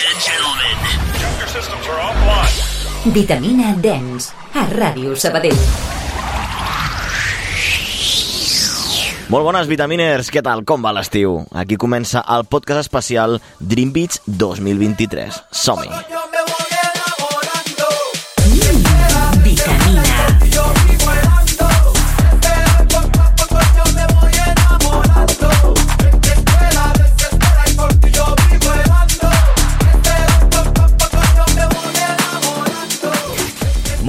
Ladies and gentlemen. Your systems are offline. Vitamina Dens, a Ràdio Sabadell. Molt bones, vitaminers! Què tal? Com va l'estiu? Aquí comença el podcast especial Dream Beach 2023. Som-hi!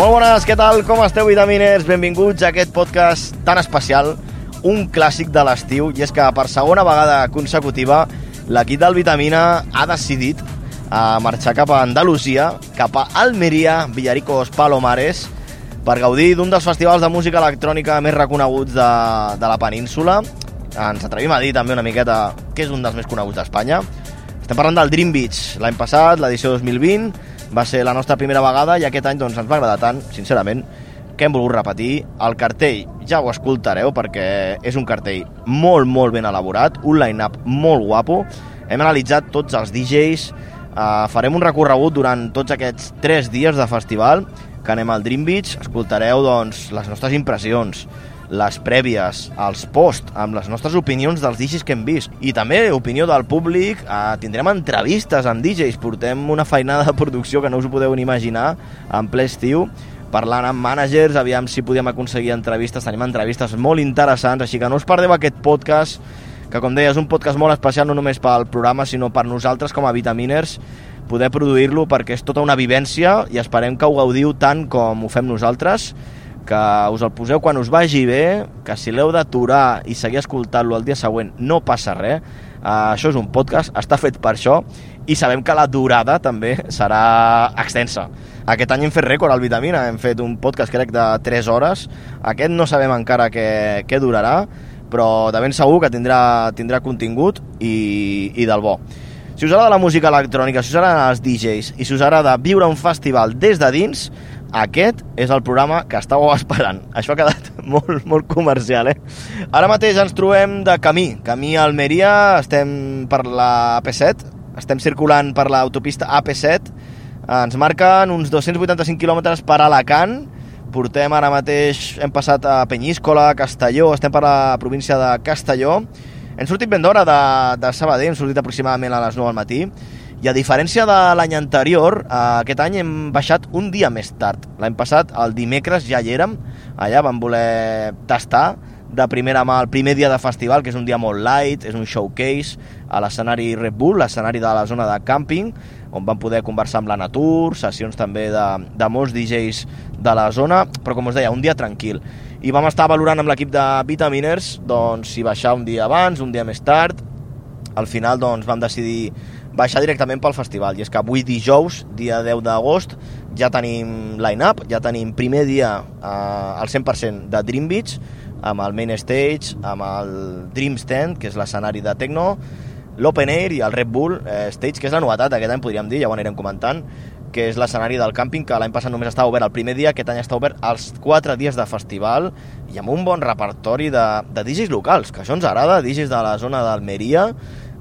Molt bones, què tal? Com esteu, vitaminers? Benvinguts a aquest podcast tan especial, un clàssic de l'estiu, i és que per segona vegada consecutiva l'equip del Vitamina ha decidit a marxar cap a Andalusia, cap a Almeria, Villaricos, Palomares, per gaudir d'un dels festivals de música electrònica més reconeguts de, de la península. Ens atrevim a dir també una miqueta que és un dels més coneguts d'Espanya. Estem parlant del Dream Beach. L'any passat, l'edició 2020, va ser la nostra primera vegada i aquest any doncs, ens va agradar tant, sincerament, que hem volgut repetir. El cartell ja ho escoltareu perquè és un cartell molt, molt ben elaborat, un line-up molt guapo. Hem analitzat tots els DJs, eh, farem un recorregut durant tots aquests 3 dies de festival que anem al Dream Beach, escoltareu doncs, les nostres impressions, les prèvies, els posts, amb les nostres opinions dels DJs que hem vist. I també opinió del públic, eh, tindrem entrevistes amb DJs, portem una feinada de producció que no us ho podeu ni imaginar en ple estiu, parlant amb managers, aviam si podíem aconseguir entrevistes, tenim entrevistes molt interessants, així que no us perdeu aquest podcast, que com deia és un podcast molt especial no només pel programa, sinó per nosaltres com a vitaminers, poder produir-lo perquè és tota una vivència i esperem que ho gaudiu tant com ho fem nosaltres, que us el poseu quan us vagi bé, que si l'heu d'aturar i seguir escoltant-lo el dia següent no passa res. Uh, això és un podcast, està fet per això i sabem que la durada també serà extensa. Aquest any hem fet rècord al Vitamina, hem fet un podcast crec de 3 hores. Aquest no sabem encara què, què durarà, però de ben segur que tindrà, tindrà contingut i, i del bo. Si us agrada la música electrònica, si us agraden els DJs i si us agrada viure un festival des de dins, aquest és el programa que estàveu esperant. Això ha quedat molt, molt comercial, eh? Ara mateix ens trobem de camí. Camí a Almeria, estem per la AP7, estem circulant per l'autopista AP7, ens marquen uns 285 quilòmetres per Alacant, portem ara mateix, hem passat a Penyíscola, Castelló, estem per la província de Castelló, hem sortit ben d'hora de, de Sabadell, hem sortit aproximadament a les 9 del matí, i a diferència de l'any anterior, eh, aquest any hem baixat un dia més tard. L'any passat, el dimecres, ja hi érem, allà vam voler tastar de primera mà el primer dia de festival, que és un dia molt light, és un showcase a l'escenari Red Bull, l'escenari de la zona de càmping, on vam poder conversar amb la natur, sessions també de, de molts DJs de la zona, però com us deia, un dia tranquil. I vam estar valorant amb l'equip de Vitaminers doncs, si baixar un dia abans, un dia més tard. Al final doncs, vam decidir baixar directament pel festival. I és que avui dijous, dia 10 d'agost, ja tenim line-up, ja tenim primer dia eh, al 100% de Dream Beach, amb el main stage, amb el Dream Stand, que és l'escenari de Tecno, l'Open Air i el Red Bull eh, Stage, que és la novetat aquest any, podríem dir, ja ho anirem comentant, que és l'escenari del càmping, que l'any passat només estava obert el primer dia, aquest any està obert els 4 dies de festival i amb un bon repertori de, de DJs locals, que això ens agrada, DJs de la zona d'Almeria,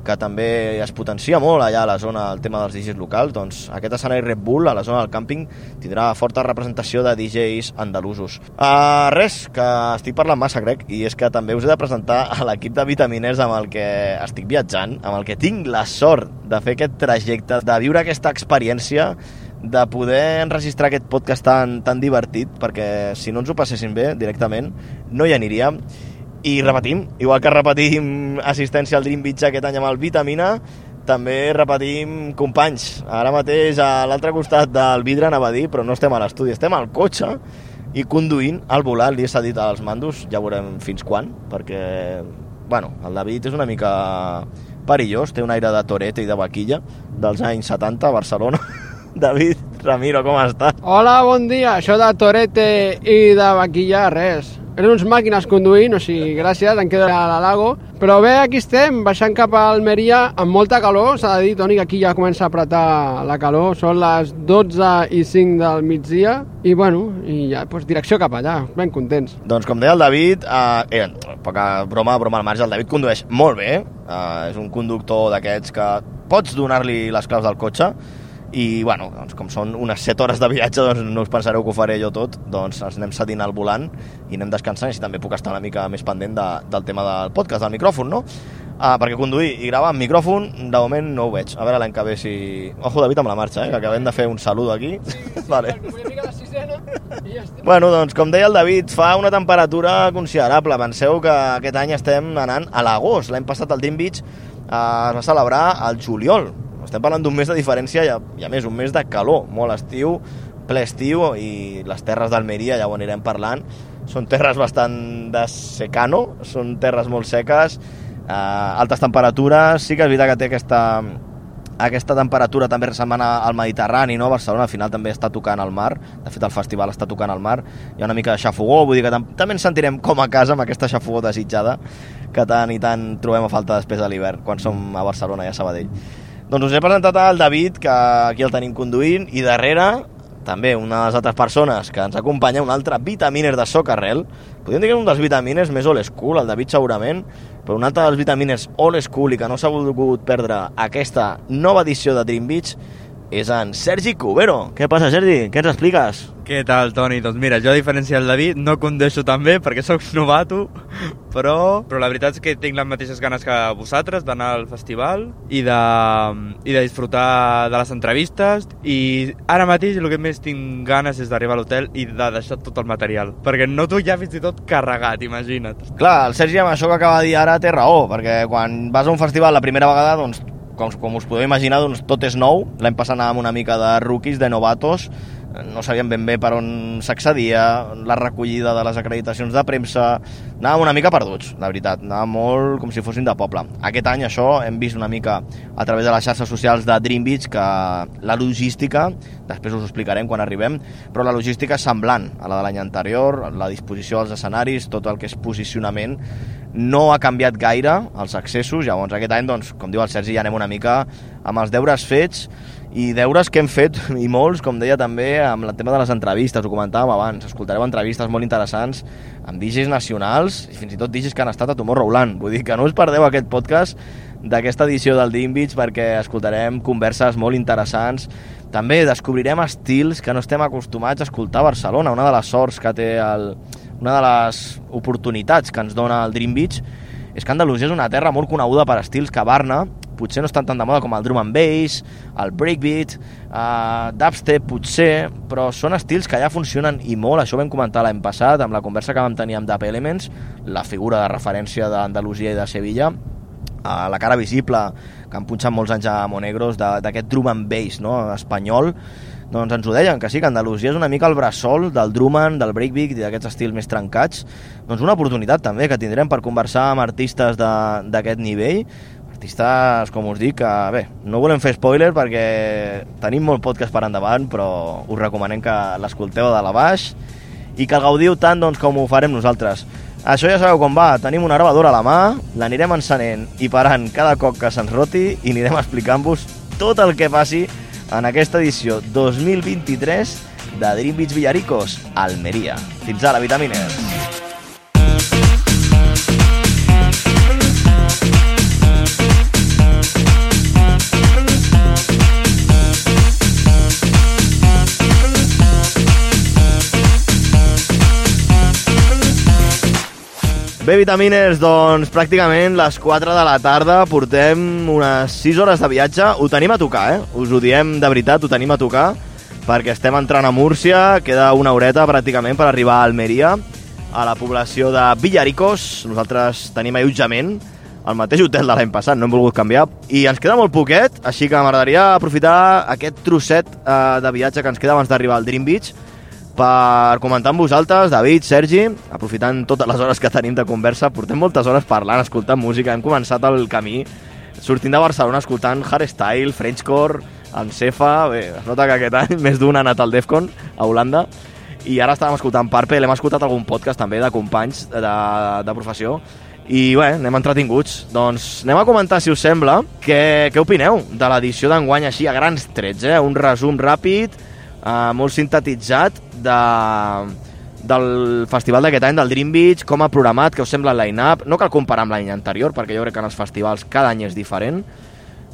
que també es potencia molt allà a la zona el tema dels DJs locals, doncs aquest escenari Red Bull a la zona del càmping tindrà forta representació de DJs andalusos. Uh, res, que estic parlant massa, crec, i és que també us he de presentar a l'equip de vitaminers amb el que estic viatjant, amb el que tinc la sort de fer aquest trajecte, de viure aquesta experiència de poder enregistrar aquest podcast tan, tan divertit, perquè si no ens ho passessin bé directament, no hi aniríem i repetim, igual que repetim assistència al Dream Beach aquest any amb el Vitamina, també repetim companys. Ara mateix a l'altre costat del vidre anava a dir, però no estem a l'estudi, estem al cotxe i conduint al volant, li he cedit als mandos, ja veurem fins quan, perquè, bueno, el David és una mica perillós, té un aire de torete i de vaquilla dels anys 70 a Barcelona. David, Ramiro, com estàs? Hola, bon dia. Això de torete i de vaquilla, res. Eren uns màquines conduint, o sigui, gràcies, en queda a la Lago. Però bé, aquí estem, baixant cap a Almeria amb molta calor, s'ha de dir, Toni, que aquí ja comença a apretar la calor, són les 12 i 5 del migdia, i bueno, i ja, doncs, direcció cap allà, ben contents. Doncs com deia el David, eh, eh, poca broma, broma al marge, el David condueix molt bé, eh, és un conductor d'aquests que pots donar-li les claus del cotxe, i bueno, doncs, com són unes 7 hores de viatge doncs no us pensareu que ho faré jo tot doncs ens anem cedint al volant i anem descansant i també puc estar una mica més pendent de, del tema del podcast, del micròfon no? Ah, perquè conduir i gravar amb micròfon de moment no ho veig, a veure l'any que ve si... Ojo David amb la marxa, eh? que acabem de fer un salut aquí sí, sí, vale. la sisena i ja estem. Bueno, doncs com deia el David, fa una temperatura considerable. Penseu que aquest any estem anant a l'agost. L'any passat el Dream Beach eh, es va celebrar al juliol. Estem parlant d'un mes de diferència i a, més un mes de calor, molt estiu, ple estiu i les terres d'Almeria, ja ho anirem parlant, són terres bastant de secano, són terres molt seques, eh, altes temperatures, sí que és veritat que té aquesta, aquesta temperatura també semblant al Mediterrani, no? Barcelona al final també està tocant al mar, de fet el festival està tocant al mar, hi ha una mica de xafogó, vull dir que tam també ens sentirem com a casa amb aquesta xafogó desitjada que tant i tant trobem a falta després de l'hivern, quan som a Barcelona i a Sabadell. Doncs us he presentat al David, que aquí el tenim conduint, i darrere també una de les altres persones que ens acompanya, un altre vitaminer de Socarrel. Podríem dir que és un dels vitamines més old school, el David segurament, però un altre dels vitamines old school i que no s'ha volgut perdre aquesta nova edició de Dream Beach és en Sergi Cubero. Què passa, Sergi? Què ens expliques? Què tal, Toni? Doncs mira, jo a diferència del David no condueixo tan bé perquè sóc novato, però, però la veritat és que tinc les mateixes ganes que vosaltres d'anar al festival i de, i de disfrutar de les entrevistes i ara mateix el que més tinc ganes és d'arribar a l'hotel i de deixar tot el material, perquè noto ja fins i tot carregat, imagina't. Clar, el Sergi amb això que acaba de dir ara té raó, perquè quan vas a un festival la primera vegada, doncs, com, com us podeu imaginar, doncs, tot és nou. L'any passat anàvem una mica de rookies, de novatos, no sabíem ben bé per on s'accedia, la recollida de les acreditacions de premsa, anàvem una mica perduts, la veritat, anàvem molt com si fossin de poble. Aquest any això hem vist una mica a través de les xarxes socials de Dream Beach que la logística, després us ho explicarem quan arribem, però la logística és semblant a la de l'any anterior, la disposició dels escenaris, tot el que és posicionament, no ha canviat gaire els accessos, llavors aquest any, doncs, com diu el Sergi, ja anem una mica amb els deures fets i deures que hem fet, i molts, com deia també, amb el tema de les entrevistes, ho comentàvem abans, escoltareu entrevistes molt interessants amb DJs nacionals i fins i tot DJs que han estat a Tomorrowland. Vull dir que no us perdeu aquest podcast d'aquesta edició del Dream Beach perquè escoltarem converses molt interessants. També descobrirem estils que no estem acostumats a escoltar a Barcelona. Una de les sorts que té el, una de les oportunitats que ens dona el Dream Beach és que Andalusia és una terra molt coneguda per estils que Barna potser no estan tan de moda com el drum and bass, el breakbeat, uh, dubstep potser, però són estils que ja funcionen i molt, això ho vam comentar l'any passat amb la conversa que vam tenir amb Dap Elements, la figura de referència d'Andalusia i de Sevilla, uh, la cara visible que han punxat molts anys a Monegros d'aquest drum and bass no? espanyol, doncs ens ho deien, que sí, que Andalusia és una mica el bressol del Drummond, del breakbeat i d'aquests estils més trencats. Doncs una oportunitat també que tindrem per conversar amb artistes d'aquest nivell, artistes, com us dic, que bé, no volem fer spoiler perquè tenim molt podcast per endavant, però us recomanem que l'escolteu de la baix i que el gaudiu tant doncs, com ho farem nosaltres. Això ja sabeu com va, tenim una gravadora a la mà, l'anirem encenent i parant cada cop que se'ns roti i anirem explicant-vos tot el que passi en aquesta edició 2023 de Dream Beach Villaricos, Almeria. Fins ara, vitamines! Bé, vitaminers, doncs pràcticament les 4 de la tarda portem unes 6 hores de viatge. Ho tenim a tocar, eh? Us ho diem de veritat, ho tenim a tocar, perquè estem entrant a Múrcia, queda una horeta pràcticament per arribar a Almeria, a la població de Villaricos. Nosaltres tenim allotjament al mateix hotel de l'any passat, no hem volgut canviar, i ens queda molt poquet, així que m'agradaria aprofitar aquest trosset eh, de viatge que ens queda abans d'arribar al Dream Beach per comentar amb vosaltres, David, Sergi, aprofitant totes les hores que tenim de conversa, portem moltes hores parlant, escoltant música, hem començat el camí sortint de Barcelona escoltant hardstyle, Frenchcore, amb Cefa, bé, es nota que aquest any més d'un ha anat al Defcon a Holanda, i ara estàvem escoltant Parpe, l'hem escoltat algun podcast també de companys de, de professió, i bé, anem entretinguts. Doncs anem a comentar, si us sembla, què, què opineu de l'edició d'enguany així a grans trets, eh? Un resum ràpid, eh, molt sintetitzat de, del festival d'aquest any, del Dream Beach, com ha programat, què us sembla el line-up. No cal comparar amb l'any anterior, perquè jo crec que en els festivals cada any és diferent.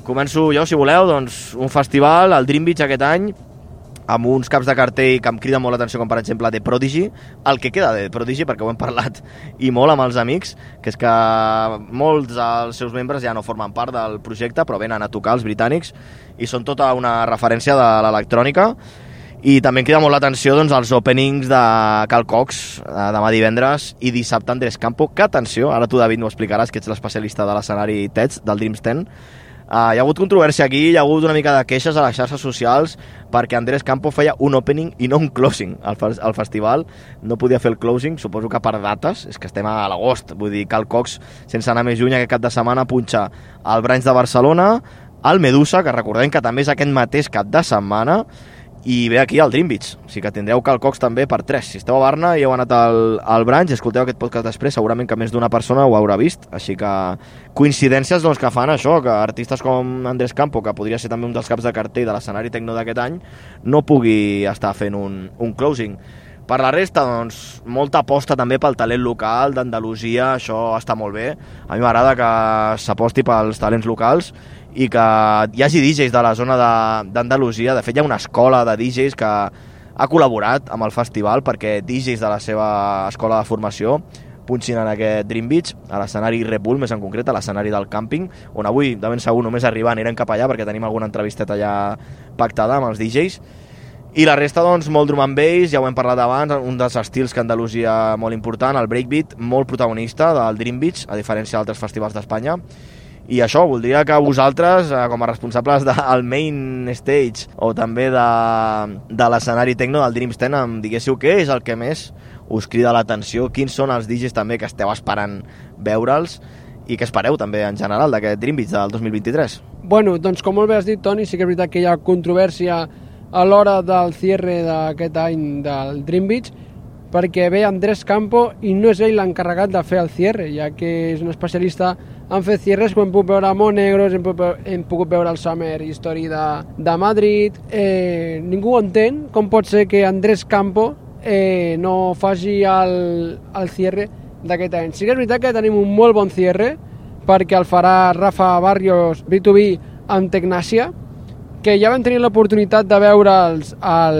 Començo jo, si voleu, doncs un festival, el Dream Beach aquest any, amb uns caps de cartell que em criden molt l'atenció, com per exemple The Prodigy, el que queda de The Prodigy, perquè ho hem parlat i molt amb els amics, que és que molts dels seus membres ja no formen part del projecte, però venen a tocar els britànics, i són tota una referència de l'electrònica, i també em crida molt l'atenció doncs, els openings de Cal Cox eh, demà divendres i dissabte Andrés Campo, que atenció, ara tu David m'ho explicaràs, que ets l'especialista de l'escenari TEDx del Dreams 10, Uh, hi ha hagut controvèrsia aquí, hi ha hagut una mica de queixes a les xarxes socials perquè Andrés Campo feia un opening i no un closing al, al festival. No podia fer el closing, suposo que per dates, és que estem a l'agost. Vull dir, Cal Cox, sense anar més lluny, aquest cap de setmana punxa el Branys de Barcelona, el Medusa, que recordem que també és aquest mateix cap de setmana, i ve aquí al Dream Beach, o sigui que tindreu Calcox també per 3. Si esteu a Barna i heu anat al, al branch escolteu aquest podcast després, segurament que més d'una persona ho haurà vist, així que coincidències doncs, que fan això, que artistes com Andrés Campo, que podria ser també un dels caps de cartell de l'escenari tecno d'aquest any, no pugui estar fent un, un closing. Per la resta, doncs, molta aposta també pel talent local d'Andalusia, això està molt bé. A mi m'agrada que s'aposti pels talents locals i que hi hagi DJs de la zona d'Andalusia. De, de fet, hi ha una escola de DJs que ha col·laborat amb el festival perquè DJs de la seva escola de formació punxin en aquest Dream Beach, a l'escenari Red Bull, més en concret, a l'escenari del càmping, on avui, de ben segur, només arribant anirem cap allà perquè tenim alguna entrevisteta allà pactada amb els DJs. I la resta, doncs, molt drum and bass, ja ho hem parlat abans, un dels estils que Andalusia molt important, el breakbeat, molt protagonista del Dream Beach, a diferència d'altres festivals d'Espanya. I això, voldria que vosaltres, eh, com a responsables del main stage o també de, de l'escenari tecno del Dreams 10, em diguéssiu què és el que més us crida l'atenció, quins són els DJs també que esteu esperant veure'ls i què espereu també en general d'aquest Dream Beach del 2023. Bueno, doncs com molt bé has dit, Toni, sí que és veritat que hi ha controvèrsia a l'hora del cierre d'aquest any del Dream Beach, perquè ve Andrés Campo i no és ell l'encarregat de fer el cierre, ja que és un especialista han fet cierres com hem pogut veure Monegros, hem, hem pogut veure el Summer History de, de Madrid. Eh, ningú entén com pot ser que Andrés Campo eh, no faci el, el cierre d'aquest any. Sí que és veritat que tenim un molt bon cierre perquè el farà Rafa Barrios B2B amb Tecnàcia, que ja vam tenir l'oportunitat de veure'ls al,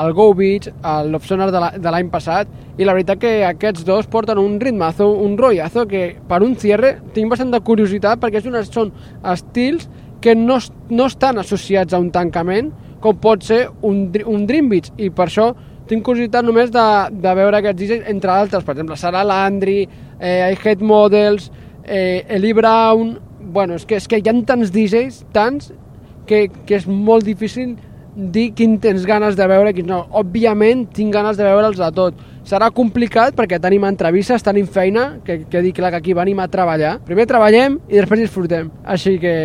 al Go Beach, al de l'any passat, i la veritat que aquests dos porten un ritmazo, un rollazo, que per un cierre tinc bastant de curiositat perquè és una, són estils que no, no estan associats a un tancament, com pot ser un, un Dream Beach, i per això tinc curiositat només de, de veure aquests DJs, entre altres, per exemple, Sara Landry, eh, I Hate Models, eh, Eli Brown... Bueno, és que, és que hi ha tants DJs, tants, que, que és molt difícil dir quin tens ganes de veure quin no. Òbviament tinc ganes de veure'ls a tot. Serà complicat perquè tenim entrevistes, tenim feina, que, que dic clar que aquí venim a treballar. Primer treballem i després disfrutem. Així que,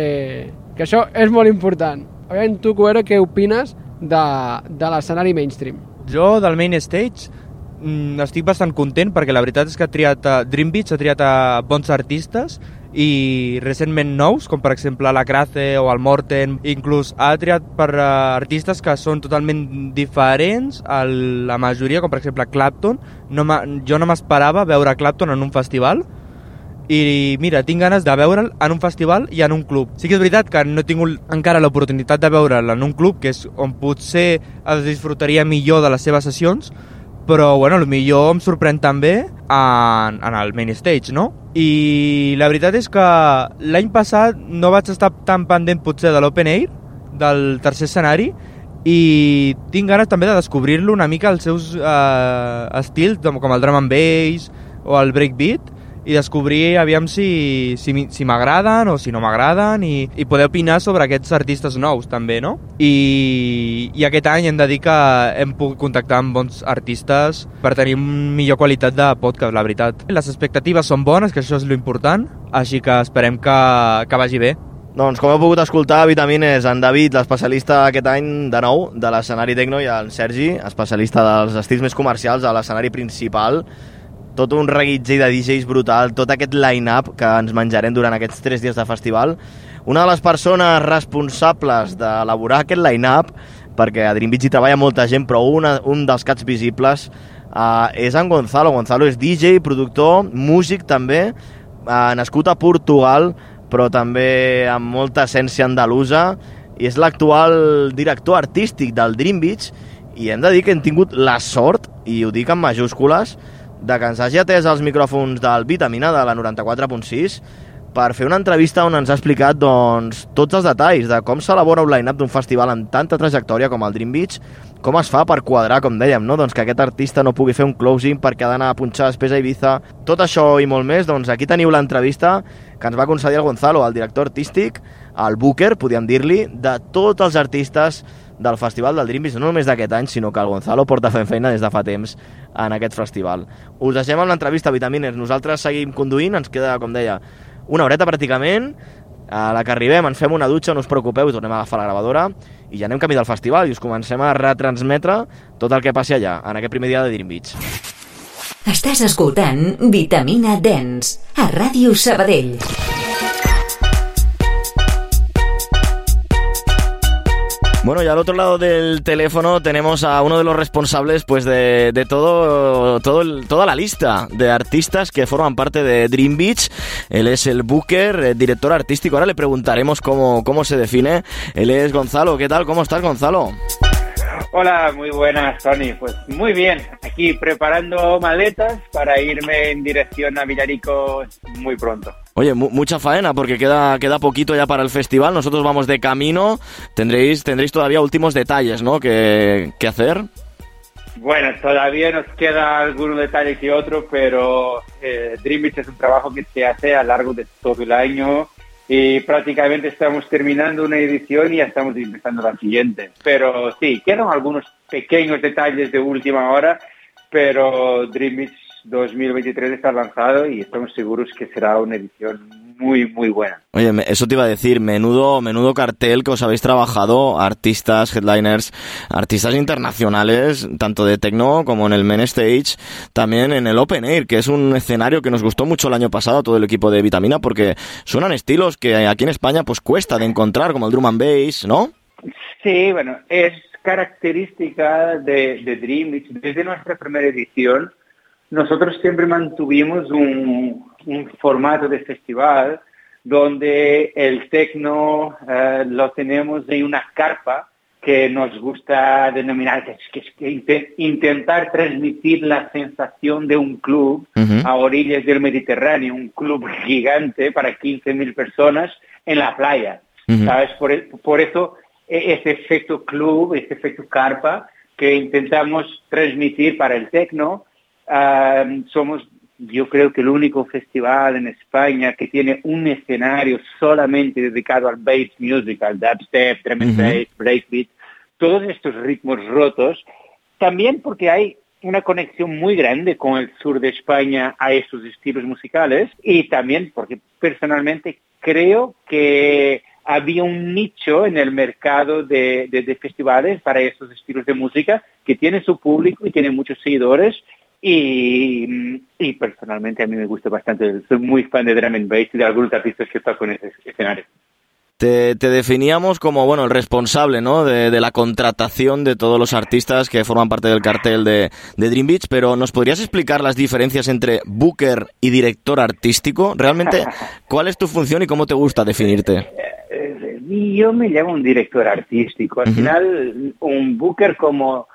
que això és molt important. A veure, tu, Cuero, què opines de, de l'escenari mainstream? Jo, del main stage, mm, estic bastant content perquè la veritat és que ha triat a Dream Beach ha triat a bons artistes i recentment nous, com per exemple la Crace o el Morten, inclús ha triat per uh, artistes que són totalment diferents a la majoria, com per exemple Clapton. No jo no m'esperava veure Clapton en un festival, i mira, tinc ganes de veure'l en un festival i en un club. Sí que és veritat que no he tingut encara l'oportunitat de veure'l en un club, que és on potser es disfrutaria millor de les seves sessions, però bueno, millor em sorprèn també en, en el main stage, no? I la veritat és que l'any passat no vaig estar tan pendent potser de l'Open Air, del tercer escenari, i tinc ganes també de descobrir-lo una mica els seus eh, estils, com el drum and bass o el breakbeat, i descobrir aviam si, si, si m'agraden o si no m'agraden i, i poder opinar sobre aquests artistes nous també, no? I, I aquest any hem de dir que hem pogut contactar amb bons artistes per tenir millor qualitat de podcast, la veritat. Les expectatives són bones, que això és l'important, així que esperem que, que vagi bé. Doncs com heu pogut escoltar, Vitamines, en David, l'especialista aquest any de nou de l'escenari Tecno, i en Sergi, especialista dels estils més comercials a l'escenari principal. Tot un reguitzell de DJs brutal, tot aquest line-up que ens menjarem durant aquests tres dies de festival. Una de les persones responsables d'elaborar aquest line-up, perquè a Dream Beach hi treballa molta gent, però una, un dels cats visibles uh, és en Gonzalo. Gonzalo és DJ, productor, músic també, uh, nascut a Portugal, però també amb molta essència andalusa, i és l'actual director artístic del Dream Beach, i hem de dir que hem tingut la sort, i ho dic en majúscules, de que ens hagi atès els micròfons del Vitamina de la 94.6 per fer una entrevista on ens ha explicat doncs, tots els detalls de com s'elabora un line-up d'un festival amb tanta trajectòria com el Dream Beach, com es fa per quadrar, com dèiem, no? doncs que aquest artista no pugui fer un closing perquè ha d'anar a punxar després a Ibiza. Tot això i molt més, doncs aquí teniu l'entrevista que ens va concedir el Gonzalo, el director artístic, el booker, podríem dir-li, de tots els artistes del Festival del Dream Beach, no només d'aquest any, sinó que el Gonzalo porta fent feina des de fa temps en aquest festival. Us deixem amb l'entrevista, Vitamines. Nosaltres seguim conduint, ens queda, com deia, una horeta pràcticament, a la que arribem ens fem una dutxa, no us preocupeu, tornem a agafar la gravadora i ja anem camí del festival i us comencem a retransmetre tot el que passi allà, en aquest primer dia de Dream Beach. Estàs escoltant Vitamina Dance a Ràdio Sabadell. Bueno, y al otro lado del teléfono tenemos a uno de los responsables pues de, de todo, todo el- toda la lista de artistas que forman parte de Dream Beach. Él es el Booker, eh, director artístico. Ahora le preguntaremos cómo, cómo se define. Él es Gonzalo. ¿Qué tal? ¿Cómo estás, Gonzalo? Hola, muy buenas, Tony. Pues muy bien, aquí preparando maletas para irme en dirección a Villarico muy pronto. Oye, mu- mucha faena porque queda, queda poquito ya para el festival. Nosotros vamos de camino. Tendréis, tendréis todavía últimos detalles, ¿no? Que, que hacer. Bueno, todavía nos queda algún detalle que otro, pero eh, Dream es un trabajo que se hace a lo largo de todo el año y prácticamente estamos terminando una edición y ya estamos empezando la siguiente. Pero sí, quedan algunos pequeños detalles de última hora, pero Dream 2023 está lanzado y estamos seguros que será una edición muy, muy buena. Oye, eso te iba a decir, menudo, menudo cartel que os habéis trabajado, artistas, headliners, artistas internacionales, tanto de techno como en el main stage, también en el open air, que es un escenario que nos gustó mucho el año pasado a todo el equipo de Vitamina, porque suenan estilos que aquí en España pues cuesta de encontrar, como el drum and bass, ¿no? Sí, bueno, es característica de, de Dream. Desde nuestra primera edición, nosotros siempre mantuvimos un, un formato de festival donde el techno eh, lo tenemos en una carpa que nos gusta denominar, que es, que que inte- intentar transmitir la sensación de un club a orillas del Mediterráneo, un club gigante para 15.000 personas en la playa. ¿Sabes? Por, e- por eso e- ese efecto club, ese efecto carpa que intentamos transmitir para el techno, somos yo creo que el único festival en España que tiene un escenario solamente dedicado al bass music, al dubstep, drum and Ujú. bass, breakbeat, todos estos ritmos rotos, también porque hay una conexión muy grande con el sur de España a esos estilos musicales y también porque personalmente creo que había un nicho en el mercado de, de- de festivales para esos estilos de música que tiene su público y tiene muchos seguidores y, y personalmente a mí me gusta bastante, soy muy fan de drum and bass y de algunos artistas que tocan en ese escenario. Te, te definíamos como, bueno, el responsable, ¿no? De, de la contratación de todos los artistas que forman parte del cartel de, de Dream Beach, pero ¿nos podrías explicar las diferencias entre booker y director artístico? Realmente, ¿cuál es tu función y cómo te gusta definirte? Eh, yo me llamo un director artístico. Al final, un booker como,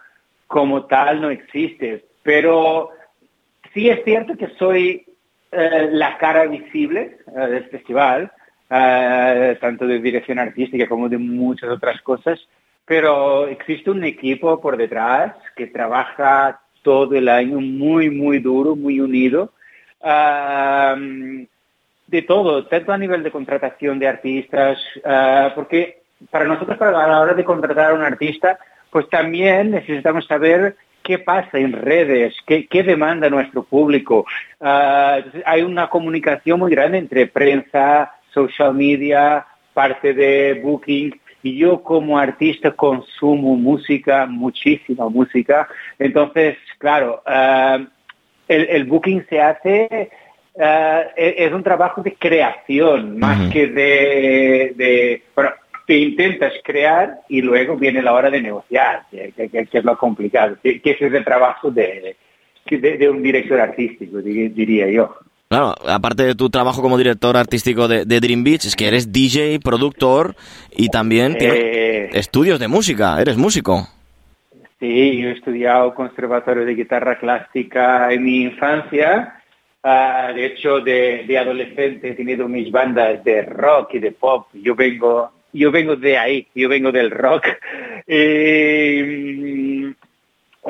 como tal no existe, pero sí es cierto que soy eh, la cara visible eh, del festival, eh, tanto de dirección artística como de muchas otras cosas, pero existe un equipo por detrás que trabaja todo el año muy, muy duro, muy unido. De todo, tanto a nivel de contratación de artistas, porque para nosotros para a la hora de contratar a un artista, pues también necesitamos saber qué pasa en redes, qué, qué demanda nuestro público. Ah, hay una comunicación muy grande entre prensa, social media, parte de booking. Y yo como artista consumo música, muchísima música. Entonces, claro, uh, el, el, booking se hace, uh, es un trabajo de creación más uh -huh. que de, de bueno, te intentas crear y luego viene la hora de negociar, que, que, que es lo complicado, que, que, ese es el trabajo de, de, de un director artístico, diría yo. Claro, aparte de tu trabajo como director artístico de, de, Dream Beach, es que eres DJ, productor y también eh, estudios de música, eres músico. Sí, yo he estudiado conservatorio de guitarra clásica en mi infancia. Uh, de hecho, de, de, adolescente he tenido mis bandas de rock y de pop. Yo vengo, yo vengo de ahí, yo vengo del rock. Eh,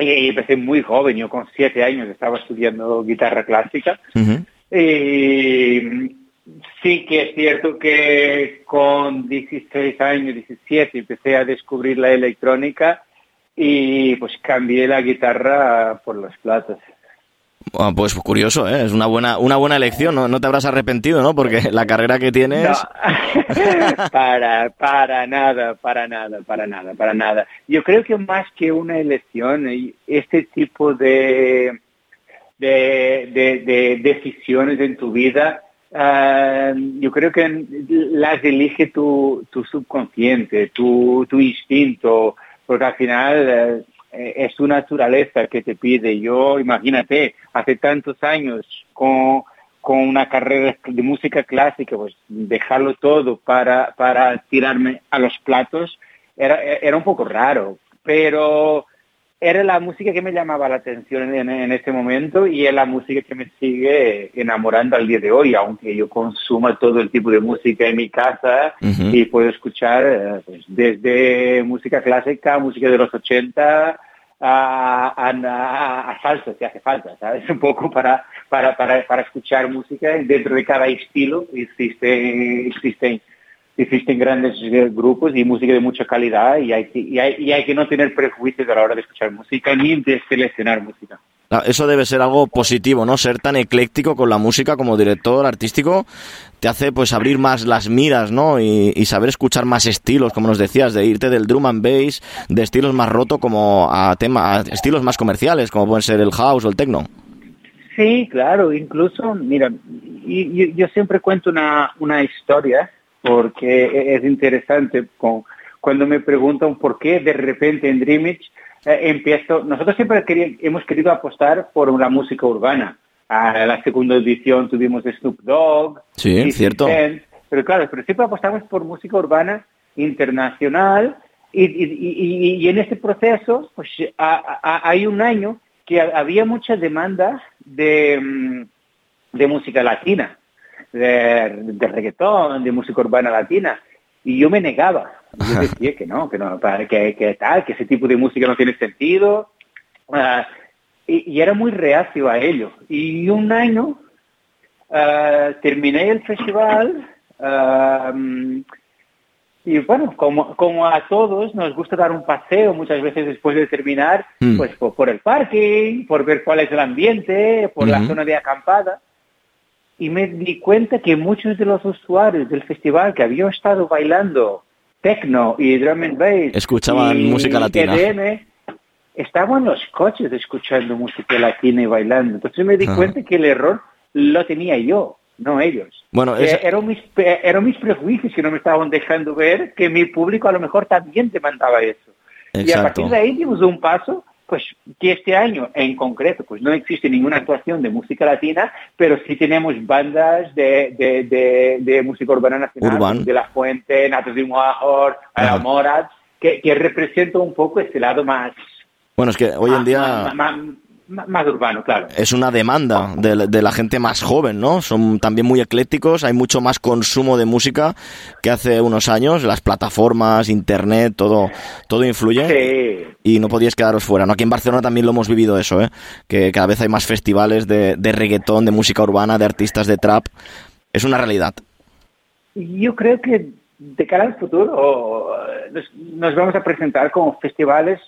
y empecé muy joven, yo con siete años estaba estudiando guitarra clásica. Uh -huh. Eh, sí que es cierto que con 16 años, 17, empecé a descubrir la electrónica y pues cambié la guitarra por las platas. Bueno, pues curioso, ¿eh? es una buena una buena elección, ¿no? no te habrás arrepentido, ¿no? Porque la carrera que tienes... Para, para nada, para nada, para nada, para nada. Yo creo que más que una elección, este tipo de de, de, de decisiones en tu vida, uh, yo creo que las elige tu, tu subconsciente, tu, tu instinto, porque al final es tu naturaleza que te pide. Yo, imagínate, hace tantos años con, con una carrera de música clásica, pues dejarlo todo para, para tirarme a los platos era, era un poco raro, pero era la música que me llamaba la atención en, en, este momento y es la música que me sigue enamorando al día de hoy, aunque yo consuma todo el tipo de música en mi casa uh -huh. y puedo escuchar pues, desde música clásica, música de los 80 a, a, a, a salsa, si hace falta, ¿sabes? Un poco para, para, para, para escuchar música dentro de cada estilo existe, existen existen grandes grupos y música de mucha calidad y hay, que, y, hay, y hay que no tener prejuicios a la hora de escuchar música ni de seleccionar música. Eso debe ser algo positivo, ¿no? Ser tan ecléctico con la música como director artístico te hace pues abrir más las miras, ¿no? Y, y, saber escuchar más estilos, como nos decías, de irte del drum and bass, de estilos más roto como a, tema, a estilos más comerciales, como pueden ser el house o el techno. Sí, claro, incluso, mira, yo, yo siempre cuento una, una historia porque es interesante con, cuando me preguntan por qué de repente en Dreamage eh, empiezo, nosotros siempre queríamos, hemos querido apostar por la música urbana. A la segunda edición tuvimos Snoop Dogg, sí, cierto. Cent, pero claro, pero siempre apostamos por música urbana internacional y, y, y, y en este proceso pues a, a, hay un año que había mucha demanda de, mm, de música latina de, de reggaetón, de música urbana latina. Y yo me negaba. Yo decía que no, que no, que, que tal, que ese tipo de música no tiene sentido. Uh, y, y, era muy reacio a ello. Y un año uh, terminé el festival uh, y bueno, como, como a todos nos gusta dar un paseo muchas veces después de terminar, mm. pues por, por, el parking, por ver cuál es el ambiente, por mm -hmm. la zona de acampada y me di cuenta que muchos de los usuarios del festival que habían estado bailando techno y drum and bass escuchaban y música latina EDM, estaban en los coches escuchando música latina y bailando entonces me di Ajá. cuenta que el error lo tenía yo no ellos bueno es... eh, eran, mis, eran mis prejuicios que no me estaban dejando ver que mi público a lo mejor también demandaba eso Exacto. y a partir de ahí dimos un paso pues que este año en concreto pues no existe ninguna actuación de música latina, pero sí tenemos bandas de, de, de, de música urbana nacional, Urban. de La Fuente, Natos de Moajor, La Morat, que, que representa un poco este lado más... Bueno, es que hoy en día... Más, más, más urbano, claro. Es una demanda de, de, la gente más joven, ¿no? Son también muy eclécticos, hay mucho más consumo de música que hace unos años, las plataformas, internet, todo, todo influye. Sí. Y no podíais quedaros fuera, ¿no? Aquí en Barcelona también lo hemos vivido eso, ¿eh? Que cada vez hay más festivales de, de reggaetón, de música urbana, de artistas de trap. Es una realidad. Yo creo que de cara al futuro nos, nos vamos a presentar como festivales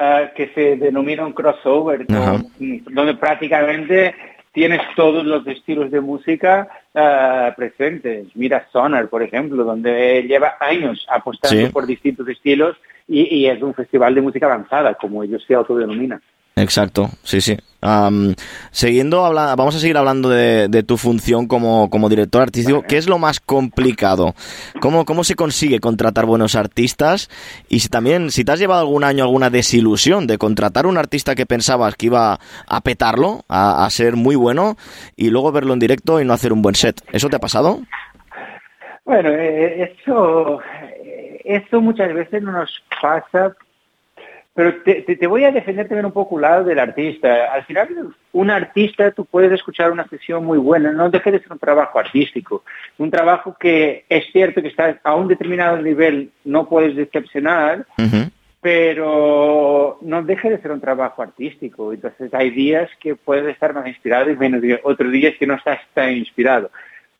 Uh, que se denomina un crossover, con, donde prácticamente tienes todos los estilos de música uh, presentes. Mira Sonar, por ejemplo, donde lleva años apostando Sí. por distintos estilos y, y es un festival de música avanzada, como ellos se autodenominan. Exacto, sí, sí. Am, siguiendo, habla- vamos a seguir hablando de, de tu función como, como director artístico. ¿Qué es lo más complicado? ¿Cómo, ¿Cómo se consigue contratar buenos artistas? Y si también, si te has llevado algún año alguna desilusión de contratar un artista que pensabas que iba a petarlo, a, a ser muy bueno, y luego verlo en directo y no hacer un buen set. ¿Eso te ha pasado? Bueno, eh, eso, eh, eso muchas veces no nos pasa, pero te, te- te voy a defender también un poco el lado del artista. Al final, un artista, tú puedes escuchar una sesión muy buena, no deja de ser un trabajo artístico, un trabajo que es cierto que está a un determinado nivel, no puedes decepcionar, pero no deja de ser un trabajo artístico. Entonces hay días que puedes estar más inspirado y menos días, otros días que no estás tan inspirado.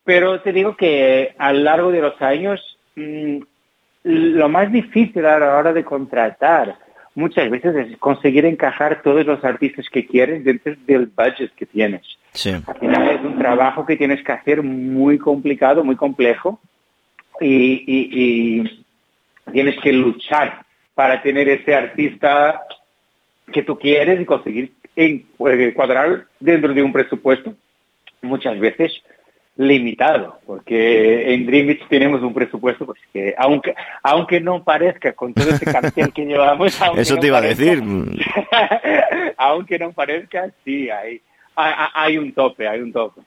Pero te digo que a lo largo de los años, mm, lo más difícil a la hora de contratar muchas veces es conseguir encajar todos los artistas que quieres dentro del budget que tienes. Sí. Al final es un trabajo que tienes que hacer muy complicado, muy complejo y, y- y tienes que luchar para tener ese artista que tú quieres y conseguir en- eh, cuadrar dentro de un presupuesto muchas veces limitado, porque en Dream Beach tenemos un presupuesto pues, que aunque aunque no parezca con todo ese cartel que llevamos, Eso no te iba a decir. aunque no parezca, sí, hay, hay, hay un tope, hay un tope.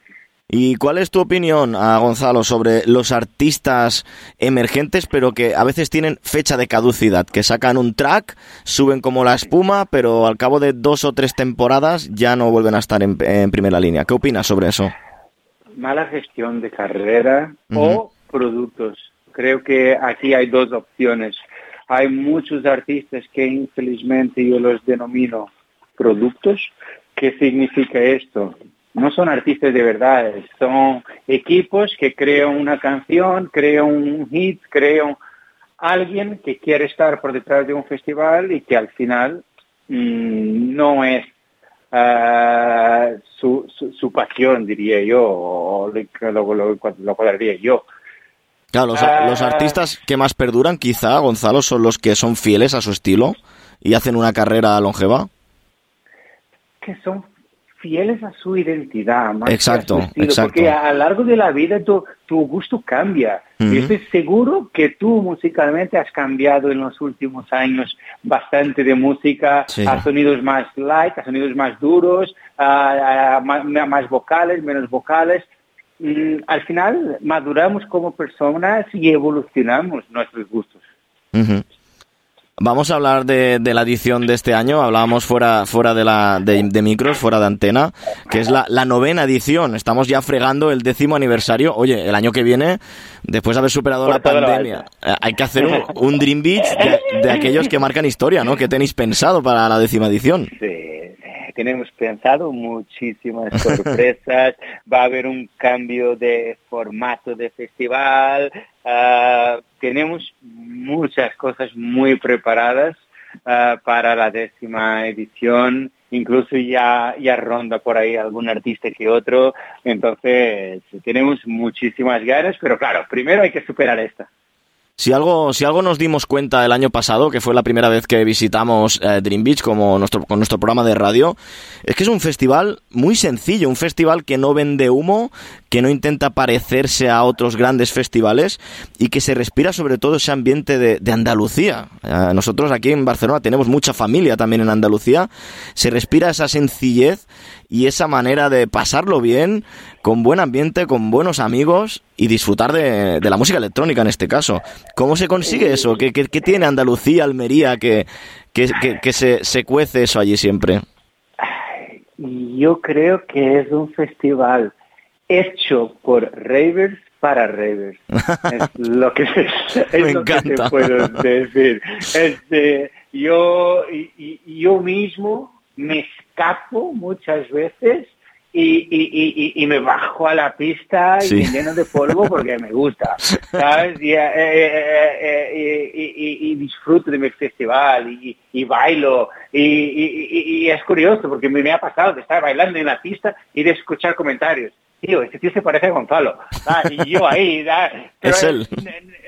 ¿Y cuál es tu opinión, ah, Gonzalo, sobre los artistas emergentes, pero que a veces tienen fecha de caducidad, que sacan un track, suben como la espuma, pero al cabo de dos o tres temporadas ya no vuelven a estar en, en primera línea? ¿Qué opinas sobre eso? Mala gestión de carrera o productos. Creo que aquí hay dos opciones. Hay muchos artistas que infelizmente yo los denomino productos. ¿Qué significa esto? No son artistas de verdad, son equipos que crean una canción, crean un hit, crean alguien que quiere estar por detrás de un festival y que al final mm, no es ah, su, su, su pasión, diría yo, o lo, lo, lo, lo cuadraría yo. Claro, los, Ah. los artistas que más perduran, quizá, Gonzalo, son los que son fieles a su estilo y hacen una carrera longeva. que son fieles a su identidad, más que a Exacto, su estilo, exacto. porque a lo largo de la vida tu, tu gusto cambia. Ujú. Y estoy seguro que tú musicalmente has cambiado en los últimos años bastante de música Sí. a sonidos más light, a sonidos más duros, a, a más, más vocales, menos vocales. Mm, al final maduramos como personas y evolucionamos nuestros gustos. Vamos a hablar de, de la edición de este año. Hablábamos fuera, fuera de, la, de, de micros, fuera de antena, que es la, la novena edición. Estamos ya fregando el décimo aniversario. Oye, el año que viene, después de haber superado Por la pandemia, eh, hay que hacer un, un Dream Beach de, de aquellos que marcan historia, ¿no? ¿Qué tenéis pensado para la décima edición? Sí, tenemos pensado muchísimas sorpresas, va a haber un cambio de formato de festival, ah, tenemos muchas cosas muy preparadas ah, para la décima edición, incluso ya, ya ronda por ahí algún artista que otro, entonces tenemos muchísimas ganas, pero claro, primero hay que superar esta. Si algo, si algo nos dimos cuenta el año pasado, que fue la primera vez que visitamos eh, Dream Beach como nuestro, con nuestro programa de radio, es que es un festival muy sencillo, un festival que no vende humo, que no intenta parecerse a otros grandes festivales y que se respira sobre todo ese ambiente de, de Andalucía. Eh, nosotros aquí en Barcelona tenemos mucha familia también en Andalucía, se respira esa sencillez y esa manera de pasarlo bien, con buen ambiente, con buenos amigos y disfrutar de, de la música electrónica en este caso. ¿Cómo se consigue eso? ¿Qué, qué- qué tiene Andalucía, Almería, que, que, que- que se, se cuece eso allí siempre? Yo creo que es un festival hecho por ravers para ravers. Es lo que, es Me lo que encanta. te puedo decir. Este, yo, y, y- yo mismo me escapo muchas veces y, y, y, y me bajo a la pista y me lleno de polvo porque me gusta, ¿sabes? Y, eh, eh, eh, y- disfruto de mi festival y, bailo. Y, es curioso porque me, me ha pasado de estar bailando en la pista y de escuchar comentarios. Tío, este tío se parece a Gonzalo. Ah, y yo ahí, ah, Es él.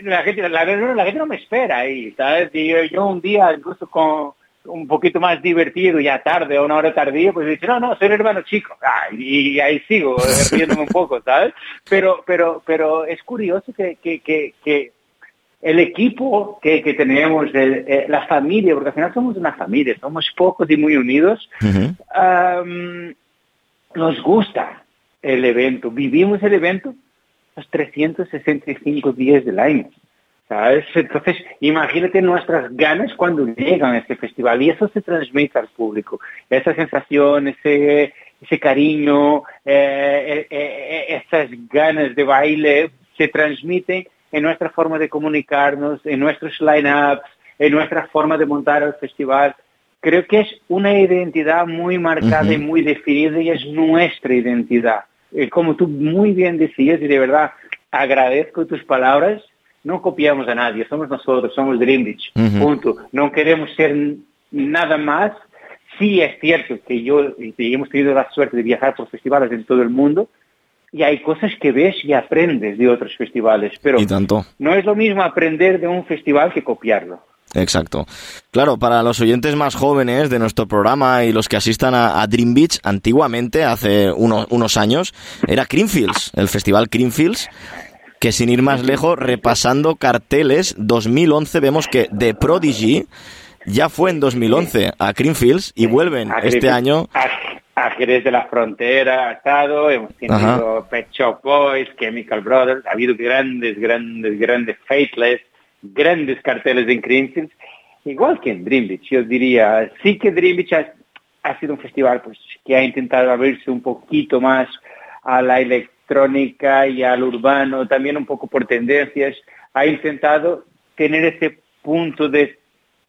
La gente, la gente no me espera ahí, ¿sabes? Y yo, yo un día, incluso con un poquito más divertido, ya tarde, o una hora tardía, pues dice, no, no, soy el hermano chico. Ah, y, y ahí sigo, eh, riéndome un poco, ¿sabes? Pero, pero, pero es curioso que, que, que, que el equipo que, que tenemos, el- eh, la familia, porque al final somos una familia, somos pocos y muy unidos, nos gusta el evento, vivimos el evento los 365 días del año. ¿Sabes? Entonces, imagínate nuestras ganas cuando llegan a este festival y eso se transmite al público. Esa sensación, ese, ese cariño, eh, eh, eh, esas ganas de baile se transmiten en nuestra forma de comunicarnos, en nuestros line-ups, en nuestra forma de montar el festival. Creo que es una identidad muy marcada y muy definida y es nuestra identidad. Eh, como tú muy bien decías, y de verdad agradezco tus palabras, no copiamos a nadie, somos nosotros, somos Dream Beach, Ujú. punto. No queremos ser nada más. Sí es cierto que yo y hemos tenido la suerte de viajar por festivales en todo el mundo y hay cosas que ves y aprendes de otros festivales, pero Y tanto. no es lo mismo aprender de un festival que copiarlo. Exacto. Claro, para los oyentes más jóvenes de nuestro programa y los que asistan a, a Dream Beach, antiguamente, hace uno- unos años, era Creamfields, el festival Creamfields, que sin ir más lejos, repasando carteles, 2011 vemos que The Prodigy ya fue en 2011 a Creamfields y vuelven A este Jerez- año. Jerez de la Frontera ha estado, hemos tenido Ajá. Pet Shop Boys, Chemical Brothers, ha habido grandes, grandes, grandes Faithless, grandes carteles en Crimson, igual que en Dream Beach, yo diría, sí que Dream Beach ha, ha sido un festival pues, que ha intentado abrirse un poquito más a la electrónica y al urbano, también un poco por tendencias, ha intentado tener ese punto de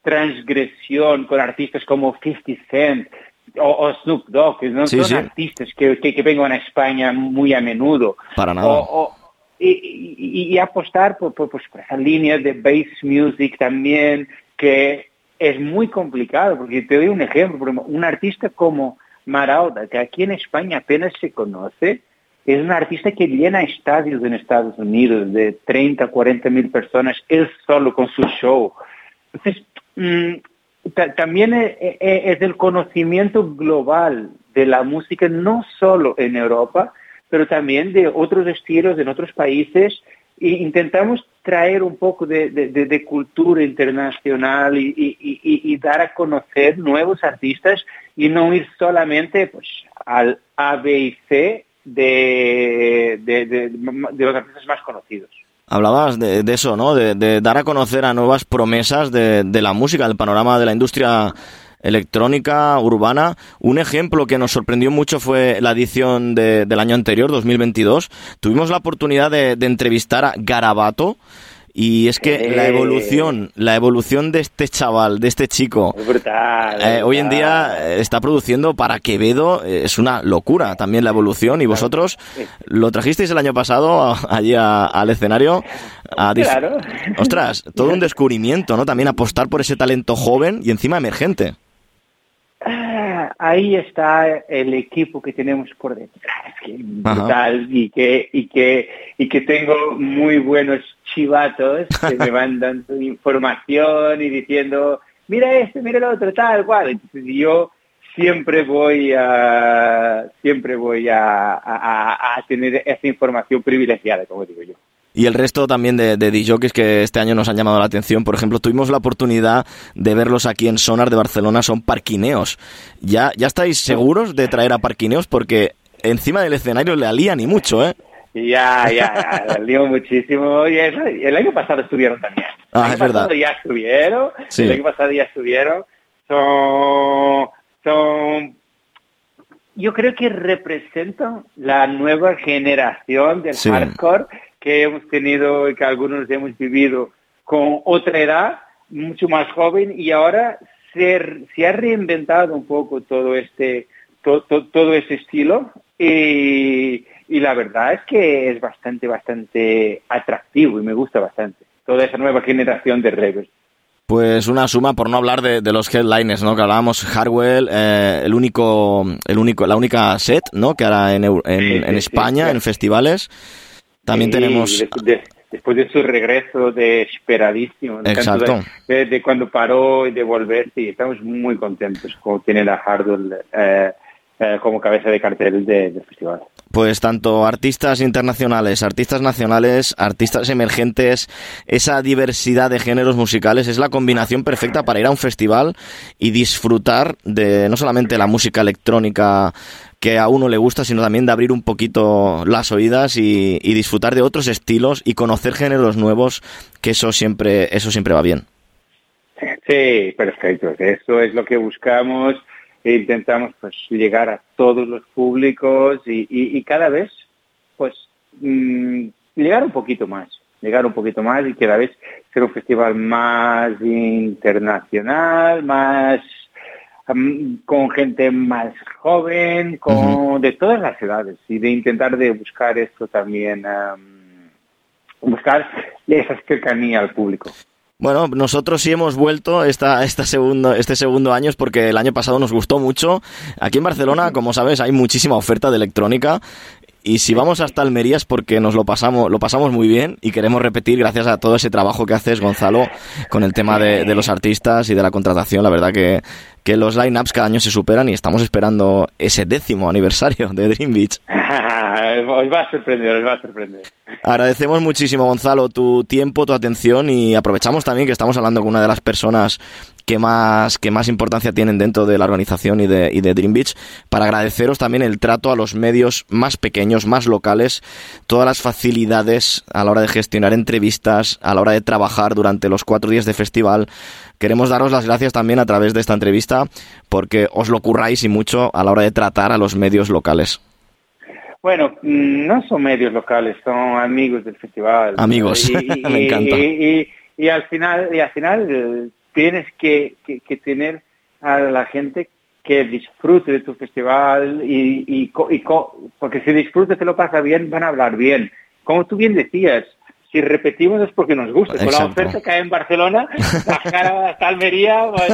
transgresión con artistas como 50 Cent o, o Snoop Dogg, que no Sí, son sí. artistas que, que, que vengan a España muy a menudo. Para nada. O- o- y, y- y apostar por, por, pues, por esa línea de bass music también, que es muy complicado, porque te doy un ejemplo, un artista como Marauda, que aquí en España apenas se conoce, es un artista que llena estadios en Estados Unidos de 30, 40 mil personas, él solo con su show. Entonces, mm, ta- también e- e- es el conocimiento global de la música, no solo en Europa, pero también de otros estilos en otros países. E intentamos traer un poco de, cultura internacional y, dar a conocer nuevos artistas y no ir solamente pues, al A, de, de- de- los artistas más conocidos. Hablabas de, de eso, ¿no? De, de dar a conocer a nuevas promesas de, de la música, del panorama de la industria electrónica urbana. Un ejemplo que nos sorprendió mucho fue la edición de- del año anterior, 2022. Tuvimos la oportunidad de entrevistar a Garabato. Y es que la Eh. evolución, la evolución de este chaval, de este chico, Es brutal. eh, hoy en día está produciendo para Quevedo, eh, es una locura también la evolución y vosotros lo trajisteis el año pasado allí a- al escenario. A Claro. Ostras, todo un descubrimiento, ¿no? También apostar por ese talento joven y encima emergente. Ah, Ahí está el equipo que tenemos por detrás, que es brutal y que, y que, y que tengo muy buenos chivatos que me van dando información y diciendo, mira este, mira el otro, tal cual. Entonces yo siempre voy a, siempre voy a- a- a tener esa información privilegiada, como digo yo. Y el resto también de, de DJs que este año nos han llamado la atención. Por ejemplo, tuvimos la oportunidad de verlos aquí en Sonar de Barcelona, son Parquineos. ¿Ya, ya estáis seguros de traer a Parquineos? Porque encima del escenario le alían y mucho, ¿eh? Ya, ya, ya, lío muchísimo. Y el, el año pasado estuvieron también. El Ah, año es verdad. pasado ya estuvieron. Sí. El año pasado ya estuvieron. Son, son, yo creo que representan la nueva generación del Sí. hardcore que hemos tenido y que algunos hemos vivido con otra edad, mucho más joven, y ahora se, se ha reinventado un poco todo este, to- to- todo ese estilo y, y la verdad es que es bastante, bastante atractivo y me gusta bastante toda esa nueva generación de ravers. Pues una suma, por no hablar de, de los headliners, ¿no? Que hablábamos, Hardwell, eh, el único, el único, la única set, ¿no? Que hará en, en, en España, en festivales. También Y tenemos... de- de- después de su regreso de esperadísimo, tanto Exacto. De, de- de cuando paró y de volver, sí, estamos muy contentos como tiene la Hardwell eh, eh, como cabeza de cartel de- del festival. Pues tanto artistas internacionales, artistas nacionales, artistas emergentes, esa diversidad de géneros musicales es la combinación perfecta para ir a un festival y disfrutar de no solamente la música electrónica que a uno le gusta, sino también de abrir un poquito las oídas y, disfrutar de otros estilos y conocer géneros nuevos, que eso siempre, eso siempre va bien. Sí, perfecto. Eso es lo que buscamos. e Intentamos pues llegar a todos los públicos y, y- y cada vez pues mm, llegar un poquito más, llegar un poquito más y cada vez ser un festival más internacional, más con gente más joven, con de todas las edades y de intentar de buscar esto también, am, buscar esa cercanía al público. Bueno, nosotros sí hemos vuelto esta, esta segundo, este segundo año es porque el año pasado nos gustó mucho. Aquí en Barcelona, como sabes, hay muchísima oferta de electrónica. Y si vamos hasta Almería es porque nos lo pasamos, lo pasamos muy bien y queremos repetir gracias a todo ese trabajo que haces, Gonzalo, con el tema de, de los artistas y de la contratación. La verdad que, que los line-ups cada año se superan y estamos esperando ese décimo aniversario de Dream Beach. os va a sorprender, os va a sorprender. Agradecemos muchísimo, Gonzalo, tu tiempo, tu atención y aprovechamos también que estamos hablando con una de las personas que más, que más importancia tienen dentro de la organización y de, y de Dream Beach para agradeceros también el trato a los medios más pequeños, más locales, todas las facilidades a la hora de gestionar entrevistas, a la hora de trabajar durante los cuatro días de festival. Queremos daros las gracias también a través de esta entrevista porque os lo curráis y mucho a la hora de tratar a los medios locales. Bueno, mm, no son medios locales, son amigos del festival. Amigos, me encanta. Y, y- y al final, y al final eh, tienes que, que- que tener a la gente que disfrute de tu festival y, y co- y co- porque si disfruta te lo pasa bien, van a hablar bien. Como tú bien decías, si repetimos es porque nos gusta. Con la oferta que hay en Barcelona, bajar hasta Almería, pues,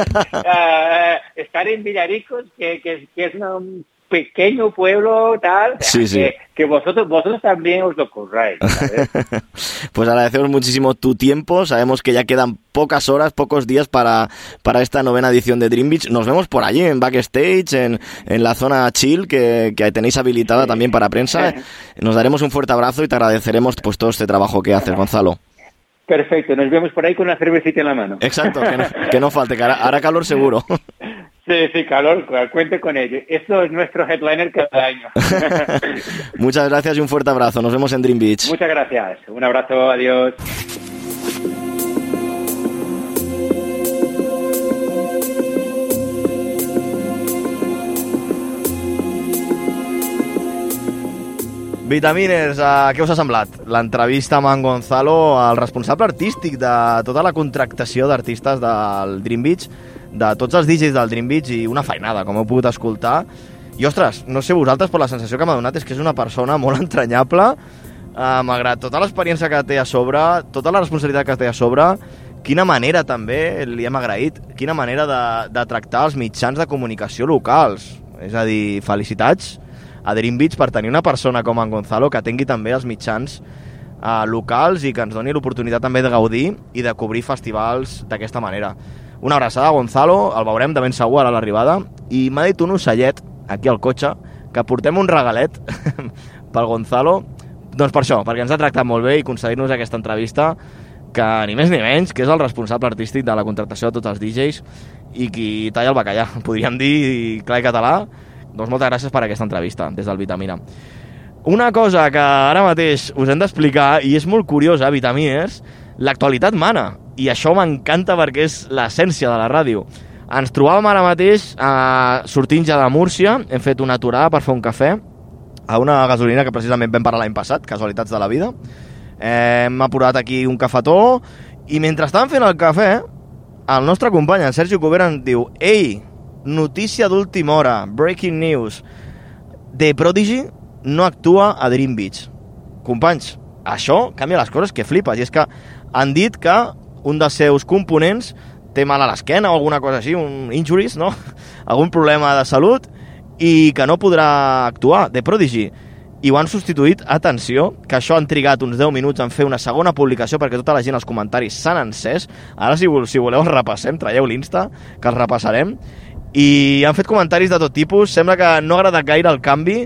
estar en Villaricos, que, que, que es una- un pequeño pueblo, tal, Sí, sí. que, que vosotros vosotros también os lo curráis. ¿sabes? Pues agradecemos muchísimo tu tiempo. Sabemos que ya quedan pocas horas, pocos días para, para esta novena edición de Dream Beach. Nos vemos por allí, en backstage, en, en la zona chill, que, que tenéis habilitada también para prensa. Nos daremos un fuerte abrazo y te agradeceremos pues todo este trabajo que haces, Gonzalo. Perfecto, nos vemos por ahí con una cervecita en la mano. Exacto, que no, que no falte, que hará, hará calor seguro. Sí, sí, calor, cuente con ello. Esto es nuestro headliner cada año. Muchas gracias y un fuerte abrazo. Nos vemos en Dream Beach. Muchas gracias. Un abrazo, adiós. Vitamines, uh, què us ha semblat? L'entrevista amb en Gonzalo, el responsable artístic de tota la contractació d'artistes del Dream Beach, de tots els DJs del Dream Beach i una feinada, com heu pogut escoltar. I, ostres, no sé vosaltres, però la sensació que m'ha donat és que és una persona molt entranyable, uh, malgrat tota l'experiència que té a sobre, tota la responsabilitat que té a sobre, quina manera també, li hem agraït, quina manera de, de tractar els mitjans de comunicació locals. És a dir, felicitats a Dream Beach per tenir una persona com en Gonzalo que tingui també els mitjans eh, locals i que ens doni l'oportunitat també de gaudir i de cobrir festivals d'aquesta manera. Una abraçada a Gonzalo, el veurem de ben segur ara a l'arribada i m'ha dit un ocellet aquí al cotxe que portem un regalet pel Gonzalo doncs per això, perquè ens ha tractat molt bé i concedir-nos aquesta entrevista que ni més ni menys, que és el responsable artístic de la contractació de tots els DJs i qui talla el bacallà, podríem dir clar i català. Doncs moltes gràcies per aquesta entrevista des del Vitamina. Una cosa que ara mateix us hem d'explicar, i és molt curiosa, Vitamines, l'actualitat mana, i això m'encanta perquè és l'essència de la ràdio. Ens trobàvem ara mateix eh, sortint ja de Múrcia, hem fet una aturada per fer un cafè a una gasolina que precisament vam parlar l'any passat, casualitats de la vida. Eh, hem apurat aquí un cafetó i mentre estàvem fent el cafè, el nostre company, en Sergi Covera, ens diu Ei, notícia d'última hora, breaking news. The Prodigy no actua a Dream Beach. Companys, això canvia les coses que flipes. I és que han dit que un dels seus components té mal a l'esquena o alguna cosa així, un injuries, no? Algun problema de salut i que no podrà actuar. The Prodigy i ho han substituït, atenció, que això han trigat uns 10 minuts en fer una segona publicació perquè tota la gent als comentaris s'han encès. Ara, si, si voleu, repassem, traieu l'Insta, que els repassarem. I han fet comentaris de tot tipus, sembla que no ha agradat gaire el canvi,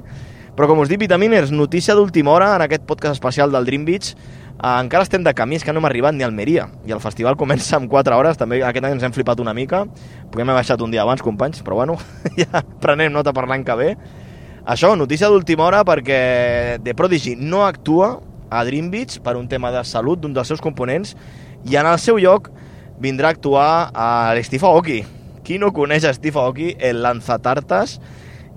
però com us dic, Vitaminers, notícia d'última hora en aquest podcast especial del Dream Beach, eh, encara estem de camí, és que no hem arribat ni a Almeria, i el festival comença en 4 hores, també aquest any ens hem flipat una mica, podem haver baixat un dia abans, companys, però bueno, ja prenem nota per l'any que ve. Això, notícia d'última hora perquè The Prodigy no actua a Dream Beach per un tema de salut d'un dels seus components i en el seu lloc vindrà a actuar a l'Steve Aoki. Qui no coneix Steve Aoki, el lanzatartes,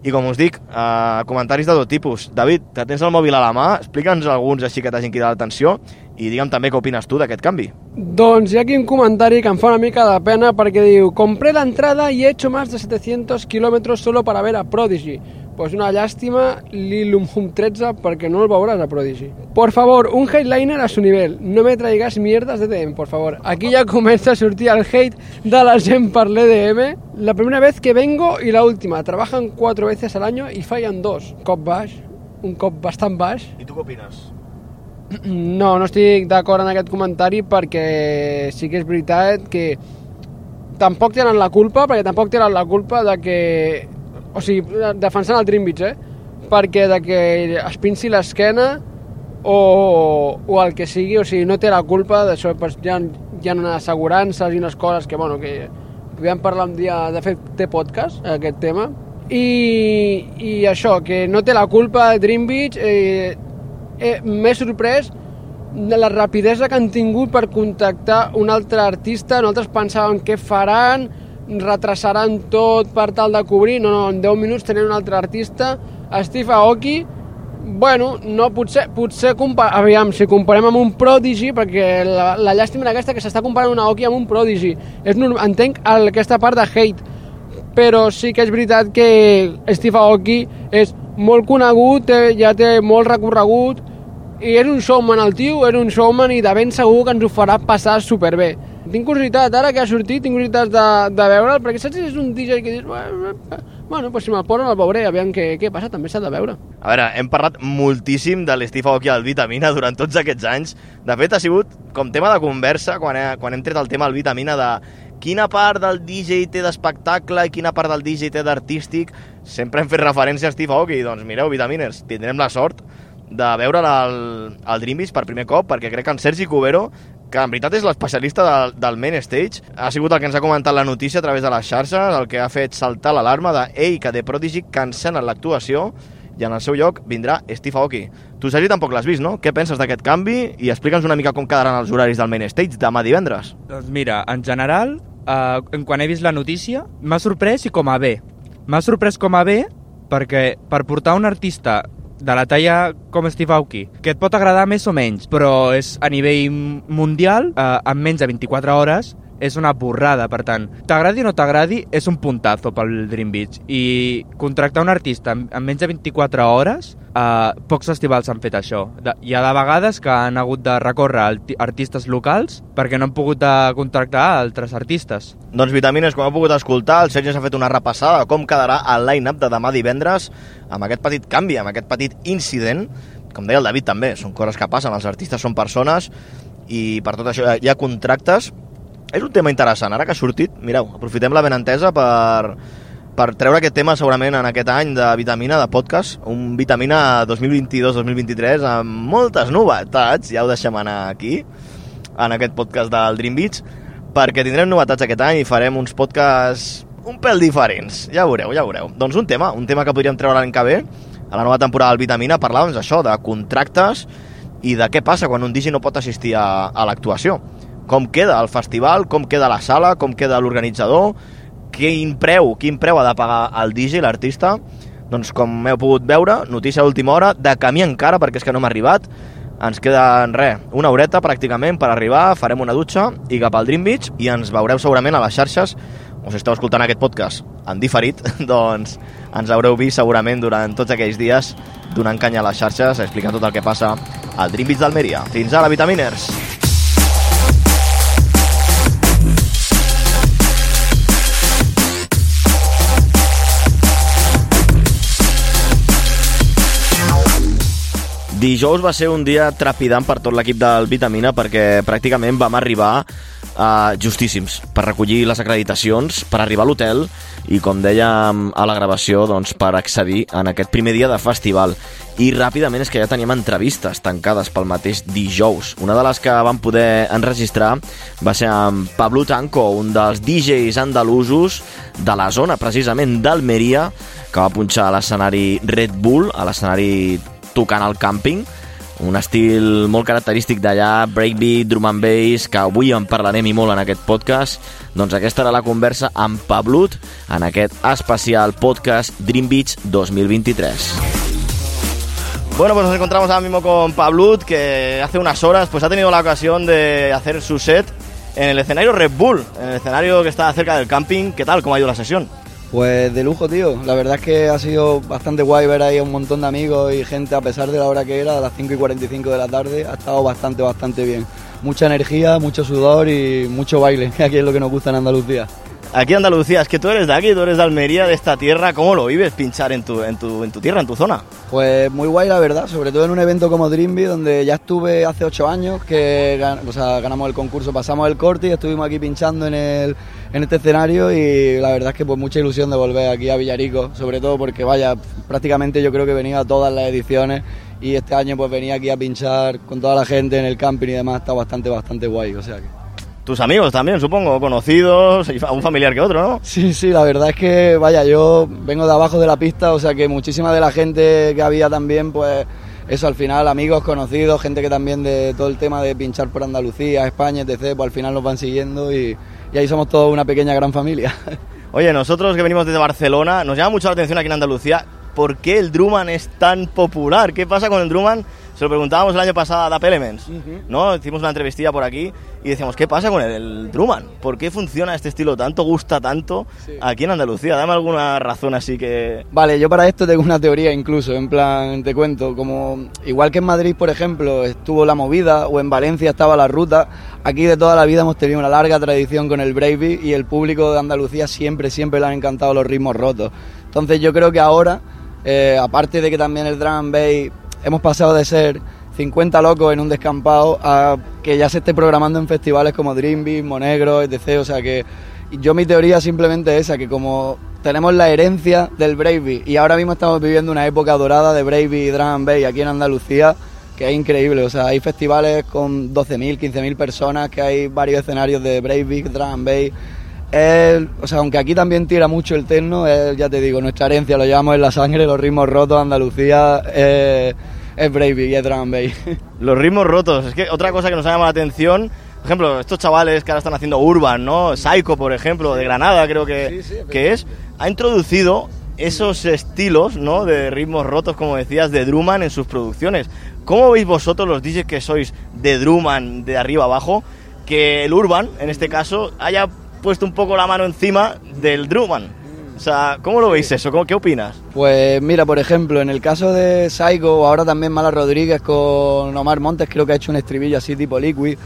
i com us dic, eh, comentaris de tot tipus. David, que tens el mòbil a la mà, explica'ns alguns així que t'hagin cridat l'atenció i digue'm també què opines tu d'aquest canvi. Doncs hi ha aquí un comentari que em fa una mica de pena perquè diu Compré la entrada y he hecho más de 700 kilómetros solo para ver a Prodigy. Pues una llàstima Lilum Hum 13 perquè no el veuràs a Prodigy. Por favor, un headliner a su nivel. No me traigas mierdas de DM, por favor. Aquí ya comença a sortir el hate de la gent per l'EDM. La primera vez que vengo y la última. Trabajan cuatro veces al año y fallan dos. Cop baix, un cop bastant baix. I tu què opines? No, no estic d'acord en aquest comentari perquè sí que és veritat que tampoc tenen la culpa, perquè tampoc tenen la culpa de que... O sigui, defensant el Beach, eh? Perquè de que es pinci l'esquena o, o el que sigui, o sigui, no té la culpa d'això, hi, ha, hi ha unes assegurances i unes coses que, bueno, que podem parlar un dia, de fet, té podcast, aquest tema, i, i això, que no té la culpa de Dream Beach, eh, eh, m'he sorprès de la rapidesa que han tingut per contactar un altre artista, nosaltres pensàvem què faran, retrasaran tot per tal de cobrir, no, no, en 10 minuts tenen un altre artista, Steve Aoki, bueno, no, potser, potser compa aviam, si comparem amb un Prodigy, perquè la, la llàstima era aquesta que s'està comparant un Aoki amb un Prodigy, és normal, entenc el, aquesta part de hate, però sí que és veritat que Steve Aoki és molt conegut, té, ja té molt recorregut, i és un showman el tio, és un showman i de ben segur que ens ho farà passar superbé. Tinc curiositat, ara que ha sortit, tinc curiositat de, de veure'l, perquè saps si és un DJ que dius, bueno, pues si me'l posen el veuré, aviam què, què passa, també s'ha de veure. A veure, hem parlat moltíssim de l'Steve Aoki al Vitamina durant tots aquests anys. De fet, ha sigut com tema de conversa quan, he, quan hem tret el tema al Vitamina de quina part del DJ té d'espectacle i quina part del DJ té d'artístic. Sempre hem fet referència a Steve Aoki. Doncs mireu, Vitaminers, tindrem la sort de veure al, al Dream Beach per primer cop, perquè crec que en Sergi Cubero, que en veritat és l'especialista del, del main stage, ha sigut el que ens ha comentat la notícia a través de les xarxes, el que ha fet saltar l'alarma de ei, que The Prodigy cancelen l'actuació i en el seu lloc vindrà Steve Aoki. Tu, Sergi, tampoc l'has vist, no? Què penses d'aquest canvi? I explica'ns una mica com quedaran els horaris del main stage demà divendres. Doncs mira, en general, eh, quan he vist la notícia, m'ha sorprès i com a bé. M'ha sorprès com a bé perquè per portar un artista de la talla com Steve Aoki, que et pot agradar més o menys, però és a nivell mundial, eh, en menys de 24 hores, és una borrada, per tant, t'agradi o no t'agradi, és un puntazo pel Dream Beach. I contractar un artista en, en menys de 24 hores, eh, pocs festivals han fet això. De, hi ha de vegades que han hagut de recórrer artistes locals perquè no han pogut de contractar altres artistes. Doncs, Vitamines, com heu pogut escoltar, el Sergi s'ha fet una repassada com quedarà el line-up de demà divendres amb aquest petit canvi, amb aquest petit incident. Com deia el David també, són coses que passen, els artistes són persones i per tot això hi ha contractes és un tema interessant, ara que ha sortit, mireu, aprofitem la benentesa per, per treure aquest tema segurament en aquest any de Vitamina, de podcast, un Vitamina 2022-2023 amb moltes novetats, ja ho deixem anar aquí, en aquest podcast del Dream Beach, perquè tindrem novetats aquest any i farem uns podcasts un pèl diferents, ja veureu, ja veureu. Doncs un tema, un tema que podríem treure l'any que ve, a la nova temporada del Vitamina, parlàvem d'això, de contractes i de què passa quan un DJ no pot assistir a, a l'actuació com queda el festival, com queda la sala, com queda l'organitzador, quin preu, quin preu ha de pagar el DJ, l'artista. Doncs com heu pogut veure, notícia d'última hora, de camí encara, perquè és que no hem arribat, ens queda, res, una horeta pràcticament per arribar, farem una dutxa i cap al Dream Beach i ens veureu segurament a les xarxes us esteu escoltant aquest podcast en diferit, doncs ens haureu vist segurament durant tots aquells dies donant canya a les xarxes, explicant tot el que passa al Dream Beach d'Almeria. Fins ara, Vitaminers! Dijous va ser un dia trepidant per tot l'equip del Vitamina perquè pràcticament vam arribar uh, justíssims per recollir les acreditacions, per arribar a l'hotel i, com dèiem a la gravació, doncs, per accedir en aquest primer dia de festival. I ràpidament és que ja teníem entrevistes tancades pel mateix dijous. Una de les que vam poder enregistrar va ser amb Pablo Tanco, un dels DJs andalusos de la zona, precisament d'Almeria, que va punxar a l'escenari Red Bull, a l'escenari tocant al càmping, un estil molt característic d'allà, breakbeat, drum and bass, que avui en parlarem i molt en aquest podcast. Doncs aquesta era la conversa amb Pablut en aquest especial podcast Dream Beach 2023. Bueno, pues nos encontramos ahora mismo con Pablut, que hace unas horas pues ha tenido la ocasión de hacer su set en el escenario Red Bull, en el escenario que está cerca del camping. ¿Qué tal? ¿Cómo ha ido la sesión? Pues de lujo, tío. La verdad es que ha sido bastante guay ver ahí a un montón de amigos y gente, a pesar de la hora que era, a las 5 y 45 de la tarde, ha estado bastante, bastante bien. Mucha energía, mucho sudor y mucho baile, que aquí es lo que nos gusta en Andalucía. Aquí Andalucía, es que tú eres de aquí, tú eres de Almería, de esta tierra. ¿Cómo lo vives pinchar en tu, en tu, en tu tierra, en tu zona? Pues muy guay, la verdad, sobre todo en un evento como Dreamby, donde ya estuve hace ocho años, que o sea, ganamos el concurso, pasamos el corte y estuvimos aquí pinchando en, el, en este escenario y la verdad es que pues mucha ilusión de volver aquí a Villarico, sobre todo porque vaya, prácticamente yo creo que venía a todas las ediciones y este año pues venía aquí a pinchar con toda la gente en el camping y demás, está bastante, bastante guay, o sea que... Tus amigos también, supongo, conocidos, un familiar que otro, ¿no? Sí, sí, la verdad es que, vaya, yo vengo de abajo de la pista, o sea que muchísima de la gente que había también, pues eso al final, amigos, conocidos, gente que también de todo el tema de pinchar por Andalucía, España, etc., pues al final nos van siguiendo y, y ahí somos todos una pequeña gran familia. Oye, nosotros que venimos desde Barcelona, nos llama mucho la atención aquí en Andalucía, ¿por qué el Drummond es tan popular? ¿Qué pasa con el Drummond? Se lo preguntábamos el año pasado a Dap Elements, ¿no? Hicimos una entrevistilla por aquí y decíamos, ¿qué pasa con el, el Drummond? ¿Por qué funciona este estilo tanto, gusta tanto aquí en Andalucía? Dame alguna razón así que... Vale, yo para esto tengo una teoría incluso, en plan, te cuento, como igual que en Madrid, por ejemplo, estuvo la movida o en Valencia estaba la ruta, aquí de toda la vida hemos tenido una larga tradición con el breakbeat y el público de Andalucía siempre, siempre le han encantado los ritmos rotos. Entonces yo creo que ahora, eh, aparte de que también el drum and bass, hemos pasado de ser 50 locos en un descampado a que ya se esté programando en festivales como Dreambeat, Monegro, etc. O sea que yo mi teoría simplemente es esa, que como tenemos la herencia del breakbeat y ahora mismo estamos viviendo una época dorada de breakbeat y drum and aquí en Andalucía, que es increíble. O sea, hay festivales con 12.000, 15.000 personas, que hay varios escenarios de breakbeat, drum and bass. O sea, aunque aquí también tira mucho el techno, es, ya te digo, nuestra herencia, lo llevamos en la sangre, los ritmos rotos, Andalucía, eh, es breakbeat y es drum bass. Los ritmos rotos, es que otra cosa que nos ha llamado la atención, por ejemplo, estos chavales que ahora están haciendo Urban, ¿no? Psycho, por ejemplo, de Granada creo que, que es, ha introducido esos estilos, ¿no? De ritmos rotos, como decías, de Drummond en sus producciones. ¿Cómo veis vosotros los DJs que sois de Drummond de arriba abajo, que el Urban, en este caso, haya puesto un poco la mano encima del Drummond? O sea, ¿cómo lo veis eso? ¿Cómo, ¿Qué opinas? Pues mira, por ejemplo, en el caso de Saigo, ahora también Mala Rodríguez con Omar Montes, creo que ha hecho un estribillo así tipo liquid.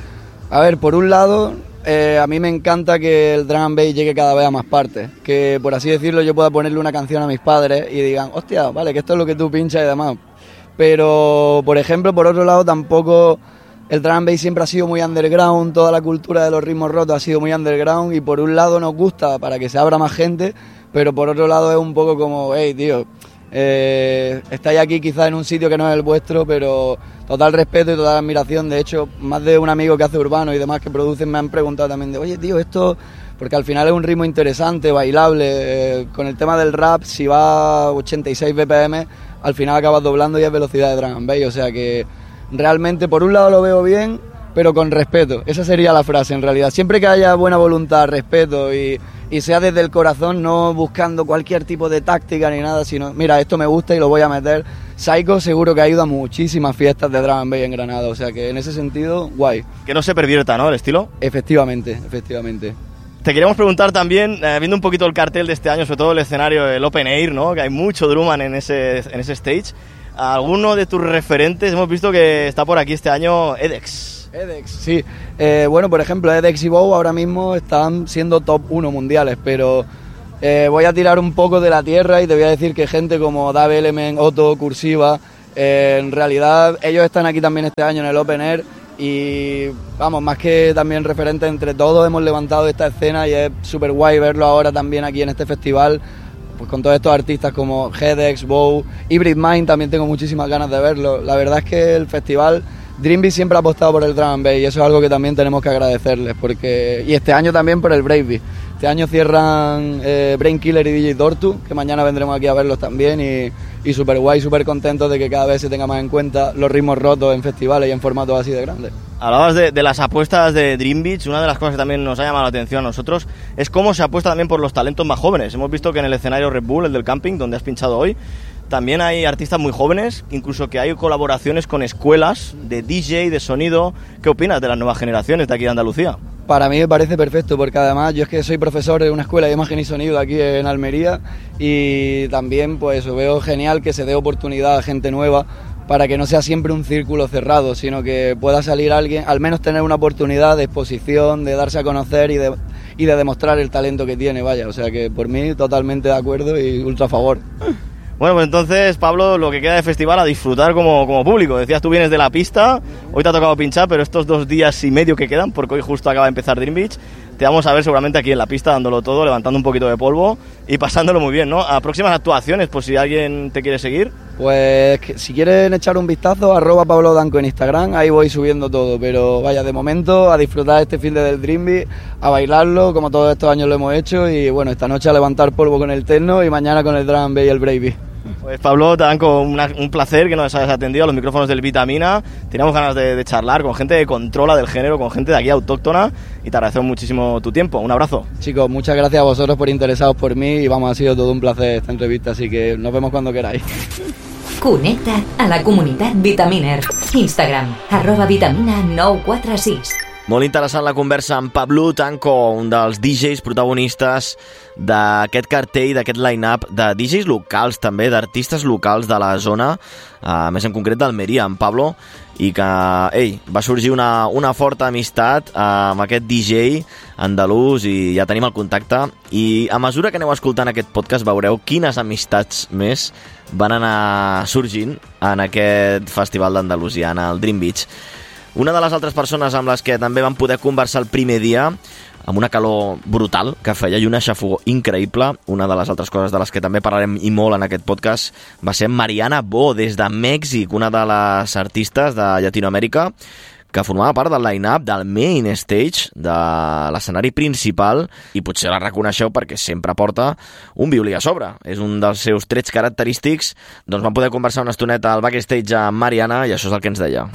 A ver, por un lado, eh, a mí me encanta que el drum and bass llegue cada vez a más partes. Que por así decirlo, yo pueda ponerle una canción a mis padres y digan, hostia, vale, que esto es lo que tú pinchas y demás. Pero, por ejemplo, por otro lado, tampoco el drum bass siempre ha sido muy underground, toda la cultura de los ritmos rotos ha sido muy underground y por un lado nos gusta para que se abra más gente, pero por otro lado es un poco como, hey, tío, eh, estáis aquí quizás en un sitio que no es el vuestro, pero total respeto y total admiración. De hecho, más de un amigo que hace urbano y demás que producen me han preguntado también de, oye, tío, esto, porque al final es un ritmo interesante, bailable. eh, con el tema del rap, si va a 86 BPM, al final acabas doblando y es velocidad de drum bass. O sea que realmente, por un lado lo veo bien, pero con respeto. Esa sería la frase en realidad. Siempre que haya buena voluntad, respeto y, y sea desde el corazón, no buscando cualquier tipo de táctica ni nada, sino, mira, esto me gusta y lo voy a meter. Psycho seguro que ha ido a muchísimas fiestas de drum and bass en Granada, o sea que en ese sentido, guay. Que no se pervierta, ¿no? El estilo. Efectivamente, efectivamente. te queríamos preguntar también, eh, viendo un poquito el cartel de este año, sobre todo el escenario, el Open Air, ¿no? Que hay mucho Drummond en ese, en ese stage. ¿Alguno de tus referentes? Hemos visto que está por aquí este año Edex. Edex, sí. Eh, bueno, por ejemplo, Edex y Bow ahora mismo están siendo top 1 mundiales, pero eh, voy a tirar un poco de la tierra y te voy a decir que gente como Dave Element, Otto, Cursiva, eh, en realidad ellos están aquí también este año en el Open Air y vamos, más que también referentes entre todos hemos levantado esta escena y es súper guay verlo ahora también aquí en este festival pues con todos estos artistas como Hedex, Bow, Hybrid Mind también tengo muchísimas ganas de verlo. La verdad es que el festival Dreambeat siempre ha apostado por el drum and bass y eso es algo que también tenemos que agradecerles porque y este año también por el Brave Este año cierran eh, Brain Killer y DJ Tortu, que mañana vendremos aquí a verlos también y, y súper guay, súper contentos de que cada vez se tenga más en cuenta los ritmos rotos en festivales y en formatos así de grandes. Hablabas de, de las apuestas de Dream Beach, una de las cosas que también nos ha llamado la atención a nosotros es cómo se apuesta también por los talentos más jóvenes. Hemos visto que en el escenario Red Bull, el del camping, donde has pinchado hoy, también hay artistas muy jóvenes, incluso que hay colaboraciones con escuelas de DJ, de sonido. ¿Qué opinas de las nuevas generaciones de aquí de Andalucía? Para mí me parece perfecto porque además yo es que soy profesor de una escuela de imagen y sonido aquí en Almería y también pues veo genial que se dé oportunidad a gente nueva para que no sea siempre un círculo cerrado, sino que pueda salir alguien, al menos tener una oportunidad de exposición, de darse a conocer y de, y de demostrar el talento que tiene, vaya, o sea que por mí totalmente de acuerdo y ultra a favor. Bueno, pues entonces, Pablo, lo que queda de festival a disfrutar como, como público. Decías, tú vienes de la pista, hoy te ha tocado pinchar, pero estos dos días y medio que quedan, porque hoy justo acaba de empezar Dream Beach, te vamos a ver seguramente aquí en la pista dándolo todo, levantando un poquito de polvo y pasándolo muy bien, ¿no? A próximas actuaciones, por si alguien te quiere seguir. Pues si quieren echar un vistazo, arroba Pablo Danco en Instagram, ahí voy subiendo todo, pero vaya, de momento a disfrutar este fin de del Dream Beach, a bailarlo, como todos estos años lo hemos hecho, y bueno, esta noche a levantar polvo con el techno y mañana con el drum y el Bravey. Pues Pablo, te dan con una- un placer que nos hayas atendido a los micrófonos del Vitamina. Teníamos ganas de, de charlar con gente que controla del género, con gente de aquí autóctona y te agradecemos muchísimo tu tiempo. Un abrazo. Chicos, muchas gracias a vosotros por interesados por mí y vamos, ha sido todo un placer esta entrevista, así que nos vemos cuando queráis. Connecta a la comunitat Vitaminer. Instagram, arroba vitamina 946. Molt interessant la conversa amb Pablo Tanco, un dels DJs protagonistes d'aquest cartell, d'aquest line-up, de DJs locals també, d'artistes locals de la zona, eh, més en concret d'Almeria, amb Pablo, i que, ei, va sorgir una, una forta amistat eh, amb aquest DJ andalús i ja tenim el contacte i a mesura que aneu escoltant aquest podcast veureu quines amistats més van anar sorgint en aquest festival d'Andalusia, en el Dream Beach. Una de les altres persones amb les que també vam poder conversar el primer dia, amb una calor brutal que feia i una xafogó increïble, una de les altres coses de les que també parlarem i molt en aquest podcast, va ser Mariana Bo, des de Mèxic, una de les artistes de Llatinoamèrica, que formava part del line-up del main stage de l'escenari principal i potser la reconeixeu perquè sempre porta un violí a sobre. És un dels seus trets característics. Doncs vam poder conversar una estoneta al backstage amb Mariana i això és el que ens deia.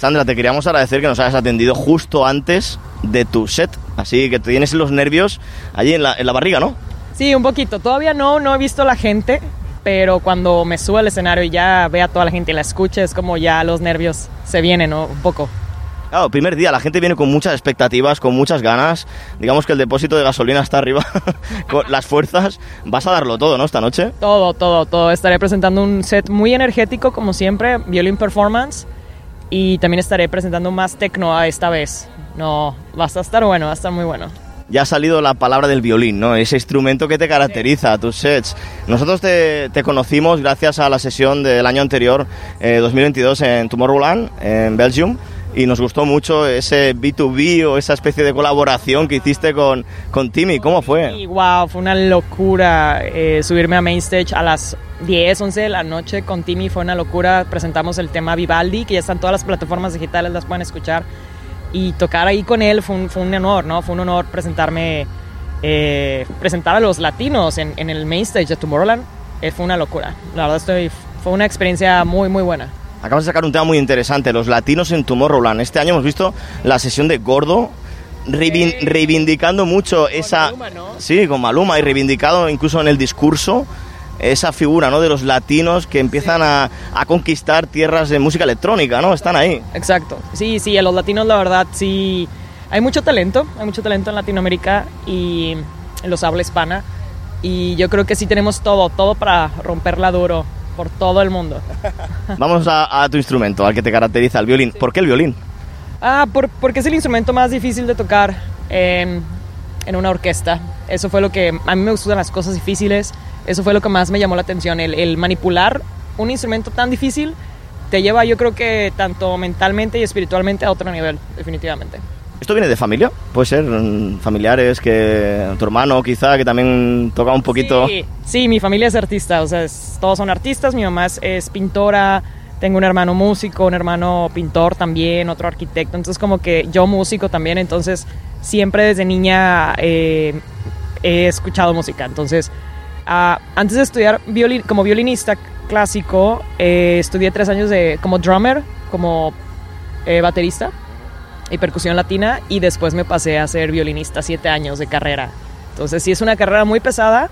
Sandra, te queríamos agradecer que nos hayas atendido justo antes de tu set. Así que tienes los nervios allí en la, en la barriga, ¿no? Sí, un poquito. Todavía no, no he visto la gente, pero cuando me subo al escenario y ya vea a toda la gente y la escuche, es como ya los nervios se vienen, ¿no? Un poco. Claro, primer día, la gente viene con muchas expectativas, con muchas ganas. Digamos que el depósito de gasolina está arriba, con las fuerzas. Vas a darlo todo, ¿no? Esta noche. Todo, todo, todo. Estaré presentando un set muy energético, como siempre, violin performance. Y también estaré presentando más techno a esta vez. No, va a estar bueno, va a estar muy bueno. Ya ha salido la palabra del violín, ¿no? Ese instrumento que te caracteriza, tus sets. Nosotros te, te conocimos gracias a la sesión del año anterior, eh, 2022, en Tomorrowland, en Belgium. Y nos gustó mucho ese B2B o esa especie de colaboración que hiciste con, con Timmy. ¿Cómo fue? Wow, fue una locura eh, subirme a main stage a las 10, 11 de la noche con Timmy. Fue una locura. Presentamos el tema Vivaldi, que ya están todas las plataformas digitales, las pueden escuchar. Y tocar ahí con él fue un, fue un honor, ¿no? Fue un honor presentarme, eh, presentar a los latinos en, en el main stage de Tomorrowland. Eh, fue una locura. La verdad, estoy, fue una experiencia muy, muy buena. Acabas de sacar un tema muy interesante, los latinos en Tomorrowland. Este año hemos visto la sesión de Gordo reivin- reivindicando mucho esa... Maluma, ¿no? Sí, con Maluma y reivindicado incluso en el discurso esa figura ¿no? de los latinos que empiezan a, a conquistar tierras de música electrónica, ¿no? Están ahí. Exacto. Sí, sí, a los latinos la verdad sí hay mucho talento, hay mucho talento en Latinoamérica y en los habla hispana. Y yo creo que sí tenemos todo, todo para romperla duro por todo el mundo. Vamos a, a tu instrumento, al que te caracteriza, el violín. ¿Por qué el violín? Ah, por- porque es el instrumento más difícil de tocar en, en una orquesta. Eso fue lo que a mí me gustan las cosas difíciles. Eso fue lo que más me llamó la atención. El, el manipular un instrumento tan difícil te lleva, yo creo que tanto mentalmente y espiritualmente a otro nivel, definitivamente. ¿Esto viene de familia? Puede ser mm, familiares, que tu hermano quizá, que también toca un poquito... Sí, sí, mi familia es artista, o sea, es- todos son artistas. Mi mamá es, es pintora, tengo un hermano músico, un hermano pintor también, otro arquitecto. Entonces, como que yo músico también, entonces siempre desde niña eh, he escuchado música. Entonces, ah, antes de estudiar violin, como violinista clásico, eh, estudié tres años de, como drummer, como eh, baterista y percusión latina y después me pasé a ser violinista siete años de carrera. Entonces sí es una carrera muy pesada.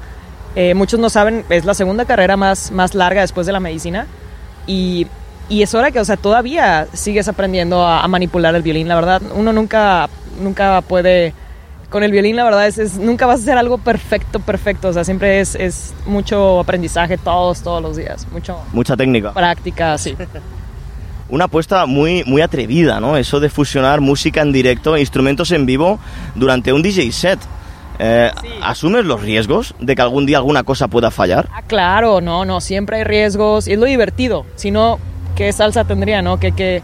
Eh, muchos no saben, es la segunda carrera más, más larga después de la medicina y, y es hora que, o sea, todavía sigues aprendiendo a, a manipular el violín. La verdad, uno nunca, nunca puede... Con el violín, la verdad, es, es- nunca vas a hacer algo perfecto, perfecto. O sea, siempre es, es mucho aprendizaje todos, todos los días. Mucho Mucha técnica. práctica, sí. Una apuesta muy, muy atrevida, ¿no? Eso de fusionar música en directo, instrumentos en vivo durante un DJ set. Eh, ¿Asumes los riesgos de que algún día alguna cosa pueda fallar? Ah, claro, no, no, siempre hay riesgos y es lo divertido. Si no, ¿qué salsa tendría, no? ¿Qué, qué,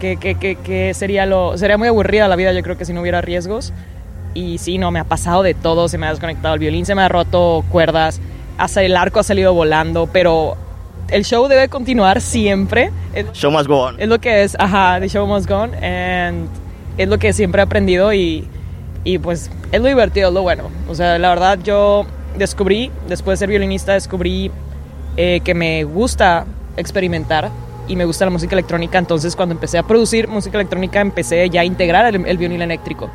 qué, qué, qué- qué sería lo...? Sería muy aburrida la vida, yo creo que si no hubiera riesgos. Y sí, no, me ha pasado de todo. Se me ha desconectado el violín, se me ha roto cuerdas, hasta el arco ha salido volando, pero el show debe continuar siempre. Show must go on. es lo que es, ajá, the show must go on, and es lo que siempre he aprendido y, y pues es lo divertido, es lo bueno. O sea, la verdad yo descubrí, después de ser violinista, descubrí eh, que me gusta experimentar y me gusta la música electrónica, entonces cuando empecé a producir música electrónica empecé ya a integrar el, el violín eléctrico,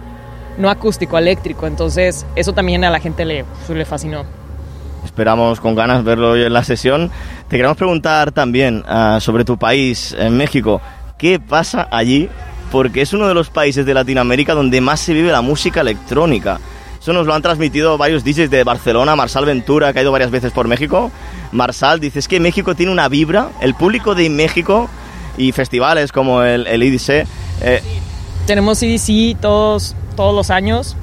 no acústico, eléctrico, entonces eso también a la gente le, le fascinó. Esperamos con ganas verlo hoy en la sesión. Te queremos preguntar también ah, sobre tu país, en México. ¿Qué pasa allí? Porque es uno de los países de Latinoamérica donde más se vive la música electrónica. Eso nos lo han transmitido varios DJs de Barcelona, Marsal Ventura, que ha ido varias veces por México. Marsal dice, es que México tiene una vibra, el público de México y festivales como el, el IDC, eh, tenemos CDC todos, todos los años.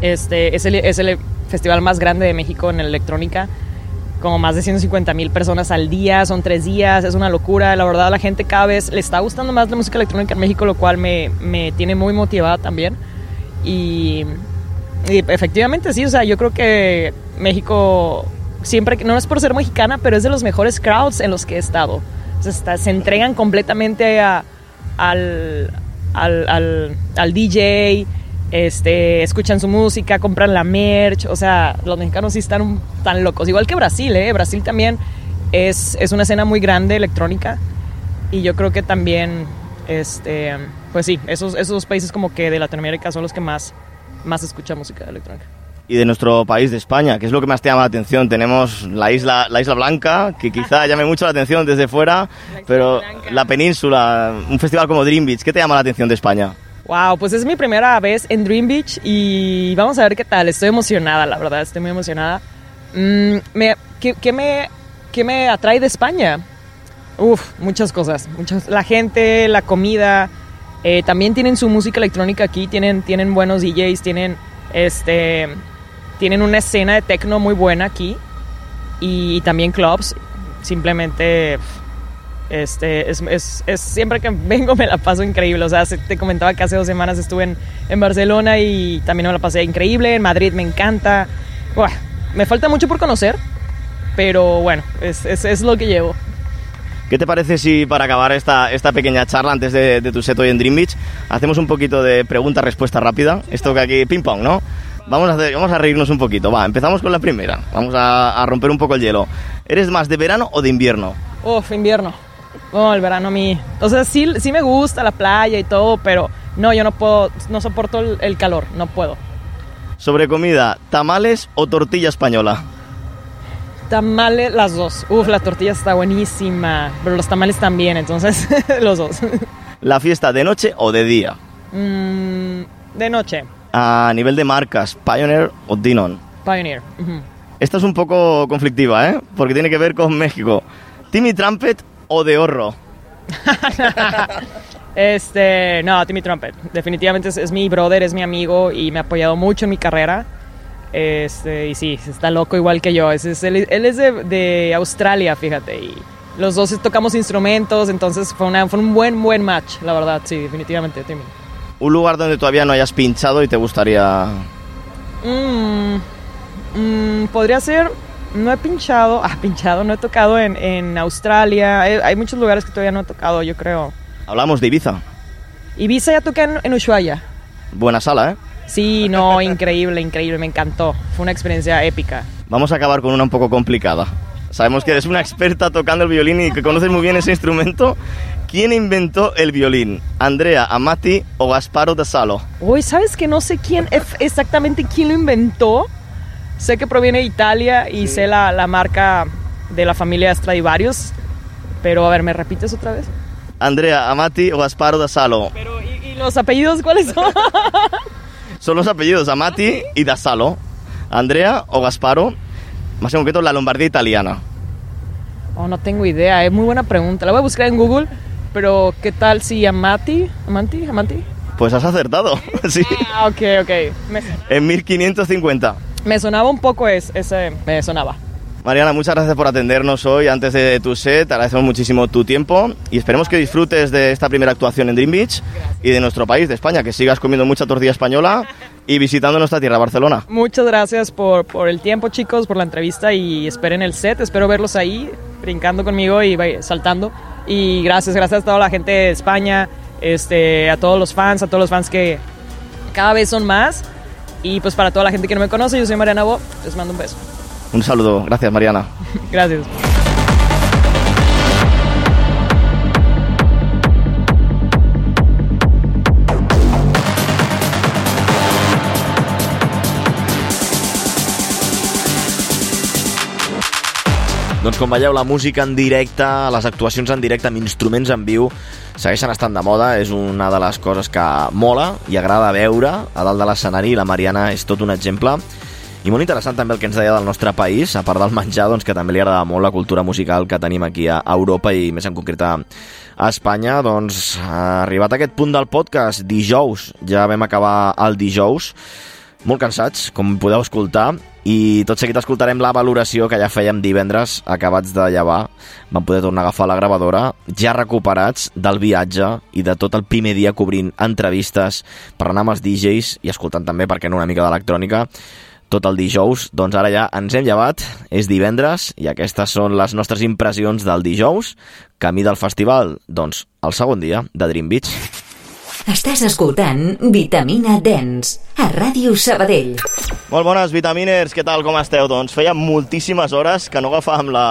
Este, es, el, es el festival más grande de México en electrónica. Como más de 150 mil personas al día, son tres días, es una locura. La verdad, la gente cada vez le está gustando más la música electrónica en México, lo cual me, me tiene muy motivada también. Y, efectivamente, sí, o sea, yo creo que México siempre, no es por ser mexicana, pero es de los mejores crowds en los que he estado. Se entregan completamente al, al, al DJ, este, escuchan su música, compran la merch, o sea, los mexicanos sí están tan locos, igual que Brasil, ¿eh? Brasil también es, es una escena muy grande electrónica y yo creo que también, este, pues sí, esos, esos países como que de Latinoamérica son los que más, más escuchan música electrónica. y de nuestro país, de España, que es lo que más te llama la atención. Tenemos la isla, la isla Blanca, que quizá llame mucho la atención desde fuera, pero Blanca. la península, un festival como Dream Beach, ¿qué te llama la atención de España? Wow, pues es mi primera vez en Dream Beach y vamos a ver qué tal. Estoy emocionada, la verdad, estoy muy emocionada. Mm, me- ¿qué, me, qué me atrae de España? Uf, muchas cosas. Muchas, la gente, la comida. eh, también tienen su música electrónica aquí, tienen, tienen buenos DJs, tienen, este, tienen una escena de techno muy buena aquí y, también clubs. Simplemente este, es, es- es- siempre que vengo me la paso increíble. O sea, se- te comentaba que hace dos semanas estuve en, en Barcelona y también me la pasé increíble. En Madrid me encanta. Me falta mucho por conocer, pero bueno, es, es, lo que llevo. ¿Qué te parece si para acabar esta, esta pequeña charla antes de, de tu set hoy en Dream Beach hacemos un poquito de pregunta-respuesta rápida? Esto que aquí, ping pong, ¿no? Vamos a, hacer- vamos a reírnos un poquito. Va, empezamos con la primera. Vamos a, a romper un poco el hielo. ¿Eres más de verano o de invierno? Uf, invierno. No, el verano a mí. O sea, sí, sí me gusta la playa y todo, pero no, yo no puedo, no soporto el, el calor, no puedo. Sobre comida, ¿tamales o tortilla española? Tamales, las dos. Uf, la tortilla está buenísima, pero los tamales también, entonces los dos. ¿La fiesta de noche o de día? Mm, De noche. A nivel de marcas, Pioneer o Denon. Pioneer. Esta es un poco conflictiva, ¿eh? Porque tiene que ver con México. ¿Timmy Trumpet o de Horro? Este, no, Timmy Trumpet. Definitivamente es, es mi brother, es mi amigo y me ha apoyado mucho en mi carrera. Este, y sí, está loco igual que yo. Es, es- él, él es de, de Australia, fíjate. Y los dos tocamos instrumentos, entonces fue, una, fue un buen, buen match, la verdad. Sí, definitivamente, Timmy. Un lugar donde todavía no hayas pinchado y te gustaría... Mm, mm, podría ser. No he pinchado. Ah, pinchado, no he tocado en, en Australia. Hay, hay muchos lugares que todavía no he tocado, yo creo. Hablamos de Ibiza. Ibiza ya toqué en, en Ushuaia. Buena sala, ¿eh? Sí, no, increíble, increíble, me encantó. Fue una experiencia épica. Vamos a acabar con una un poco complicada. Sabemos que eres una experta tocando el violín y que conoces muy bien ese instrumento. ¿Quién inventó el violín? ¿Andrea Amati o Gasparo de Salo? Uy, ¿sabes que no sé quién, exactamente quién lo inventó? Sé que proviene de Italia y sé la, la marca de la familia Stradivarius. Pero a ver, ¿me repites otra vez? ¿Andrea Amati o Gasparo de Salo? Pero, ¿y, y los apellidos cuáles son? Son los apellidos Amati y da Salo. ¿Andrea o Gasparo? Más en concreto, la Lombardía italiana. Oh, no tengo idea, es muy buena pregunta. La voy a buscar en Google, pero ¿qué tal si Amati? ¿Amanti? ¿Amanti? Pues has acertado, sí. Ah, ok, ok. Me, En 1550. Me sonaba un poco es- ese, me sonaba. Mariana, muchas gracias por atendernos hoy antes de tu set. Te agradecemos muchísimo tu tiempo y esperemos que disfrutes de esta primera actuación en Dream Beach y de nuestro país, de España, que sigas comiendo mucha tortilla española y visitando nuestra tierra, Barcelona. Muchas gracias por, por el tiempo, chicos, por la entrevista y esperen el set. Espero verlos ahí, brincando conmigo y saltando. Y gracias, gracias a toda la gente de España, este, a todos los fans, a todos los fans que cada vez son más. Y pues para toda la gente que no me conoce, yo soy Mariana Bo, les mando un beso. Un saludo. Gracias, Mariana. Gracias. Doncs com veieu, la música en directe, les actuacions en directe amb instruments en viu segueixen estant de moda, és una de les coses que mola i agrada veure. A dalt de l'escenari la Mariana és tot un exemple. I molt interessant també el que ens deia del nostre país, a part del menjar, doncs, que també li agrada molt la cultura musical que tenim aquí a Europa i més en concret a a Espanya. Doncs, arribat a aquest punt del podcast, dijous, ja vam acabar el dijous, molt cansats, com podeu escoltar, i tot seguit escoltarem la valoració que ja fèiem divendres, acabats de llevar. Vam poder tornar a agafar la gravadora, ja recuperats del viatge i de tot el primer dia cobrint entrevistes, parlant amb els DJs i escoltant també, perquè no, una mica d'electrònica, tot el dijous. Doncs ara ja ens hem llevat, és divendres, i aquestes són les nostres impressions del dijous, camí del festival, doncs el segon dia de Dream Beach. Estàs escoltant Vitamina Dance a Ràdio Sabadell. Molt bones, vitaminers, què tal, com esteu? Doncs feia moltíssimes hores que no agafàvem la,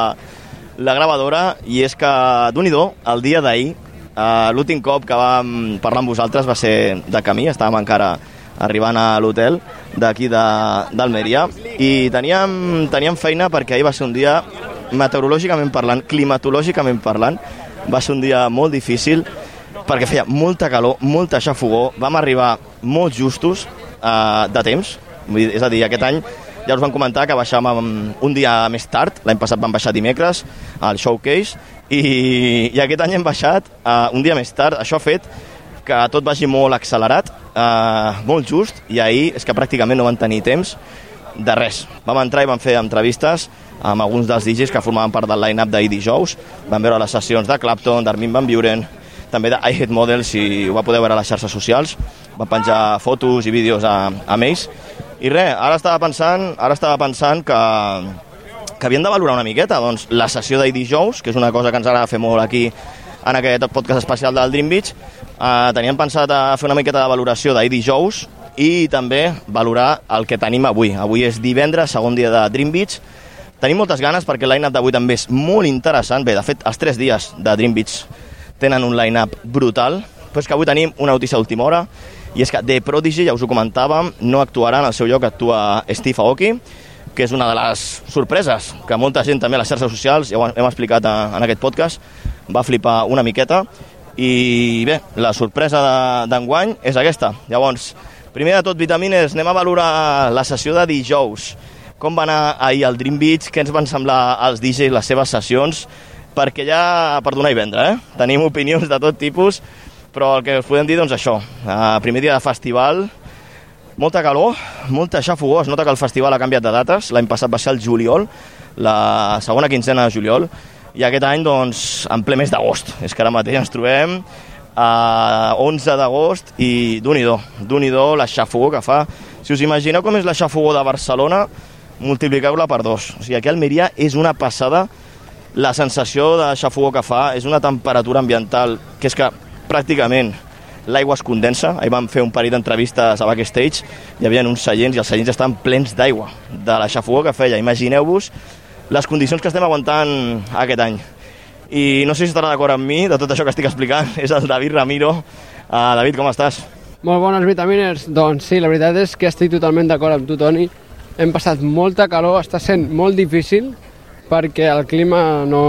la gravadora i és que, d'un i el dia d'ahir, eh, l'últim cop que vam parlar amb vosaltres va ser de camí, estàvem encara arribant a l'hotel d'aquí d'Almeria i teníem, teníem feina perquè ahir va ser un dia meteorològicament parlant, climatològicament parlant, va ser un dia molt difícil perquè feia molta calor, molta xafogó, vam arribar molt justos eh, de temps, Vull dir, és a dir, aquest any ja us vam comentar que baixàvem un dia més tard, l'any passat vam baixar dimecres al showcase i, i aquest any hem baixat uh, un dia més tard, això ha fet que tot vagi molt accelerat, uh, molt just, i ahir és que pràcticament no van tenir temps de res. Vam entrar i vam fer entrevistes amb alguns dels DJs que formaven part del line-up d'ahir dijous, vam veure les sessions de Clapton, d'Armin Van Buren, també de I Hate Models, si ho va poder veure a les xarxes socials, va penjar fotos i vídeos a, amb ells, i res, ara estava pensant, ara estava pensant que, que havien de valorar una miqueta doncs, la sessió d'ahir dijous, que és una cosa que ens agrada fer molt aquí en aquest podcast especial del Dream Beach. Eh, teníem pensat a fer una miqueta de valoració d'ahir dijous i també valorar el que tenim avui. Avui és divendres, segon dia de Dream Beach. Tenim moltes ganes perquè line-up d'avui també és molt interessant. Bé, de fet, els tres dies de Dream Beach tenen un line-up brutal, però és que avui tenim una notícia d'última hora, i és que The Prodigy, ja us ho comentàvem, no actuarà en el seu lloc, actua Steve Aoki, que és una de les sorpreses que molta gent també a les xarxes socials, ja ho hem explicat en aquest podcast, va flipar una miqueta, i bé, la sorpresa de- d'enguany és aquesta. Llavors, Primer de tot, vitamines, anem a valorar la sessió de dijous. Com va anar ahir al Dream Beach, què ens van semblar els DJs, les seves sessions, perquè ja per donar i vendre, eh? Tenim opinions de tot tipus, però el que us podem dir, doncs això, uh, primer dia de festival, molta calor, molta xafogó, es nota que el festival ha canviat de dates, l'any passat va ser el juliol, la segona quinzena de juliol, i aquest any, doncs, en ple mes d'agost. És que ara mateix ens trobem a 11 d'agost i d'un i do, d'un i do la xafogó que fa. Si us imagineu com és la xafogó de Barcelona, multipliqueu-la per dos. O sigui, aquí a Almeria és una passada la sensació de xafogó que fa, és una temperatura ambiental que és que pràcticament l'aigua es condensa. Ahir vam fer un parell d'entrevistes a backstage, hi havia uns seients i els seients estaven plens d'aigua de la xafogó que feia. Imagineu-vos les condicions que estem aguantant aquest any. I no sé si estarà d'acord amb mi, de tot això que estic explicant, és el David Ramiro. Uh, David, com estàs? Molt bones vitamines. Doncs sí, la veritat és que estic totalment d'acord amb tu, Toni. Hem passat molta calor, està sent molt difícil perquè el clima no,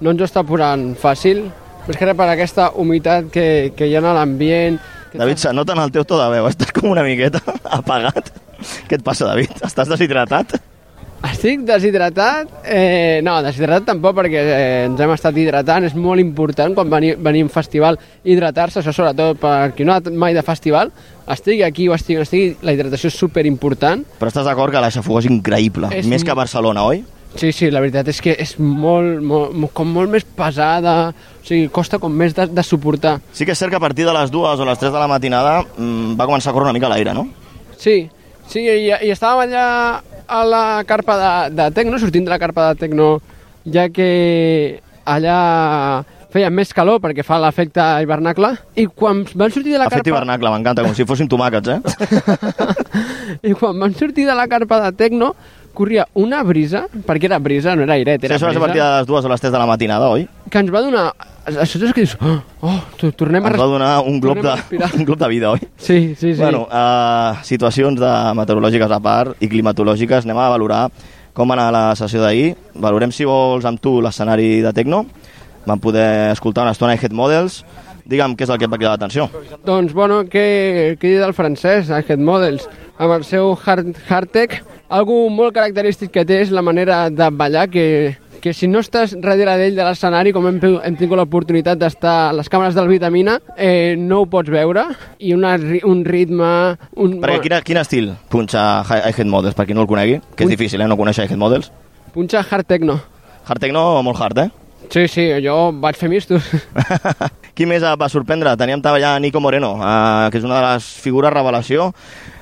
no ens ho està posant fàcil. Més que res per aquesta humitat que, que hi ha a l'ambient. David, se nota en el teu to de veu, estàs com una miqueta apagat. Què et passa, David? Estàs deshidratat? Estic deshidratat? Eh, no, deshidratat tampoc perquè eh, ens hem estat hidratant. És molt important quan venim, venim festival hidratar-se, això sobretot per qui no ha anat mai de festival. Estigui aquí o estigui on estigui, la hidratació és super important. Però estàs d'acord que la xafogó és increïble, És més que a Barcelona, oi? Sí, sí, la veritat és que és molt, molt, mo- com molt més pesada, o sigui, costa com més de, de suportar. Sí que és cert que a partir de les dues o les tres de la matinada mmm, va començar a córrer una mica l'aire, no? Sí, sí, i, i estàvem allà a la carpa de, de Tecno, sortint de la carpa de Tecno, ja que allà feia més calor perquè fa l'efecte hivernacle, i quan van sortir de la Efecte carpa... hivernacle, m'encanta, com si fossin tomàquets, eh? I quan van sortir de la carpa de Tecno, corria una brisa, perquè era brisa, no era airet, Sí, era això va ser a partir brisa, de les dues o les tres de la matinada, oi? que ens va donar... Això és que dius, oh, oh to- tornem a... Ens va donar un glob, de, un glob de vida, oi? Sí, sí, sí. Bueno, uh, situacions de meteorològiques a part i climatològiques, anem a valorar com va anar la sessió d'ahir. Valorem, si vols, amb tu l'escenari de Tecno. Vam poder escoltar una estona de Head Models. Digue'm què és el que et va cridar l'atenció. Doncs, bueno, què dir del francès, aquest Models, amb el seu hard, algo molt característic que té és la manera de ballar, que, que si no estàs darrere d'ell de l'escenari, com hem, hem tingut l'oportunitat d'estar a les càmeres del Vitamina, eh, no ho pots veure, i una, un ritme... Un, Perquè quin, quin estil punxa Hi- Head Models, per qui no el conegui? Que és difícil, eh, no conèixer Head Models. punxa hard techno. Hard Techno, molt hard, eh? Sí, sí, jo vaig fer mistos. Qui més va sorprendre? Teníem allà Nico Moreno, eh, que és una de les figures revelació,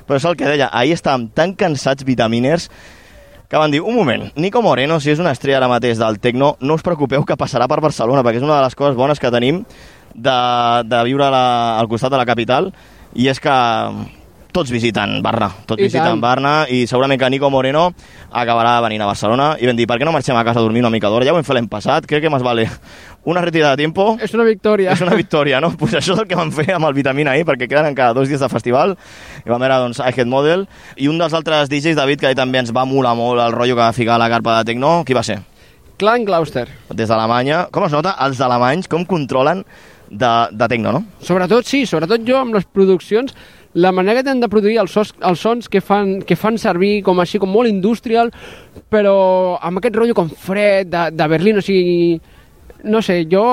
però és el que deia, ahir estàvem tan cansats vitaminers que van dir, un moment, Nico Moreno, si és una estrella ara mateix del Tecno, no us preocupeu que passarà per Barcelona, perquè és una de les coses bones que tenim de, de viure la, al costat de la capital, i és que tots visiten Barna, tots I visiten tant. Barna, i segurament que Nico Moreno acabarà venint a Barcelona, i vam dir, per què no marxem a casa a dormir una mica d'hora? Ja ho hem fet l'any passat, crec que més vale una retirada de tiempo és una victòria. és una victòria, no? Pues això és el que vam fer amb el Vitamina ahir, perquè queden encara dos dies de festival, i vam veure, doncs, I Head Model, i un dels altres DJs, David, que ahir també ens va molar molt el rotllo que va ficar a la carpa de Tecno, qui va ser? Clan Gloucester. Des d'Alemanya. Com es nota, els alemanys, com controlen de, de Tecno, no? Sobretot, sí, sobretot jo amb les produccions, la manera que tenen de produir els, sos, els sons que fan, que fan servir com així, com molt industrial, però amb aquest rotllo com fred de, de Berlín, o sigui, no sé, jo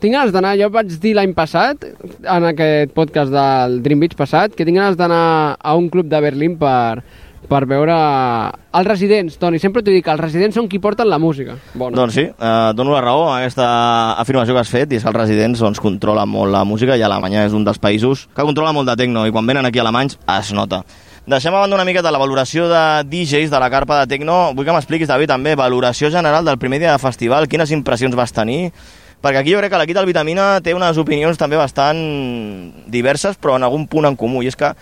tinc ganes d'anar, jo vaig dir l'any passat, en aquest podcast del Dream Beach passat, que tinc ganes d'anar a un club de Berlín per, per veure els residents, Toni, sempre t'ho dic, els residents són qui porten la música. Bona. Doncs sí, eh, dono la raó a aquesta afirmació que has fet, i és que els residents doncs, controlen molt la música, i Alemanya és un dels països que controla molt de tecno, i quan venen aquí alemanys es nota. Deixem a banda una miqueta la valoració de DJs de la carpa de Tecno. Vull que m'expliquis, David, també, valoració general del primer dia de festival, quines impressions vas tenir? Perquè aquí jo crec que l'equip del Vitamina té unes opinions també bastant diverses, però en algun punt en comú, i és que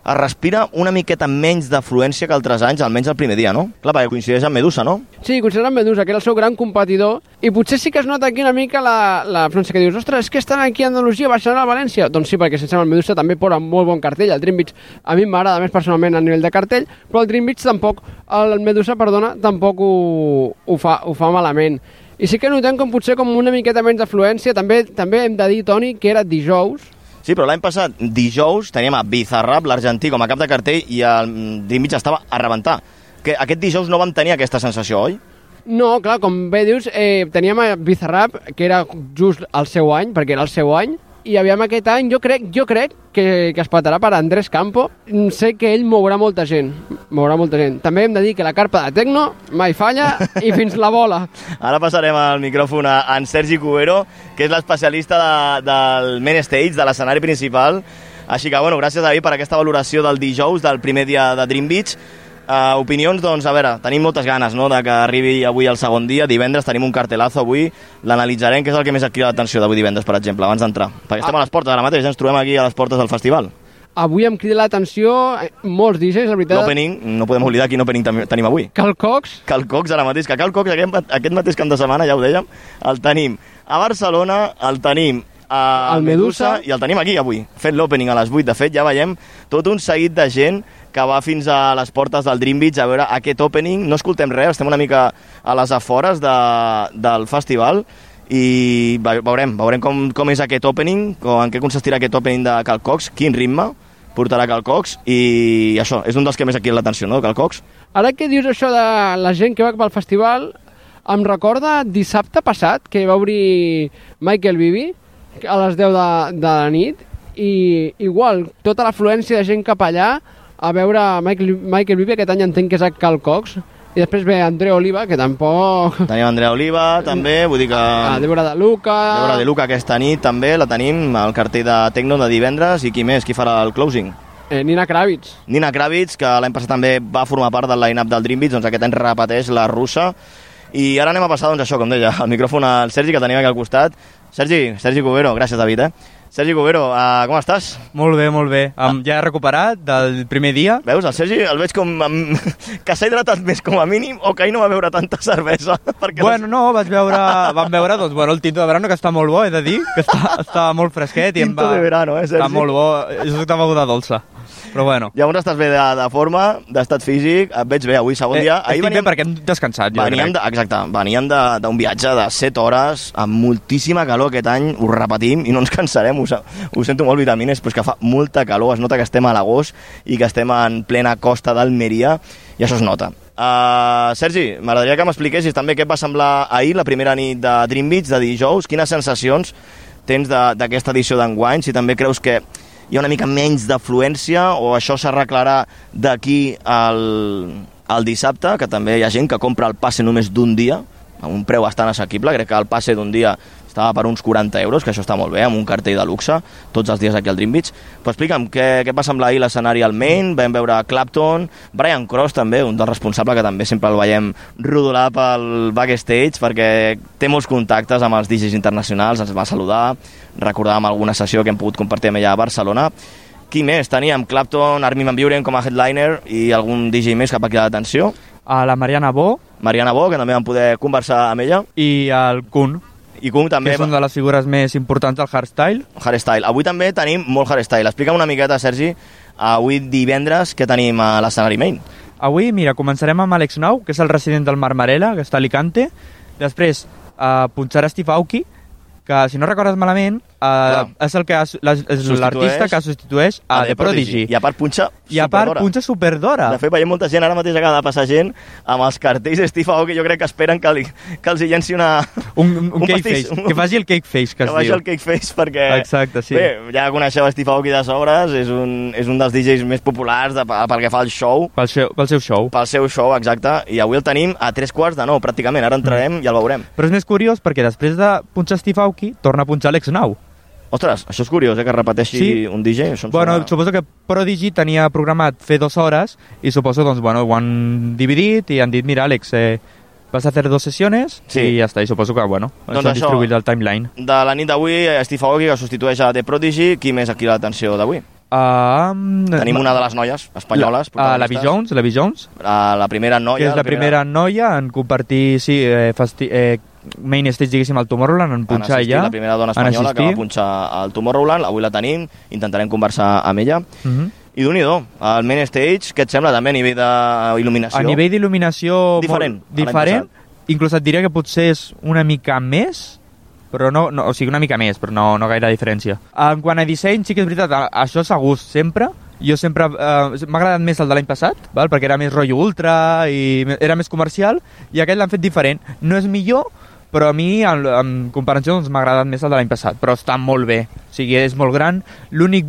es respira una miqueta menys d'afluència que altres anys, almenys el primer dia, no? Clar, perquè coincideix amb Medusa, no? Sí, considerant Medusa, que era el seu gran competidor, i potser sí que es nota aquí una mica la, la afluència que dius, ostres, és que estan aquí a Andalusia, baixant a València. Doncs sí, perquè sense el Medusa també posa molt bon cartell. El Dream Beach a mi m'agrada més personalment a nivell de cartell, però el Dream Beach tampoc, el Medusa, perdona, tampoc ho, ho, fa, ho fa malament. I sí que notem com potser com una miqueta menys d'afluència, també també hem de dir, Toni, que era dijous, Sí, però l'any passat, dijous, teníem a Bizarrap, l'argentí, com a cap de cartell, i el Beach estava a rebentar. Que aquest dijous no vam tenir aquesta sensació, oi? No, clar, com bé dius, eh, teníem a Bizarrap, que era just el seu any, perquè era el seu any, i aviam aquest any, jo crec, jo crec que, que es patarà per Andrés Campo. Mm, Sé que ell mourà molta gent, mourà molta gent. També hem de dir que la carpa de Tecno mai falla i fins la bola. Ara passarem el micròfon a en Sergi Cubero, que és l'especialista de, del main stage, de l'escenari principal. Així que, bueno, gràcies, David, per aquesta valoració del dijous, del primer dia de Dream Beach. Uh, opinions, doncs, a veure, tenim moltes ganes no, de que arribi avui el segon dia. Divendres tenim un cartelazo avui, l'analitzarem, que és el que més et crida l'atenció d'avui divendres, per exemple, abans d'entrar. Perquè estem a les portes ara mateix, ens trobem aquí a les portes del festival. Avui em crida l'atenció eh, molts DJs, la veritat. L'opening, no podem oblidar quin opening tenim avui. Cal Cox, Cal Cox ara mateix, que Cal Cox aquest, aquest mateix cap de setmana, ja ho dèiem, el tenim a Barcelona, el tenim a Al Medusa. i el tenim aquí avui, fent l'opening a les 8. De fet, ja veiem tot un seguit de gent que va fins a les portes del Dream Beach a veure aquest opening. No escoltem res, estem una mica a les afores de, del festival i ve- veurem, veurem com, com és aquest opening, com, en què consistirà aquest opening de Cal Cox, quin ritme portarà Cal Cox i això, és un dels que més aquí l'atenció, no, Cal Cox? ara que dius això de la gent que va cap al festival, em recorda dissabte passat que va obrir Michael Bibi a les 10 de, de la nit i igual, tota l'afluència de gent cap allà a veure Michael, Michael Bibi, aquest any entenc que és a Cal Cox, i després ve André Oliva, que tampoc... Tenim Andrea Oliva, també, vull dir que... A Débora de Luca... Débora de Luca aquesta nit també la tenim al cartell de Tecno de divendres i qui més, qui farà el closing? Eh, Nina Kravitz. Nina Kravitz, que l'any passat també va formar part del line-up del Dream Beats, doncs aquest any repeteix la russa. I ara anem a passar, doncs això, com deia, el micròfon al Sergi, que tenim aquí al costat. Sergi, Sergi Cubero, gràcies David, eh? Sergi Cubero, uh, com estàs? Molt bé, molt bé. Um, ja he recuperat del primer dia. Veus, el Sergi el veig com amb... que s'ha hidratat més com a mínim o que ahir no va beure tanta cervesa. Perquè Bueno, no, vaig veure, vam veure doncs, bueno, el tinto de verano, que està molt bo, he de dir, que està, està molt fresquet. i em Tinto va... de verano, eh, Sergi? Està molt bo, és una beguda dolça. Però bueno, Llavors estàs bé de, de forma, d'estat físic, et veig bé avui, segon eh, dia. estic bé perquè hem descansat, jo Veníem, crec. de, exacte, veníem d'un viatge de 7 hores amb moltíssima calor aquest any, ho repetim i no ens cansarem, ho, ho sento molt vitamines, però és que fa molta calor, es nota que estem a l'agost i que estem en plena costa d'Almeria i això es nota. Uh, Sergi, m'agradaria que m'expliquessis també què et va semblar ahir, la primera nit de Dream Beach, de dijous, quines sensacions tens de- d'aquesta edició d'enguany, si també creus que hi ha una mica menys d'afluència o això s'arreglarà d'aquí al, al dissabte, que també hi ha gent que compra el passe només d'un dia, a un preu bastant assequible, crec que el passe d'un dia estava per uns 40 euros, que això està molt bé, amb un cartell de luxe, tots els dies aquí al Dream Beach. Però explica'm, què, què va semblar ahir l'escenari al Main? Vam veure Clapton, Brian Cross també, un dels responsables que també sempre el veiem rodolar pel backstage, perquè té molts contactes amb els DJs internacionals, ens va saludar, recordàvem alguna sessió que hem pogut compartir amb ella a Barcelona. Qui més? Teníem Clapton, Armin Van Buren com a headliner i algun DJ més cap aquí a l'atenció. A la Mariana Bo Mariana Bo, que també vam poder conversar amb ella. i el Kun, I Kung també... que és una de les figures més importants del hardstyle. Hardstyle. Avui també tenim molt hardstyle. Explica'm una miqueta, Sergi, avui divendres, què tenim a l'escenari main? Avui, mira, començarem amb Alex Nou, que és el resident del Marmarela, que està a Alicante. Després, eh, punxarà Steve Aoki, que, si no recordes malament, eh, és el que ha- és l'artista que substitueix a, The Prodigy. I a part punxa I a part superdora. punxa superdora. De fet, veiem molta gent, ara mateix acaba de passar gent amb els cartells Steve Aoki, jo crec que esperen que, li, que els hi llenci una... Un, un, un cake pastís, face, que faci el cake face, que, que es diu. el cake face perquè... Exacte, sí. Bé, ja coneixeu Steve Aoki de sobres, és un, és un dels DJs més populars de, pel que fa al show, Pel seu, pel seu show. pel seu show, exacte, i avui el tenim a tres quarts de nou, pràcticament. Ara entrarem Mm. i el veurem. Però és més curiós perquè després de punxar Steve Aoki, torna a punxar Alex Nou. Ostres, això és curiós, eh, que repeteixi Sí. un DJ. Això Bueno, sona- suposo que Prodigy tenia programat fer dues hores i suposo, doncs, bueno, ho han dividit i han dit, mira, Àlex, eh, vas a hacer dos sesiones Sí. i ja està. I suposo que, bueno, Doncs això. distribuït el timeline. De la nit d'avui, Steve Aoki, que substitueix a The Prodigy. Qui més aquí l'atenció d'avui? Um, Tenim una de les noies espanyoles. La, uh, la protagonistes. Jones, la Vi Jones, Uh, la primera noia. que és la primera noia en compartir, sí, eh, festi eh, main stage, diguéssim, al Tomorrowland, en en punxar assistir, ella. la primera dona en espanyola que va punxar al Tomorrowland. Avui la tenim, intentarem conversar amb ella. Mhm. I d'un i do, el main stage, què et sembla també a nivell d'il·luminació? A nivell d'il·luminació... Diferent, molt Diferent. Inclús et diria que potser és una mica més però no, no, o sigui, una mica més, però no, no gaire diferència. En quant a disseny, sí que és veritat, a- això és a gust sempre. Jo sempre... Eh, M'ha agradat més el de l'any passat, val? perquè era més rotllo ultra i era més comercial, i aquest l'han fet diferent. No és millor, però a mi, en, en comparació, doncs, m'ha agradat més el de l'any passat, però està molt bé. O sigui, és molt gran. L'únic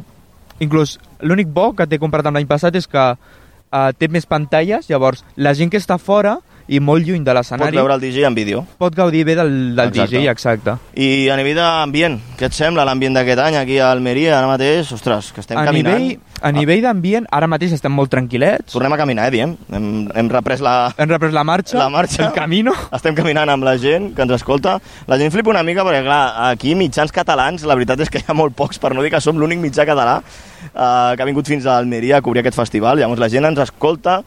inclús l'únic bo que té comparat amb l'any passat és que uh, té més pantalles, llavors la gent que està fora i molt lluny de Pot l'escenari veure el DJ en vídeo. pot gaudir bé del, del Exacte. DJ, exacte. I a nivell d'ambient, què et sembla l'ambient d'aquest any aquí a Almeria ara mateix? Ostres, que estem A caminant. nivell, a nivell d'ambient, ara mateix estem molt tranquil·lets, Tornem a caminar, eh, diem. Hem, hem reprès la, hem reprès la marxa, la marxa. el camino. Estem caminant amb la gent que ens escolta. La gent flipa una mica perquè, clar, aquí mitjans catalans, la veritat és que hi ha molt pocs, per no dir que som l'únic mitjà català eh, que ha vingut fins a Almeria a cobrir aquest festival. Llavors la gent ens escolta,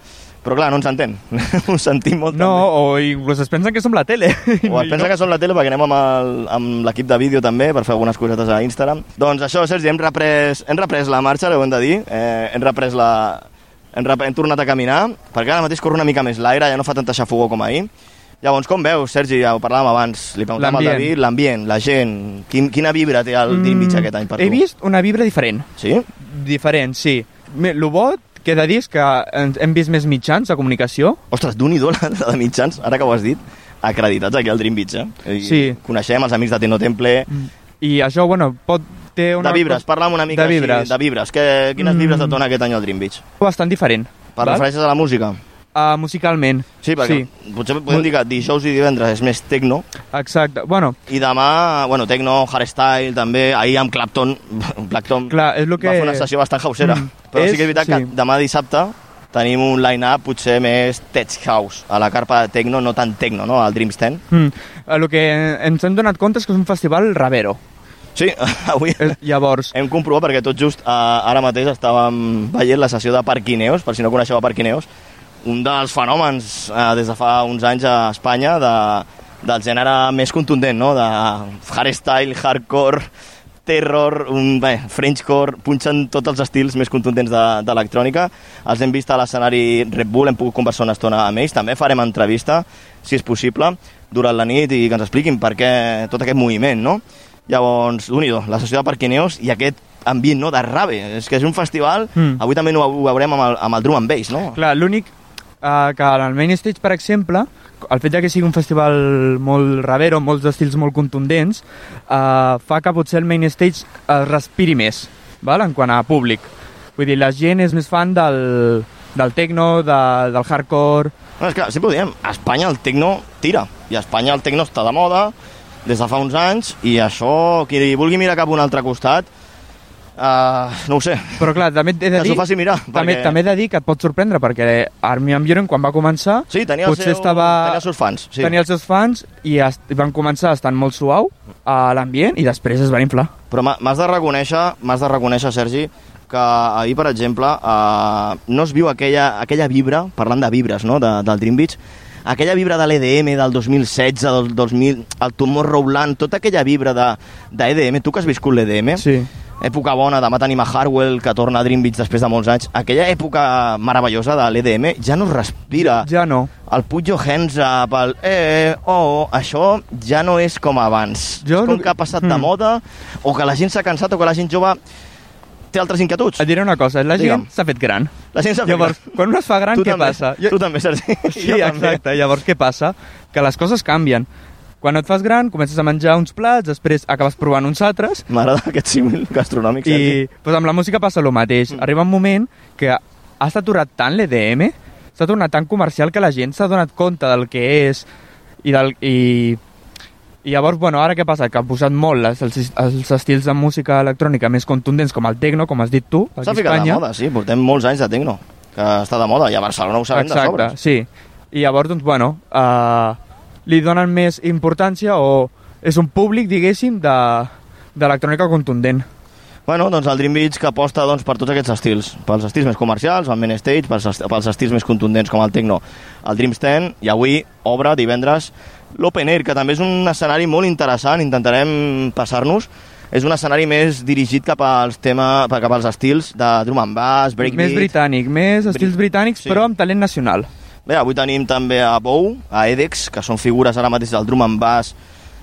però clar, no ens entén. Ho sentim molt No, també. o inclús es pensen que som la tele. O es pensa que som la tele perquè anem amb el- l'equip de vídeo també per fer algunes cosetes a Instagram. Doncs això, Sergi, hem reprès, hem reprès la marxa, ho hem de dir. Eh, hem reprès la... Hem, rep... hem tornat a caminar, perquè ara mateix corre una mica més l'aire, ja no fa tanta xafogó com ahir. Llavors, com veus, Sergi, ja ho parlàvem abans, li preguntàvem al. David, l'ambient, la gent, quin, quina vibra té el Dream Beach aquest any per tu? Mm, He vist una vibra diferent. Sí? Diferent, sí. Lo bo que he de dir és que hem vist més mitjans de comunicació. Ostres, d'un i do la de mitjans, ara que ho has dit, acreditats aquí al Dream Beach, eh? I Sí. Coneixem els amics de Teno Temple, I això, bueno, pot té una... de vibres, parla'm una mica de vibres. Així, de vibres. Que, quines Mm. vibres et dona aquest any al Dream Beach? bastant diferent. Per val? referències a la música? Uh, musicalment. Sí, perquè sí. potser podem dir que dijous i divendres és més techno, Exacte. Bueno, i demà, bueno, techno, hardstyle, també, ahir amb Clapton, Clapton clar, és el que... va fer una sessió bastant hausera, Mm, però és- sí que és veritat sí. que demà dissabte tenim un line-up potser més tech house, a la carpa de techno, no tan techno, no?, al Dreams 10. Mm. El que ens hem donat compte és que és un festival ravero. Sí, avui Llavors, hem comprovat perquè tot just eh, ara mateix estàvem veient la sessió de Parquineos, per si no coneixeu a Parquineos, un dels fenòmens eh, des de fa uns anys a Espanya de, del gènere més contundent, no? de hardstyle, hardcore, terror, un, bé, frenchcore, punxen tots els estils més contundents de- d'electrònica. Els hem vist a l'escenari Red Bull, hem pogut conversar una estona amb ells. També farem entrevista, si és possible, durant la nit i que ens expliquin per què tot aquest moviment, no? Llavors, un la sessió de Parquineos i aquest ambient no, de rave. És que és un festival, Mm. avui també no ho veurem amb el, amb el drum and bass, no? clar, l'únic uh, que en el main stage, per exemple, el fet que sigui un festival molt ravero, amb molts estils molt contundents, uh, fa que potser el main stage es respiri més, val? en quant a públic. Vull dir, la gent és més fan del, del techno, de, del hardcore... No, és que sempre ho diem, a Espanya el tecno tira, i a Espanya el tecno està de moda des de fa uns anys, i això, qui vulgui mirar cap a un altre costat, uh, no ho sé, Però clar, també he de que dir... s'ho faci mirar. També, també he de dir que et pot sorprendre, perquè Army Van Buren, quan va començar, Sí, tenia, el seu, estava... tenia els seus fans. Sí. tenia els seus fans i es, van començar estant molt suau a l'ambient i després es van inflar. Però m'ha- m'has de reconèixer, m'has de reconèixer, Sergi, que ahir, per exemple, eh, no es viu aquella, aquella vibra, parlant de vibres, no?, de, del Dream Beach, aquella vibra de l'EDM del 2016, del 2000, el Tomorrowland, tota aquella vibra de, de EDM, tu que has viscut l'EDM, Sí. Època bona, demà tenim a Harwell, que torna a Dream Beach després de molts anys, aquella època meravellosa de l'EDM ja no es respira. Ja no. El put your hands up, el eh, oh, això ja no és com abans. Jo és com no- que ha passat de Mm. moda, o que la gent s'ha cansat, o que la gent jove té altres inquietuds. Et diré una cosa, la Digue'm. gent s'ha fet gran. La gent s'ha fet Llavors, gran. quan un es fa gran, tu què també, passa? Tu també, Sergi. Sí, Jo també. exacte. Llavors, què passa? Que les coses canvien. Quan et fas gran, comences a menjar uns plats, després acabes provant uns altres, M'agrada aquest símil gastronòmic, i pues, amb la música passa el mateix. Mm. Arriba un moment que ha saturat tant l'EDM, s'ha tornat tan comercial que la gent s'ha donat compte del que és i del... I, i llavors, bueno, ara què passa? Que han posat molt les, els, els estils de música electrònica més contundents, com el techno, com has dit tu, aquí S'ha a ficat de Espanya. moda, sí, portem molts anys de tecno, que està de moda, i a Barcelona ho sabem de Exacte, sobres. sí. I llavors, doncs, bueno, uh, li donen més importància o és un públic, diguéssim, de, d'electrònica contundent. Bueno, doncs el Dream Beach que aposta doncs, per tots aquests estils, pels estils més comercials, el main stage, pels, est- pels estils més contundents com el techno, el Dreams 10, i avui obre divendres l'Open Air, que també és un escenari molt interessant, intentarem passar-nos, és un escenari més dirigit cap als tema, cap als estils de drum and bass, breakbeat... Més britànic, més estils britànics, sí. però amb talent nacional. Bé, avui tenim també a Bou, a Edex, que són figures ara mateix del drum and bass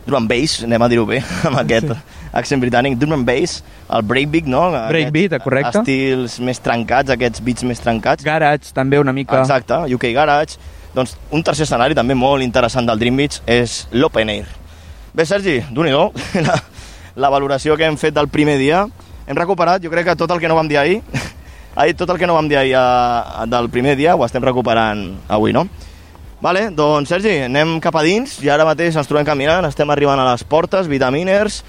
drum and bass, anem a dir-ho bé, amb aquest sí. accent britànic, drum and bass, el breakbeat, no? Breakbeat, correcte. Estils més trencats, aquests beats més trencats. Garage, també una mica. Exacte, UK Garage. Doncs un tercer escenari també molt interessant del Dream Beach és l'Open Air. Bé, Sergi, d'un i la, la valoració que hem fet del primer dia. Hem recuperat, jo crec que tot el que no vam dir ahir, ahir tot el que no vam dir ahir a, del primer dia ho estem recuperant avui, no? Vale, doncs Sergi, anem cap a dins i ara mateix ens trobem caminant, estem arribant a les portes, vitaminers,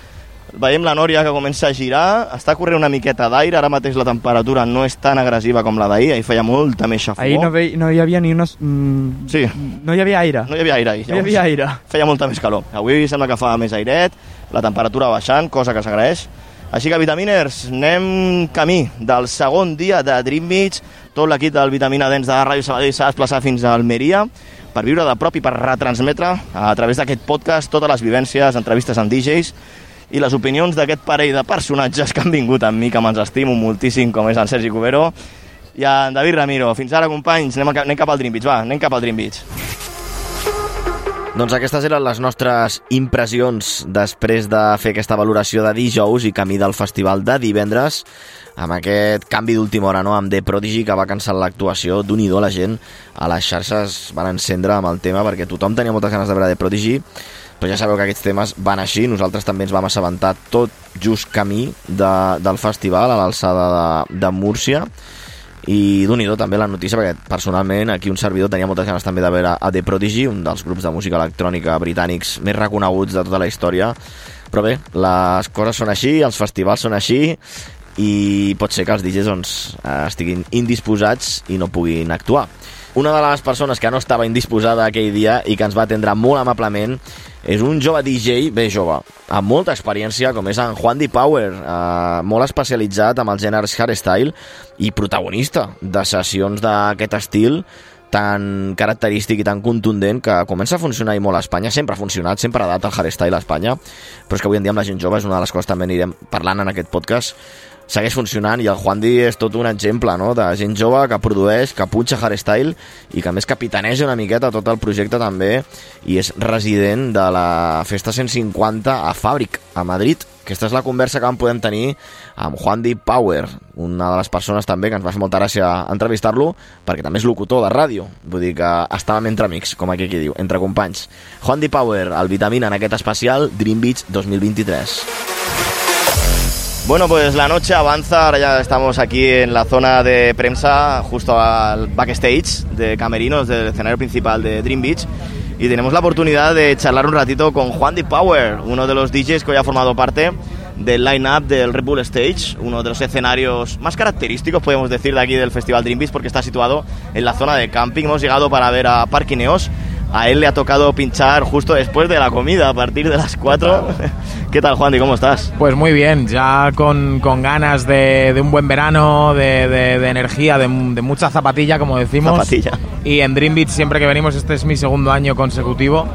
veiem la Nòria que comença a girar, està corrent una miqueta d'aire, ara mateix la temperatura no és tan agressiva com la d'ahir, ahir feia molta més xafogó. Ahir no, ve, no hi havia ni unes... Mm, Sí. No hi havia aire. No hi havia aire ahir. No hi havia aire. Feia molta més calor. Avui sembla que fa més airet, la temperatura baixant, cosa que s'agraeix. Així que, vitaminers, anem camí del segon dia de Dream Beach. Tot l'equip del Vitamina Dents de Ràdio Sabadell s'ha desplaçat fins a Almeria per viure de prop i per retransmetre a través d'aquest podcast totes les vivències, entrevistes amb DJs i les opinions d'aquest parell de personatges que han vingut amb mi, que me'ns estimo moltíssim, com és en Sergi Cubero i en David Ramiro. Fins ara, companys, anem, anem cap al Dream Beach, va, anem cap al Dream Beach. Doncs aquestes eren les nostres impressions després de fer aquesta valoració de dijous i camí del festival de divendres amb aquest canvi d'última hora no? amb The Prodigy que va cancel·lar l'actuació d'un i la gent a les xarxes van encendre amb el tema perquè tothom tenia moltes ganes de veure The Prodigy però ja sabeu que aquests temes van així nosaltres també ens vam assabentar tot just camí de, del festival a l'alçada de, de Múrcia i d'un i també la notícia perquè personalment aquí un servidor tenia moltes ganes també de veure a The Prodigy, un dels grups de música electrònica britànics més reconeguts de tota la història però bé, les coses són així, els festivals són així i pot ser que els DJs doncs, estiguin indisposats i no puguin actuar. Una de les persones que no estava indisposada aquell dia i que ens va atendre molt amablement és un jove DJ, bé jove, amb molta experiència, com és en Juan Di Power, eh, molt especialitzat amb els gèneres hardstyle i protagonista de sessions d'aquest estil tan característic i tan contundent que comença a funcionar i molt a Espanya, sempre ha funcionat, sempre ha dat el hardstyle a Espanya, però és que avui en dia amb la gent jove és una de les coses que també anirem parlant en aquest podcast, segueix funcionant i el Juan Di és tot un exemple no? de gent jove que produeix, que punxa hardstyle i que més capitaneja una miqueta tot el projecte també i és resident de la Festa 150 a Fàbric, a Madrid. Aquesta és la conversa que vam podem tenir amb Juan Di Power, una de les persones també que ens va fer molta gràcia entrevistar-lo perquè també és locutor de ràdio, vull dir que estàvem entre amics, com aquí qui diu, entre companys. Juan Di Power, el Vitamina en aquest especial Dream Beach 2023. Bueno, pues la noche avanza, ahora ya estamos aquí en la zona de prensa, justo al backstage de Camerinos del escenario principal de Dream Beach y tenemos la oportunidad de charlar un ratito con Juan Di Power, uno de los DJs que hoy ha formado parte del line-up del Red Bull Stage, uno de los escenarios más característicos, podemos decir, de aquí del Festival Dream Beach porque está situado en la zona de camping. Hemos llegado para ver a Parquineos. A él le ha tocado pinchar justo después de la comida, a partir de las 4. ¿Qué tal, Juan? ¿Y cómo estás? Pues muy bien, ya con, con ganas de, de un buen verano, de, de- de energía, de, de mucha zapatilla, como decimos. Zapatilla. Y en Dream Beach, siempre que venimos, este es mi segundo año consecutivo.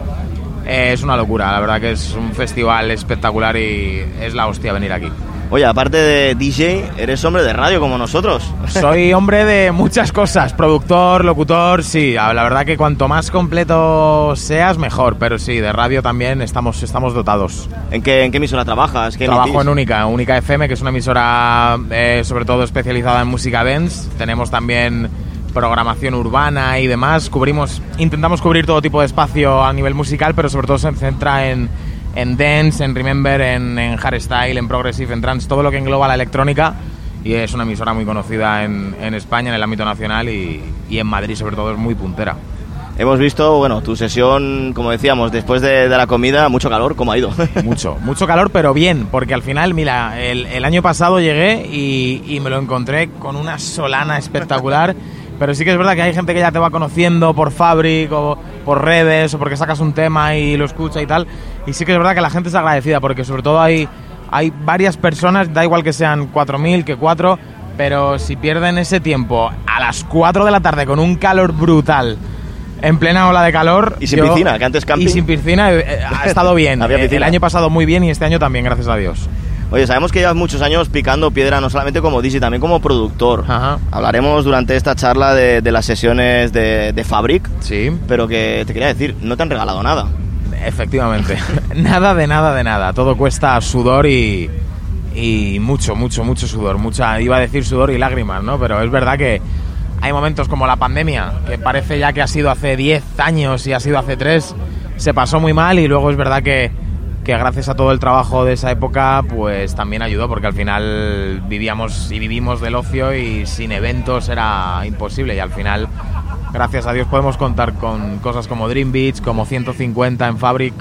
eh, es una locura, la verdad que es un festival espectacular y es la hostia venir aquí. Oye, aparte de DJ, eres hombre de radio como nosotros. Soy hombre de muchas cosas, productor, locutor, sí, la la verdad que cuanto más completo seas, mejor, pero sí, de radio también estamos, estamos dotados. ¿En qué, ¿En qué emisora trabajas? ¿Qué Trabajo emitís? en Única, Única FM, que es una emisora eh, sobre todo especializada en música dance. Tenemos también programación urbana y demás. Cubrimos, intentamos cubrir todo tipo de espacio a nivel musical, pero sobre todo se centra en, en dance, en remember, en, en hardstyle, en progressive, en trance, todo lo que engloba la electrónica. Y es una emisora muy conocida en, en España, en el ámbito nacional y, y en Madrid sobre todo es muy puntera. Hemos visto, bueno, tu sesión, como decíamos, después de, de la comida, mucho calor, ¿cómo ha ido? Mucho, mucho calor, pero bien, porque al final, mira, el, el año pasado llegué y, y me lo encontré con una solana espectacular. Pero sí que es verdad que hay gente que ya te va conociendo por Fabric o por redes o porque sacas un tema y lo escucha y tal. Y sí que es verdad que la gente es agradecida porque sobre todo hay, hay varias personas, da igual que sean 4.000 que 4, pero si pierden ese tiempo a las 4 de la tarde con un calor brutal, en plena ola de calor... Y sin piscina, que antes camping- Y sin piscina eh, ha estado bien. Había Eh, piscina. El año pasado muy bien y este año también, gracias a Dios. Oye, sabemos que llevas muchos años picando piedra, no solamente como DJ, también como productor. Ajá. Hablaremos durante esta charla de, de las sesiones de, de Fabric, Sí. pero que te quería decir, no te han regalado nada. Efectivamente. nada de nada de nada. Todo cuesta sudor y, y mucho, mucho, mucho sudor. Mucha, iba a decir sudor y lágrimas, ¿no? Pero es verdad que hay momentos como la pandemia, que parece ya que ha sido hace 10 años y ha sido hace 3, se pasó muy mal y luego es verdad que, que gracias a todo el trabajo de esa época, pues también ayudó, porque al final vivíamos y vivimos del ocio y sin eventos era imposible y al final, gracias a Dios, podemos contar con cosas como Dream Beach, como 150 en Fabric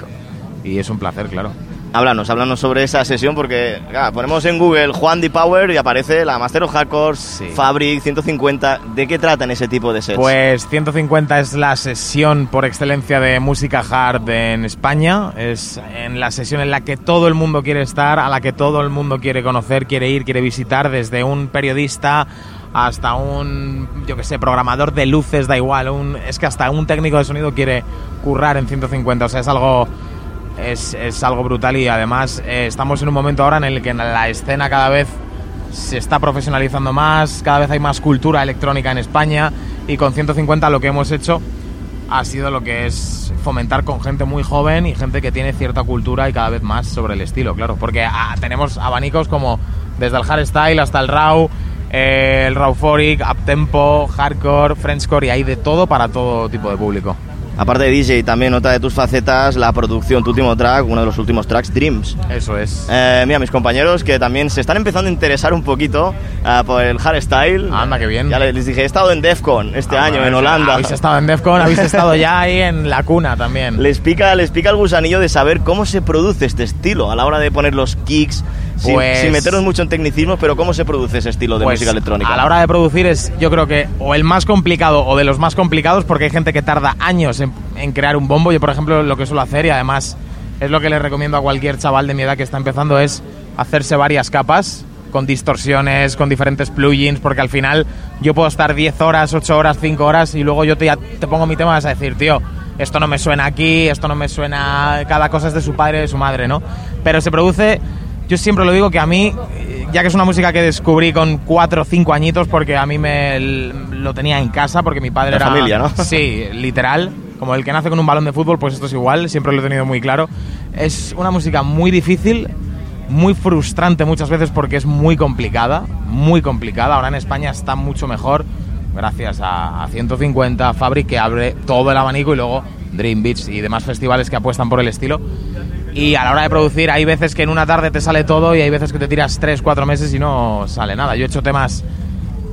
y es un placer, claro. Háblanos, háblanos sobre esa sesión porque claro, ponemos en Google Juan D. Power y aparece la Master of Hardcore, Fabric 150. ¿De qué tratan ese tipo de sets? Pues 150 es la sesión por excelencia de música hard en España. Es en la sesión en la que todo el mundo quiere estar, a la que todo el mundo quiere conocer, quiere ir, quiere visitar, desde un periodista hasta un, yo que sé, programador de luces, da igual. Un, es que hasta un técnico de sonido quiere currar en 150. O sea, es algo es, es algo brutal y además eh, estamos en un momento ahora en el que la escena cada vez se está profesionalizando más, cada vez hay más cultura electrónica en España y con 150 lo que hemos hecho ha sido lo que es fomentar con gente muy joven y gente que tiene cierta cultura y cada vez más sobre el estilo, claro, porque ah, tenemos abanicos como desde el hardstyle hasta el raw, eh, el rawforic, uptempo, hardcore, frenchcore y hay de todo para todo tipo de público. Aparte de DJ, también nota de tus facetas la producción, tu último track, uno de los últimos tracks, Dreams. Eso es. Eh, mira, mis compañeros que también se están empezando a interesar un poquito eh, por el hardstyle. Anda, qué bien. Ya les dije, he estado en Defcon este Ah, año, en Holanda. Habéis estado en Defcon, habéis estado ya ahí en la cuna también. Les pica, les pica el gusanillo de saber cómo se produce este estilo a la hora de poner los kicks, Pues- sin meternos mucho en tecnicismo, pero cómo se produce ese estilo de Pues, música electrónica. A la hora de producir es, yo creo que, o el más complicado o de los más complicados, porque hay gente que tarda años en, en crear un bombo. Yo, por ejemplo, lo que suelo hacer, y además es lo que le recomiendo a cualquier chaval de mi edad que está empezando, es hacerse varias capas con distorsiones, con diferentes plugins, porque al final yo puedo estar 10 horas, 8 horas, 5 horas y luego yo te, te pongo mi tema y vas a decir, tío, esto no me suena aquí, esto no me suena, cada cosa es de su padre, de su madre, ¿no? Pero se produce, yo siempre lo digo que a mí, eh, ya que es una música que descubrí con 4 o 5 añitos, porque a mí me lo tenía en casa, porque mi padre De era... familia, ¿no? Sí, literal. Como el que nace con un balón de fútbol, pues esto es igual, siempre lo he tenido muy claro. Es una música muy difícil, muy frustrante muchas veces porque es muy complicada, muy complicada. Ahora en España está mucho mejor gracias a, a 150, Fabric que abre todo el abanico y luego Dream Beats y demás festivales que apuestan por el estilo. Y a la hora de producir hay veces que en una tarde te sale todo y hay veces que te tiras 3, 4 meses y no sale nada. Yo he hecho temas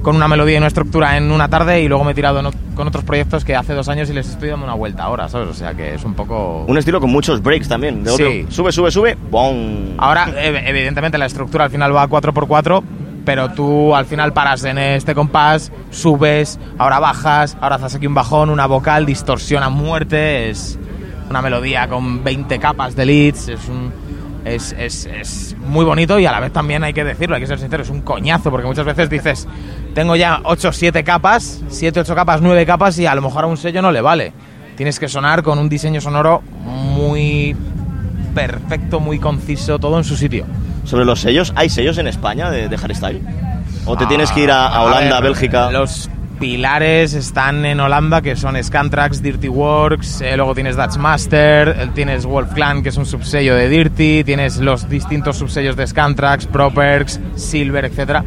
con una melodía y una estructura en una tarde y luego me he tirado en con otros proyectos que hace dos años y les estoy dando una vuelta ahora, ¿sabes? O sea que es un poco... Un estilo con muchos breaks también. De otro, Sí. Sube, sube, sube, ¡bom! Ahora, ev- evidentemente, la estructura al final va 4x4, pero tú al final paras en este compás, subes, ahora bajas, ahora haces aquí un bajón, una vocal, distorsión a muerte, es una melodía con 20 capas de leads, es un... Es, es- es muy bonito y a la vez también hay que decirlo, hay que ser sincero, es un coñazo, porque muchas veces dices, tengo ya 8 o 7 capas, 7, 8 capas, 9 capas y a lo mejor a un sello no le vale. Tienes que sonar con un diseño sonoro muy perfecto, muy conciso, todo en su sitio. Sobre los sellos, ¿hay sellos en España de, de hardstyle? ¿O te tienes que ir a, a Holanda, ver, Bélgica? Los pilares están en Holanda, que son Scantrax, Dirty Works, eh, luego tienes Dutch Master, tienes Wolf Clan, que es un subsello de Dirty, tienes los distintos subsellos de Scantrax, Properx, Silver, etcétera.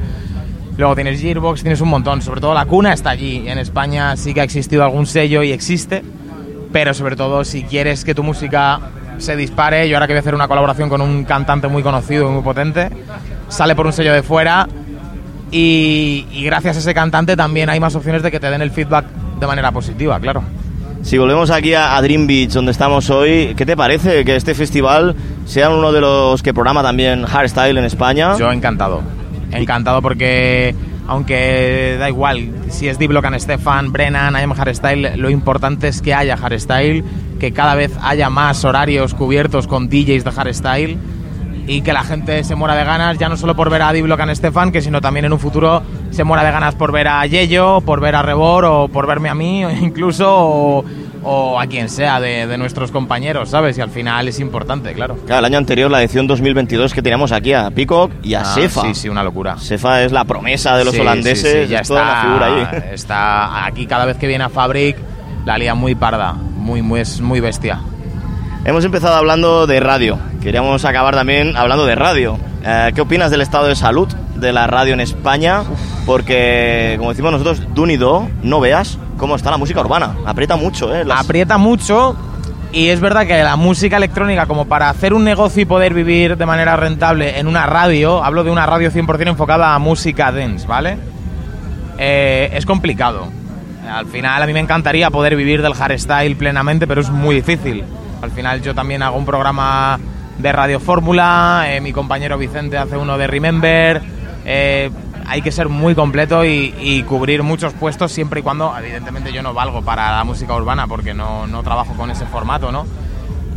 Luego tienes Gearbox, tienes un montón. Sobre todo la cuna está allí. En España sí que ha existido algún sello y existe. Pero sobre todo si quieres que tu música se dispare, yo ahora que voy a hacer una colaboración con un cantante muy conocido y muy potente, sale por un sello de fuera y, y gracias a ese cantante también hay más opciones de que te den el feedback de manera positiva, claro. Si volvemos aquí a, a Dream Beach, donde estamos hoy, ¿qué te parece que este festival sea uno de los que programa también hardstyle en España? Yo encantado. Encantado porque, aunque da igual, si es D-Block and Stefan, Brennan, I Am Hardstyle, lo importante es que haya hardstyle, que cada vez haya más horarios cubiertos con DJs de hardstyle y que la gente se muera de ganas, ya no solo por ver a D-Block and Stefan, que sino también en un futuro se muera de ganas por ver a Yello, por ver a Rebor o por verme a mí, o incluso, o, o a quien sea de, de nuestros compañeros, ¿sabes? Y al final es importante, claro. Claro, el año anterior, la edición 2022, que teníamos aquí a Peacock y a Ah, Sefa. Sí, sí, una locura. Sefa es la promesa de los Sí, holandeses, sí, sí, ya es toda está, una figura ahí. Está aquí cada vez que viene a Fabric, la lía muy parda, muy, muy, es muy bestia. Hemos empezado hablando de radio. Queríamos acabar también hablando de radio. Eh, ¿Qué opinas del estado de salud de la radio en España? Porque, como decimos nosotros, Dunido, no veas cómo está la música urbana. Aprieta mucho, ¿eh? Las- Aprieta mucho y es verdad que la música electrónica, como para hacer un negocio y poder vivir de manera rentable en una radio, hablo de una radio 100% enfocada a música dance, ¿vale? Eh, es complicado. Al final a mí me encantaría poder vivir del hardstyle plenamente, pero es muy difícil. Al final yo también hago un programa de Radio Fórmula, eh, mi compañero Vicente hace uno de Remember. eh, hay que ser muy completo y, cubrir muchos puestos siempre y cuando, evidentemente yo no valgo para la música urbana porque no, no trabajo con ese formato, ¿no?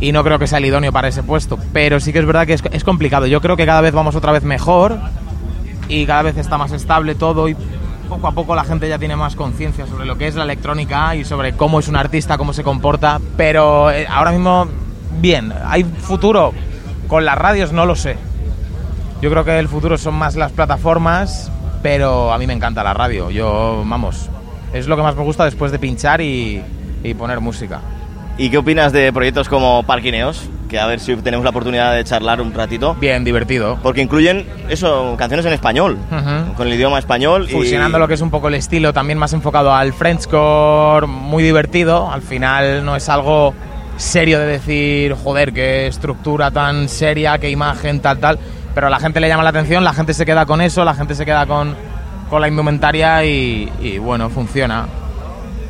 Y no creo que sea el idóneo para ese puesto, pero sí que es verdad que es, es complicado. Yo creo que cada vez vamos otra vez mejor y cada vez está más estable todo y poco a poco la gente ya tiene más conciencia sobre lo que es la electrónica y sobre cómo es un artista, cómo se comporta, pero eh, ahora mismo, bien, ¿hay futuro? Con las radios no lo sé. Yo creo que el futuro son más las plataformas, pero a mí me encanta la radio. Yo, vamos, es lo que más me gusta después de pinchar y, poner música. ¿Y qué opinas de proyectos como Parquineos? Que a ver si tenemos la oportunidad de charlar un ratito. Bien, divertido. Porque incluyen eso, canciones en español, con el idioma español. y- Fusionando lo que es un poco el estilo, también más enfocado al Frenchcore, muy divertido. Al final no es algo serio de decir, joder, qué estructura tan seria, qué imagen, tal, tal. Pero a la gente le llama la atención, la gente se queda con eso, la gente se queda con, con la indumentaria y, y, bueno, funciona.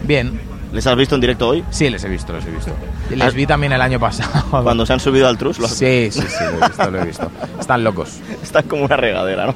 Bien. ¿Les has visto en directo hoy? Sí, les he visto, les he visto. Les vi también el año pasado. Cuando se han subido al trus. los- Sí, sí, sí, lo he visto, lo he visto. Están locos. Están como una regadera, ¿no?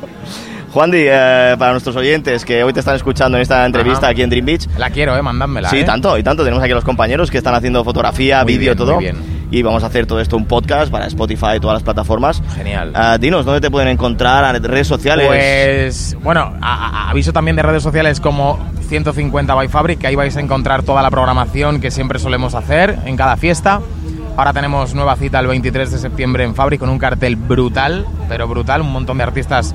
Juan Di, eh, para nuestros oyentes que hoy te están escuchando en esta entrevista Ajá. aquí en Dream Beach. La quiero, eh, mandádmela. Sí, eh. tanto, y tanto. Tenemos aquí a los compañeros que están haciendo fotografía, vídeo, todo. muy bien. Y vamos a hacer todo esto un podcast para Spotify y todas las plataformas. Genial. Ah, dinos, ¿dónde te pueden encontrar? ¿A redes sociales? Pues bueno, a- a- aviso también de redes sociales como 150 by Fabric, que ahí vais a encontrar toda la programación que siempre solemos hacer en cada fiesta. Ahora tenemos nueva cita el 23 de septiembre en Fabric con un cartel brutal, pero brutal, un montón de artistas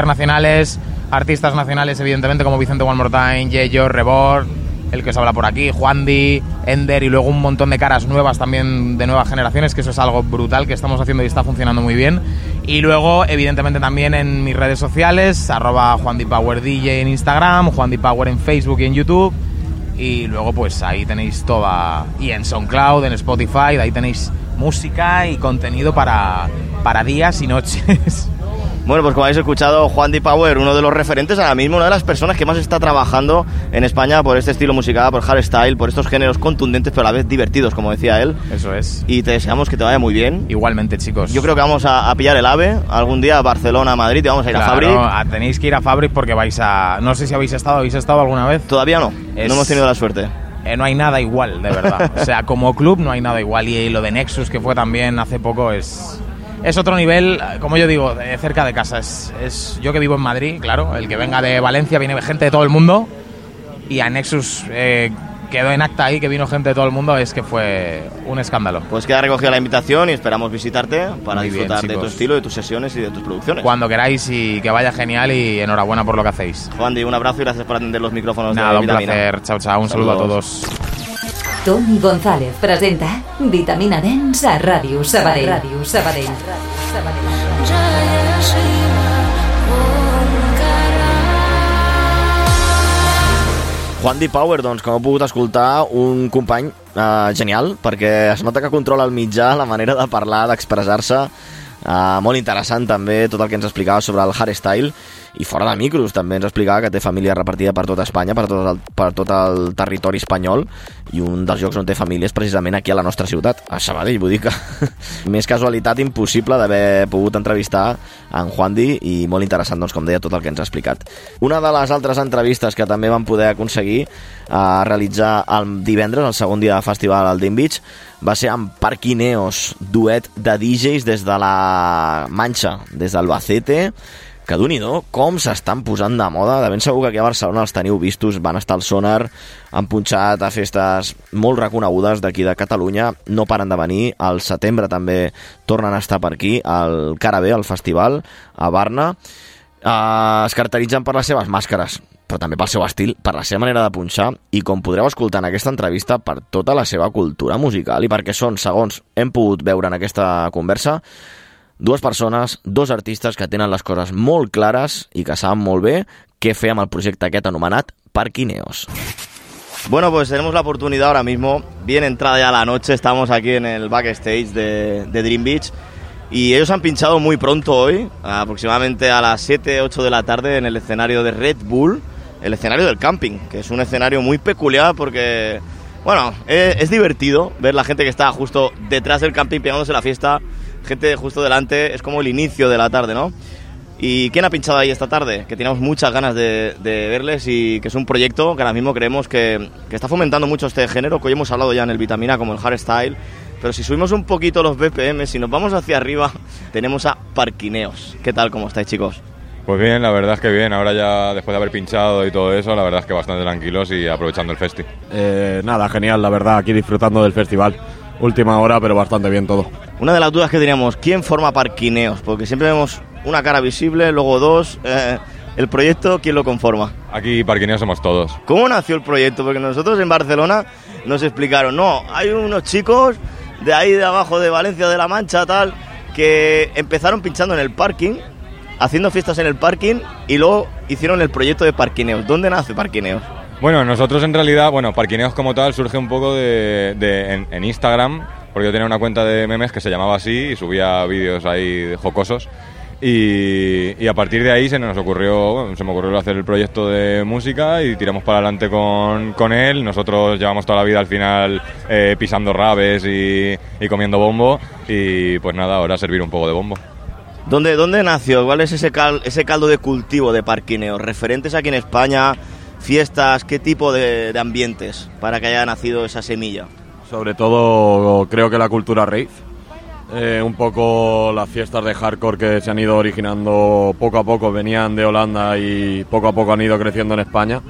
internacionales, artistas nacionales evidentemente como Vicente One More Time, Yeyo, Rebor, el que os habla por aquí, Juan Di, Ender y luego un montón de caras nuevas también de nuevas generaciones, que eso es algo brutal que estamos haciendo y está funcionando muy bien. Y luego, evidentemente, también en mis redes sociales, arroba Juan Di en Instagram, Juan Di Power en Facebook y en YouTube. Y luego, pues ahí tenéis toda. Y en SoundCloud, en Spotify, ahí tenéis música y contenido para, para días y noches. Bueno, pues como habéis escuchado, Juan Di Power, uno de los referentes ahora mismo, una de las personas que más está trabajando en España por este estilo musical, por hardstyle, por estos géneros contundentes pero a la vez divertidos, como decía él. Eso es. Y te deseamos que te vaya muy bien. Igualmente, chicos. Yo creo que vamos a, a pillar el AVE algún día a Barcelona, Madrid y vamos a ir a Claro, Fabric. a- tenéis que ir a Fabric porque vais a. No sé si habéis estado, ¿habéis estado alguna vez? Todavía no, Es- no hemos tenido la suerte. Eh, no hay nada igual, de verdad. O sea, como club no hay nada igual. Y lo de Nexus, que fue también hace poco, es, es otro nivel, como yo digo, de cerca de casa. Es, es yo que vivo en Madrid, claro, el que venga de Valencia viene gente de todo el mundo. Y a Nexus eh, quedó en acta ahí que vino gente de todo el mundo, es que fue un escándalo. Pues queda recogida la invitación y esperamos visitarte para Muy bien, disfrutar de tu estilo, de tus sesiones y de tus producciones. Cuando queráis y que vaya genial y enhorabuena por lo que hacéis. Juan Di, un abrazo y gracias por atender los micrófonos Nada, de un Vitamina. placer. Chao, chao. Un saludo a todos. Toni González presenta Vitamina Dens a Ràdio Sabadell. Ràdio Sabadell. Juan Di Power, doncs, com heu pogut escoltar, un company eh, genial, perquè es nota que controla el mitjà, la manera de parlar, d'expressar-se, eh, molt interessant també tot el que ens explicava sobre el hardstyle, i fora de micros també ens explicava que té família repartida per tota Espanya, per tot el, per tot el territori espanyol, i un dels llocs on té família és precisament aquí a la nostra ciutat, a Sabadell, vull dir que més casualitat impossible d'haver pogut entrevistar en Juan Di i molt interessant, doncs, com deia, tot el que ens ha explicat. Una de les altres entrevistes que també vam poder aconseguir eh, realitzar el divendres, el segon dia de festival al Dean Beach, va ser amb Parquineos, duet de DJs des de la Manxa, des d'Albacete, que d'un do, com s'estan posant de moda. De ben segur que aquí a Barcelona els teniu vistos, van estar al Sonar, han punxat a festes molt reconegudes d'aquí de Catalunya, no paren de venir. Al setembre també tornen a estar per aquí, al Carabé, al festival, a Barna. Uh, es caracteritzen per les seves màscares. però també pel seu estil, per la seva manera de punxar i com podreu escoltar en aquesta entrevista per tota la seva cultura musical i perquè són, segons hem pogut veure en aquesta conversa, dues persones, dos artistes que tenen les coses molt clares i que saben molt bé què fer amb el projecte aquest anomenat Parquineos. Bueno, pues tenemos la oportunidad ahora mismo, bien entrada ya la noche, estamos aquí en el backstage de, de Dream Beach y ellos han pinchado muy pronto hoy, aproximadamente a las 7, 8 de la tarde en el escenario de Red Bull, el escenario del camping, que es un escenario muy peculiar porque, bueno, es, es divertido ver la gente que está justo detrás del camping pegándose la fiesta, gente justo delante, es como el inicio de la tarde, ¿no? ¿Y quién ha pinchado ahí esta tarde? Que teníamos muchas ganas de, de verles y que es un proyecto que ahora mismo creemos que, que, está fomentando mucho este género, que hoy hemos hablado ya en el Vitamina, como el hardstyle. Pero si subimos un poquito los BPM, si nos vamos hacia arriba, tenemos a Parquineos. ¿Qué tal? ¿Cómo estáis, chicos? Pues bien, la verdad es que bien. Ahora ya después de haber pinchado y todo eso, la verdad es que bastante tranquilos y aprovechando el festi. Eh, nada, genial, la verdad, aquí disfrutando del festival. Última hora, pero bastante bien todo. Una de las dudas que teníamos, ¿quién forma Parquineos? Porque siempre vemos una cara visible, luego dos. Eh, el proyecto, ¿quién lo conforma? Aquí Parquineos somos todos. ¿Cómo nació el proyecto? Porque nosotros en Barcelona nos explicaron, no, hay unos chicos de ahí de abajo de Valencia de la Mancha, tal, que empezaron pinchando en el parking, haciendo fiestas en el parking y luego hicieron el proyecto de Parquineos. ¿Dónde nace Parquineos? Bueno, nosotros en realidad, bueno, Parquineos como tal surge un poco de, en, Instagram, porque yo tenía una cuenta de memes que se llamaba así y subía vídeos ahí jocosos. Y, a partir de ahí se nos ocurrió, bueno, se me ocurrió hacer el proyecto de música y tiramos para adelante con, con él. Nosotros llevamos toda la vida al final eh, pisando rabes y, comiendo bombo y pues nada, ahora servir un poco de bombo. ¿Dónde, dónde nació? ¿Cuál es ese, ese caldo de cultivo de parquineo? ¿Referentes aquí en España? ¿Fiestas? ¿Qué tipo de, de ambientes para que haya nacido esa semilla? Sobre todo creo que la cultura rave eh, un poco las fiestas de hardcore que se han ido originando poco a poco, venían de Holanda y poco a poco han ido creciendo en España.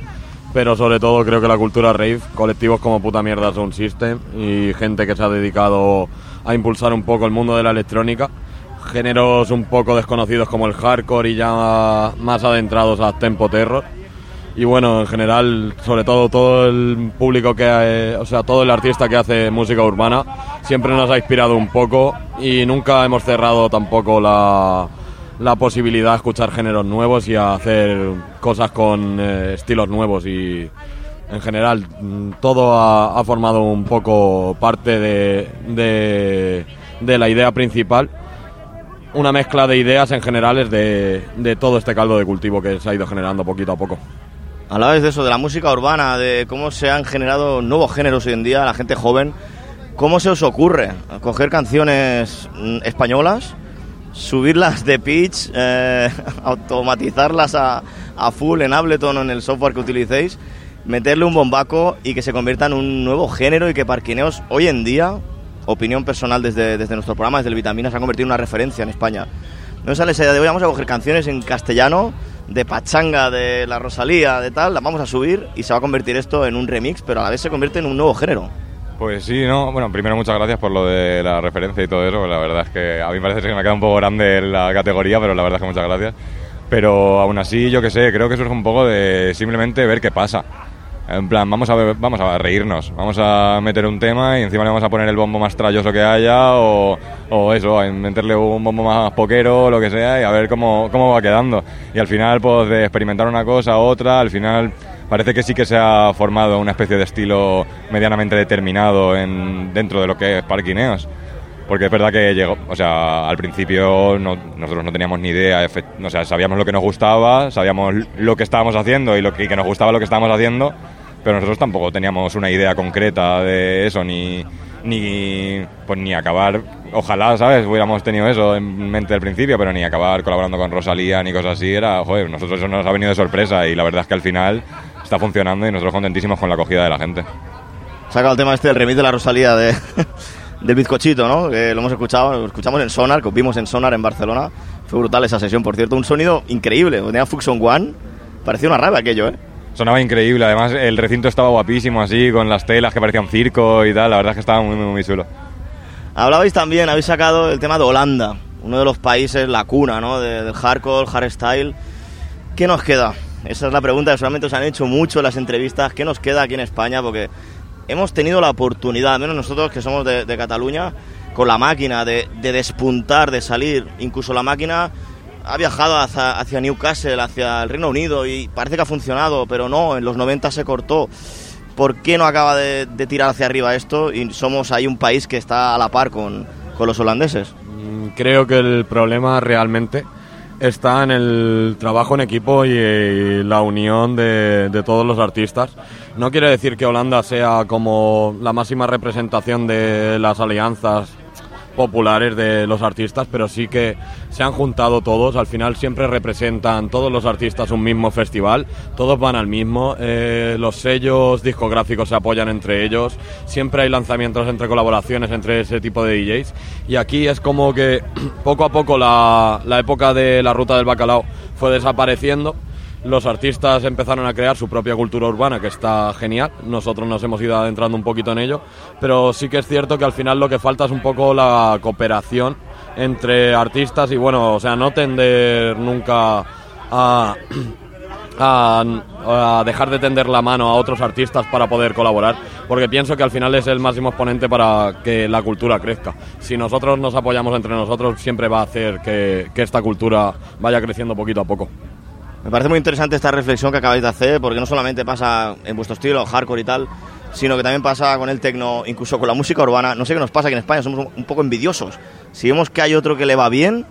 Pero sobre todo creo que la cultura rave, colectivos como Puta Mierda Sound System y gente que se ha dedicado a impulsar un poco el mundo de la electrónica. Géneros un poco desconocidos como el hardcore y ya más adentrados a tempo terror y bueno, en general, sobre todo todo el público que, eh, o sea, todo el artista que hace música urbana siempre nos ha inspirado un poco y nunca hemos cerrado tampoco la, la posibilidad de escuchar géneros nuevos y a hacer cosas con eh, estilos nuevos y en general todo ha, formado un poco parte de, de, la idea principal. Una mezcla de ideas en general de, de todo este caldo de cultivo que se ha ido generando poquito a poco. Hablabais de eso, de la música urbana, de cómo se han generado nuevos géneros hoy en día, la gente joven. ¿Cómo se os ocurre coger canciones españolas, subirlas de pitch, eh, automatizarlas a, a, full en Ableton o en el software que utilicéis, meterle un bombaco y que se convierta en un nuevo género y que Parquineos hoy en día, opinión personal desde, desde nuestro programa, desde el Vitamina, se ha convertido en una referencia en España? No sale esa idea de hoy, vamos a coger canciones en castellano, de pachanga, de la Rosalía, de tal, la vamos a subir y se va a convertir esto en un remix, pero a la vez se convierte en un nuevo género. Pues sí, no, bueno, primero muchas gracias por lo de la referencia y todo eso, la verdad es que a mí parece que me queda un poco grande la categoría, pero la verdad es que muchas gracias. Pero aún así, yo que sé, creo que surge un poco de simplemente ver qué pasa. En plan, vamos a, ver, vamos a reírnos, vamos a meter un tema y encima le vamos a poner el bombo más tralloso que haya o, o eso, meterle un bombo más poquero o lo que sea y a ver cómo, cómo va quedando. Y al final, pues de experimentar una cosa, otra, al final parece que sí que se ha formado una especie de estilo medianamente determinado en, dentro de lo que es Parquineos. Porque es verdad que llegó, o sea, al principio no, nosotros no teníamos ni idea, o sea, sabíamos lo que nos gustaba, sabíamos lo que estábamos haciendo y lo que, y que nos gustaba lo que estábamos haciendo, pero nosotros tampoco teníamos una idea concreta de eso, ni, ni, pues, ni acabar, ojalá, ¿sabes? Hubiéramos tenido eso en mente al principio, pero ni acabar colaborando con Rosalía ni cosas así, era, joder, nosotros eso nos ha venido de sorpresa y la verdad es que al final está funcionando y nosotros contentísimos con la acogida de la gente. Saca el tema este del remix de la Rosalía de, del bizcochito, ¿no? Lo hemos escuchado, lo escuchamos en Sonar, que vimos en Sonar en Barcelona. Fue brutal esa sesión, por cierto, un sonido increíble. Tenía Fuxon One, parecía una rave aquello, ¿eh? Sonaba increíble, además el recinto estaba guapísimo así, con las telas que parecían circo y tal, la verdad es que estaba muy, muy, muy chulo. Hablabais también, habéis sacado el tema de Holanda, uno de los países, la cuna, ¿no? De, del hardcore, hardstyle. ¿Qué nos queda? Esa es la pregunta que solamente os han hecho mucho en las entrevistas. ¿Qué nos queda aquí en España? Porque hemos tenido la oportunidad, al menos nosotros que somos de, de Cataluña, con la máquina de, de despuntar, de salir. Incluso la máquina ha viajado hacia, hacia Newcastle, hacia el Reino Unido y parece que ha funcionado, pero no, en los 90 se cortó. ¿Por qué no acaba de, de tirar hacia arriba esto y somos ahí un país que está a la par con, con los holandeses? Mm, Creo que el problema realmente está en el trabajo en equipo y, eh, la unión de, de todos los artistas. No quiere decir que Holanda sea como la máxima representación de las alianzas populares de los artistas, pero sí que se han juntado todos. Al final siempre representan todos los artistas un mismo festival, todos van al mismo. eh, los sellos discográficos se apoyan entre ellos. Siempre hay lanzamientos entre colaboraciones entre ese tipo de DJs. Y aquí es como que poco a poco la, la época de la ruta del bacalao fue desapareciendo los artistas empezaron a crear su propia cultura urbana, que está genial. Nosotros nos hemos ido adentrando un poquito en ello, pero sí que es cierto que al final lo que falta es un poco la cooperación entre artistas y bueno, o sea, no tender nunca a, a, a dejar de tender la mano a otros artistas para poder colaborar, porque pienso que al final es el máximo exponente para que la cultura crezca. Si nosotros nos apoyamos entre nosotros, siempre va a hacer que, que esta cultura vaya creciendo poquito a poco. Me parece muy interesante esta reflexión que acabáis de hacer, porque no solamente pasa en vuestro estilo, hardcore y tal, sino que también pasa con el tecno, incluso con la música urbana. No sé qué nos pasa, que en España somos un poco envidiosos. Si vemos que hay otro que le va bien,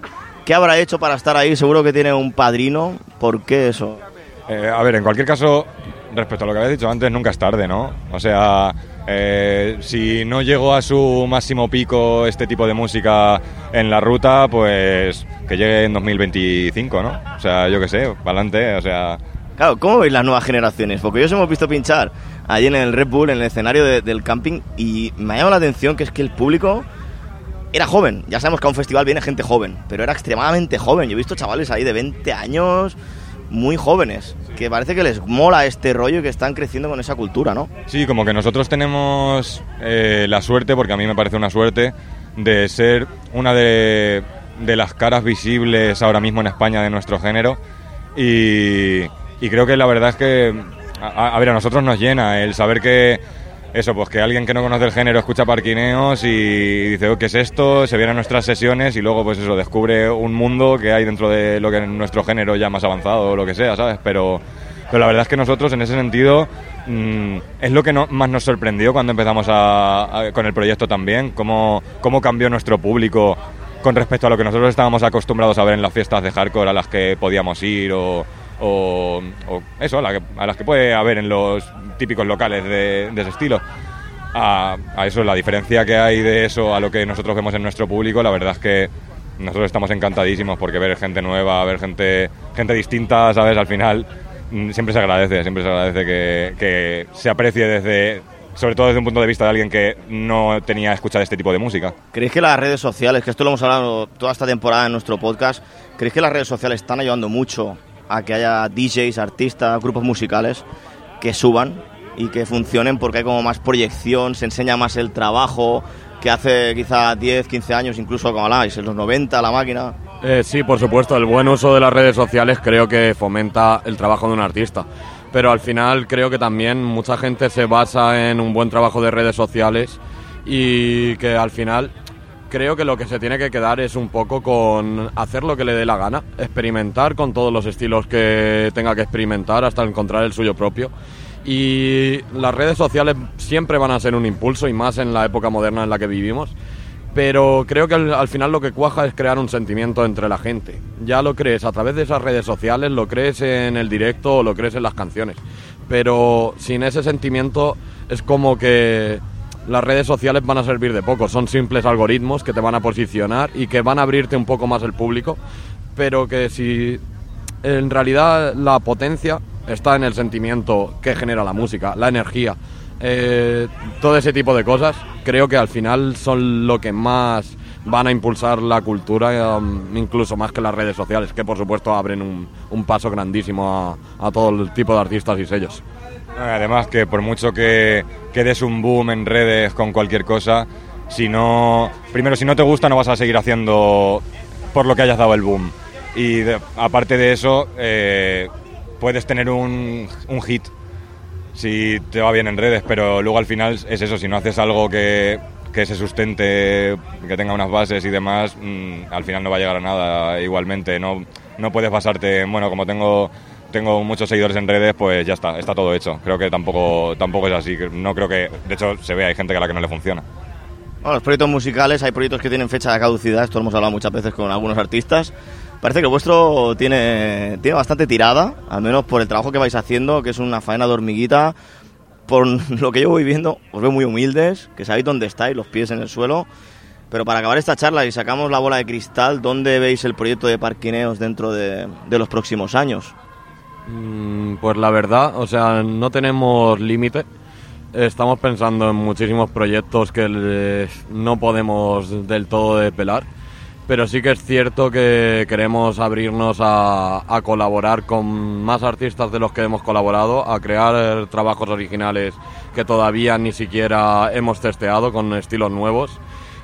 ¿qué habrá hecho para estar ahí? Seguro que tiene un padrino. ¿Por qué eso? Eh, a ver, en cualquier caso, respecto a lo que había dicho antes, nunca es tarde, ¿no? O sea, eh, si no llegó a su máximo pico este tipo de música en la ruta, pues que llegue en 2025, ¿no? O sea, yo qué sé, para adelante, o sea... Claro, ¿cómo veis las nuevas generaciones? Porque ellos hemos visto pinchar allí en el Red Bull, en el escenario de- del camping, y me ha llamado la atención que es que el público era joven. Ya sabemos que a un festival viene gente joven, pero era extremadamente joven. Yo he visto chavales ahí de 20 años, muy jóvenes, que parece que les mola este rollo y que están creciendo con esa cultura, ¿no? Sí, como que nosotros tenemos eh, la suerte, porque a mí me parece una suerte, de ser una de, las caras visibles ahora mismo en España de nuestro género. Y, creo que la verdad es que, a ver, a nosotros nos llena el saber que, eso, pues que alguien que no conoce el género escucha parquineos y dice, oh, ¿qué es esto? Se viene a nuestras sesiones y luego, pues eso, descubre un mundo que hay dentro de lo que en nuestro género ya más avanzado o lo que sea, ¿sabes? Pero, pero la verdad es que nosotros en ese sentido mm, es lo que no- más nos sorprendió cuando empezamos a- a- con el proyecto también, cómo, cómo cambió nuestro público con respecto a lo que nosotros estábamos acostumbrados a ver en las fiestas de hardcore a las que podíamos ir o, o- o eso, a, la que- a las que puede haber en los típicos locales de, de ese estilo. A, a eso, la diferencia que hay de eso a lo que nosotros vemos en nuestro público, la verdad es que nosotros estamos encantadísimos porque ver gente nueva, ver gente, gente distinta, ¿sabes? Al final mm, siempre se agradece, siempre se agradece que, que se aprecie desde, sobre todo desde un punto de vista de alguien que no tenía escuchado este tipo de música. ¿Creéis que las redes sociales, que esto lo hemos hablado toda esta temporada en nuestro podcast, ¿creéis que las redes sociales están ayudando mucho a que haya DJs, artistas, grupos musicales que suban y que funcionen porque hay como más proyección, se enseña más el trabajo que hace quizá 10, 15 años, incluso como habláis, en los 90, la máquina? Eh, sí, por supuesto, el buen uso de las redes sociales creo que fomenta el trabajo de un artista. Pero al final creo que también mucha gente se basa en un buen trabajo de redes sociales y que al final creo que lo que se tiene que quedar es un poco con hacer lo que le dé la gana, experimentar con todos los estilos que tenga que experimentar hasta encontrar el suyo propio. Y las redes sociales siempre van a ser un impulso y más en la época moderna en la que vivimos pero creo que al, al final lo que cuaja es crear un sentimiento entre la gente. Ya lo crees a través de esas redes sociales, lo crees en el directo o lo crees en las canciones. Pero sin ese sentimiento es como que las redes sociales van a servir de poco. Son simples algoritmos que te van a posicionar y que van a abrirte un poco más el público, pero que si en realidad la potencia está en el sentimiento que genera la música, la energía, eh, todo ese tipo de cosas, creo que al final son lo que más van a impulsar la cultura, um, incluso más que las redes sociales, que por supuesto abren un, paso grandísimo a todo el tipo de artistas y sellos. Además que por mucho que, que des un boom en redes con cualquier cosa, si no, primero si no te gusta no vas a seguir haciendo por lo que hayas dado el boom. Y aparte de eso, eh, puedes tener un, un hit si te va bien en redes, pero luego al final es eso, si no haces algo que, que se sustente, que tenga unas bases y demás, mm, al final no va a llegar a nada igualmente. No, no puedes basarte en, bueno, como tengo, tengo muchos seguidores en redes, pues ya está, está todo hecho. Creo que tampoco, tampoco es así. No creo que, de hecho, se ve, hay gente a la que no le funciona. Bueno, los proyectos musicales, hay proyectos que tienen fecha de caducidad, esto lo hemos hablado muchas veces con algunos artistas. Parece que el vuestro tiene, tiene bastante tirada, al menos por el trabajo que vais haciendo, que es una faena de hormiguita. Por lo que yo voy viendo, os veo muy humildes, que sabéis dónde estáis, los pies en el suelo. Pero para acabar esta charla y sacamos la bola de cristal, ¿dónde veis el proyecto de Parquineos dentro de, de los próximos años? Mm, Pues la verdad, o sea, no tenemos límite. Estamos pensando en muchísimos proyectos que no podemos del todo desvelar, pero sí que es cierto que queremos abrirnos a, a colaborar con más artistas de los que hemos colaborado, a crear trabajos originales que todavía ni siquiera hemos testeado con estilos nuevos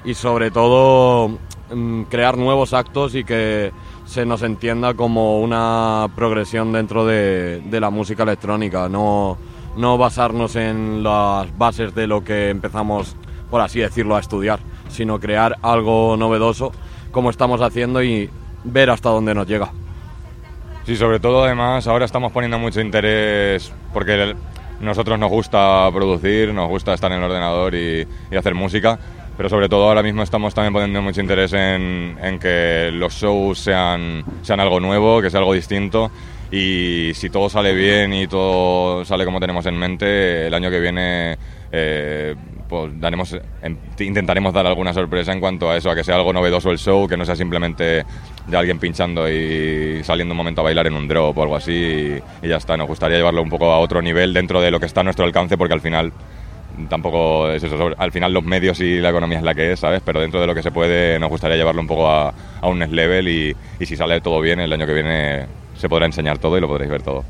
y sobre todo mm, crear nuevos actos y que se nos entienda como una progresión dentro de, de la música electrónica, no, no basarnos en las bases de lo que empezamos, por así decirlo, a estudiar, sino crear algo novedoso como estamos haciendo y ver hasta dónde nos llega. Sí, sobre todo además ahora estamos poniendo mucho interés porque nosotros nos gusta producir, nos gusta estar en el ordenador y, y hacer música, pero sobre todo ahora mismo estamos también poniendo mucho interés en, en que los shows sean, sean algo nuevo, que sea algo distinto y si todo sale bien y todo sale como tenemos en mente, el año que viene eh, pues daremos, em- intentaremos dar alguna sorpresa en cuanto a eso, a que sea algo novedoso el show, que no sea simplemente de alguien pinchando y saliendo un momento a bailar en un drop o algo así y, y ya está. Nos gustaría llevarlo un poco a otro nivel dentro de lo que está a nuestro alcance porque al final tampoco es eso, al final los medios y la economía es la que es, ¿sabes? Pero dentro de lo que se puede nos gustaría llevarlo un poco a, a un next level y, y si sale todo bien el año que viene se podrá enseñar todo y lo podréis ver todo.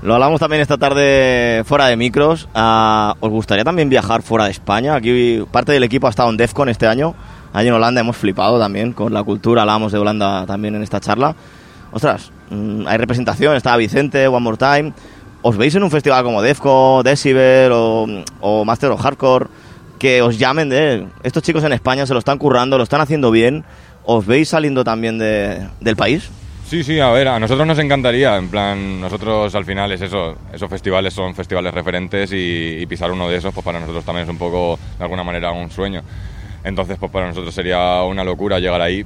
Lo hablamos también esta tarde fuera de micros. Ah, ¿Os gustaría también viajar fuera de España? Aquí parte del equipo ha estado en DEFCON este año. Allí en Holanda hemos flipado también con la cultura. Hablábamos de Holanda también en esta charla. Ostras, mm, hay representación. Estaba Vicente, One More Time. ¿Os veis en un festival como DEFCO, Decibel o, o Master of Hardcore? Que os llamen de... Estos chicos en España se lo están currando, lo están haciendo bien. ¿Os veis saliendo también de- del país? Sí, sí, a ver, a nosotros nos encantaría, en plan, nosotros al final es eso, esos festivales son festivales referentes y, y pisar uno de esos, pues para nosotros también es un poco, de alguna manera, un sueño. Entonces, pues para nosotros sería una locura llegar ahí.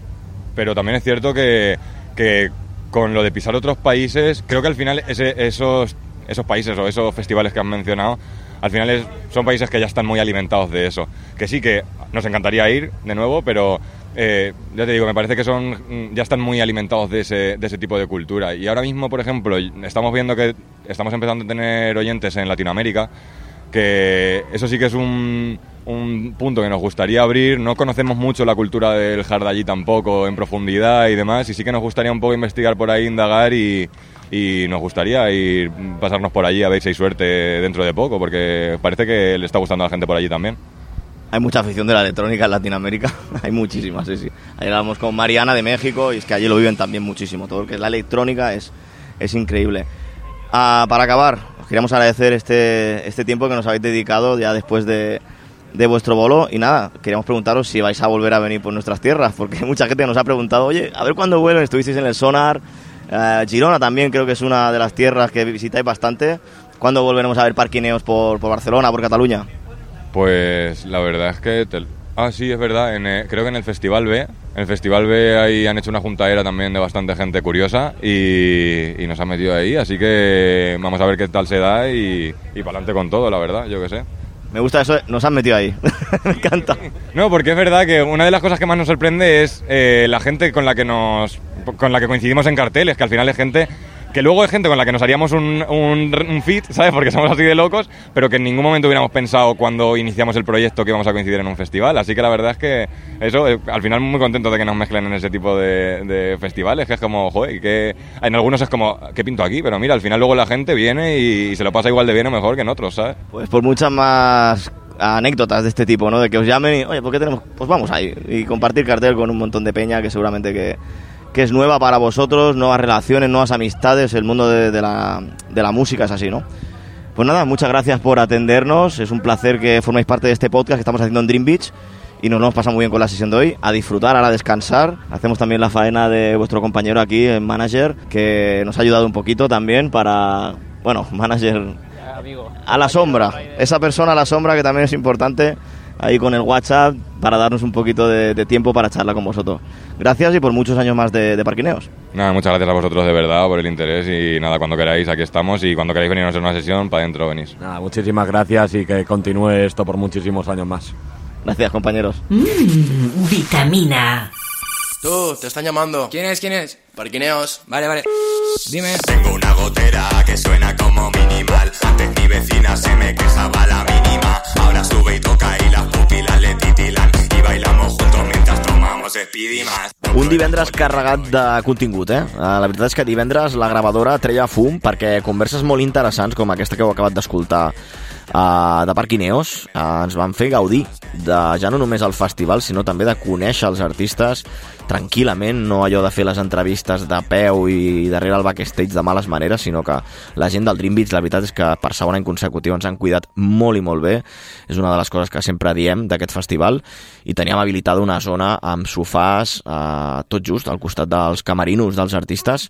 Pero también es cierto que, que con lo de pisar otros países, creo que al final ese- esos, esos países o esos festivales que han mencionado, al final es- son países que ya están muy alimentados de eso. Que sí que nos encantaría ir de nuevo, pero eh, ya te digo, me parece que son mm, ya están muy alimentados de ese, de ese tipo de cultura. Y ahora mismo, por ejemplo, estamos viendo que estamos empezando a tener oyentes en Latinoamérica, que eso sí que es un, un punto que nos gustaría abrir. No conocemos mucho la cultura del hard allí tampoco en profundidad y demás, y sí que nos gustaría un poco investigar por ahí, indagar y, y nos gustaría ir pasarnos por allí a ver si hay suerte dentro de poco, porque parece que le está gustando a la gente por allí también. Hay mucha afición de la electrónica en Latinoamérica, hay muchísimas, sí, sí. Ayer hablamos con Mariana de México y es que allí lo viven también muchísimo. Todo lo que es la electrónica es, es increíble. Ah, para acabar, os queríamos agradecer este, este tiempo que nos habéis dedicado ya después de, de vuestro bolo y nada, queríamos preguntaros si vais a volver a venir por nuestras tierras, porque mucha gente nos ha preguntado, oye, a ver cuándo vuelven, estuvisteis en el Sonar, eh, Girona también creo que es una de las tierras que visitáis bastante. ¿Cuándo volveremos a ver parquineos por, por Barcelona, por Cataluña? Pues la verdad es que... Ah, sí, es verdad. En, eh, creo que en el Festival B, en el Festival B ahí han hecho una juntaera también de bastante gente curiosa y, y nos han metido ahí. Así que vamos a ver qué tal se da y, y para adelante con todo, la verdad, yo qué sé. Me gusta eso, nos han metido ahí. Me encanta. No, porque es verdad que una de las cosas que más nos sorprende es eh, la gente con la que nos con la que coincidimos en carteles, que al final es gente que luego es gente con la que nos haríamos un, un, un fit, ¿sabes? Porque somos así de locos, pero que en ningún momento hubiéramos pensado cuando iniciamos el proyecto que íbamos a coincidir en un festival. Así que la verdad es que eso, eh, al final muy contento de que nos mezclen en ese tipo de, de festivales, que es como, joder, que en algunos es como, ¿qué pinto aquí? Pero mira, al final luego la gente viene y, y se lo pasa igual de bien o mejor que en otros, ¿sabes? Pues por muchas más anécdotas de este tipo, ¿no? De que os llamen y, oye, ¿por qué tenemos? Pues vamos ahí y compartir cartel con un montón de peña que seguramente que, que es nueva para vosotros, nuevas relaciones, nuevas amistades, el mundo de, de la, de la música es así, ¿no? Pues nada, muchas gracias por atendernos, es un placer que forméis parte de este podcast que estamos haciendo en Dream Beach y nos lo hemos pasado muy bien con la sesión de hoy, a disfrutar, ahora a descansar. Hacemos también la faena de vuestro compañero aquí, el manager, que nos ha ayudado un poquito también para, bueno, manager a la sombra, esa persona a la sombra que también es importante ahí con el WhatsApp para darnos un poquito de, de tiempo para charlar con vosotros. Gracias y por muchos años más de, de Parquineos. Nada, muchas gracias a vosotros de verdad por el interés y nada, cuando queráis aquí estamos y cuando queráis venirnos a una sesión, para adentro venís. Nada, muchísimas gracias y que continúe esto por muchísimos años más. Gracias, compañeros. Mmm, vitamina. Tú, te están llamando. ¿Quién es? ¿Quién es? Parquineos. Vale, vale. Dime. Tengo una gotera que suena como minimal. Antes mi vecina se me quejaba la mínima. Ahora sube y toca y las pupilas le titilan. Y bailamos juntos mientras tomamos Speedy más. Un divendres carregat de contingut, eh? Eh, La veritat és que divendres la gravadora treia fum perquè converses molt interessants, com aquesta que heu acabat d'escoltar uh, de Parquineos, uh, ens van fer gaudir de ja no només el festival, sinó també de conèixer els artistes tranquil·lament, no allò de fer les entrevistes de peu i darrere el backstage de males maneres, sinó que la gent del Dream Beach, la veritat és que per segon any consecutiu ens han cuidat molt i molt bé. És una de les coses que sempre diem d'aquest festival i teníem habilitada una zona amb sofàs eh, tot just al costat dels camerinos dels artistes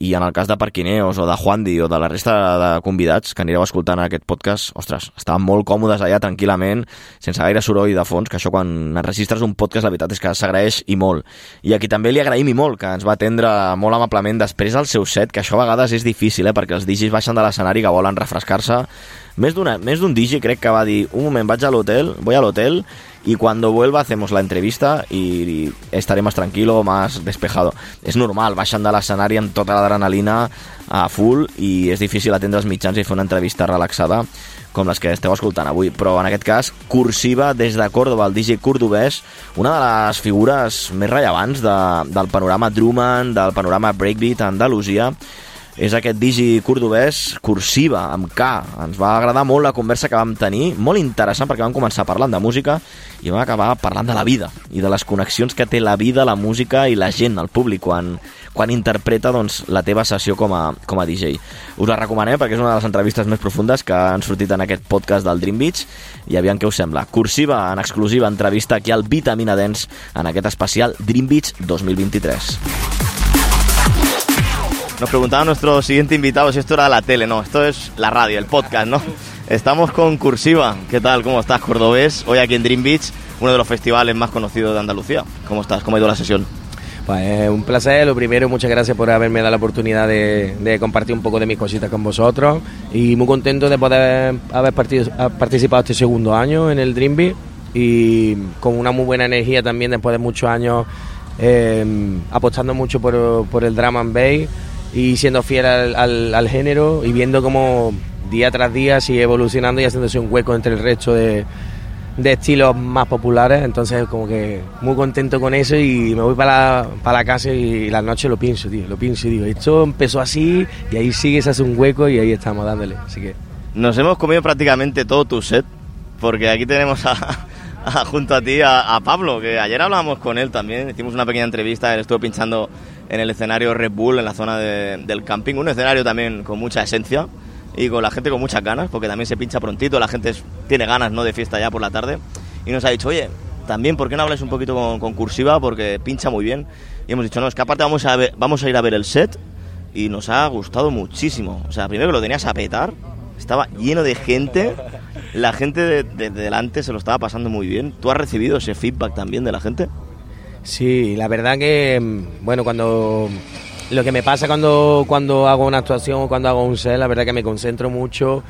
i en el cas de Parquineos o de Juandi o de la resta de convidats que anireu escoltant aquest podcast, ostres, estaven molt còmodes allà tranquil·lament, sense gaire soroll de fons, que això quan enregistres un podcast la veritat és que s'agraeix i molt. I aquí també li agraïm i molt, que ens va atendre molt amablement després del seu set, que això a vegades és difícil, eh, perquè els digis baixen de l'escenari que volen refrescar-se. Més d'un digi crec que va dir, un moment, vaig a l'hotel, voy al hotel y cuando vuelva hacemos la entrevista y estaré más tranquilo, más despejado. És normal, baixen de l'escenari amb tota l'adrenalina a full i és difícil atendre els mitjans i fer una entrevista relaxada com les que esteu escoltant avui, però en aquest cas Cursiva des de Córdoba, el DJ cordobès, una de les figures més rellevants de, del panorama Drummond, del panorama Breakbeat a Andalusia, és aquest digi cordobès Cursiva, amb K. Ens va agradar molt la conversa que vam tenir, molt interessant perquè vam començar parlant de música i vam acabar parlant de la vida i de les connexions que té la vida, la música i la gent, el públic, quan, quan interpreta doncs, la teva sessió com a, com a DJ. Us la recomanem perquè és una de les entrevistes més profundes que han sortit en aquest podcast del Dream Beach i aviam què us sembla. Cursiva, en exclusiva entrevista aquí al Vitamina Dance en aquest especial Dream Beach 2023. Nos preguntaba nuestro siguiente invitado si esto era la tele, no, esto es la radio, el podcast, ¿no? Estamos con Cursiva. ¿Qué tal? ¿Cómo estás, cordobés? Hoy aquí en Dream Beach, uno de los festivales más conocidos de Andalucía. ¿Cómo estás? ¿Cómo ha ido la sesión? Pues un placer, lo primero, muchas gracias por haberme dado la oportunidad de, compartir un poco de mis cositas con vosotros y muy contento de poder haber parti- ha- participado este segundo año en el Dream Beat y con una muy buena energía también después de muchos años eh, apostando mucho por, por el drum and bass y siendo fiel al, al- al género y viendo cómo día tras día sigue evolucionando y haciéndose un hueco entre el resto de, de estilos más populares, entonces como que muy contento con eso y me voy para la, para la casa y las noches lo pienso, tío, lo pienso y digo, esto empezó así y ahí sigue, se hace un hueco y ahí estamos dándole, así que... Nos hemos comido prácticamente todo tu set, porque aquí tenemos a, a- junto a ti a, a Pablo, que ayer hablábamos con él también, hicimos una pequeña entrevista, él estuvo pinchando en el escenario Red Bull, en la zona de- del camping, un escenario también con mucha esencia y con la gente con muchas ganas, porque también se pincha prontito, la gente tiene ganas ¿no? de fiesta ya por la tarde, y nos ha dicho, oye, también, ¿por qué no habláis un poquito con, con Cursiva? Porque pincha muy bien. Y hemos dicho, no, es que aparte vamos a, ver- vamos a ir a ver el set y nos ha gustado muchísimo. O sea, primero que lo tenías a petar, estaba lleno de gente, la gente de, de- de delante se lo estaba pasando muy bien. ¿Tú has recibido ese feedback también de la gente? Sí, la verdad que, mm, bueno, cuando lo que me pasa cuando, cuando hago una actuación o cuando hago un set, la verdad que me concentro mucho,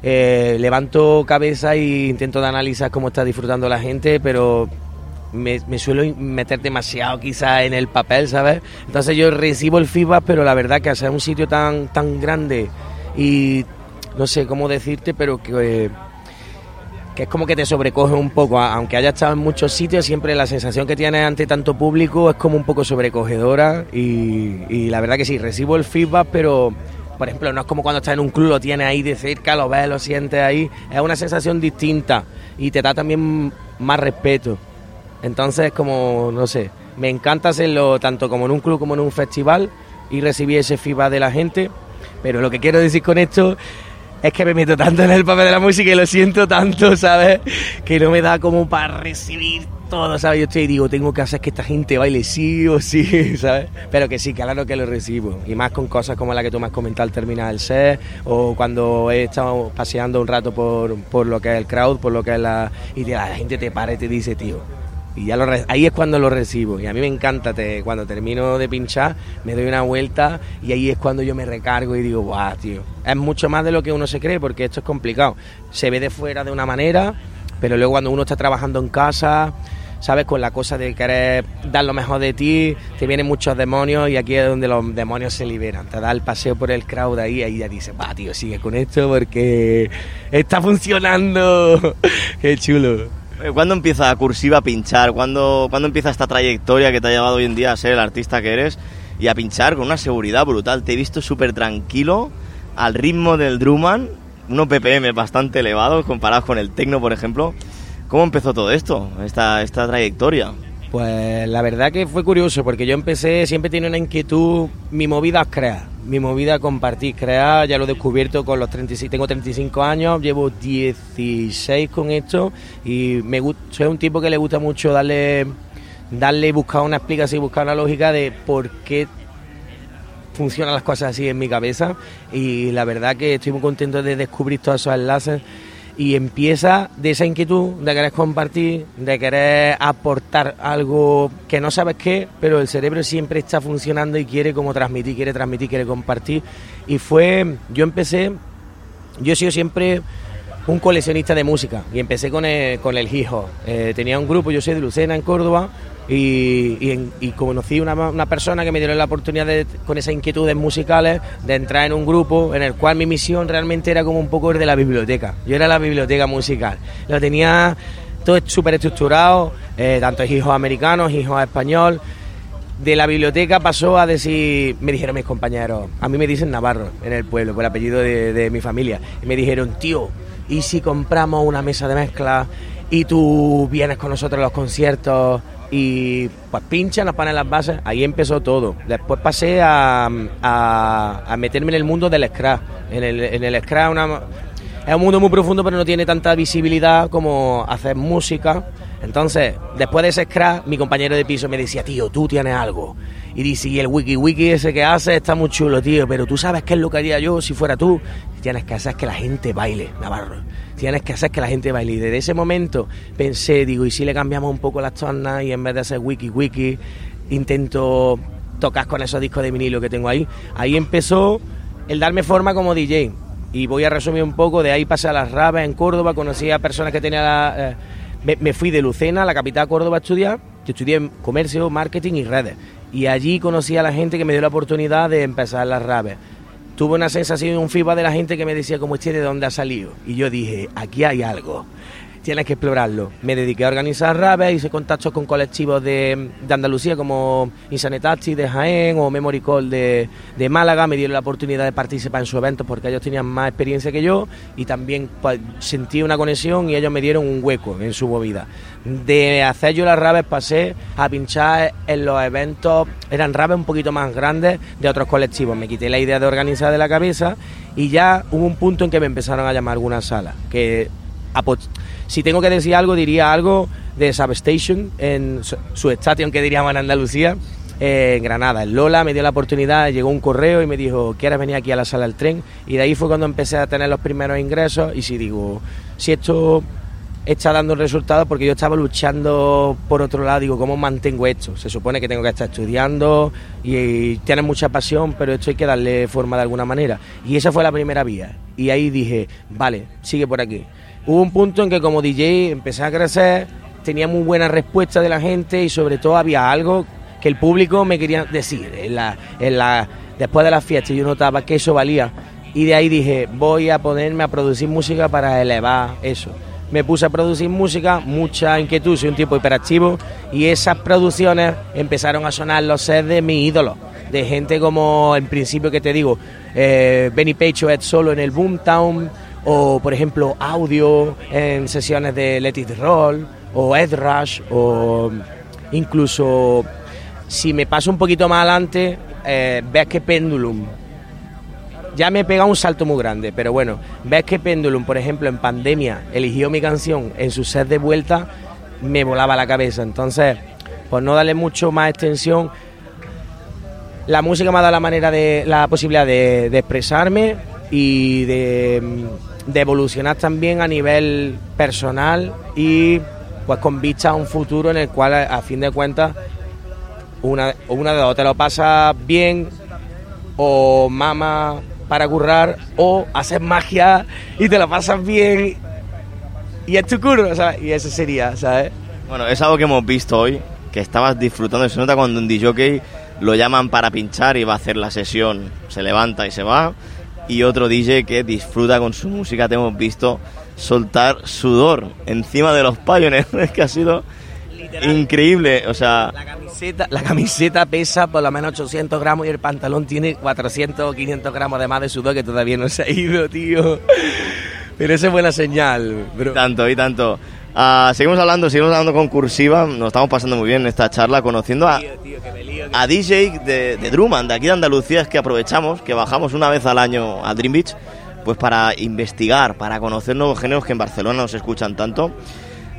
eh, levanto cabeza e intento de analizar cómo está disfrutando la gente, pero me, suelo meter demasiado quizás en el papel, ¿sabes? Entonces yo recibo el feedback, pero la verdad que hacer un sitio tan, tan grande y no sé cómo decirte, pero que... que es como que te sobrecoge un poco, aunque haya estado en muchos sitios, siempre la sensación que tienes ante tanto público es como un poco sobrecogedora y, y la verdad que sí, recibo el feedback, pero por ejemplo no es como cuando estás en un club, lo tienes ahí de cerca, lo ves, lo sientes ahí, es una sensación distinta y te da también más respeto. Entonces como, no sé, Me encanta hacerlo tanto como en un club como en un festival y recibir ese feedback de la gente. Pero lo que quiero decir con esto es que me meto tanto en el papel de la música y lo siento tanto, ¿sabes? Que no me da como para recibir todo, ¿sabes? Yo estoy y digo, tengo que hacer que esta gente baile sí o sí, ¿sabes? Pero que sí, claro que lo recibo. Y más con cosas como la que tú me has comentado al terminar el set, o cuando he estado paseando un rato por, por lo que es el crowd, por lo que es la... Y la gente te para y te dice, tío, y ya lo re- ahí es cuando lo recibo. Y a mí me encanta te- cuando termino de pinchar me doy una vuelta y ahí es cuando yo me recargo y digo guau tío es mucho más de lo que uno se cree porque esto es complicado. Se ve de fuera de una manera pero luego cuando uno está trabajando en casa sabes con la cosa de querer dar lo mejor de ti te vienen muchos demonios y aquí es donde los demonios se liberan. Te da el paseo por el crowd ahí y ahí ya dices va tío sigue con esto porque está funcionando qué chulo ¿Cuándo empieza Cursiva a pinchar? ¿Cuándo, ¿Cuándo empieza esta trayectoria que te ha llevado hoy en día a ser el artista que eres y a pinchar con una seguridad brutal? Te he visto súper tranquilo, al ritmo del Drummond, unos BPM bastante elevados comparados con el techno, por ejemplo. ¿Cómo empezó todo esto, esta, esta trayectoria? Pues la verdad que fue curioso porque yo empecé, siempre tenía una inquietud, mi movida es crear, mi movida es compartir, crear, ya lo he descubierto con los 36, tengo 35 años, llevo 16 con esto y me gusta, soy un tipo que le gusta mucho darle, darle, buscar una explicación, buscar una lógica de por qué funcionan las cosas así en mi cabeza y la verdad que estoy muy contento de descubrir todos esos enlaces y empieza de esa inquietud de querer compartir, de querer aportar algo que no sabes qué, pero el cerebro siempre está funcionando y quiere como transmitir, quiere transmitir, quiere compartir. Y fue, yo empecé, yo he sido siempre un coleccionista de música y empecé con el, con el hip hop. Eh, tenía un grupo, yo soy de Lucena, en Córdoba, y, y, y conocí una, una persona que me dio la oportunidad de, con esas inquietudes musicales de entrar en un grupo en el cual mi misión realmente era como un poco el de la biblioteca. Yo era la biblioteca musical. Lo tenía todo súper estructurado, eh, tanto hijos americanos, hijos español. De la biblioteca pasó a decir, me dijeron mis compañeros, a mí me dicen Navarro en el pueblo, por el apellido de, de mi familia, y me dijeron, tío, ¿y si compramos una mesa de mezcla y tú vienes con nosotros a los conciertos y pues pincha, nos ponen las bases? Ahí empezó todo. Después pasé a, a- meterme en el mundo del scratch. En el, en el scratch una, es un mundo muy profundo, pero no tiene tanta visibilidad como hacer música. Entonces, después de ese scratch, mi compañero de piso me decía, tío, tú tienes algo. Y dice, y el wiki wiki ese que haces está muy chulo, tío, pero tú sabes qué es lo que haría yo si fuera tú. Tienes que hacer que la gente baile, Navarro. Tienes que hacer que la gente baile. Y desde ese momento pensé, digo, ¿y si le cambiamos un poco las tornas y en vez de hacer wiki wiki, intento tocar con esos discos de vinilo que tengo ahí? Ahí empezó el darme forma como DJ. Y voy a resumir un poco, de ahí pasé a las rabas en Córdoba, conocí a personas que tenían la, eh, me, fui de Lucena, la capital de Córdoba, a estudiar. Yo estudié comercio, marketing y redes. Y allí conocí a la gente que me dio la oportunidad de empezar las rabes. Tuve una sensación, un feedback de la gente que me decía, como este, ¿de dónde ha salido? Y yo dije, aquí hay algo. Tienes que explorarlo. Me dediqué a organizar rabes, hice contactos con colectivos de, de Andalucía como Insanetati de Jaén o Memory Call de, de Málaga. Me dieron la oportunidad de participar en sus eventos porque ellos tenían más experiencia que yo y también pues, sentí una conexión y ellos me dieron un hueco en su movida. De hacer yo las rabes pasé a pinchar en los eventos, eran rabes un poquito más grandes de otros colectivos. Me quité la idea de organizar de la cabeza y ya hubo un punto en que me empezaron a llamar algunas salas que si tengo que decir algo, diría algo de Substation, en su, estación que diríamos en Andalucía, en Granada. En Lola me dio la oportunidad, llegó un correo y me dijo, ¿quieres venir aquí a la sala del tren? Y de ahí fue cuando empecé a tener los primeros ingresos y si digo, si esto está dando resultados porque yo estaba luchando por otro lado, digo, ¿cómo mantengo esto? Se supone que tengo que estar estudiando y, y tienes mucha pasión, pero esto hay que darle forma de alguna manera. Y esa fue la primera vía. Y ahí dije, vale, sigue por aquí. Hubo un punto en que como DJ empecé a crecer, tenía muy buena respuesta de la gente y sobre todo había algo que el público me quería decir. Después de la fiesta yo notaba que eso valía y de ahí dije, voy a ponerme a producir música para elevar eso. Me puse a producir música, mucha inquietud, soy un tipo hiperactivo y esas producciones empezaron a sonar los sets de mis ídolos, de gente como en principio que te digo, eh, Benny Page o Ed Solo en el Boomtown, o por ejemplo audio en sesiones de Let It Roll, o Ed Rush, o incluso si me paso un poquito más adelante, eh, ves que Pendulum ya me pega un salto muy grande, pero bueno, ves que Pendulum, por ejemplo, en pandemia eligió mi canción en su set de vuelta, me volaba la cabeza. Entonces, por no darle mucho más extensión, la música me ha dado la manera de la posibilidad de, de expresarme y de, mm, de evolucionar también a nivel personal y pues con vista a un futuro en el cual a, fin de cuentas una, una de dos te lo pasas bien o mama para currar o haces magia y te lo pasas bien y es tu curro, ¿sabes? Y eso sería, ¿sabes? Bueno, es algo que hemos visto hoy, que estabas disfrutando. Se nota cuando un DJ lo llaman para pinchar y va a hacer la sesión, se levanta y se va. Y otro DJ que disfruta con su música, te hemos visto soltar sudor encima de los Pioneers. Es que ha sido increíble, o sea... La camiseta, la camiseta pesa por lo menos 800 gramos y el pantalón tiene 400 o 500 gramos de más de sudor que todavía no se ha ido, tío. Pero eso es buena señal, bro. Tanto y tanto. Ah, seguimos hablando, seguimos hablando con Cursiva, nos estamos pasando muy bien en esta charla, conociendo a, a DJ de, de Drummond, de aquí de Andalucía, es que aprovechamos, que bajamos una vez al año a Dream Beach, pues para investigar, para conocer nuevos géneros que en Barcelona no se escuchan tanto.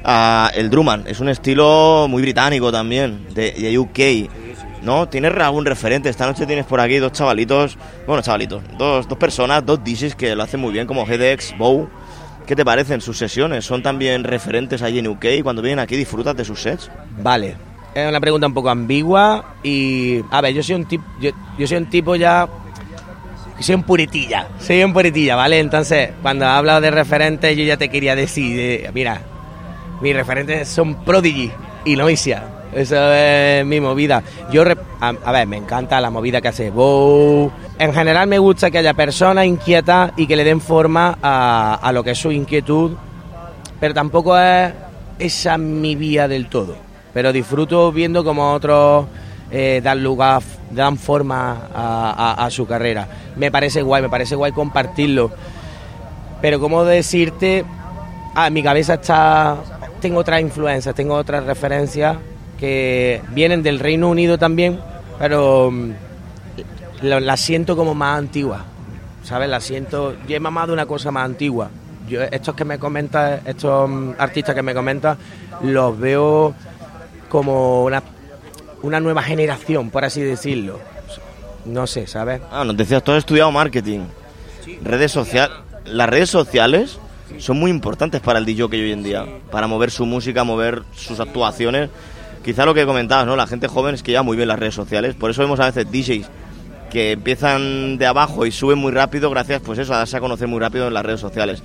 Ah, el Drummond es un estilo muy británico también, de, de UK. ¿No? ¿Tienes algún referente? Esta noche tienes por aquí dos chavalitos, bueno, chavalitos, dos, dos personas, dos DJs que lo hacen muy bien, como GDX, Bow. ¿Qué te parecen sus sesiones? ¿Son también referentes allí en UK? Cuando vienen aquí, ¿disfrutas de sus sets? Vale. Es una pregunta un poco ambigua y... A ver, yo soy un tipo... Yo, yo soy un tipo ya... Soy un puritilla. Soy un puritilla, ¿vale? Entonces, cuando hablas de referentes, yo ya te quería decir... eh, mira, mis referentes son Prodigy y Noisia. Eso es mi movida. Yo, a, a ver, me encanta la movida que hace Bow. En general me gusta que haya personas inquietas y que le den forma a, a lo que es su inquietud, pero tampoco es esa mi vía del todo. Pero disfruto viendo como otros eh, dan lugar, dan forma a, a- su carrera. Me parece guay, me parece guay compartirlo. Pero como decirte, ah, mi cabeza está, tengo otras influencias, tengo otras referencias que vienen del Reino Unido también, pero lo- la siento como más antigua, ¿sabes? La siento, yo he mamado una cosa más antigua. Yo, estos que me comentas, estos mm, artistas que me comentas, los veo como una, una nueva generación, por así decirlo. No sé, ¿sabes? Ah, nos decías, tú has estudiado marketing. Redes sociales. Las redes sociales son muy importantes para el DJ que hoy en día. Para mover su música, mover sus actuaciones. Quizá lo que comentabas, ¿no? La gente joven es que lleva muy bien las redes sociales. Por eso vemos a veces DJs que empiezan de abajo y suben muy rápido gracias, pues eso, a darse a conocer muy rápido en las redes sociales.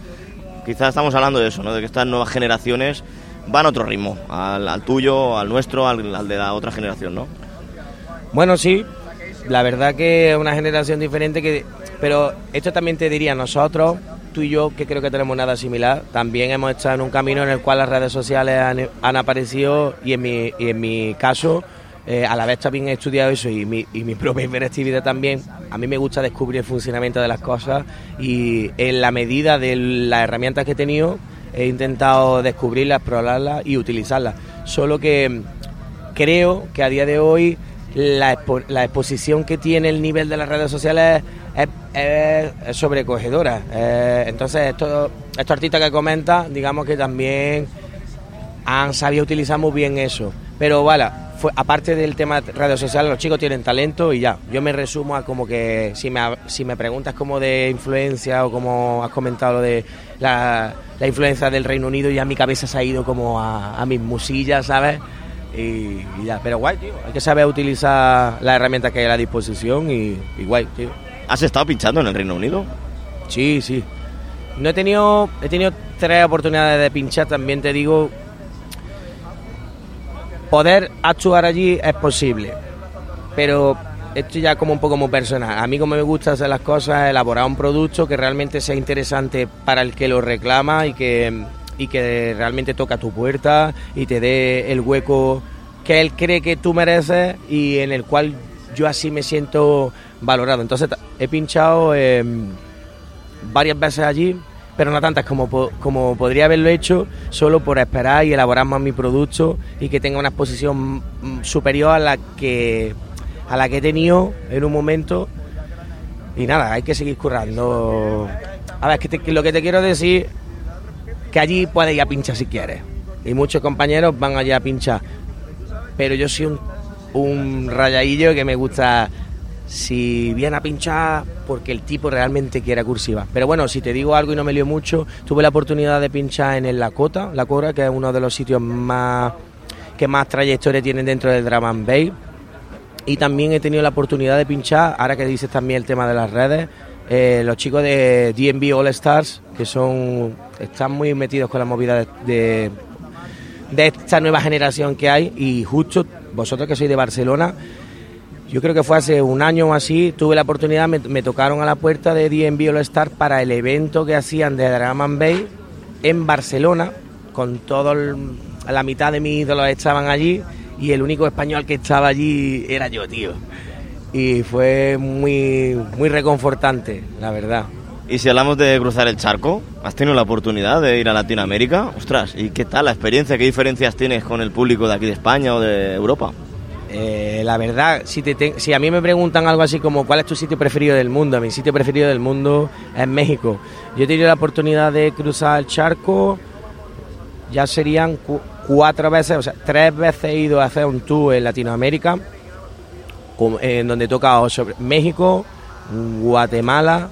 Quizá estamos hablando de eso, ¿no? De que estas nuevas generaciones van a otro ritmo. Al, tuyo, al nuestro, al, al de la otra generación, ¿no? Bueno, sí, la verdad que es una generación diferente que... Pero esto también te diría, nosotros, tú y yo, que creo que tenemos nada similar, también hemos estado en un camino en el cual las redes sociales han, han aparecido y en mi, y en mi caso, eh, a la vez también he estudiado eso y mi, y mi propia hiperactividad también, a mí me gusta descubrir el funcionamiento de las cosas y en la medida de las herramientas que he tenido, he intentado descubrirlas, explorarlas y utilizarlas. Solo que creo que a día de hoy la, la exposición que tiene el nivel de las redes sociales es, es- es sobrecogedora. Eh, entonces, estos, estos artistas que comenta, digamos que también han sabido utilizar muy bien eso. Pero vale, fue, aparte del tema de redes sociales, los chicos tienen talento y ya. Yo me resumo a como que si me, si me preguntas como de influencia o como has comentado lo de la, la influencia del Reino Unido, ya mi cabeza se ha ido como a, a mis musillas, ¿sabes? Y, y ya, pero guay, tío. Hay que saber utilizar las herramientas que hay a la disposición y, y guay, tío. ¿Has estado pinchando en el Reino Unido? Sí, sí. No he tenido, he tenido tres oportunidades de pinchar, también te digo. Poder actuar allí es posible, pero esto ya como un poco como personal. A mí como me gusta hacer las cosas, elaborar un producto que realmente sea interesante para el que lo reclama y que, y que realmente toca tu puerta y te dé el hueco que él cree que tú mereces y en el cual yo así me siento valorado. Entonces he pinchado em, varias veces allí pero no tantas como, como podría haberlo hecho solo por esperar y elaborar más mi producto y que tenga una exposición superior a la que a la que he tenido en un momento. Y nada, hay que seguir currando. A ver, es que lo que te quiero decir que allí puedes ir a pinchar si quieres. Y muchos compañeros van allá a pinchar, pero yo soy un, un que me gusta si viene a pinchar porque el tipo realmente quiere cursiva. Pero bueno, si te digo algo y no me lío mucho, tuve la oportunidad de pinchar en el Lakota, La Cora, que es uno de los sitios más que más trayectoria tienen dentro del drum and. Y también he tenido la oportunidad de pinchar, ahora que dices también el tema de las redes, eh, los chicos de DNB All Stars, que son están muy metidos con la movida de, de esta nueva generación que hay. Y justo vosotros que sois de Barcelona, yo creo que fue hace un año o así, tuve la oportunidad, me, tocaron a la puerta de DNB All Star para el evento que hacían de Drum and Bass en Barcelona, con todo el- la mitad de mis ídolos estaban allí y el único español que estaba allí era yo, tío. Y fue muy, muy reconfortante, la verdad. Y si hablamos de cruzar el charco, ¿has tenido la oportunidad de ir a Latinoamérica? Ostras, ¿y qué tal la experiencia? ¿Qué diferencias tienes con el público de aquí de España o de Europa? Eh, la verdad, si, te si a mí me preguntan algo así como cuál es tu sitio preferido del mundo, mi sitio preferido del mundo es México. Yo he tenido la oportunidad de cruzar el charco, ya serían cu- cuatro veces, o sea, tres veces he ido a hacer un tour en Latinoamérica, en donde he tocado sobre México, Guatemala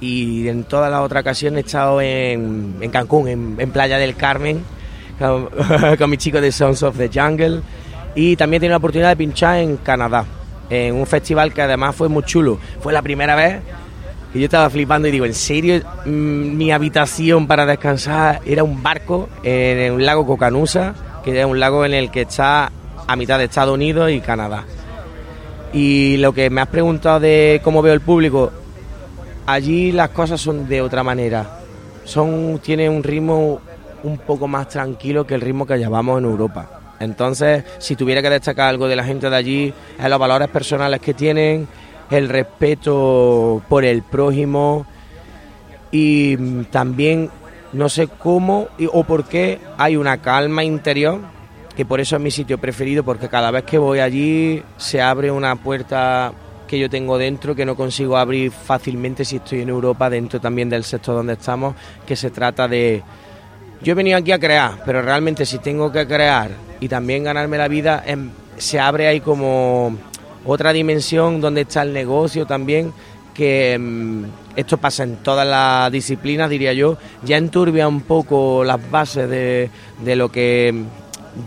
y en todas las otras ocasiones he estado en, en Cancún, en, en Playa del Carmen, con, con mis chicos de Sons of the Jungle. Y también tenido la oportunidad de pinchar en Canadá, en un festival que además fue muy chulo. Fue la primera vez que yo estaba flipando y digo, ¿en serio mm, mi habitación para descansar era un barco en un lago Cocanusa, que es un lago en el que está a mitad de Estados Unidos y Canadá? Y lo que me has preguntado de cómo veo el público, allí las cosas son de otra manera. Son, tiene un ritmo un poco más tranquilo que el ritmo que llevamos en Europa. Entonces, si tuviera que destacar algo de la gente de allí, es los valores personales que tienen, el respeto por el prójimo y también no sé cómo o por qué hay una calma interior que por eso es mi sitio preferido porque cada vez que voy allí se abre una puerta que yo tengo dentro que no consigo abrir fácilmente si estoy en Europa dentro también del sector donde estamos que se trata de yo he venido aquí a crear pero realmente si tengo que crear y también ganarme la vida em, se abre ahí como otra dimensión donde está el negocio también que mm, esto pasa en todas las disciplinas diría yo. Ya enturbia un poco las bases de, de lo que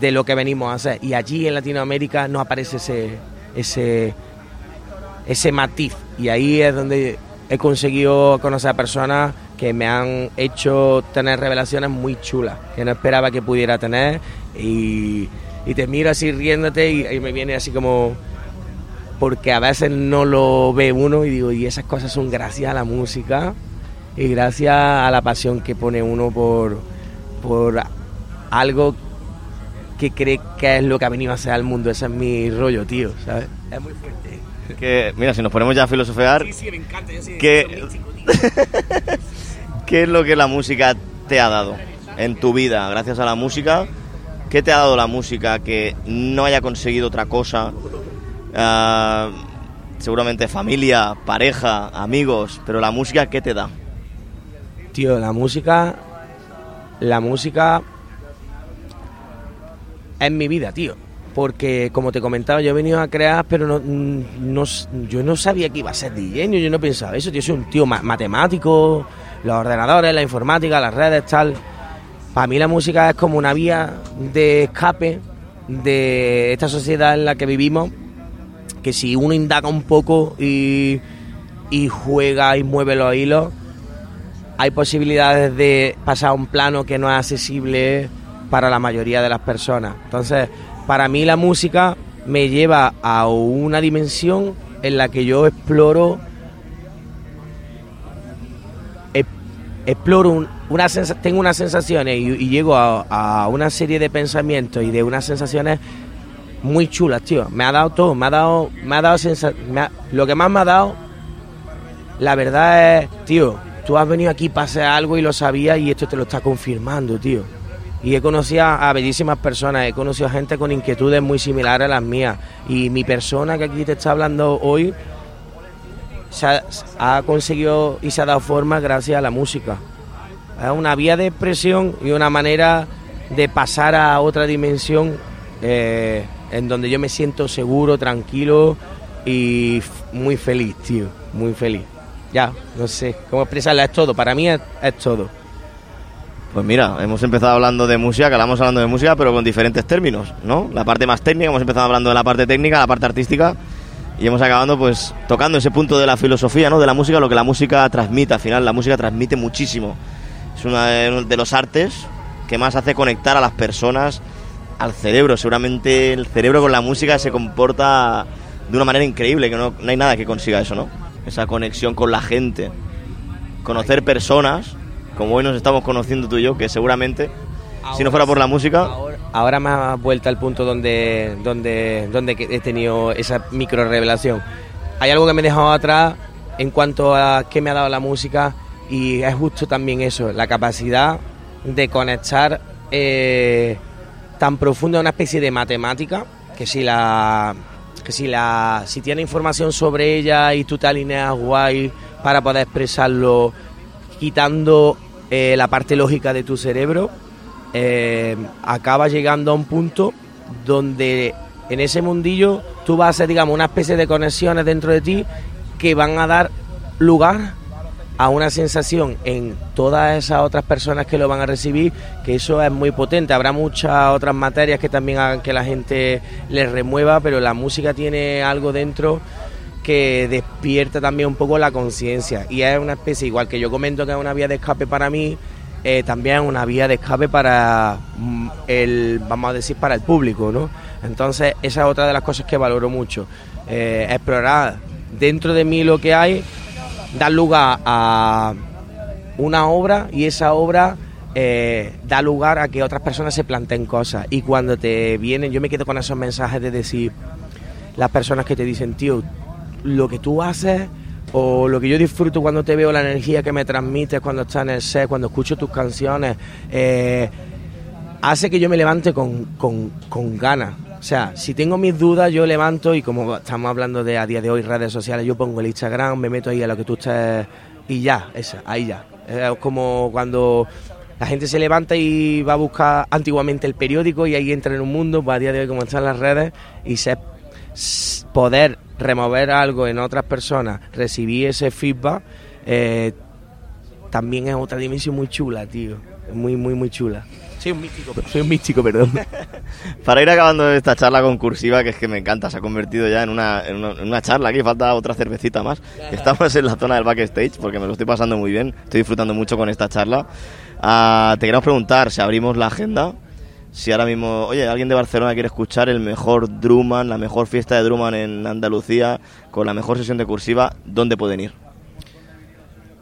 de lo que venimos a hacer. Y allí en Latinoamérica no aparece ese ese ese matiz. Y ahí es donde he conseguido conocer a personas que me han hecho tener revelaciones muy chulas que no esperaba que pudiera tener. Y, y te miro así riéndote y, y me viene así como porque a veces no lo ve uno y digo y esas cosas son gracias a la música y gracias a la pasión que pone uno por por algo que cree que es lo que ha venido a hacer al mundo ese es mi rollo tío ¿sabes? es muy fuerte. Que, mira, si nos ponemos ya a filosofear, Sí, sí, me encanta, yo soy ¿qué, ¿qué es lo que la música te ha dado en tu vida? Gracias a la música, ¿qué te ha dado la música que no haya conseguido otra cosa? Ah, seguramente familia, pareja, amigos, pero la música, ¿qué te da? Tío, la música. La música. Es mi vida, tío. Porque, como te comentaba, yo he venido a crear, pero no, no, yo no sabía que iba a ser DJ, yo no pensaba eso. Yo soy un tío ma- matemático, los ordenadores, la informática, las redes, tal. Para mí la música es como una vía de escape de esta sociedad en la que vivimos, que si uno indaga un poco y, juega y mueve los hilos, hay posibilidades de pasar a un plano que no es accesible para la mayoría de las personas. Entonces, para mí la música me lleva a una dimensión en la que yo exploro exploro un- una sensa- tengo unas sensaciones y, llego a, una serie de pensamientos y de unas sensaciones muy chulas, tío. Me ha dado todo, me ha dado, me ha dado sensa- lo que más me ha dado, la verdad es, tío, tú has venido aquí para hacer algo y lo sabías y esto te lo está confirmando, tío. Y he conocido a, a bellísimas personas, he conocido a gente con inquietudes muy similares a las mías. Y mi persona que aquí te está hablando hoy se ha, ha conseguido y se ha dado forma gracias a la música. Es una vía de expresión y una manera de pasar a otra dimensión eh, en donde yo me siento seguro, tranquilo y muy feliz, tío, muy feliz. Ya, no sé cómo expresarla, es todo, para mí es, es todo. Pues mira, hemos empezado hablando de música, que hablamos hablando de música, pero con diferentes términos, ¿no? La parte más técnica, hemos empezado hablando de la parte técnica, la parte artística, y hemos acabado pues tocando ese punto de la filosofía, ¿no? De la música, lo que la música transmite. Al final, la música transmite muchísimo. Es una de de los artes que más hace conectar a las personas al cerebro. Seguramente el cerebro con la música se comporta de una manera increíble, que no, no hay nada que consiga eso, ¿no? Esa conexión con la gente. Conocer personas, como hoy nos estamos conociendo tú y yo, que seguramente, si no fuera por la música, Ahora me ha vuelto al punto donde, donde, donde he tenido esa micro revelación. Hay algo que me he dejado atrás en cuanto a qué me ha dado la música y es justo también eso, la capacidad de conectar eh, tan profunda una especie de matemática que si la que si la si tiene información sobre ella y tú te alineas guay para poder expresarlo quitando eh, la parte lógica de tu cerebro eh, acaba llegando a un punto donde en ese mundillo tú vas a hacer, digamos, una especie de conexiones dentro de ti que van a dar lugar a una sensación en todas esas otras personas que lo van a recibir, que eso es muy potente. Habrá muchas otras materias que también hagan que la gente les remueva, pero la música tiene algo dentro que despierta también un poco la conciencia y es una especie, igual que yo comento que es una vía de escape para mí, eh, también una vía de escape para mm, el, vamos a decir, para el público, ¿no? Entonces esa es otra de las cosas que valoro mucho, eh, explorar dentro de mí lo que hay, dar lugar a una obra y esa obra eh, da lugar a que otras personas se planteen cosas y cuando te vienen, yo me quedo con esos mensajes de decir, las personas que te dicen, tío, lo que tú haces o lo que yo disfruto cuando te veo, la energía que me transmites cuando estás en el set, cuando escucho tus canciones, eh, hace que yo me levante con, con, con ganas. O sea, si tengo mis dudas, yo levanto y como estamos hablando de a día de hoy redes sociales, yo pongo el Instagram, me meto ahí a lo que tú estés y ya, esa, ahí ya. Es como cuando la gente se levanta y va a buscar antiguamente el periódico y ahí entra en un mundo, pues a día de hoy como están las redes y se poder remover algo en otras personas, recibir ese feedback, eh, también es otra dimensión muy chula, tío. Muy, muy, muy chula. Soy un místico, soy un místico, perdón. Para ir acabando esta charla concursiva, que es que me encanta, se ha convertido ya en una, en una, en una charla. Aquí falta otra cervecita más. Estamos en la zona del backstage porque me lo estoy pasando muy bien. Estoy disfrutando mucho con esta charla. Ah, te queremos preguntar si abrimos la agenda. Si ahora mismo, oye, alguien de Barcelona quiere escuchar el mejor Druman, la mejor fiesta de Druman en Andalucía, con la mejor sesión de cursiva, ¿dónde pueden ir?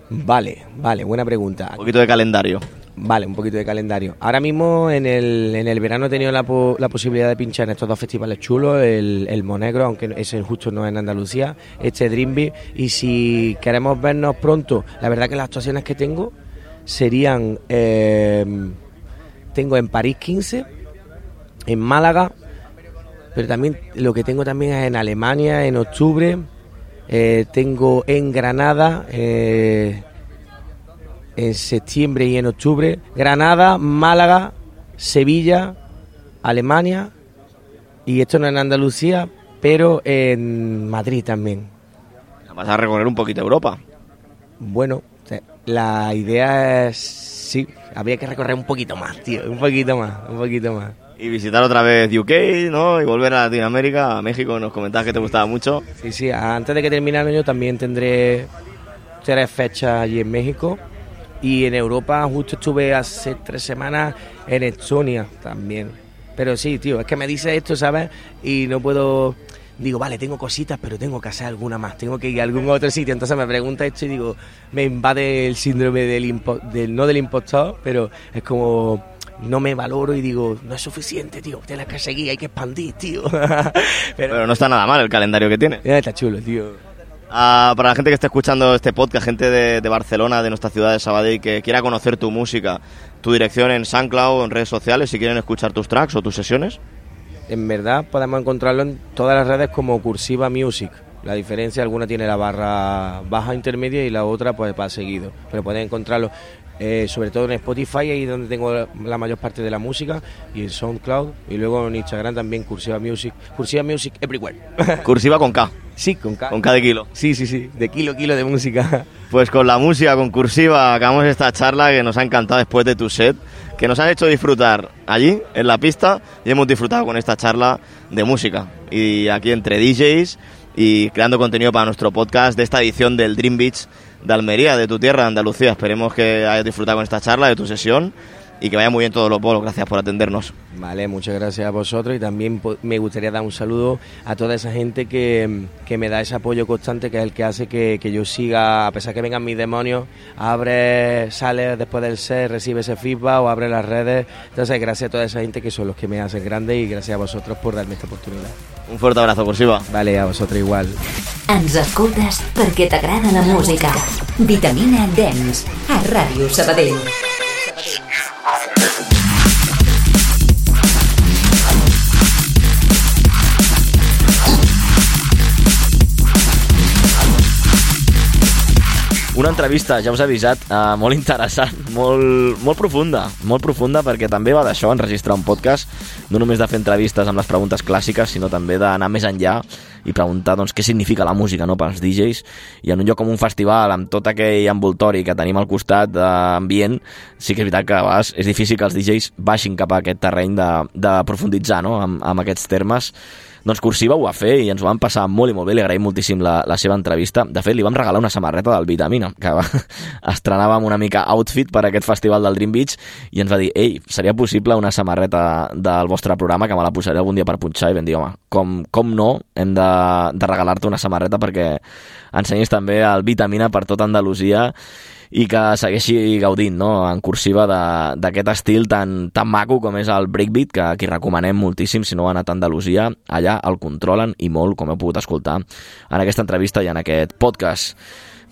Vale, vale, buena pregunta. Un poquito de calendario. Vale, un poquito de calendario. Ahora mismo en el, en el verano he tenido la, po- la posibilidad de pinchar en estos dos festivales chulos, el, el Monegro, aunque ese justo no es en Andalucía, este Dreambeat, y si queremos vernos pronto, la verdad que las actuaciones que tengo serían, eh, tengo en París 15, en Málaga, pero también lo que tengo también es en Alemania en octubre, eh, tengo en Granada, eh, en septiembre y en octubre. Granada, Málaga, Sevilla, Alemania y esto no en Andalucía, pero en Madrid también. Vas a recorrer un poquito Europa. Bueno, la idea es sí, habría que recorrer un poquito más, tío, un poquito más, un poquito más. Y visitar otra vez UK, ¿no? Y volver a Latinoamérica, a México, nos comentabas que te gustaba mucho. Sí, sí, antes de que termine el año también tendré tres fechas allí en México. Y en Europa justo estuve hace tres semanas en Estonia también. Pero sí, tío, es que me dice esto, ¿sabes? Y no puedo... Digo, vale, tengo cositas, pero tengo que hacer alguna más. Tengo que ir a algún otro sitio. Entonces me pregunta esto y digo, me invade el síndrome del, impo- del no del impostor, pero es como no me valoro y digo, no es suficiente, tío. Tienes que seguir, hay que expandir, tío. Pero no está nada mal el calendario que tiene. Ya está chulo, tío. Ah, para la gente que esté escuchando este podcast, gente de, de Barcelona, de nuestra ciudad de Sabadell, que quiera conocer tu música, tu dirección en SoundCloud, en redes sociales, si quieren escuchar tus tracks o tus sesiones. En verdad podemos encontrarlo en todas las redes como Cursiva Music. La diferencia, alguna tiene la barra baja intermedia y la otra pues va seguido. Pero pueden encontrarlo eh, sobre todo en Spotify, ahí donde tengo la mayor parte de la música, y en SoundCloud, y luego en Instagram también Cursiva Music. Cursiva Music Everywhere. Cursiva con K. Sí, con K. Con K de kilo. Sí, sí, sí, de kilo, kilo de música. Pues con la música, con Cursiva, acabamos esta charla que nos ha encantado después de tu set, que nos han hecho disfrutar allí, en la pista, y hemos disfrutado con esta charla de música. Y aquí entre DJs y creando contenido para nuestro podcast de esta edición del Dream Beach de Almería, de tu tierra, Andalucía. Esperemos que hayas disfrutado con esta charla, de tu sesión y que vaya muy bien todos los bolos. Gracias por atendernos. Vale, muchas gracias a vosotros y también me gustaría dar un saludo a toda esa gente que, que me da ese apoyo constante, que es el que hace que, que yo siga, a pesar que vengan mis demonios, abre, sale después del set, recibe ese feedback o abre las redes. Entonces, gracias a toda esa gente que son los que me hacen grande y gracias a vosotros por darme esta oportunidad. Un fuerte abrazo, Cursiva. Vale, a vosotros igual. Ens escoltes perquè t'agrada la música. Vitamina Dance, a Ràdio Sabadell. Una entrevista, ja us he avisat, eh, molt interessant, molt, molt profunda, molt profunda perquè també va d'això, enregistrar un podcast, no només de fer entrevistes amb les preguntes clàssiques, sinó també d'anar més enllà i preguntar doncs, què significa la música no, pels DJs i en un lloc com un festival amb tot aquell envoltori que tenim al costat d'ambient sí que és veritat que a vegades és difícil que els DJs baixin cap a aquest terreny de, de profunditzar no, amb, amb aquests termes doncs Cursiva ho va fer i ens ho vam passar molt i molt bé, li agraïm moltíssim la, la seva entrevista. De fet, li vam regalar una samarreta del Vitamina, que va, estrenàvem una mica outfit per a aquest festival del Dream Beach i ens va dir, ei, seria possible una samarreta del vostre programa que me la posaré algun dia per punxar? I vam dir, home, com, com no? Hem de, de regalar-te una samarreta perquè ensenyis també el Vitamina per tota Andalusia i que segueixi gaudint no? en cursiva d'aquest estil tan, tan maco com és el breakbeat, que aquí recomanem moltíssim si no heu anat a Andalusia, allà el controlen i molt, com heu pogut escoltar en aquesta entrevista i en aquest podcast.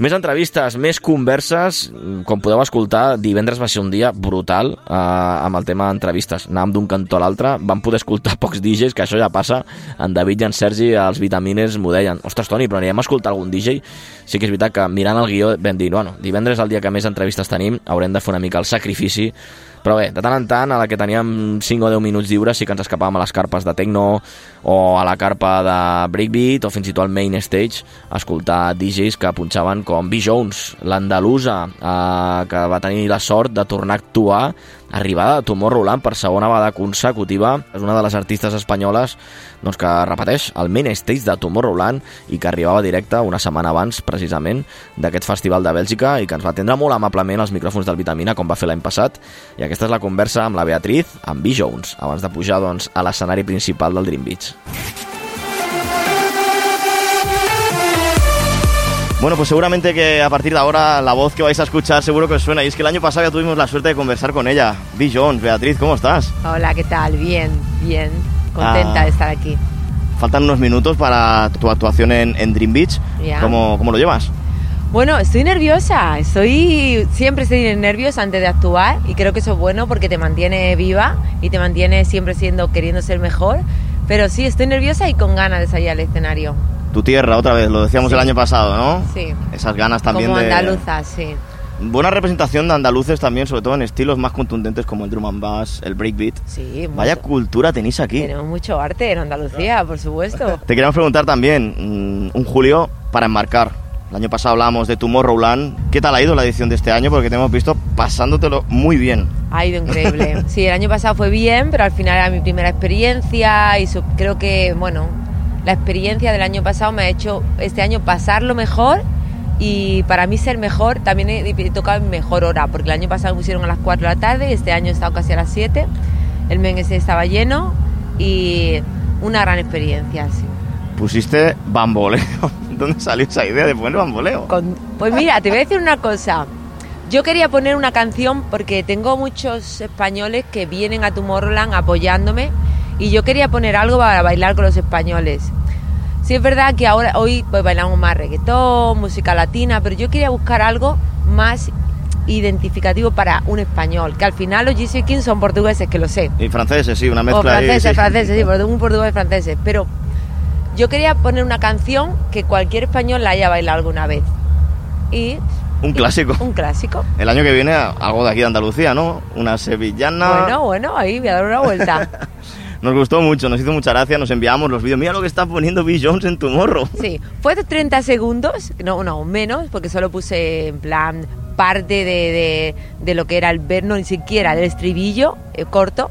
Més entrevistes, més converses, com podeu escoltar, divendres va ser un dia brutal eh, amb el tema entrevistes. Anàvem d'un cantó a l'altre, vam poder escoltar pocs DJs, que això ja passa. En David i en Sergi, els vitamines, m'ho deien. Ostres, Toni, però anirem a escoltar algun DJ? Sí que és veritat que mirant el guió vam dir, bueno, divendres és el dia que més entrevistes tenim, haurem de fer una mica el sacrifici però bé, de tant en tant, a la que teníem 5 o 10 minuts lliures sí que ens escapàvem a les carpes de techno o a la carpa de breakbeat o fins i tot al main stage a escoltar DJs que punxaven com B. Jones, l'andalusa eh, que va tenir la sort de tornar a actuar arribada a Tomorrowland per segona vegada consecutiva. És una de les artistes espanyoles doncs, que repeteix el main stage de Tomorrowland i que arribava directe una setmana abans, precisament, d'aquest festival de Bèlgica i que ens va atendre molt amablement als micròfons del Vitamina, com va fer l'any passat. I aquesta és la conversa amb la Beatriz, amb B. Jones, abans de pujar doncs, a l'escenari principal del Dream Beach. Bueno, pues seguramente que a partir de ahora la voz que vais a escuchar seguro que os suena. Y es que el año pasado ya tuvimos la suerte de conversar con ella. B. Jones, Beatriz, ¿cómo estás? Hola, ¿qué tal? Bien, bien. Contenta Ah. de estar aquí. Faltan unos minutos para tu actuación en, en Dream Beach. Ya. ¿Cómo, ¿Cómo lo llevas? Bueno, estoy nerviosa. Estoy siempre estoy nerviosa antes de actuar y creo que eso es bueno porque te mantiene viva y te mantiene siempre siendo queriendo ser mejor. Pero sí, estoy nerviosa y con ganas de salir al escenario. Tu tierra, otra vez, lo decíamos Sí. el año pasado, ¿no? Sí. Esas ganas también Como de... andaluza, sí. Buena representación de andaluces también, sobre todo en estilos más contundentes como el drum and bass, el breakbeat. Sí, Vaya mucho. cultura tenéis aquí. Tenemos mucho arte en Andalucía, por supuesto. Te queríamos preguntar también, mm, un Julio para enmarcar. El año pasado hablábamos de Tomorrowland. ¿Qué tal ha ido la edición de este año? Porque te hemos visto pasándotelo muy bien. Ha ido increíble. Sí, el año pasado fue bien, pero al final era mi primera experiencia y creo que, bueno, la experiencia del año pasado me ha hecho este año pasarlo mejor y para mí ser mejor también he, he tocado en mejor hora, porque el año pasado me pusieron a las 4 de la tarde y este año he estado casi a las 7. El menguese estaba lleno y una gran experiencia, sí. Pusiste bamboleo. ¿Dónde salió esa idea de poner bamboleo? Pues mira, te voy a decir una cosa. Yo quería poner una canción porque tengo muchos españoles que vienen a Tomorrowland apoyándome y yo quería poner algo para bailar con los españoles. Sí es verdad que ahora hoy pues bailamos más reggaetón, música latina, pero yo quería buscar algo más identificativo para un español, que al final los GC Kings son portugueses, que lo sé. Y franceses, sí, una mezcla O franceses, ahí, sí. franceses, sí, un portugués franceses. Pero yo quería poner una canción que cualquier español la haya bailado alguna vez. Y Un clásico. un clásico. El año que viene algo de aquí de Andalucía, ¿no? Una sevillana. Bueno, bueno, ahí voy a dar una vuelta. Nos gustó mucho, nos hizo mucha gracia, nos enviamos los vídeos. Mira lo que está poniendo Bill Jones en tu morro. Sí, fue de 30 segundos, no, no, menos, porque solo puse en plan parte de, de- de lo que era el ver, no ni siquiera del estribillo eh, corto,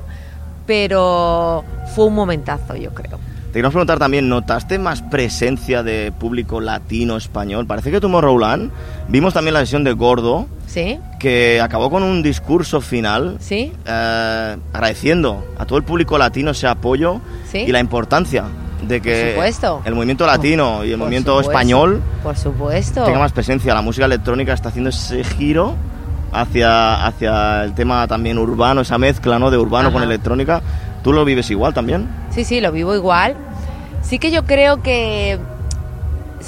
pero fue un momentazo, yo creo. Te queremos preguntar también, ¿notaste más presencia de público latino, español? Parece que Tomorrowland, vimos también la sesión de Gordo, ¿Sí? que acabó con un discurso final ¿Sí? eh, agradeciendo a todo el público latino ese apoyo Sí. y la importancia de que el movimiento latino y el Por movimiento supuesto. español Por supuesto. tenga más presencia. La música electrónica está haciendo ese giro hacia, hacia el tema también urbano, esa mezcla ¿no? de urbano Ajá. con electrónica. ¿Tú lo vives igual también? Sí, sí, lo vivo igual. Sí que yo creo que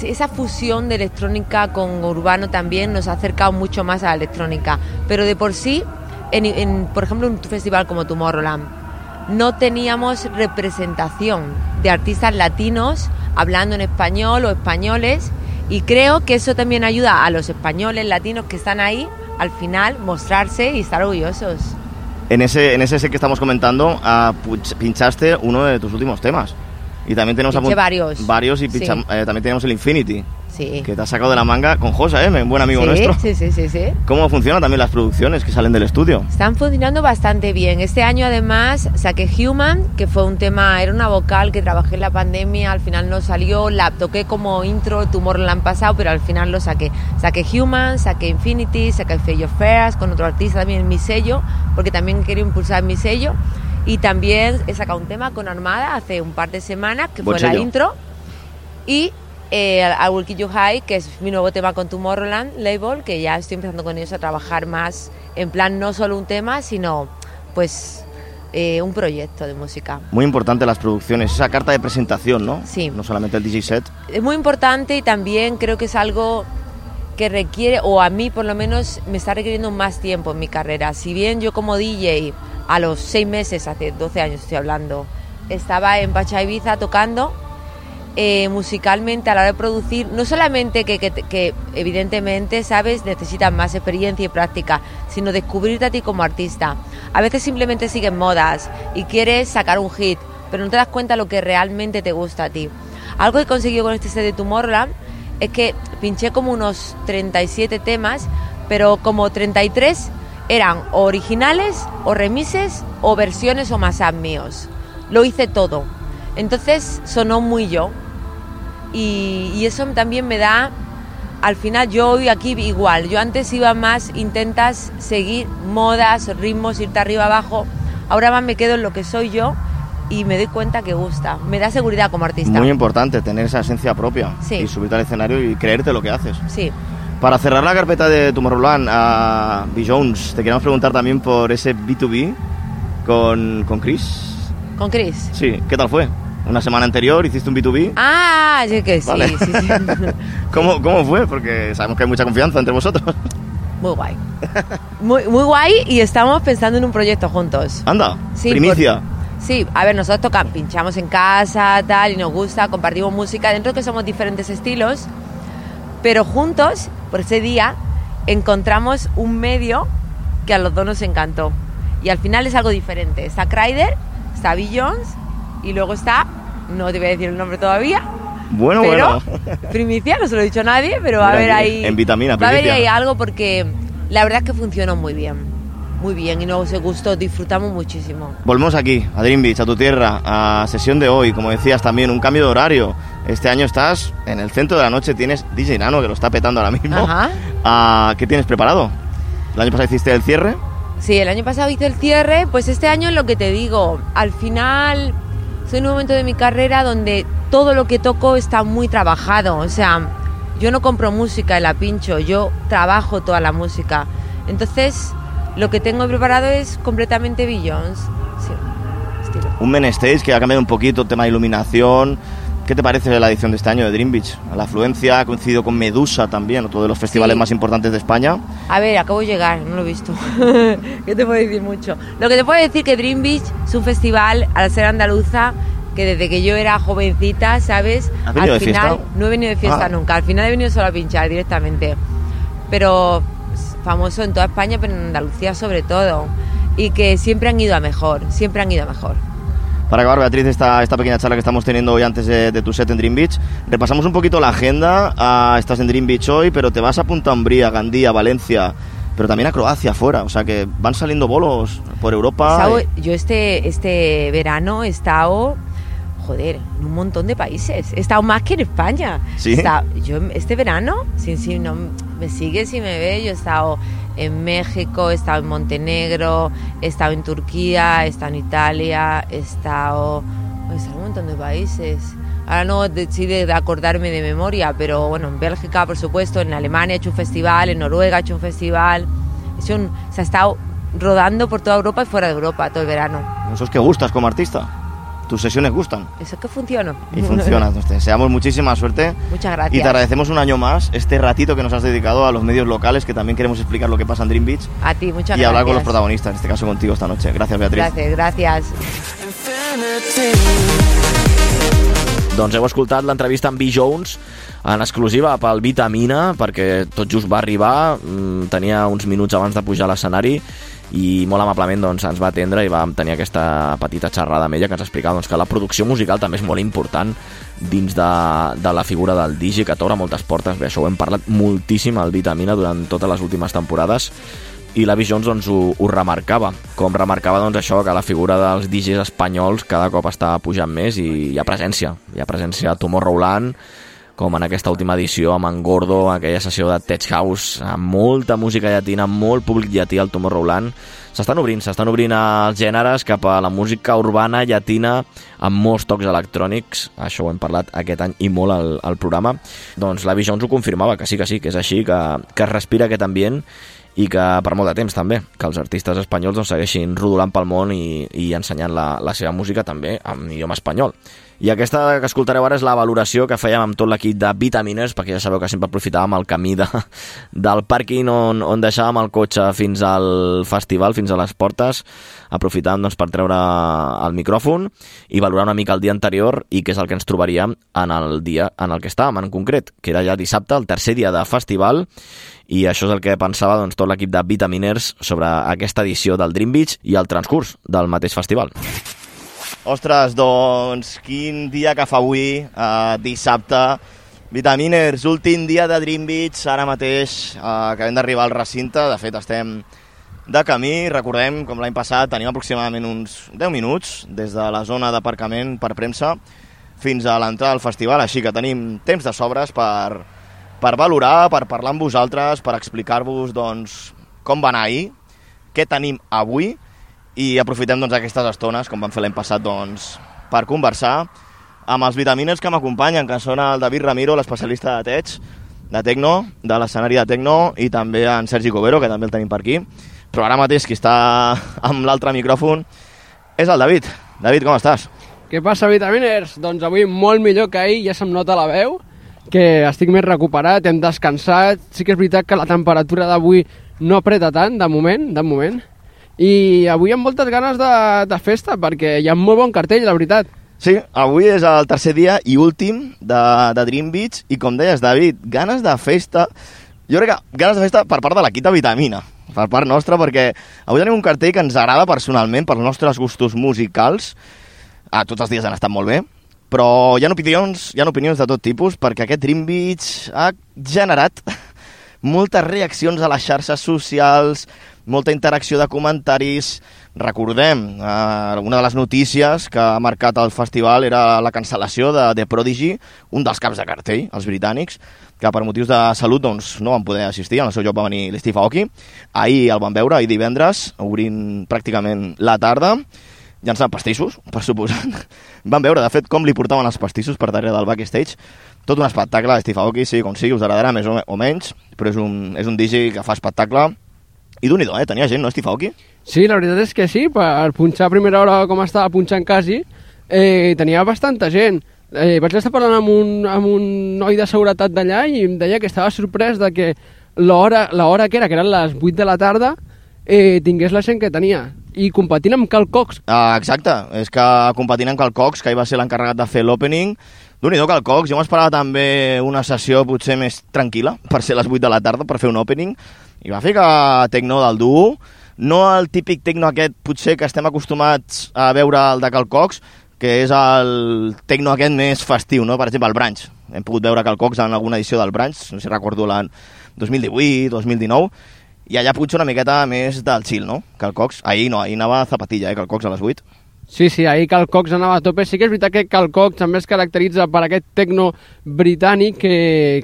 esa fusión de electrónica con urbano también nos ha acercado mucho más a la electrónica. Pero de por sí, en, por ejemplo, un festival como Tomorrowland, no teníamos representación de artistas latinos hablando en español o españoles. Y creo que eso también ayuda a los españoles latinos que están ahí al final mostrarse y estar orgullosos. En ese, en ese que estamos comentando, ah, pinchaste uno de tus últimos temas. Y también tenemos apunt- varios. Varios y Sí. pincha- eh, también tenemos el Infinity, Sí. que te has sacado de la manga con Josa, ¿eh? un buen amigo sí, nuestro. sí, sí, sí, sí. ¿Cómo funcionan también las producciones que salen del estudio? Están funcionando bastante bien. Este año además saqué Human, que fue un tema, era una vocal que trabajé en la pandemia, al final no salió, la toqué como intro Tomorrowland pasado, pero al final lo saqué. Saqué Human, saqué Infinity, saqué Fade of Fairs con otro artista también en mi sello, porque también quería impulsar mi sello. Y también he sacado un tema con Armada hace un par de semanas, que Buen fue la sello. intro. Y eh, I Will Keep You High, que es mi nuevo tema con Tomorrowland Label, que ya estoy empezando con ellos a trabajar más en plan no solo un tema, sino pues eh, un proyecto de música. Muy importante las producciones, esa carta de presentación, ¿no? Sí. No solamente el DJ set. Es muy importante y también creo que es algo que requiere, o a mí por lo menos me está requiriendo más tiempo en mi carrera. Si bien yo como DJ a los seis meses, hace 12 años estoy hablando, estaba en Pacha Ibiza tocando, eh, musicalmente a la hora de producir, no solamente que, evidentemente, sabes, necesitas más experiencia y práctica, sino descubrirte a ti como artista. A veces simplemente sigues modas y quieres sacar un hit, pero no te das cuenta lo que realmente te gusta a ti. Algo que he conseguido con este set de Tomorrowland es que pinché como unos 37 temas, pero como 33 eran o originales o remises o versiones o masas míos. Lo hice todo. Entonces sonó muy yo. Y, y eso también me da, al final yo hoy aquí igual, yo antes iba más, intentas seguir modas, ritmos, irte arriba abajo, ahora más me quedo en lo que soy yo y me doy cuenta que gusta, me da seguridad como artista. Muy importante tener esa esencia propia Sí. y subirte al escenario y creerte lo que haces. Sí. Para cerrar la carpeta de Tomorrowland a B. Jones, te queremos preguntar también por ese B2B con, con Chris. ¿Con Chris? Sí, ¿qué tal fue? Una semana anterior hiciste un B2B. Ah, sí que sí, Vale. sí, sí. ¿Cómo, ¿Cómo fue? Porque sabemos que hay mucha confianza entre vosotros. Muy guay. Muy, muy guay y estamos pensando en un proyecto juntos. Anda, Sí, primicia. por- sí, a ver, nosotros tocamos, pinchamos en casa, tal, y nos gusta, compartimos música, dentro de que somos diferentes estilos, pero juntos, por ese día, encontramos un medio que a los dos nos encantó. Y al final es algo diferente. Está Kryder, está Bill Jones, y luego está, no te voy a decir el nombre todavía, Bueno, pero bueno. primicia, no se lo he dicho a nadie, pero va a haber ahí... en vitamina, Va a haber primicia. ahí algo porque la verdad es que funcionó muy bien. Muy bien y nos gustó, disfrutamos muchísimo. Volvemos aquí, a Dream Beach, a tu tierra, a sesión de hoy, como decías también, un cambio de horario. Este año estás en el centro de la noche, tienes DJ Nano, que lo está petando ahora mismo. Ajá. Ah, ¿Qué tienes preparado? ¿El año pasado hiciste el cierre? Sí, el año pasado hice el cierre, pues este año es lo que te digo, al final soy en un momento de mi carrera donde todo lo que toco está muy trabajado, o sea, yo no compro música y la pincho, yo trabajo toda la música. Entonces, lo que tengo preparado es completamente Billions. Sí, estilo. Un main stage que ha cambiado un poquito tema de iluminación, ¿Qué te parece la edición de este año de Dream Beach? La afluencia ha coincidido con Medusa también, otro de los festivales Sí. más importantes de España. A ver, acabo de llegar, no lo he visto. ¿Qué te puedo decir mucho? Lo que te puedo decir que Dream Beach es un festival, al ser andaluza, que desde que yo era jovencita, ¿sabes? ¿Has venido al de final fiesta? no he venido de fiesta Ah. nunca. Al final he venido solo a pinchar directamente. Pero famoso en toda España, pero en Andalucía sobre todo. Y que siempre han ido a mejor, siempre han ido a mejor. Para acabar, Beatriz, esta, esta pequeña charla que estamos teniendo hoy antes de, de tu set en Dream Beach, repasamos un poquito la agenda. Ah, estás en Dream Beach hoy, pero te vas a Punta Umbría, Gandía, Valencia, pero también a Croacia afuera. O sea que van saliendo bolos por Europa. Yo este, este verano he estado, joder, en un montón de países. He estado más que en España. ¿Sí? Estado- yo este verano, si, si no me sigue, si me ve, yo he estado en México, he estado en Montenegro, he estado en Turquía, he estado en Italia, he estado, he estado en un montón de países. Ahora no decide de acordarme de memoria, pero bueno, en Bélgica, por supuesto, en Alemania he hecho un festival, en Noruega he hecho un festival. He hecho un- se ha estado rodando por toda Europa y fuera de Europa todo el verano. Eso es que gustas como artista. Tus sesiones gustan Eso es que funciona. y funcionan. Te deseamos muchísima suerte. Muchas Y gracias. te agradecemos un año más este ratito que nos has dedicado a los medios locales, que también queremos explicar lo que pasa en Dream Beach A ti, muchas y gracias. hablar con los protagonistas, en este caso contigo esta noche. Gracias, Beatriz. Gracias, gracias. Doncs heu escoltat l'entrevista amb B. Jones en exclusiva pel Vitamina, perquè tot just va arribar, mm, tenia uns minuts abans de pujar a l'escenari i molt amablement doncs, ens va atendre i vam tenir aquesta petita xerrada amb ella que ens explicava doncs, que la producció musical també és molt important dins de, de la figura del DJ que t'obre moltes portes, bé, això ho hem parlat moltíssim al Vitamina durant totes les últimes temporades. I la Jones doncs, ho, ho remarcava, com remarcava doncs, això que la figura dels DJs espanyols cada cop està pujant més i hi ha presència, hi ha presència a Tomorrowland, com en aquesta última edició amb en Gordo, aquella sessió de Tech House, amb molta música llatina, molt públic llatí al Tomorrowland. S'estan obrint, s'estan obrint els gèneres cap a la música urbana llatina amb molts tocs electrònics, això ho hem parlat aquest any i molt al, al programa. Doncs la Jones ho confirmava, que sí, que sí, que és així, que, que es respira aquest ambient i que per molt de temps també, que els artistes espanyols doncs, segueixin rodolant pel món i, i ensenyant la, la seva música també en idioma espanyol. I aquesta que escoltareu ara és la valoració que fèiem amb tot l'equip de Vitamines, perquè ja sabeu que sempre aprofitàvem el camí de, del pàrquing on, on deixàvem el cotxe fins al festival, fins a les portes, aprofitàvem doncs, per treure el micròfon i valorar una mica el dia anterior i què és el que ens trobaríem en el dia en el que estàvem en concret, que era ja dissabte, el tercer dia de festival, i això és el que pensava doncs, tot l'equip de Vitaminers sobre aquesta edició del Dream Beach i el transcurs del mateix festival. Ostres, doncs, quin dia que fa avui, eh, dissabte. Vitaminers, últim dia de Dream Beach, ara mateix eh, acabem d'arribar al recinte, de fet estem de camí, recordem, com l'any passat, tenim aproximadament uns 10 minuts des de la zona d'aparcament per premsa fins a l'entrada del festival, així que tenim temps de sobres per, per valorar, per parlar amb vosaltres, per explicar-vos doncs, com va anar ahir, què tenim avui, i aprofitem doncs, aquestes estones, com vam fer l'any passat, doncs, per conversar amb els vitamines que m'acompanyen, que són el David Ramiro, l'especialista de Tech, de Tecno, de l'escenari de Tecno, i també en Sergi Covero, que també el tenim per aquí. Però ara mateix qui està amb l'altre micròfon és el David. David, com estàs? Què passa, Vitaminers? Doncs avui molt millor que ahir, ja se'm nota la veu, que estic més recuperat, hem descansat. Sí que és veritat que la temperatura d'avui no apreta tant, de moment, de moment. I avui amb moltes ganes de, de festa, perquè hi ha molt bon cartell, la veritat. Sí, avui és el tercer dia i últim de, de Dream Beach i com deies, David, ganes de festa... Jo crec que ganes de festa per part de l'equip de Vitamina, per part nostra, perquè avui tenim un cartell que ens agrada personalment pels nostres gustos musicals. Ah, tots els dies han estat molt bé, però hi ha opinions, hi ha opinions de tot tipus, perquè aquest Dream Beach ha generat moltes reaccions a les xarxes socials, molta interacció de comentaris. Recordem, eh, una de les notícies que ha marcat el festival era la cancel·lació de The Prodigy, un dels caps de cartell, els britànics, que per motius de salut doncs, no van poder assistir, en el seu lloc va venir l'Steve Aoki. Ahir el van veure, ahir divendres, obrint pràcticament la tarda, llançant pastissos, per suposat. Van veure, de fet, com li portaven els pastissos per darrere del backstage. Tot un espectacle, Steve Aoki, sí, com sigui, us agradarà més o, menys, però és un, és un DJ que fa espectacle. I d'un eh? Tenia gent, no, Steve Aoki? Sí, la veritat és que sí, per punxar a primera hora com estava punxant quasi, eh, tenia bastanta gent. eh, vaig estar parlant amb un, amb un noi de seguretat d'allà i em deia que estava sorprès de que l'hora que era, que eren les 8 de la tarda, eh, tingués la gent que tenia. I competint amb Cal Cox. Ah, exacte, és que competint amb Cal Cox, que ahir va ser l'encarregat de fer l'opening, déu nhi Cal Cox, jo m'esperava també una sessió potser més tranquil·la, per ser les 8 de la tarda, per fer un opening, i va que Tecno del duo, no el típic Tecno aquest potser que estem acostumats a veure el de Cal Cox, que és el Tecno aquest més festiu, no? per exemple el Branch. Hem pogut veure Cal Cox en alguna edició del Branch, no sé si recordo l'any 2018, 2019, i allà potser una miqueta més del chill, no? Cal Cox, ahir no, ahir anava a zapatilla, eh, Cal Cox a les 8. Sí, sí, ahir Cal Cox anava a tope. Sí que és veritat que Cal Cox també es caracteritza per aquest tecno britànic que,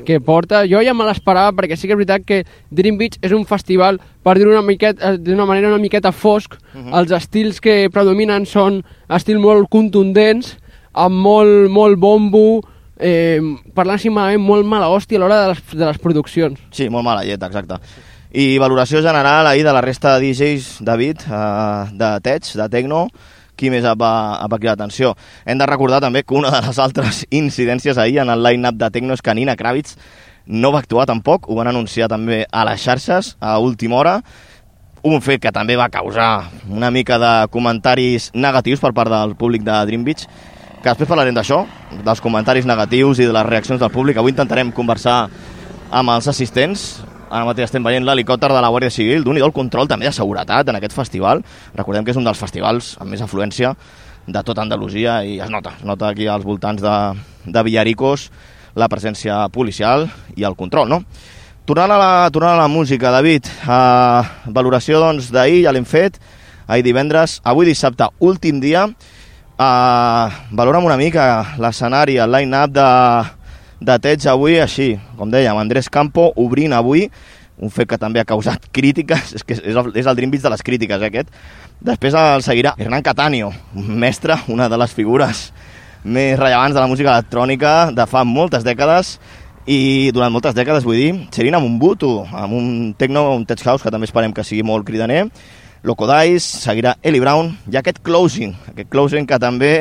que porta. Jo ja me l'esperava perquè sí que és veritat que Dream Beach és un festival, per dir-ho eh, d'una manera una miqueta fosc. Mhm. Els estils que predominen són estils molt contundents, amb molt, molt bombo, eh, parlant així malament, molt mala hòstia a l'hora de, les, de les produccions. Sí, molt mala llet, exacte. I valoració general ahir de la resta de DJs, David, eh, de Tech, de Tecno, qui més va, va cridar l'atenció. Hem de recordar també que una de les altres incidències ahir en el line-up de Tecno és que Nina Kravitz no va actuar tampoc, ho van anunciar també a les xarxes a última hora, un fet que també va causar una mica de comentaris negatius per part del públic de Dream Beach, que després parlarem d'això, dels comentaris negatius i de les reaccions del públic. Avui intentarem conversar amb els assistents. Ara mateix estem veient l'helicòpter de la Guàrdia Civil, d'un i el control també de seguretat en aquest festival. Recordem que és un dels festivals amb més afluència de tota Andalusia i es nota, es nota aquí als voltants de, de Villaricos la presència policial i el control, no? Tornant a la, tornant a la música, David, eh, valoració doncs, d'ahir ja l'hem fet, ahir divendres, avui dissabte, últim dia, eh, valora'm una mica l'escenari, el line-up de, de Tets avui, així, com dèiem, Andrés Campo obrint avui, un fet que també ha causat crítiques, és que és el, és el Dream Beach de les crítiques, eh, aquest. Després el seguirà Hernán Catanio, un mestre, una de les figures més rellevants de la música electrònica de fa moltes dècades i durant moltes dècades, vull dir, Serena Mumbutu, amb un techno, un tech house que també esperem que sigui molt cridaner, Loco Dice, seguirà Ellie Brown i aquest closing, aquest closing que també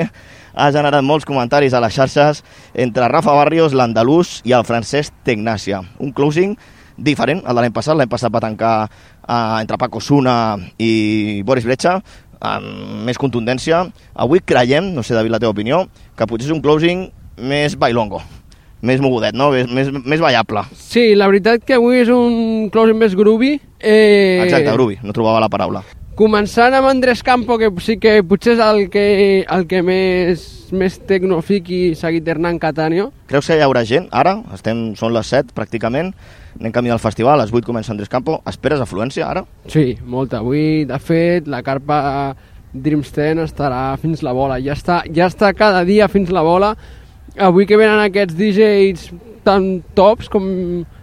ha generat molts comentaris a les xarxes entre Rafa Barrios, l'andalús i el francès Tecnàcia. Un closing diferent al de l'any passat. L'any passat va tancar eh, entre Paco Suna i Boris Breccia, amb més contundència. Avui creiem, no sé, David, la teva opinió, que potser és un closing més bailongo, més mogudet, no? més, més, més ballable. Sí, la veritat que avui és un closing més groovy. Eh, Exacte, groovy, no trobava la paraula. Començant amb Andrés Campo, que sí que potser és el que, el que més, més tecnofiqui seguit Hernán Catanio. Creus que hi haurà gent? Ara, estem, són les 7 pràcticament, anem camí del festival, a les 8 comença Andrés Campo. Esperes afluència ara? Sí, molta. Avui, de fet, la carpa Dreams 10 estarà fins la bola. Ja està, ja està cada dia fins la bola. Avui que venen aquests DJs tan tops com...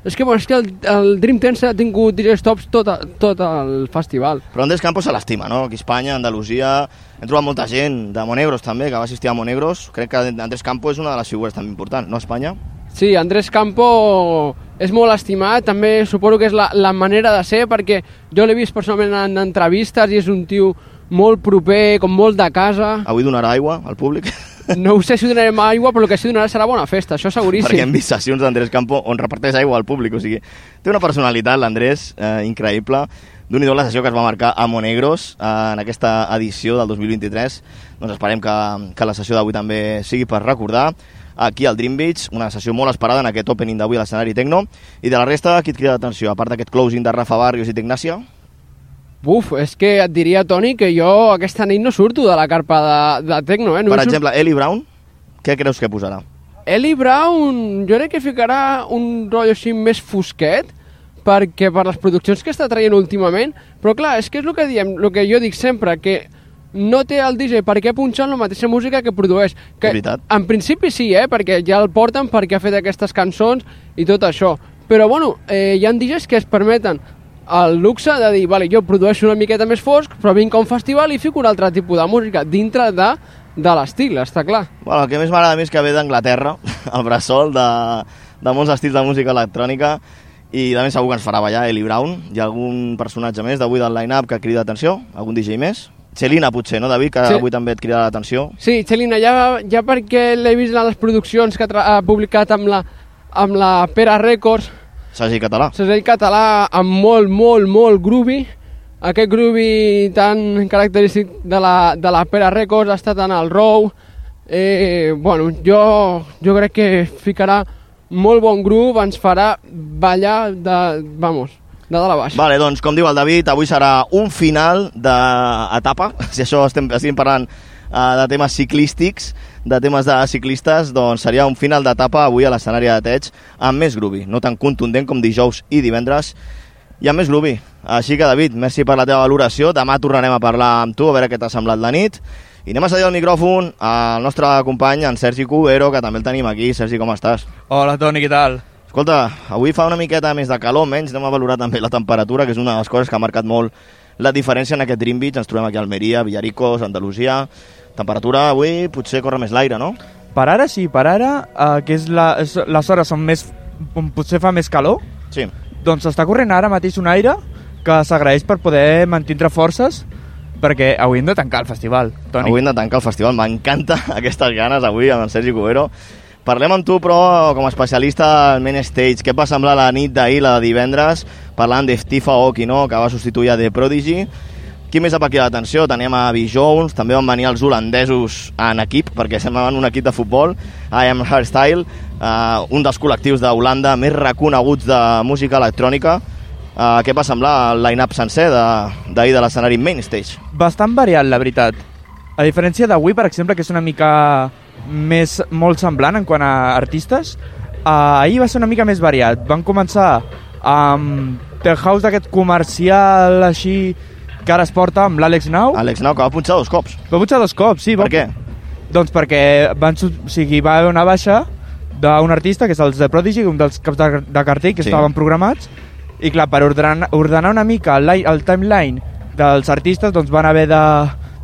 És que, bueno, és que el, el Dream 10 s'ha tingut DJs tops tot, a- tot el festival. Però Andrés Campos se l'estima, no? Aquí a Espanya, Andalusia... Hem trobat molta gent de Monegros també, que va assistir a Monegros. Crec que Andrés Campos és una de les figures també importants, no a Espanya? Sí, Andrés Campo és molt estimat, també suposo que és la, la manera de ser, perquè jo l'he vist personalment en entrevistes i és un tio molt proper, com molt de casa. Avui donarà aigua al públic? No ho sé si donarem aigua, però el que sí donarà serà bona festa, això seguríssim. Perquè hem vist sessions d'Andrés Campo on reparteix aigua al públic, o sigui, té una personalitat, l'Andrés, eh, increïble. d'un i la sessió que es va marcar a Monegros eh, en aquesta edició del 2023. Doncs esperem que, que la sessió d'avui també sigui per recordar aquí al Dream Beach, una sessió molt esperada en aquest opening d'avui a l'escenari Tecno. I de la resta, qui et crida l'atenció? A part d'aquest closing de Rafa Barrios i Tecnàcia? Buf, és que et diria, Toni, que jo aquesta nit no surto de la carpa de, de Tecno, eh? No per he surt- exemple, Eli Brown, què creus que posarà? Eli Brown, jo crec que ficarà un rotllo així més fosquet, perquè per les produccions que està traient últimament, però clar, és que és el que diem, el que jo dic sempre, que no té el DJ per què punxar la mateixa música que produeix. Que. En principi sí, eh, perquè ja el porten perquè ha fet aquestes cançons i tot això. Però bueno, eh, hi ha DJs que es permeten el luxe de dir, vale, jo produeixo una miqueta més fosc, però vinc a un festival i fico un altre tipus de música dintre de, de l'estil, està clar. Bueno, el que més m'agrada a mi és que ve d'Anglaterra, el bressol de, de molts estils de música electrònica, i també segur que ens farà ballar Eli Brown. Hi ha algun personatge més d'avui del line-up que crida atenció? Algun DJ més? Celina, potser, no, David? Que Sí. avui també et crida l'atenció. Sí, Celina, ja, ja perquè l'he vist a les produccions que ha publicat amb la, amb la Pera Records, Segell català. segell català amb molt, molt, molt groovy. Aquest groovy tan característic de la, de la Pera Records ha estat en el Row. Eh, bueno, jo, jo crec que ficarà molt bon groove, ens farà ballar de, vamos, de dalt a baix. Vale, doncs, com diu el David, avui serà un final d'etapa, si això estem, estem parlant uh, de temes ciclístics, de temes de ciclistes, doncs seria un final d'etapa avui a l'escenari de Teig amb més groovy, no tan contundent com dijous i divendres, i amb més groovy. Així que, David, merci per la teva valoració. Demà tornarem a parlar amb tu, a veure què t'ha semblat la nit. I anem a cedir el micròfon al nostre company, en Sergi Cubero, que també el tenim aquí. Sergi, com estàs? Hola, Toni, què tal? Escolta, avui fa una miqueta més de calor, menys, anem a valorar també la temperatura, que és una de les coses que ha marcat molt la diferència en aquest Dream Beach. Ens trobem aquí a Almeria, Villaricos, Andalusia... Temperatura avui potser corre més l'aire, no? Per ara sí, per ara, eh, que és la, és, les hores són més... potser fa més calor, sí. doncs està corrent ara mateix un aire que s'agraeix per poder mantindre forces perquè avui hem de tancar el festival, Toni. Avui hem de tancar el festival. M'encanta aquestes ganes avui amb en Sergi Cubero. Parlem amb tu, però, com a especialista al main stage. Què et va semblar la nit d'ahir, la de divendres, parlant de Steve Aoki, no?, que va substituir a The Prodigy. Qui més ha paquit l'atenció? Teníem a B. Jones, també van venir els holandesos en equip, perquè semblaven un equip de futbol, I Am Hairstyle, uh, un dels col·lectius d'Holanda més reconeguts de música electrònica. Uh, què va semblar el line-up sencer d'ahir de, de l'escenari main stage? Bastant variat, la veritat. A diferència d'avui, per exemple, que és una mica més molt semblant en quant a artistes, uh, ahir va ser una mica més variat. Van començar amb The House d'aquest comercial així que ara es porta amb l'Àlex Nau. Àlex Nau, que va punxar dos cops. Va punxar dos cops, sí. Per va... què? Doncs perquè van, o sigui, va haver una baixa d'un artista, que és els de Prodigy, un dels caps de, de cartell que Sí. estaven programats, i clar, per ordenar, ordenar una mica el, el timeline dels artistes, doncs van haver de,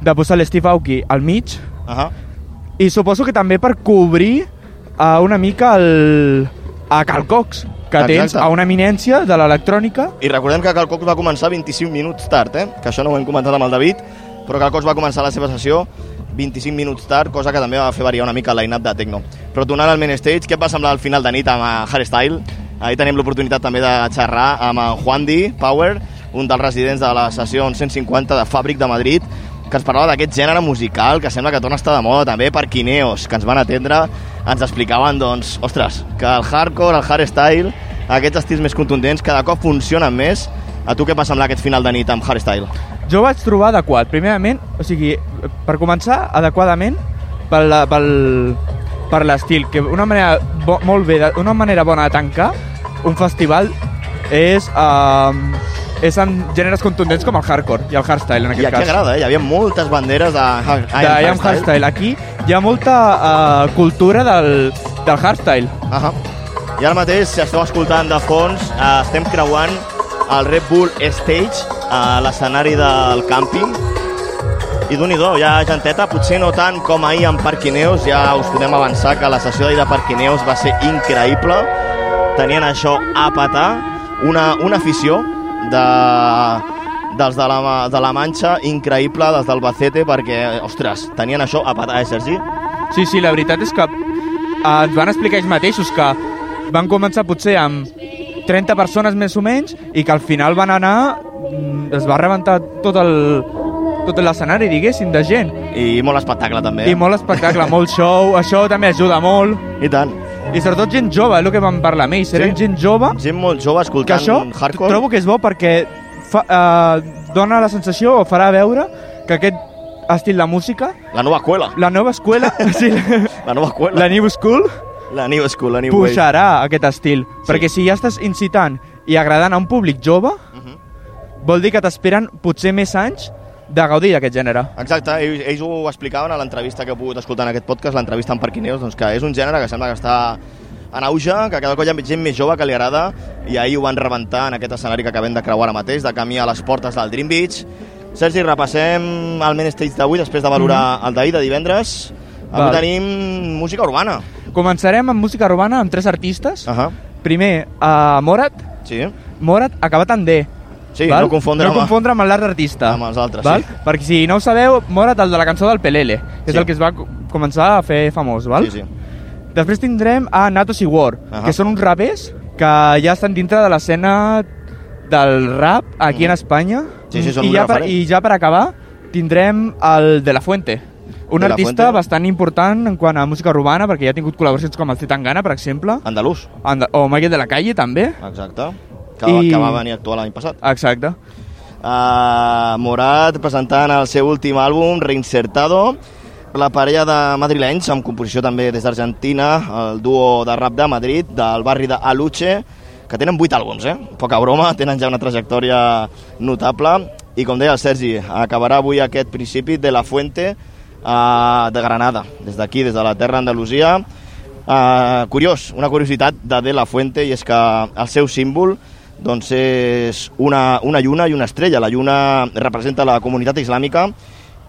de posar l'Steve Aoki al mig, uh -huh. i suposo que també per cobrir uh, una mica el, a Carl Cox, que Exacte. tens a una eminència de l'electrònica, I recordem que Cal Cox va començar 25 minuts tard, eh? que això no ho hem comentat amb el David, però Cal Cox va començar la seva sessió 25 minuts tard, cosa que també va fer variar una mica el line-up de Tecno. Però tornant al main stage, què et va semblar al final de nit amb eh, Hardstyle? Ahir tenim l'oportunitat també de xerrar amb en Juan Di Power, un dels residents de la sessió 150 de Fàbric de Madrid, que ens parlava d'aquest gènere musical que sembla que torna a estar de moda també per Quineos, que ens van atendre, ens explicaven, doncs, ostres, que el hardcore, el hardstyle, aquests estils més contundents cada cop funcionen més. A tu què va semblar aquest final de nit amb hardstyle? jo vaig trobar adequat. Primerament, o sigui, per començar, adequadament pel, pel, per l'estil, que una manera bo, molt bé, una manera bona de tancar un festival és, uh, és amb gèneres contundents com el hardcore i el hardstyle, en I aquest aquí cas. agrada, eh? Hi havia moltes banderes de, hard- de I am hardstyle. Aquí hi ha molta uh, cultura del, del hardstyle. Uh -huh. I ara mateix, si esteu escoltant de fons, eh, estem creuant el Red Bull Stage a l'escenari del càmping. I d'un do, hi ha genteta, potser no tant com ahir amb Parquineus, ja us podem avançar que la sessió d'ahir de Parquineus va ser increïble. Tenien això a patar, una, una afició de, dels de la, de la Manxa increïble, dels del Bacete, perquè, ostres, tenien això a patar, eh, Sergi? Sí, sí, la veritat és que eh, ens van explicar ells mateixos que van començar potser amb 30 persones més o menys i que al final van anar mm, es va rebentar tot el tot l'escenari, diguéssim, de gent. I molt espectacle, també. I molt espectacle, molt show, això també ajuda molt. I tant. I sobretot gent jove, és el que vam parlar amb ells, eren gent jove. Gent molt jove Que escoltant això hardcore. trobo que és bo perquè fa, uh, dona la sensació o farà veure que aquest estil de música... La nova escuela. La nova escuela, sí. La nova escuela. La New School La New School, la New Wave. pujarà aquest estil. Sí. Perquè si ja estàs incitant i agradant a un públic jove, Mhm. vol dir que t'esperen potser més anys de gaudir d'aquest gènere. Exacte, ells, ells ho explicaven a l'entrevista que he pogut escoltar en aquest podcast, l'entrevista amb Parquineus, doncs que és un gènere que sembla que està en auge, que cada cop hi ha gent més jove que li agrada, i ahir ho van rebentar en aquest escenari que acabem de creuar ara mateix, de camí a les portes del Dream Beach. Sergi, repassem el main stage d'avui, després de valorar el d'ahir, de divendres. Avui Val. tenim música urbana. Començarem amb música urbana amb tres artistes. Uh -huh. Primer, uh, Morat. Sí. Morat, acabat en D. Sí, val? no confondre no amb- confondre amb l'art artista. Amb els altres, val? sí. Perquè si no ho sabeu, Morat, el de la cançó del Pelele, que Sí. és el que es va co- començar a fer famós, val? Sí, sí. Després tindrem a Natos i War, Ahà. que són uns rapers que ja estan dintre de l'escena del rap aquí en Espanya. Sí, sí, són I ja, per. I ja per acabar tindrem el De La Fuente, un artista Fuente. bastant important en quant a música urbana, perquè ja ha tingut col·laboracions com el Zetangana, per exemple. Andalús. Anda o Michael de la Calle, també. Exacte. Que, I- que va venir a actuar l'any passat. Exacte. Uh, Morat presentant el seu últim àlbum, Reinsertado, la parella de madrilenys, amb composició també des d'Argentina, el duo de rap de Madrid, del barri de Aluche, que tenen vuit àlbums, eh? Poca broma, tenen ja una trajectòria notable. I com deia el Sergi, acabarà avui aquest principi de la Fuente uh, de Granada, des d'aquí, des de la terra Andalusia. Uh, curiós, una curiositat de De La Fuente, i és que el seu símbol doncs és una, una lluna i una estrella. La lluna representa la comunitat islàmica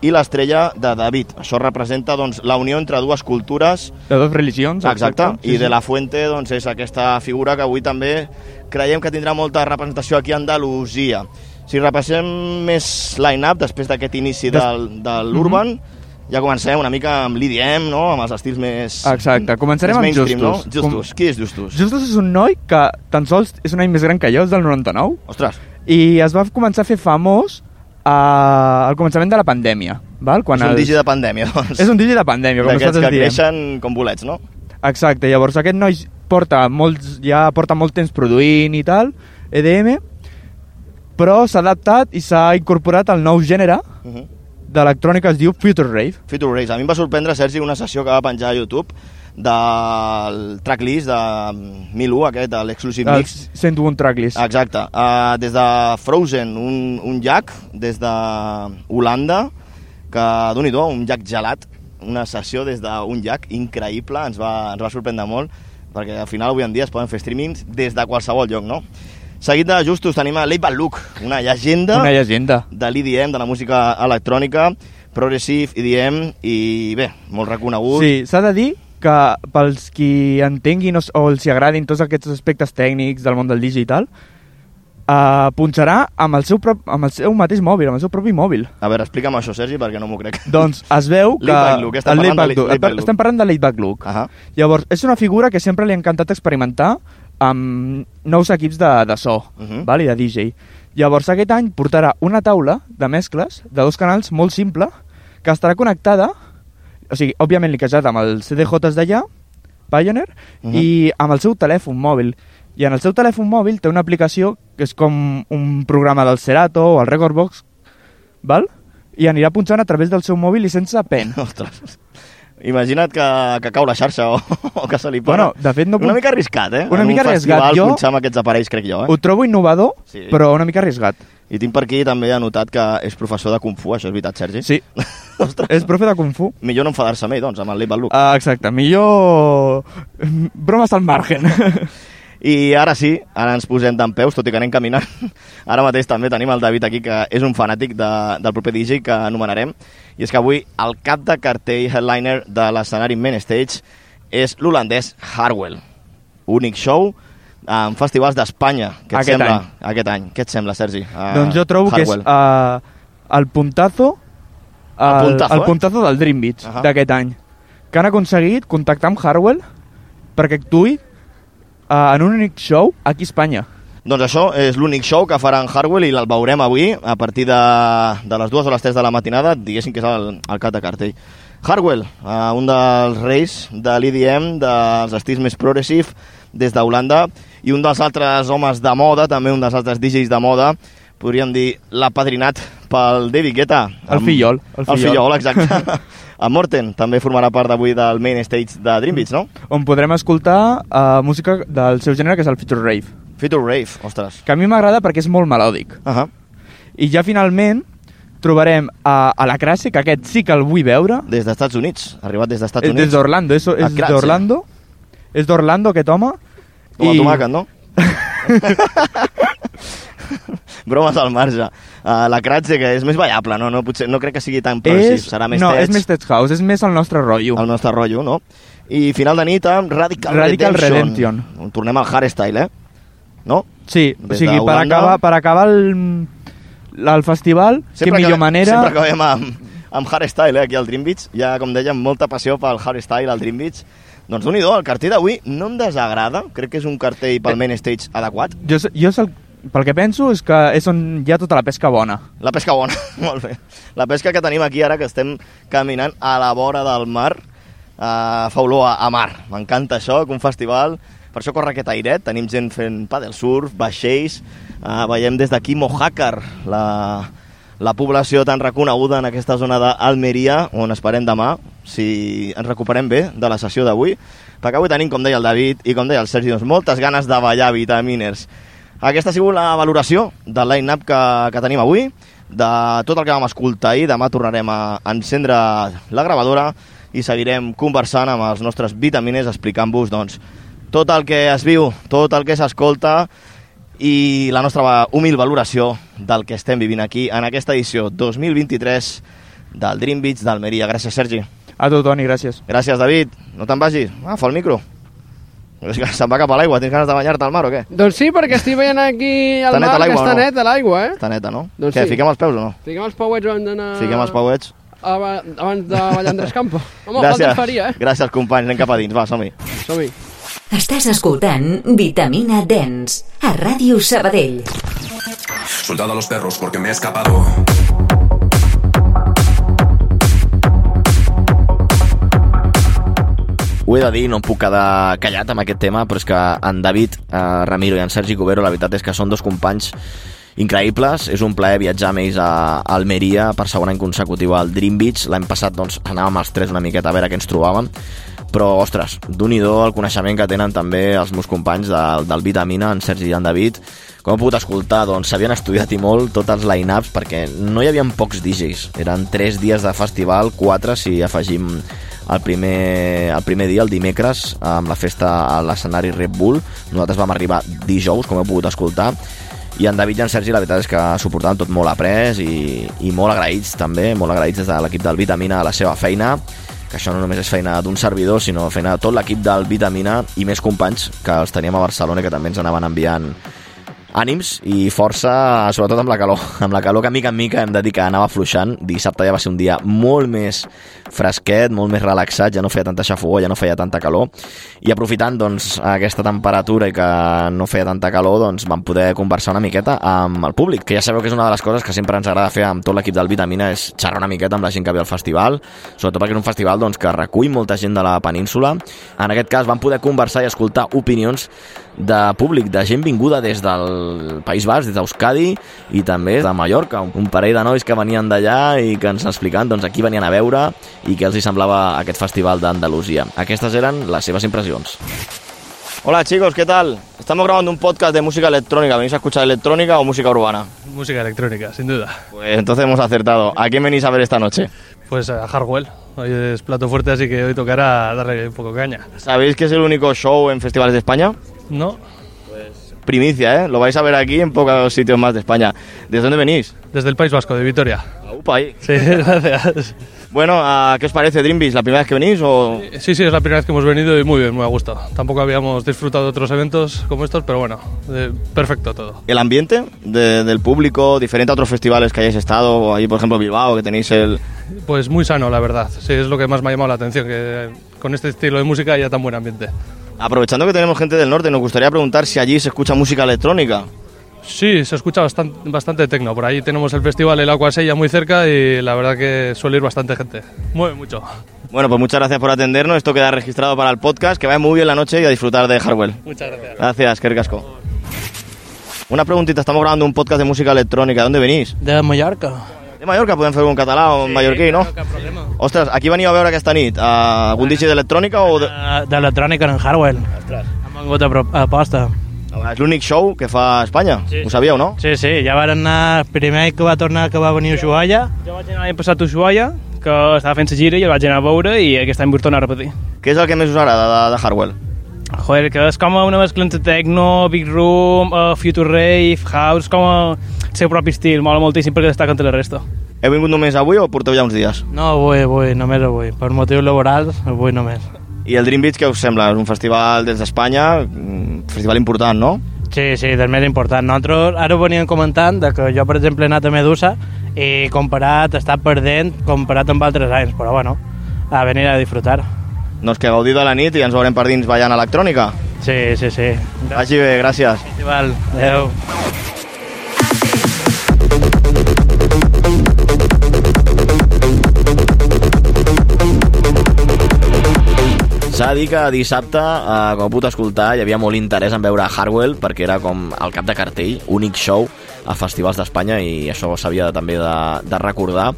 i l'estrella de David. Això representa doncs, la unió entre dues cultures De dues religions. Exacte, Sí, i de sí. la Fuente doncs, és aquesta figura que avui també creiem que tindrà molta representació aquí a Andalusia. Si repassem més line-up després d'aquest inici Des- del, de l'Urban, ja comencem una mica amb l'IDM, no? amb els estils més... Exacte, començarem més amb Justus. No? Justus, qui és Justus? Justus és un noi que tan sols és un any més gran que jo, és del 99. Ostres. I es va començar a fer famós uh, al començament de la pandèmia. Val? és un els- digi de pandèmia, doncs. És un digi de pandèmia, com nosaltres que diem. creixen com bolets, no? Exacte, llavors aquest noi porta molts, ja porta molt temps produint i tal, EDM, però s'ha adaptat i s'ha incorporat al nou gènere Uh -huh. D'electrònica es diu Future Rave. Future Race. A mi em va sorprendre, Sergi, una sessió que va penjar a YouTube del tracklist de Milu, aquest, de l'Exclusive Mix. 101 tracklist. Exacte. Uh, des de Frozen, un, un llac, des de Holanda, que, d'un do un llac gelat, una sessió des d'un llac increïble, ens va, ens va sorprendre molt, perquè al final avui en dia es poden fer streamings des de qualsevol lloc, no? Seguit de Justus tenim a Leighbal Luke, una llegenda, Una llegenda. de l'EDM, de la música electrònica, progressive, EDM, i bé, molt reconegut. Sí, s'ha de dir que pels qui entenguin o, o els agradin tots aquests aspectes tècnics del món del DJ i tal, uh, punxarà amb el, seu prop, amb el seu mateix mòbil, amb el seu propi mòbil. A veure, explica'm això, Sergi, perquè no m'ho crec. Doncs es veu que... Luke, estem parlant de Luke. Estem parlant de Laid Back Luke. Uh -huh. Llavors, és una figura que sempre li ha encantat experimentar amb nous equips de, de so Uh -huh. val? i de DJ. Llavors, aquest any portarà una taula de mescles de dos canals molt simple que estarà connectada, o sigui, òbviament linkejat amb els CDJs d'allà, Pioneer, Uh -huh. i amb el seu telèfon mòbil. I en el seu telèfon mòbil té una aplicació que és com un programa del Serato o el Recordbox, val? i anirà punxant a través del seu mòbil i sense pen. Ostres. Imagina't que, que cau la xarxa o, o que se li pone. Bueno, de fet, no Una puc- mica arriscat, eh? Una en mica un arriscat. Jo- punxar amb aquests aparells, crec jo, eh? Ho trobo innovador, Sí. però una mica arriscat. I tinc per aquí també anotat que és professor de Kung Fu, això és veritat, Sergi? Sí. És profe de Kung Fu. Millor no enfadar-se amb ell, doncs, amb el Leibal Luke. Ah, exacte, millor... Bromes al margen. I ara sí, ara ens posem d'en peus, tot i que anem caminant. Ara mateix també tenim el David aquí, que és un fanàtic de, del proper DJ que anomenarem. I és que avui el cap de cartell headliner de l'escenari Main Stage és l'holandès Harwell. Únic show en festivals d'Espanya. Què et Aquest sembla? any. Aquest any. Què et sembla, Sergi? Uh, doncs jo trobo que és uh, el puntazo, el, El puntazo, el eh? puntazo del Dream Beach Ahà. d'aquest any, que han aconseguit contactar amb Harwell perquè actuï uh, en un únic show aquí a Espanya. Doncs això és l'únic show que farà en Harwell i el veurem avui a partir de, de les dues o les 3 de la matinada, diguéssim que és el, el cap de cartell. Harwell, uh, un dels reis de l'EDM, dels estils més progressive des d'Holanda, i un dels altres homes de moda, també un dels altres DJs de moda, podríem dir l'apadrinat pel David Guetta. El Amb- fillol, el El fillol. fillol, exacte. en Morten també formarà part d'avui del main stage de Dream Beats, no? On podrem escoltar uh, música del seu gènere, que és el Future Rave. Future Rave, ostres. Que a mi m'agrada perquè és molt melòdic. Uh -huh. I ja finalment trobarem a, a la Crase, que aquest sí que el vull veure. Des dels Estats Units, arribat des dels Estats Eh, Units. Des d'Orlando, és, és d'Orlando. És d'Orlando aquest home. Com a tomàquet, no? Bromes al marge. Uh, la Kratze, que és més ballable, no? no, potser, no crec que sigui tan progressive, És, serà més no, tech, és més tech house, és més el nostre rotllo. el nostre rotllo, no? I final de nit amb Radical, Radical Redemption. Tornem al hardstyle, eh? No? Sí, o Des sigui, per acabar, per acabar el, el festival, que millor acabem- manera... Sempre acabem amb, amb hardstyle, eh, aquí al Dream Beach. Hi ha, com dèiem, molta passió pel hardstyle al Dream Beach. Doncs déu nhi el cartell d'avui no em desagrada. Crec que és un cartell pel main stage adequat. Jo, jo és el, pel que penso és que és on hi ha tota la pesca bona. La pesca bona, molt bé. La pesca que tenim aquí ara, que estem caminant a la vora del mar, uh, fa olor a, a mar. M'encanta això, que un festival... Per això corre aquest airet, tenim gent fent paddle surf, vaixells, uh, veiem des d'aquí Mojácar, la, la població tan reconeguda en aquesta zona d'Almeria, on esperem demà, si ens recuperem bé de la sessió d'avui, perquè avui tenim, com deia el David i com deia el Sergi, doncs, moltes ganes de ballar vitaminers. Aquesta ha sigut la valoració del line-up que, que tenim avui, de tot el que vam escoltar ahir. Demà tornarem a encendre la gravadora i seguirem conversant amb els nostres vitamines, explicant-vos doncs, tot el que es viu, tot el que s'escolta i la nostra humil valoració del que estem vivint aquí en aquesta edició 2023 del Dream Beach d'Almeria. Gràcies, Sergi. A tu, Toni, gràcies. Gràcies, David. No te'n vagis. Agafa el micro. És que se'n va cap a l'aigua. Tens ganes de banyar-te al mar o què? Doncs sí, perquè estic veient aquí al mar que està no? neta l'aigua, eh? Està neta, no? Doncs què, sí. fiquem els peus o no? Fiquem els pauets abans d'anar... Fiquem els pauets. Aba- Abans de ballar Andrés Campo. Home, Gràcies. faria, eh? Gràcies, companys. Anem cap a dins. Va, som-hi. Som-hi. Estàs escoltant Vitamina Dance a Ràdio Sabadell. Soldado a los perros porque me he escapado. Ho he de dir, no em puc quedar callat amb aquest tema, però és que en David eh, Ramiro i en Sergi Cubero, la veritat és que són dos companys increïbles. És un plaer viatjar amb ells a Almeria per segon any consecutiu al Dream Beach. L'any passat doncs, anàvem els tres una miqueta a veure què ens trobàvem. Però, ostres, d'un i do el coneixement que tenen també els meus companys del, del Vitamina, en Sergi i en David. Com he pogut escoltar, doncs s'havien estudiat i molt tots els line-ups perquè no hi havia pocs DJs. Eren tres dies de festival, quatre si afegim el primer, el primer dia, el dimecres, amb la festa a l'escenari Red Bull. Nosaltres vam arribar dijous, com heu pogut escoltar, i en David i en Sergi la veritat és que s'ho portaven tot molt après i, i molt agraïts també, molt agraïts des de l'equip del Vitamina a la seva feina que això no només és feina d'un servidor, sinó feina de tot l'equip del Vitamina i més companys que els teníem a Barcelona que també ens anaven enviant ànims i força, sobretot amb la calor. Amb la calor que mica en mica hem de dir que anava fluixant. Dissabte ja va ser un dia molt més fresquet, molt més relaxat, ja no feia tanta xafogó, ja no feia tanta calor. I aprofitant doncs, aquesta temperatura i que no feia tanta calor, doncs vam poder conversar una miqueta amb el públic, que ja sabeu que és una de les coses que sempre ens agrada fer amb tot l'equip del Vitamina, és xerrar una miqueta amb la gent que ve al festival, sobretot perquè és un festival doncs, que recull molta gent de la península. En aquest cas vam poder conversar i escoltar opinions de públic, de gent vinguda des del País Basc, des d'Euskadi i també de Mallorca, un parell de nois que venien d'allà i que ens explicaven doncs, aquí venien a veure i què els hi semblava aquest festival d'Andalusia. Aquestes eren les seves impressions. Hola chicos, ¿qué tal? Estamos grabando un podcast de música electrónica. ¿Venís a escuchar electrónica o música urbana? Música electrónica, sin duda. Pues entonces hemos acertado. ¿A quién venís a ver esta noche? Pues a Hardwell. Hoy es plato fuerte, así que hoy tocará darle un poco caña. ¿Sabéis que es el único show en festivales de España? No. Primicia, ¿eh? Lo vais a ver aquí en pocos sitios más de España. ¿Desde dónde venís? Desde el País Vasco, de Vitoria. Upa, ahí. Sí, gracias. Bueno, ¿a ¿qué os parece Dream Beach? ¿La primera vez que venís o...? Sí, sí, es la primera vez que hemos venido y muy bien, muy a gusto. Tampoco habíamos disfrutado de otros eventos como estos, pero bueno, eh, perfecto todo. ¿El ambiente de- del público, diferente a otros festivales que hayáis estado? O ahí, por ejemplo, Bilbao, que tenéis el... Pues muy sano, la verdad. Sí, es lo que más me ha llamado la atención, que con este estilo de música haya tan buen ambiente. Aprovechando que tenemos gente del norte, nos gustaría preguntar si allí se escucha música electrónica. Sí, se escucha bastante, bastante tecno. Por ahí tenemos el festival El Aquasella muy cerca y la verdad que suele ir bastante gente. Mueve mucho. Bueno, pues muchas gracias por atendernos. Esto queda registrado para el podcast. Que vaya muy bien la noche y a disfrutar de Hardwell. Muchas gracias. Gracias, Kerry Casco. Una preguntita, estamos grabando un podcast de música electrónica. ¿Dónde venís? De Mallorca. De Mallorca, podem fer un català o en mallorquí, no? Ostres, aquí veniu a veure aquesta nit. Uh, algun DJ d'electrònica o... De... Uh, D'electrònica en Hardwell. Ostres. Hem vengut a, pro- a posta. És l'únic show que fa a Espanya. Sí. Ho sabíeu, no? Sí, sí, ja van anar... Primer que va tornar que va venir Ushuaia. Jo vaig anar l'any passat a Ushuaia, que estava fent la gira i el vaig anar a veure i aquest any vull tornar a repetir. Què és el que més us agrada de, de Hardwell? Joder, que és com una mescla entre techno, big room, uh, future rave, house, com el seu propi estil, mola moltíssim perquè destaca entre la resta. Heu vingut només avui o porteu ja uns dies? No, avui, avui, només avui. Per motius laborals, avui només. I el Dream Beach, què us sembla? És un festival des d'Espanya, un festival important, no? Sí, sí, del més important. Nosaltres ara ho veníem comentant de que jo, per exemple, he anat a Medusa i comparat, està perdent comparat amb altres anys, però bueno, a venir a disfrutar. Doncs que gaudiu de la nit i ens veurem per dins ballant electrònica. Sí, sí, sí. Vagi bé, gràcies. Val, adeu. S'ha de dir que dissabte, eh, com puc escoltar, hi havia molt interès en veure Hardwell perquè era com el cap de cartell, únic show a festivals d'Espanya i això s'havia també de, de recordar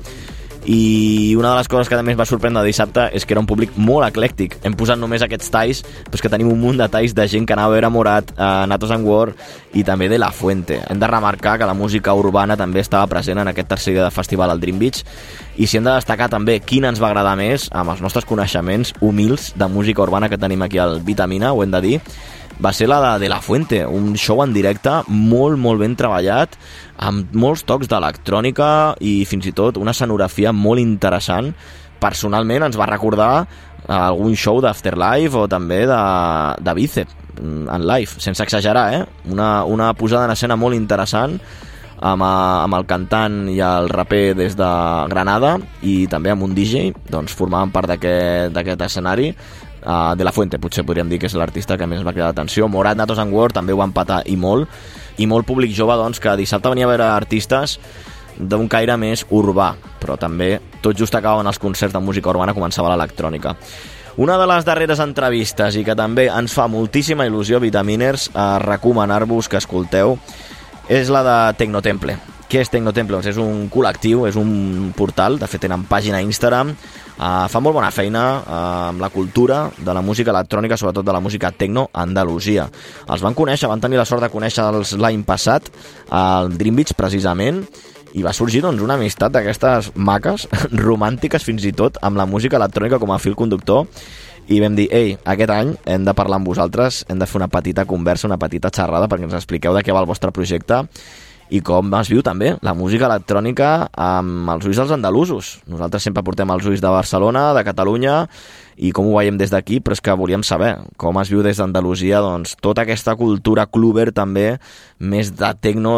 i una de les coses que també ens va sorprendre dissabte és que era un públic molt eclèctic. Hem posat només aquests talls però que tenim un munt de talls de gent que anava a veure Morat eh, Natos and War i també de La Fuente. Hem de remarcar que la música urbana també estava present en aquest tercer dia de festival al Dream Beach. I si hem de destacar també quina ens va agradar més amb els nostres coneixements humils de música urbana que tenim aquí al Vitamina, ho hem de dir va ser la de, de La Fuente, un show en directe molt, molt ben treballat, amb molts tocs d'electrònica i fins i tot una escenografia molt interessant. Personalment ens va recordar algun show d'Afterlife o també de, de Bicep en live, sense exagerar, eh? Una, una posada en escena molt interessant amb, amb el cantant i el raper des de Granada i també amb un DJ, doncs formaven part d'aquest escenari uh, De La Fuente, potser podríem dir que és l'artista que més va cridar l'atenció. Morat, Natos and Word també ho va empatar i molt, i molt públic jove doncs, que dissabte venia a veure artistes d'un caire més urbà, però també tot just acabaven els concerts de música urbana començava l'electrònica. Una de les darreres entrevistes i que també ens fa moltíssima il·lusió, Vitaminers, a recomanar-vos que escolteu, és la de Tecnotemple. Què és Tecnotemple? Doncs és un col·lectiu, és un portal, de fet tenen pàgina a Instagram, Uh, fa molt bona feina uh, amb la cultura de la música electrònica, sobretot de la música tecno a Andalusia. Els van conèixer, van tenir la sort de conèixer-los l'any passat al Dream Beach, precisament, i va sorgir doncs, una amistat d'aquestes maques, romàntiques fins i tot, amb la música electrònica com a fil conductor, i vam dir, ei, aquest any hem de parlar amb vosaltres, hem de fer una petita conversa, una petita xerrada perquè ens expliqueu de què va el vostre projecte i com es viu també la música electrònica amb els ulls dels andalusos. Nosaltres sempre portem els ulls de Barcelona, de Catalunya, i com ho veiem des d'aquí, però és que volíem saber com es viu des d'Andalusia doncs, tota aquesta cultura cluber també, més de tecno,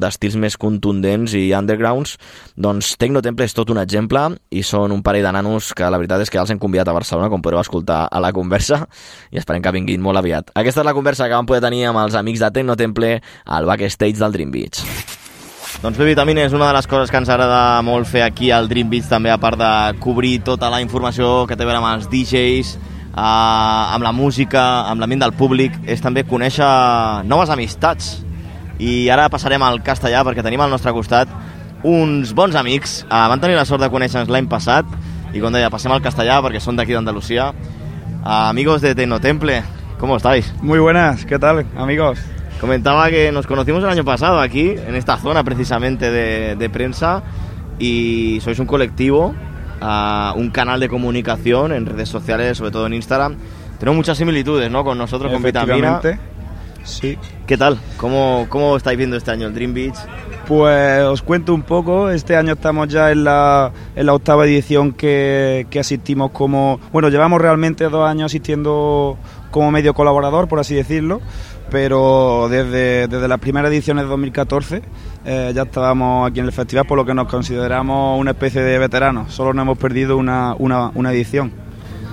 d'estils de, més contundents i undergrounds, doncs Tecno Temple és tot un exemple i són un parell de nanos que la veritat és que ja els hem convidat a Barcelona, com podeu escoltar a la conversa, i esperem que vinguin molt aviat. Aquesta és la conversa que vam poder tenir amb els amics de Tecno Temple al backstage del Dream Beach. Doncs bé, Vitamina és una de les coses que ens agrada molt fer aquí al Dream Beach, també a part de cobrir tota la informació que té a veure amb els DJs, eh, amb la música, amb la ment del públic, és també conèixer noves amistats. I ara passarem al castellà perquè tenim al nostre costat uns bons amics. Eh, van tenir la sort de conèixer-nos l'any passat i com deia, passem al castellà perquè són d'aquí d'Andalusia. Eh, amigos de Tecnotemple, ¿cómo estáis? Muy buenas, ¿qué tal, amigos? Comentaba que nos conocimos el año pasado aquí, en esta zona precisamente de, de prensa, y sois un colectivo, uh, un canal de comunicación en redes sociales, sobre todo en Instagram. Tenemos muchas similitudes, ¿no? Con nosotros, con Vitamina. Sí. ¿Qué tal? ¿Cómo, ¿Cómo estáis viendo este año el Dream Beach? Pues os cuento un poco, este año estamos ya en la, en la octava edición que, que asistimos como, bueno, llevamos realmente dos años asistiendo como medio colaborador, por así decirlo, pero desde, desde las primeras ediciones de 2014 eh, ya estábamos aquí en el festival, por lo que nos consideramos una especie de veteranos, solo nos hemos perdido una, una, una edición.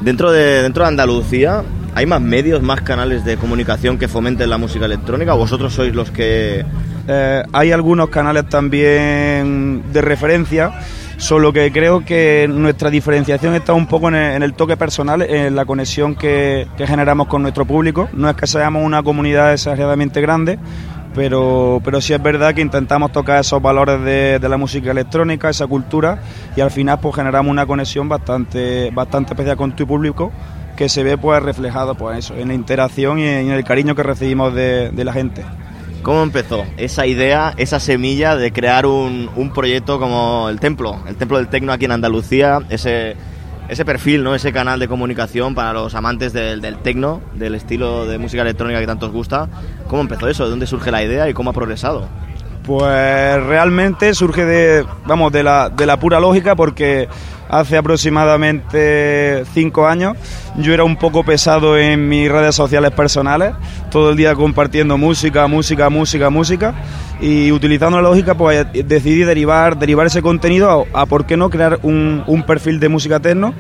Dentro de, dentro de Andalucía, ¿hay más medios, más canales de comunicación que fomenten la música electrónica o vosotros sois los que...? Eh, hay algunos canales también de referencia, solo que creo que nuestra diferenciación está un poco en el, toque personal, en la conexión que, generamos con nuestro público. No es que seamos una comunidad exageradamente grande, pero, pero sí es verdad que intentamos tocar esos valores de, la música electrónica, esa cultura, y al final pues generamos una conexión bastante, bastante especial con tu público que se ve pues reflejado pues eso, en la interacción y en el cariño que recibimos de la gente. ¿Cómo empezó esa idea, esa semilla de crear un, un, proyecto como el Templo, el Templo del Tecno aquí en Andalucía, ese, ese perfil, ¿no? ese canal de comunicación para los amantes del, del tecno, del estilo de música electrónica que tanto os gusta? ¿Cómo empezó eso? ¿De dónde surge la idea y cómo ha progresado? Pues realmente surge de, vamos, de la, de la pura lógica porque hace aproximadamente cinco años yo era un poco pesado en mis redes sociales personales, todo el día compartiendo música, música, música, música y utilizando la lógica pues decidí derivar, derivar ese contenido a, por qué no crear un, un perfil de música techno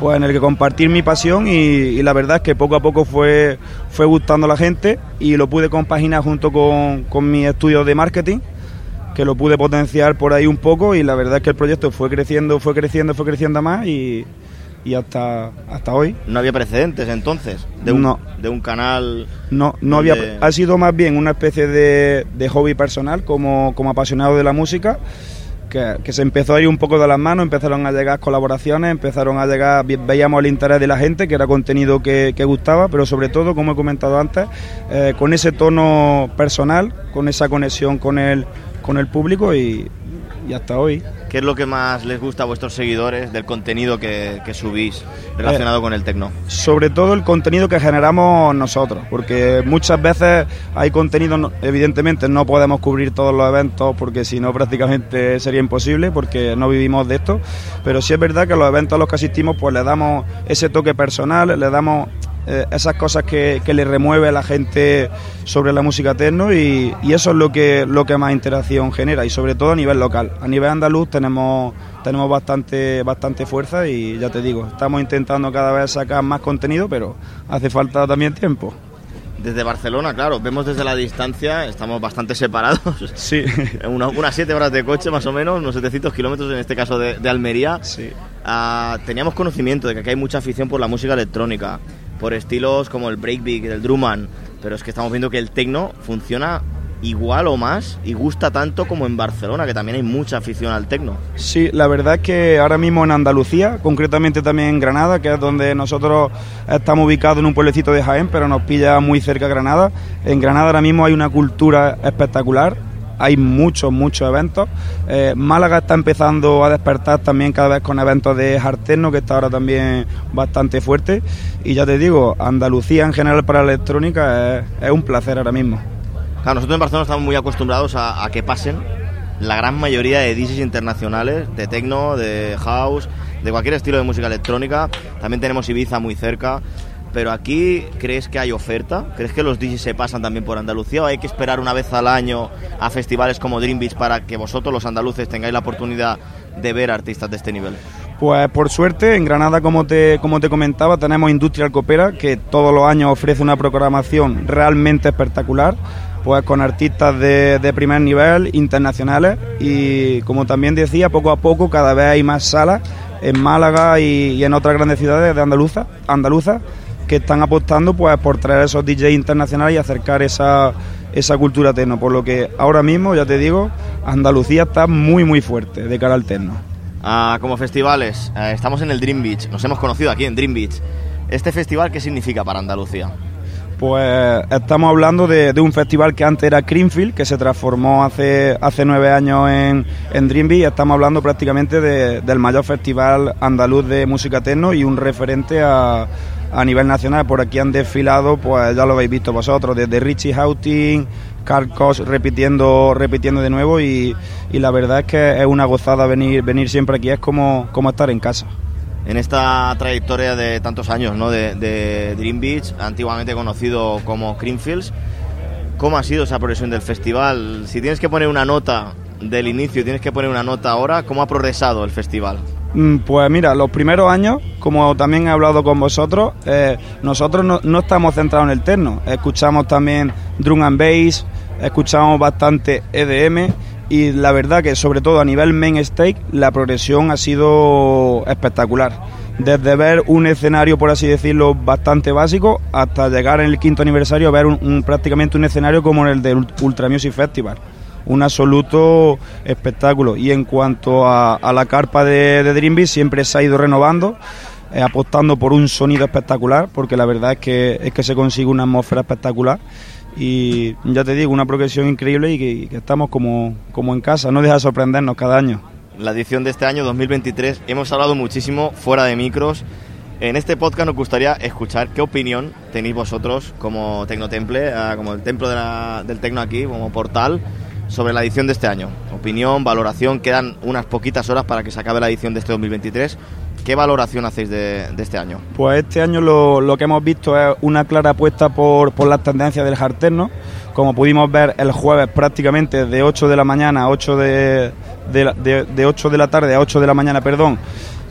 pues en el que compartir mi pasión y, y la verdad es que poco a poco fue, fue gustando a la gente y lo pude compaginar junto con, con mis estudios de marketing que lo pude potenciar por ahí un poco y la verdad es que el proyecto fue creciendo, fue creciendo, fue creciendo más y, y hasta, hasta hoy. No había precedentes entonces de un, No. de un canal. No, no donde- había, ha sido más bien una especie de, de hobby personal como, como apasionado de la música, que, que se empezó a ir un poco de las manos, empezaron a llegar colaboraciones, empezaron a llegar, ve- veíamos el interés de la gente, que era contenido que, que gustaba, pero sobre todo, como he comentado antes, eh, con ese tono personal, con esa conexión con el, con el público y, y hasta hoy. ¿Qué es lo que más les gusta a vuestros seguidores del contenido que, que subís relacionado Eh, con el tecno? sobre todo el contenido que generamos nosotros, porque muchas veces hay contenido, evidentemente no podemos cubrir todos los eventos porque si no prácticamente sería imposible porque no vivimos de esto, pero sí es verdad que los eventos a los que asistimos pues le damos ese toque personal, le damos eh, esas cosas que, que le remueve a la gente sobre la música techno y, y eso es lo que, lo que más interacción genera y sobre todo a nivel local. A nivel andaluz tenemos, tenemos bastante, bastante fuerza y ya te digo, estamos intentando cada vez sacar más contenido, pero hace falta también tiempo. Desde Barcelona, claro, vemos desde la distancia, estamos bastante separados. Sí. Una- unas 7 horas de coche más o menos, unos 700 kilómetros en este caso de, de Almería. Sí. Ah, teníamos conocimiento de que aquí hay mucha afición por la música electrónica, por estilos como el breakbeat, el drum and, pero es que estamos viendo que el techno funciona igual o más y gusta tanto como en Barcelona, que también hay mucha afición al techno. Sí, la verdad es que ahora mismo en Andalucía, concretamente también en Granada, que es donde nosotros estamos ubicados en un pueblecito de Jaén, pero nos pilla muy cerca Granada. En Granada ahora mismo hay una cultura espectacular, hay muchos, muchos eventos. Eh, Málaga está empezando a despertar también cada vez con eventos de jarterno, que está ahora también bastante fuerte. Y ya te digo, Andalucía en general para la electrónica es, un placer ahora mismo. Claro, nosotros en Barcelona estamos muy acostumbrados a, a que pasen la gran mayoría de DJs internacionales, de techno, de house, de cualquier estilo de música electrónica. También tenemos Ibiza muy cerca. Pero aquí, ¿crees que hay oferta? ¿Crees que los DJs se pasan también por Andalucía o hay que esperar una vez al año a festivales como Dream Beach para que vosotros, los andaluces, tengáis la oportunidad de ver artistas de este nivel? Pues por suerte, en Granada, como te, como te comentaba, tenemos Industrial Coopera, que todos los años ofrece una programación realmente espectacular, pues con artistas de, de primer nivel, internacionales, y como también decía, poco a poco cada vez hay más salas en Málaga y, en otras grandes ciudades de Andaluza, andaluzas que están apostando pues por traer esos DJs internacionales y acercar esa, esa cultura techno, por lo que ahora mismo, ya te digo, Andalucía está muy muy fuerte de cara al techno. Ah, como festivales, eh, estamos en el Dream Beach, nos hemos conocido aquí en Dream Beach. ¿Este festival qué significa para Andalucía? Pues estamos hablando de, de un festival que antes era Creamfield, que se transformó hace, hace nueve años en, en Dream Beach. Estamos hablando prácticamente de- del mayor festival andaluz de música techno y un referente a, a nivel nacional. Por aquí han desfilado, pues ya lo habéis visto vosotros, desde Richie Houghton, Carl Koch repitiendo, repitiendo de nuevo y, y la verdad es que es una gozada venir, venir siempre aquí, es como, como estar en casa. En esta trayectoria de tantos años ¿no? de Dream Beach, antiguamente conocido como Creamfields, ¿cómo ha sido esa progresión del festival? Si tienes que poner una nota del inicio, tienes que poner una nota ahora, ¿cómo ha progresado el festival? Mm, Pues mira, los primeros años, como también he hablado con vosotros, eh, nosotros no, estamos centrados en el techno. Escuchamos también drum and bass, escuchamos bastante EDM y la verdad que sobre todo a nivel main stage la progresión ha sido espectacular. Desde ver un escenario, por así decirlo, bastante básico, hasta llegar en el quinto aniversario a ver un- un- prácticamente un escenario como el del Ultra Music Festival un absoluto espectáculo. Y en cuanto a, la carpa de, de Dream Beach, siempre se ha ido renovando, eh, apostando por un sonido espectacular, porque la verdad es que, es que se consigue una atmósfera espectacular. Y ya te digo, una progresión increíble y que, estamos como, como en casa, no deja de sorprendernos cada año. La edición de este año 2023 hemos hablado muchísimo fuera de micros. En este podcast nos gustaría escuchar qué opinión tenéis vosotros como Tecnotemple, ah, como el templo del Tecno aquí, como portal, sobre la edición de este año. Opinión, valoración, quedan unas poquitas horas para que se acabe la edición de este 2023. ¿Qué valoración hacéis de, este año? Pues este año lo, lo que hemos visto es una clara apuesta por, por las tendencias del jarterno. Como pudimos ver el jueves prácticamente de 8 de la mañana a 8 de, de, de- de 8 de la tarde a 8 de la mañana, perdón,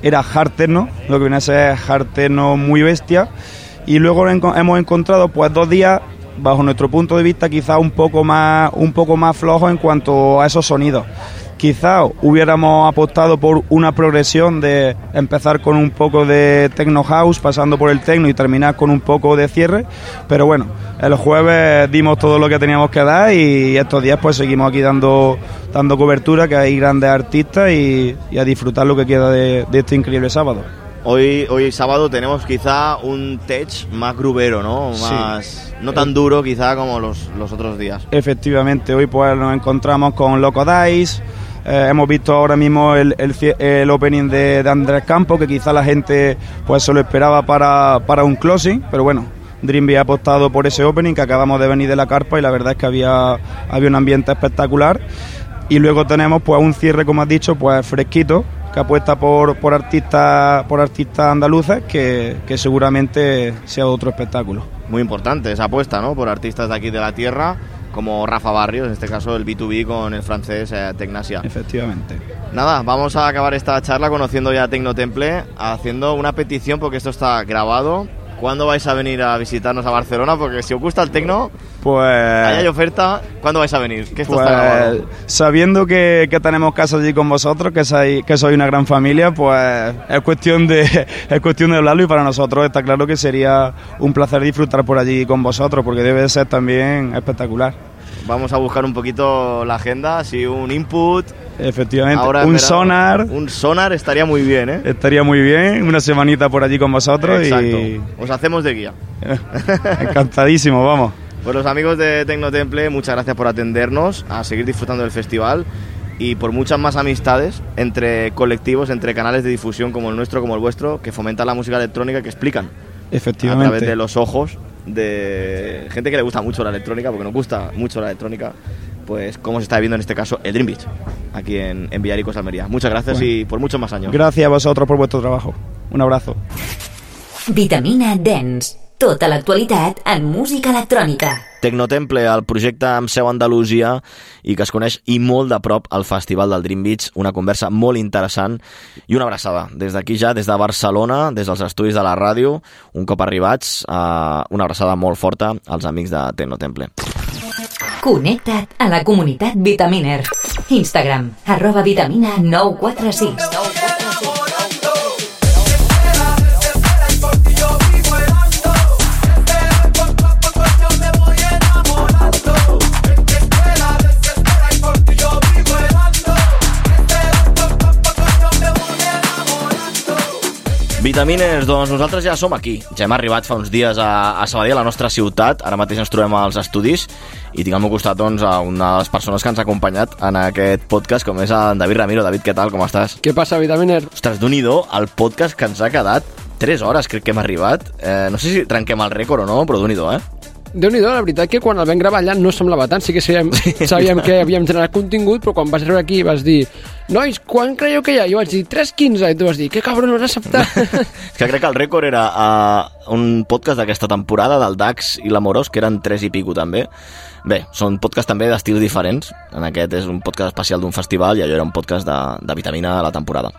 era jarterno, lo que viene a ser jarterno muy bestia. Y luego hemos encontrado pues dos días bajo nuestro punto de vista quizá un poco más un poco más flojos en cuanto a esos sonidos. Quizá hubiéramos apostado por una progresión de empezar con un poco de techno house, pasando por el techno y terminar con un poco de cierre, pero bueno, el jueves dimos todo lo que teníamos que dar y estos días pues seguimos aquí dando dando cobertura, que hay grandes artistas y, a disfrutar lo que queda de este increíble sábado. Hoy, hoy sábado tenemos quizá un tech más grubero, ¿no? Sí. Más, no tan duro quizá como los, los otros días. Efectivamente, hoy pues nos encontramos con Loco Dice. eh, hemos visto ahora mismo el, el opening de, de Andrés Campos, que quizá la gente pues se lo esperaba para, para un closing, pero bueno, Dreamby ha apostado por ese opening que acabamos de venir de la carpa y la verdad es que había, había un ambiente espectacular. Y luego tenemos pues un cierre, como has dicho, pues fresquito, que apuesta por, por artistas por artistas andaluces, que, que seguramente sea otro espectáculo. Muy importante esa apuesta, ¿no? Por artistas de aquí de la tierra, como Rafa Barrios, en este caso el B2B con el francés eh, Tecnasia. Efectivamente. Nada, vamos a acabar esta charla conociendo ya Tecnotemple, haciendo una petición porque esto está grabado. ¿Cuándo vais a venir a visitarnos a Barcelona? Porque si os gusta el tecno, Pues... ahí hay oferta. ¿Cuándo vais a venir? Que esto Pues, está sabiendo que, que tenemos casa allí con vosotros, que sois, que sois una gran familia, pues es cuestión de es cuestión de hablarlo y para nosotros está claro que sería un placer disfrutar por allí con vosotros, porque debe de ser también espectacular. Vamos a buscar un poquito la agenda, así un input. Efectivamente, Ahora un sonar Un sonar estaría muy bien, ¿eh? estaría muy bien, una semanita por allí con vosotros Exacto. y Os hacemos de guía. encantadísimo, vamos. Pues los amigos de Tecnotemple, muchas gracias por atendernos, a seguir disfrutando del festival y por muchas más amistades entre colectivos, entre canales de difusión como el nuestro, como el vuestro, que fomentan la música electrónica, que explican a Efectivamente. través de los ojos de gente que le gusta mucho la electrónica, porque nos gusta mucho la electrónica, pues cómo se está viviendo en este caso el Dream Beach, aquí en, en Villaricos, Almería. Muchas gracias Bueno. y por muchos más años. Gracias a vosotros por vuestro trabajo. Un abrazo. Vitamina Dance. Tota l'actualitat en música electrònica. Tecnotemple, el projecte amb seu Andalusia i que es coneix i molt de prop al Festival del Dream Beach, una conversa molt interessant i una abraçada. Des d'aquí ja, des de Barcelona, des dels estudis de la ràdio, un cop arribats, eh, una abraçada molt forta als amics de Tecnotemple. Connecta't a la comunitat Vitaminer. Instagram, arroba vitamina 946. Vitamines, doncs nosaltres ja som aquí. Ja hem arribat fa uns dies a, a Sabadell, a la nostra ciutat. Ara mateix ens trobem als estudis i tinc al meu costat doncs, a una de les persones que ens ha acompanyat en aquest podcast, com és en David Ramiro. David, què tal? Com estàs? Què passa, Vitaminer? Ostres, d'un el podcast que ens ha quedat 3 hores, crec que hem arribat. Eh, no sé si trenquem el rècord o no, però d'un eh? Déu nhi la veritat que quan el vam gravar allà no semblava tant, sí que sabíem, sabíem que havíem generat contingut, però quan vas arribar aquí vas dir nois, quan creieu que hi ha? Jo vaig dir 3.15 i tu vas dir, que cabron, no has acceptat? És que crec que el rècord era uh, un podcast d'aquesta temporada del Dax i l'Amorós, que eren 3 i pico també. Bé, són podcasts també d'estils diferents. En aquest és un podcast especial d'un festival i allò era un podcast de, de vitamina a la temporada.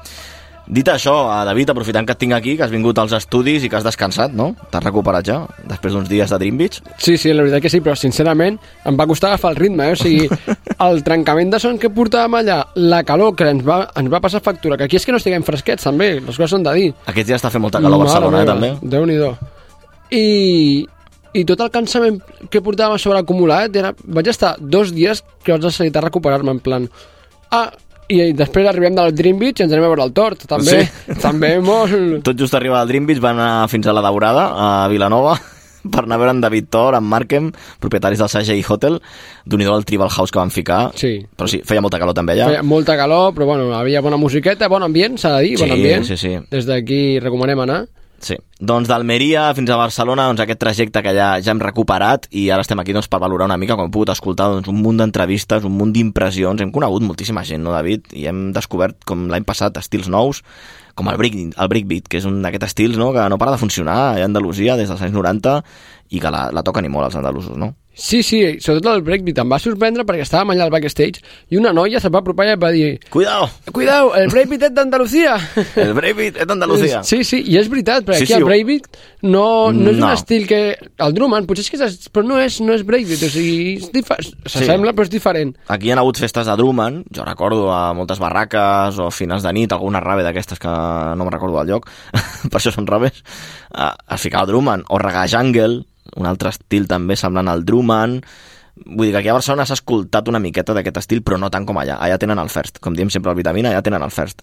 Dit això, a David, aprofitant que et tinc aquí, que has vingut als estudis i que has descansat, no? T'has recuperat ja, després d'uns dies de Dream Beach? Sí, sí, la veritat que sí, però sincerament em va costar agafar el ritme, eh? o sigui, el trencament de son que portàvem allà, la calor que ens va, ens va passar factura, que aquí és que no estiguem fresquets també, les coses s'han de dir. Aquests dies està fent molta calor a Barcelona, eh, també. Déu-n'hi-do. I, I tot el cansament que portàvem a sobre acumulat, era, vaig estar dos dies que vaig necessitar recuperar-me, en plan... Ah, i després arribem del Dream Beach i ens anem a veure el tort, també. Sí. També molt... Tot just arriba al Dream Beach, van anar fins a la Daurada, a Vilanova, per anar a veure en David Thor, en Markem, propietaris del CGI Hotel, d'un el Tribal House que van ficar. Sí. Però sí, feia molta calor també allà. Feia molta calor, però bueno, havia bona musiqueta, bon ambient, s'ha de dir, bon Sí, ambient. sí, sí. Des d'aquí recomanem anar. Sí. Doncs d'Almeria fins a Barcelona, doncs aquest trajecte que ja, ja hem recuperat i ara estem aquí doncs, per valorar una mica, com hem pogut escoltar, doncs, un munt d'entrevistes, un munt d'impressions, hem conegut moltíssima gent, no, David? I hem descobert, com l'any passat, estils nous, com el, break, el breakbeat, que és un d'aquests estils no, que no para de funcionar a Andalusia des dels anys 90 i que la, la toquen i molt els andalusos, no? Sí, sí, sobretot el breakbeat em va sorprendre perquè estàvem allà al backstage i una noia se'm va apropar i va dir Cuidao! Cuidao, el breakbeat és d'Andalusia! El breakbeat és d'Andalusia! Sí, sí, i és veritat, perquè Sí, sí, aquí sí, el breakbeat no, no és No. un estil que... El drum and potser és que és, però no és, no és breakbeat, o sigui, s'assembla però és diferent. Aquí hi ha hagut festes de Drummond, jo recordo a moltes barraques o finals de nit, alguna rave d'aquestes que no me'n recordo del lloc, per això són raves, es ficava Drummond, o Reggae Jungle, un altre estil també semblant al Drummond, vull dir que aquí a Barcelona s'ha escoltat una miqueta d'aquest estil, però no tant com allà. Allà tenen el first, com diem sempre al Vitamina, allà tenen el first.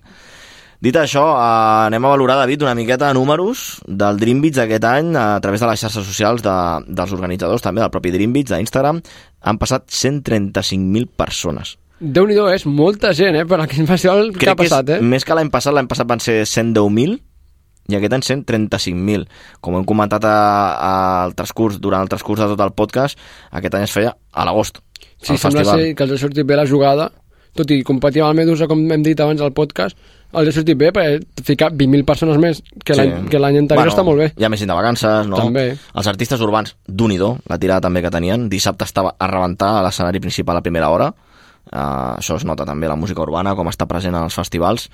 Dit això, eh, anem a valorar, David, una miqueta de números del Dream Beats d'aquest any a través de les xarxes socials de, dels organitzadors, també del propi Dream Beats, d'Instagram. Han passat 135.000 persones. déu nhi és molta gent, eh, per aquell festival que ha passat, eh? és, més que l'any passat, l'any passat van ser 110.000 i aquest any 135.000. Com hem comentat a, a, al transcurs, durant el transcurs de tot el podcast, aquest any es feia a l'agost, Sí, sembla festival. ser que els ha sortit bé la jugada, tot i competir amb el Medusa, com hem dit abans al podcast, els ha sortit bé perquè ficar 20.000 persones més que l'any que l'any anterior Bueno, està molt bé. Hi ha més gent de vacances, no? També. Els artistes urbans, d'un i do, la tirada també que tenien. Dissabte estava a rebentar a l'escenari principal a primera hora. Uh, això es nota també la música urbana, com està present en els festivals.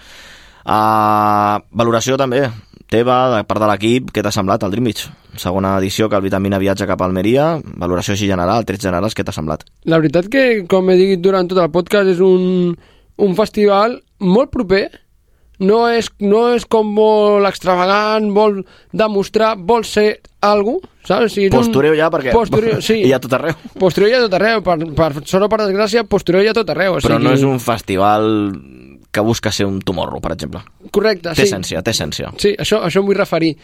Uh, valoració també teva, de part de l'equip, què t'ha semblat el Dream Beach? Segona edició que el Vitamina viatja cap a Almeria, valoració així general, trets generals, què t'ha semblat? La veritat que, com he dit durant tot el podcast, és un, un festival molt proper, no és, no és com molt extravagant, vol demostrar, vol ser algú, saps? Si és un- ja, perquè Postureo, sí. hi ha tot arreu. Postureo hi ha tot arreu, per, per sort o per desgràcia, postureo hi ha tot arreu. O Però sigui, no és un festival que busca ser un Tomorrow, per exemple. Correcte, Té sí. essència, té essència. Sí, això, això em vull referir.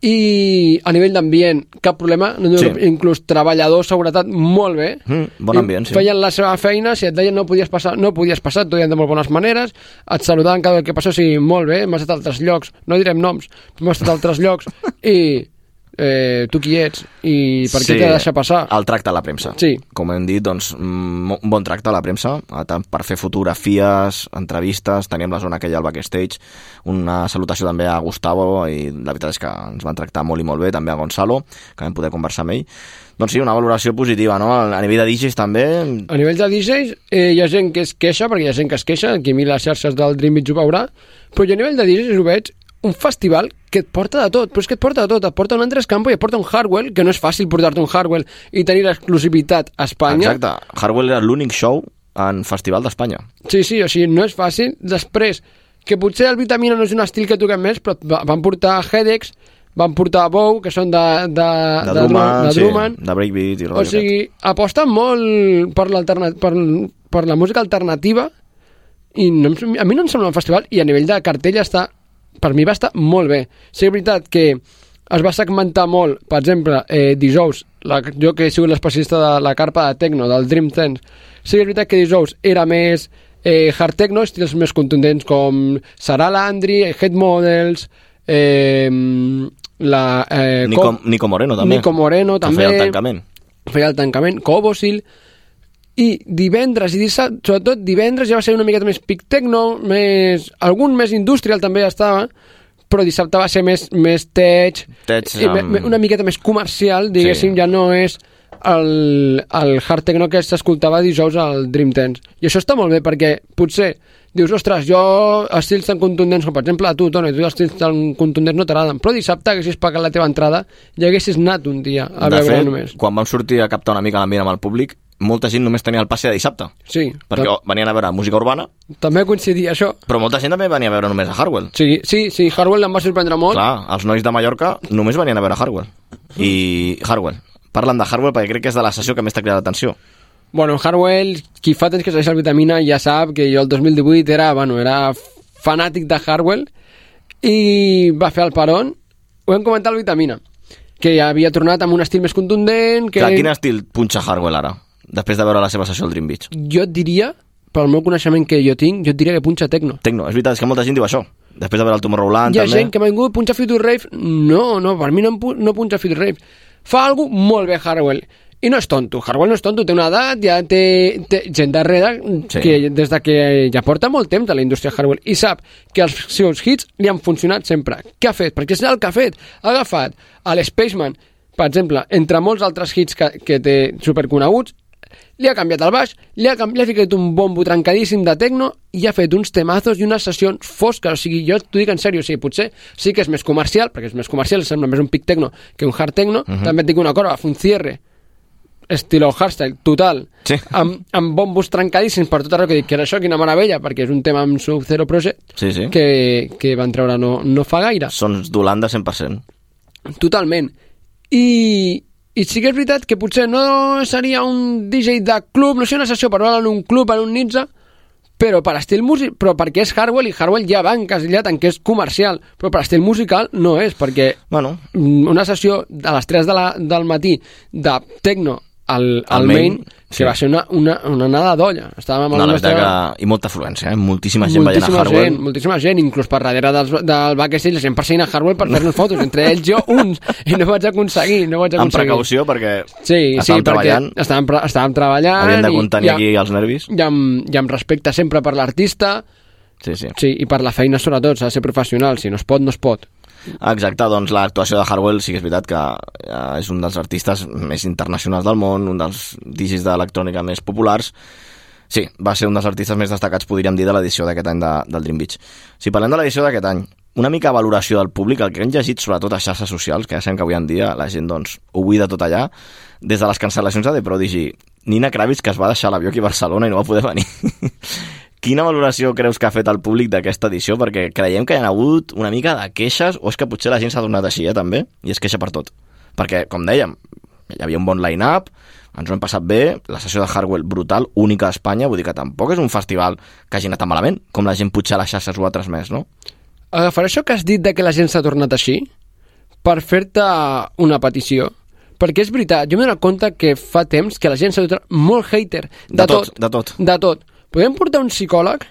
I a nivell d'ambient, cap problema, no, Sí. inclús treballadors, seguretat, molt bé. Mm, bon ambient, sí. Feien la seva feina, si et deien no podies passar, no podies passar, et deien de molt bones maneres, et saludaven cada vegada que passó, sí, molt bé, hem estat a altres llocs, no direm noms, hem estat a altres llocs, i eh, tu qui ets i per què t'he de deixar passar? El tracte a la premsa. Sí. Com hem dit, doncs, un bon tracte a la premsa, tant per fer fotografies, entrevistes, teníem la zona aquella al backstage, una salutació també a Gustavo, i la veritat és que ens van tractar molt i molt bé, també a Gonzalo, que vam poder conversar amb ell. Doncs sí, una valoració positiva, no? A nivell de DJs també, A nivell de DJs, eh, hi ha gent que es queixa, perquè hi ha gent que es queixa, qui mira les xarxes del Dream Beach ho veurà, però jo a nivell de DJs ho veig un festival que et porta de tot, però és que et porta de tot, et porta un Andrés Campo i et porta un Hardwell, que no és fàcil portar-te un Hardwell i tenir l'exclusivitat a Espanya. exacte, Hardwell era l'únic show en Festival d'Espanya. Sí, sí, o sigui, no és fàcil. Després, que potser el Vitamina no és un estil que toquem més, però va- van portar Hedex, van portar Bow, que són de, de, De, de, Drummond, de sí, Drummond. de Breakbeat i O rotllo sigui, aposten molt per, per, per la música alternativa i no, a mi no em sembla un festival i a nivell de cartell està, per mi va estar molt bé. Sí, és veritat que es va segmentar molt, per exemple, eh, dijous, la, jo que he sigut l'especialista de la carpa de Tecno, del Dream Dance, sí que és veritat que dijous era més eh, hard techno, estils més contundents com Sarah Landry, Head Models, eh, la... Eh, Nico, Nico Moreno també. Nico Moreno que també. feia el tancament. feia el tancament, Cobosil, i divendres i dissabte, sobretot divendres ja va ser una miqueta més pic techno, més, algun més industrial també estava, però dissabte va ser més, més tech, Tech, i amb- una miqueta més comercial, diguéssim, ja no és el, el hard techno que s'escoltava dijous al Dream Dance. I això està molt bé perquè potser dius, ostres, jo estils tan contundents com per exemple a tu, Toni, tu estils tan contundents no t'agraden, però dissabte haguessis pagat la teva entrada i haguessis anat un dia a de veure fet, només. quan vam sortir a captar una mica l'ambient amb el públic, molta gent només tenia el passe de dissabte. Sí. Perquè venien a veure música urbana, També coincidia això. però molta gent també venia a veure només a Hardwell. Sí, sí, sí, Hardwell em va sorprendre molt. Clar, els nois de Mallorca només venien a veure Hardwell. I Hardwell. Parlen de Hardwell perquè crec que és de la sessió que més t'ha cridat l'atenció. Bueno, Hardwell, qui fa temps que segueix el Vitamina ja sap que jo el 2018 era, bueno, era fanàtic de Hardwell i va fer el peron. Ho hem comentat al Vitamina, que ja havia tornat amb un estil més contundent, que Clar, quin estil punxa Hardwell ara? Després de veure la seva sessió al Dream Beach. jo et diria, pel meu coneixement que jo tinc, jo et diria que punxa tecno. Tecno, és veritat, és que molta gent diu això. Després de veure el Tomorrowland, Hi ha també. gent que m'ha vingut, punxa Future Rave. No, no, per mi no, no punxa Future Rave. Fa alguna molt bé Hardwell. I no és tonto, Hardwell no és tonto, té una edat, ja té, té gent darrere Sí. que des de que ja porta molt temps a la indústria Hardwell i sap que els seus hits li han funcionat sempre. Què ha fet? Perquè és el que ha fet. Ha agafat a l'Spaceman, per exemple, entre molts altres hits que, que té superconeguts, li ha canviat el baix, li ha, canvi- li ha ficat un bombo trencadíssim de tecno i ha fet uns temazos i unes sessions fosques. O sigui, jo t'ho dic en sèrio, o sigui, potser sí que és més comercial, perquè és més comercial, sembla més un pic tecno que un hard tecno. Mhm. També et dic una cosa, un cierre estilo hardstyle, total, sí. amb, amb bombos trencadíssims per tot arreu, que dic que era això, quina meravella, perquè és un tema amb Sub-Zero Project Sí, sí. que, que van treure no, no fa gaire. Sons d'Holanda 100%. Totalment. I, I sí que és veritat que potser no seria un DJ de club, no sé una sessió per veure en un club, en un Nitza, però per estil músic, però perquè és Hardwell i Hardwell ja va encasillat en què és comercial, però per estil musical no és, perquè bueno. una sessió a les 3 de la, del matí de techno al, al, main, main, que sí. va ser una, una, una anada d'olla. Estàvem amb No, la veritat que... I molta afluència, eh? Moltíssima gent veient a moltíssima Hardwell. gent, moltíssima gent, inclús per darrere dels, del backstage, la gent perseguint a Hardwell per fer-nos fotos, entre ells jo, uns, i no vaig aconseguir, no vaig Amb aconseguir. precaució, perquè Sí, sí, estàvem perquè treballant. estàvem, pre- estàvem treballant Havien de contenir i, aquí els nervis. i, amb, i amb respecte sempre per l'artista Sí, sí. sí, i per la feina sobretot, s'ha de ser professional, si no es pot, no es pot. Exacte, doncs l'actuació de Hardwell sí que és veritat que eh, és un dels artistes més internacionals del món, un dels digis d'electrònica més populars. Sí, va ser un dels artistes més destacats, podríem dir, de l'edició d'aquest any de, del Dream Beach. Si parlem de l'edició d'aquest any, una mica valoració del públic, el que hem llegit sobretot a xarxes socials, que ja sabem que avui en dia la gent doncs, ho buida tot allà, des de les cancel·lacions de The Prodigy, Nina Kravitz, que es va deixar l'avió aquí a Barcelona i no va poder venir. Quina valoració creus que ha fet el públic d'aquesta edició? Perquè creiem que hi ha hagut una mica de queixes, o és que potser la gent s'ha donat així, eh, també, i es queixa per tot. Perquè, com dèiem, hi havia un bon line-up, ens ho hem passat bé, la sessió de Hardwell brutal, única a Espanya, vull dir que tampoc és un festival que hagi anat tan malament, com la gent potser a les xarxes ho ha transmès, no? Agafaré això que has dit de que la gent s'ha tornat així per fer-te una petició. Perquè és veritat, jo m'he donat compte que fa temps que la gent s'ha tornat molt hater de, De tot, de tot. De tot. Podem portar un psicòleg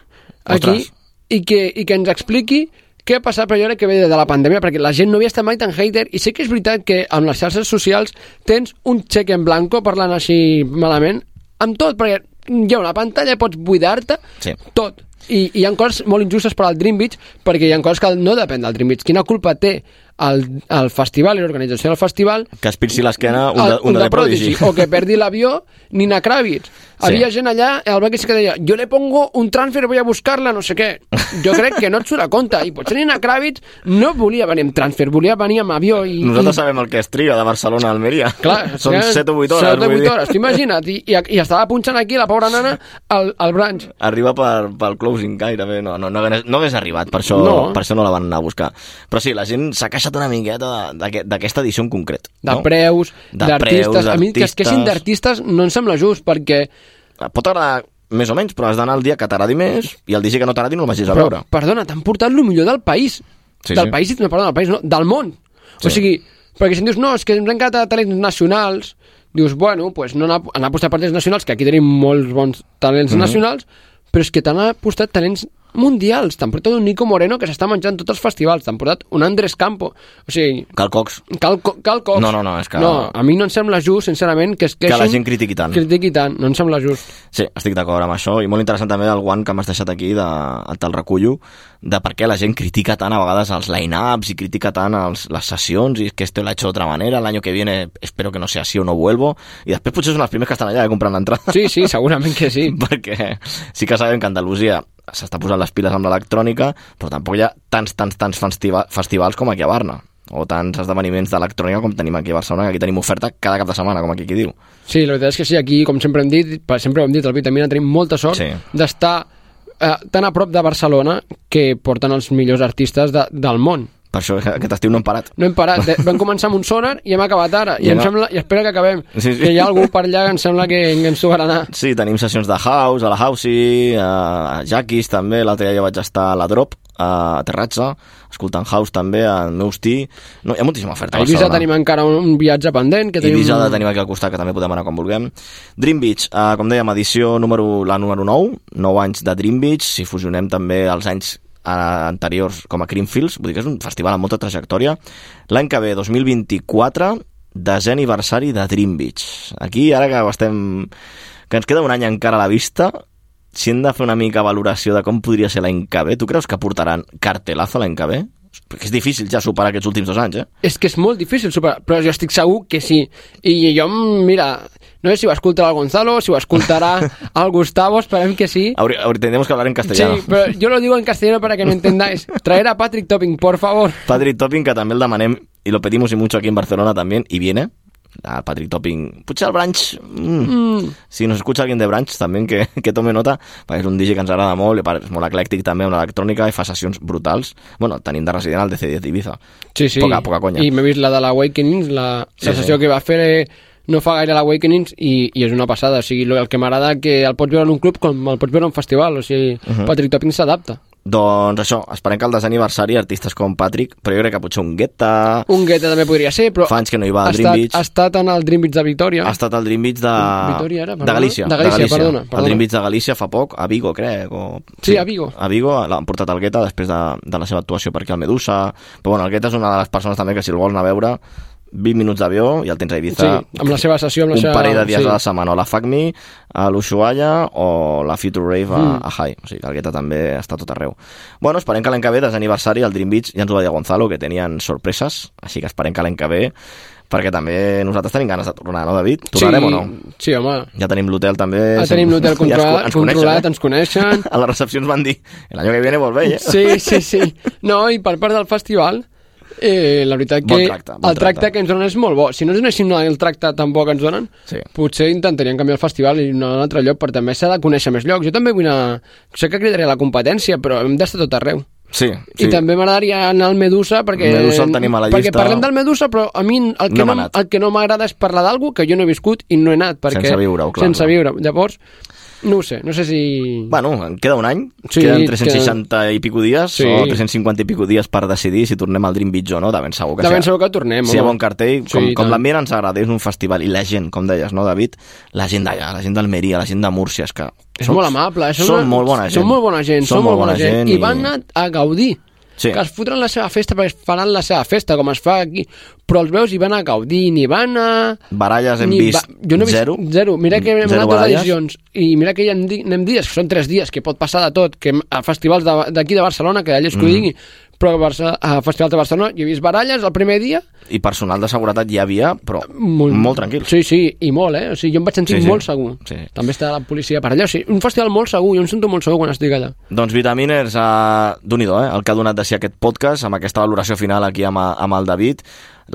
aquí Ostres. i que, i que ens expliqui què ha passat per allò que ve de la pandèmia, perquè la gent no havia estat mai tan hater, i sé que és veritat que amb les xarxes socials tens un cheque en blanco, parlant així malament, amb tot, perquè hi ha una pantalla, pots buidar-te, Sí. tot. I, I hi ha coses molt injustes per al Dream Beach perquè hi ha coses que no depèn del Dream Beach. Quina culpa té el, el festival i l'organització del festival Que es pirsi l'esquena un, de, un, de, The Prodigy. o que perdi l'avió Nina Kravitz. Sí. Havia gent allà, el backstage que deia jo le pongo un transfer, voy a buscarla, no sé què. Jo crec que no et surt a compte. I potser Nina Kravitz no volia venir amb transfer, volia venir amb avió. I, Nosaltres i... sabem el que es triga de Barcelona a Almeria. Clar, Són que 7 o 8 hores. 7 o vull 8 dir. hores, t'imagina't. I, i, I estava punxant aquí la pobra nana al, al branch. Arriba per, pel closing gairebé, no, no, no, no hagués arribat, per això, No. per això no la van anar a buscar. Però sí, la gent s'ha queixat una miqueta d'aquesta edició en concret. De no? preus, d'artistes. A mi que es queixin d'artistes. no em sembla just, perquè... Pot agradar més o menys, però has d'anar el dia que t'agradi més i el dia que no t'agradi no el vagis a Però, veure. perdona, t'han portat el millor del país. Sí, del sí. país, no, perdona, del país, no, del món. Sí. O sigui, perquè si em dius, no, és que ens han quedat talents nacionals, dius, bueno, pues no han, apostat per talents nacionals, que aquí tenim molts bons talents Mhm. nacionals, però és que t'han apostat talents mundials. T'han portat un Nico Moreno que s'està menjant tots els festivals. T'han portat un Andrés Campo. O sigui... Cal Cox. Cal, cal Cox. No, no, no, és que- No, a mi no em sembla just, sincerament, que es Que queixin... la gent critiqui tant. Critiqui tant, no em sembla just. Sí, estic d'acord amb això i molt interessant també el guant que m'has deixat aquí de, te'l recullo de per què la gent critica tant a vegades els line-ups i critica tant els, les sessions i que esto lo ha hecho de otra manera, año que viene espero que no sea así o no vuelvo i després potser són els primers que estan allà eh, comprant l'entrada Sí, sí, segurament que sí perquè sí que sabem que Andalusia s'està posant les piles amb l'electrònica però tampoc hi ha tants, tants, tants festiva festivals com aquí a Barna o tants esdeveniments d'electrònica com tenim aquí a Barcelona, que aquí tenim oferta cada cap de setmana, com aquí qui diu. Sí, la veritat és que sí, aquí, com sempre hem dit, sempre ho hem dit, al Vitamina tenim molta sort Sí. d'estar eh, tan a prop de Barcelona que porten els millors artistes de, del món. Per això aquest estiu no hem parat. No hem parat, de, vam començar amb un sonar i hem acabat ara, i, I em no- sembla, i espera que acabem, Sí, sí. que hi ha algú per allà que em sembla que, que ens tocarà anar. Sí, tenim sessions de house, a la Housey, a Jackis també, l'altre dia vaig estar a la Drop, a Terratza, escoltant house també, a Neusti... No, hi ha moltíssima oferta A a Ibiza Barcelona. tenim encara un, un viatge pendent, que tenim... Ibiza la tenim aquí al costat, que també podem anar quan vulguem. Dream Beach, eh, com dèiem, edició número, la número 9, 9 anys de Dream Beach, si fusionem també els anys eh, anteriors com a Creamfields, vull dir que és un festival amb molta trajectòria. L'any que ve, 2024, desè aniversari de Dream Beach. Aquí, ara que estem... que ens queda un any encara a la vista, si hem de fer una mica valoració de com podria ser l'any que ve, tu creus que portaran cartelazo l'any que ve? Perquè és difícil ja superar aquests últims dos anys, eh? És que és molt difícil superar, però jo estic segur que sí. I jo, mira, no sé si ho escoltarà el Gonzalo, si ho escoltarà el Gustavo, esperem que sí. Habría, habría- tendríamos que hablar en castellano. Sí, pero yo lo digo en castellano para que me entendáis. Traer a Patrick Topping, por favor. Patrick Topping, que també el demanem, i lo pedimos y mucho aquí en Barcelona también, y viene. A Patrick Topping, potser el Branch, mm. Mm. si nos escucha alguien de Branch també que, que tome nota, perquè és un DJ que ens agrada molt, és molt eclèctic també, una electrònica i fa sessions brutals. Bueno, tenim de resident al DC10 d'Ibiza. Sí, sí. Poca, poca conya. I m'he vist la de l'Awakenings, la, Sí, la sessió sí. que va fer eh, no fa gaire l'Awakenings i, i és una passada. O sigui, el que m'agrada que el pots veure en un club com el pots veure en un festival. O sigui, Mhm. Patrick Topping s'adapta. Doncs això, esperem que al desè aniversari artistes com Patrick, però jo crec que potser un Guetta... Un Guetta també podria ser, però... Fa anys que no hi va ha al Dream estat, Beach. ha estat en el Dream Beach de Victòria. Ha estat al Dream Beach de... Victòria era, de perdona? Galícia. De Galícia, perdona, perdona. El Dream Beach de Galícia fa poc, a Vigo, crec. O... Sí, a Vigo. A Vigo l'han portat al Guetta després de, de la seva actuació per aquí al Medusa. Però bueno, el Guetta és una de les persones també que si el vols anar a veure 20 minuts d'avió i el tens a Ibiza Sí, amb la seva sessió, amb la un seva... parell de dies sí. a la setmana, o la FACMI, a l'Ushuaia o la Future Rave a, Mm. a High. O sigui que el Guetta també està tot arreu. Bueno, esperem que l'any que ve, des d'aniversari, al Dream Beach, ja ens ho va dir Gonzalo, que tenien sorpreses, així que esperem que l'any que ve perquè també nosaltres tenim ganes de tornar, no, David? Tornarem sí, o no? Sí, home. Ja tenim l'hotel també. Ja tenim l'hotel Ja ens controlat, coneixen, controlat, eh? ens coneixen. A la recepció ens van dir, el año que viene volvéis, eh? Sí, sí, sí. No, i per part del festival, eh, la veritat que Bon tracte, bon el tracte, tracte. que ens donen és molt bo. Si no ens donessin el tracte tan bo que ens donen, sí. potser intentaríem canviar el festival i anar a un altre lloc, però també s'ha de conèixer més llocs. Jo també vull anar... Sé que cridaré la competència, però hem d'estar tot arreu. Sí, Sí. I també m'agradaria anar al Medusa perquè, Medusa el tenim a la perquè llista. parlem del Medusa però a mi el que No no, el que no m'agrada és parlar d'algú que jo no he viscut i no he anat perquè, Sense viure-ho, clar, sense clar. viure llavors no sé, no sé si... Bueno, en queda un any, Sí, queden 360 i pico dies, Sí. o 350 i pico dies per decidir si tornem al Dream Beach o no, de ben segur que De ben sí. segur que tornem, Si hi ha bon cartell, Sí, com, i com l'ambient ens agrada, és un festival, i la gent, com deies, no, David? La gent d'allà, la gent d'Almeria, la gent de Múrcia, és que... És molt amable, són, són una- molt bona gent. Són molt bona gent, són, molt bona gent, i van anar a gaudir. Sí. Que es fotran la seva festa perquè faran la seva festa, com es fa aquí. Però els veus i van a gaudir, ni van a... Baralles hem vist jo no he vist zero. Zero. Mira que hem Zero anat a baralles. edicions i mira que hi anem, di- anem dies, que són tres dies, que pot passar de tot, que a festivals de- d'aquí de, Barcelona, que d'allà és que ho Mhm. digui, però a, Barça, a festivals de Barcelona hi he vist baralles el primer dia, I personal de seguretat hi havia, però molt, molt tranquil. Sí, sí, i molt, eh? O sigui, jo em vaig sentir Sí, sí. molt segur. Sí. També està la policia per allà. O sigui, un festival molt segur, jo em sento molt segur quan estic allà. Doncs Vitaminers, uh, d'un eh? el que ha donat de si aquest podcast, amb aquesta valoració final aquí amb, amb el David.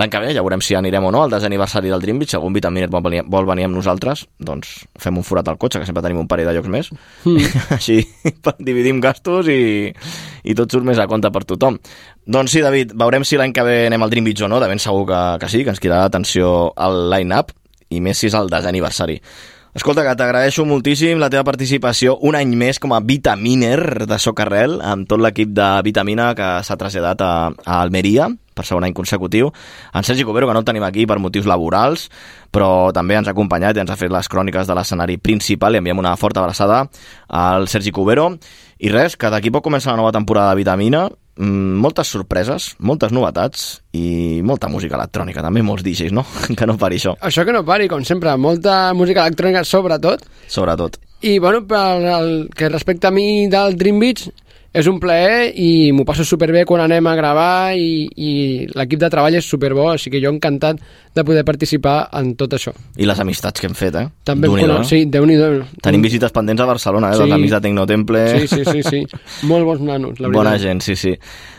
L'any que ve ja veurem si anirem o no al desaniversari del Dream Beach. Algun Vitaminer vol venir, vol venir amb nosaltres, doncs fem un forat al cotxe, que sempre tenim un parell de llocs més. Mm. Així dividim gastos i, i tot surt més a compte per tothom. Doncs sí, David, veurem si l'any que ve anem al Dream Beach o no, de ben segur que, que sí, que ens cridarà atenció al line-up, i més si és el desaniversari. Escolta, que t'agraeixo moltíssim la teva participació un any més com a vitaminer de Socarrel, amb tot l'equip de Vitamina que s'ha traslladat a, a Almeria per segon any consecutiu. En Sergi Cubero, que no el tenim aquí per motius laborals, però també ens ha acompanyat i ens ha fet les cròniques de l'escenari principal i enviem una forta abraçada al Sergi Cubero. I res, que d'aquí poc comença la nova temporada de Vitamina, moltes sorpreses, moltes novetats i molta música electrònica, també molts DJs, no? que no pari això, Això que no pari, com sempre, molta música electrònica sobretot. sobretot. I, bueno, pel el que respecta a mi del Dream Beach, és un plaer i m'ho passo superbé quan anem a gravar i, i l'equip de treball és superbo, així que jo encantat de poder participar en tot això. I les amistats que hem fet, eh? També em Déu-n'hi-do, conec, sí, Déu-n'hi-do. Tenim visites pendents a Barcelona, eh? Sí. Dels amics de Tecnotemple. Sí, sí, sí, sí. Molt bons nanos, la veritat. Bona gent, sí, sí.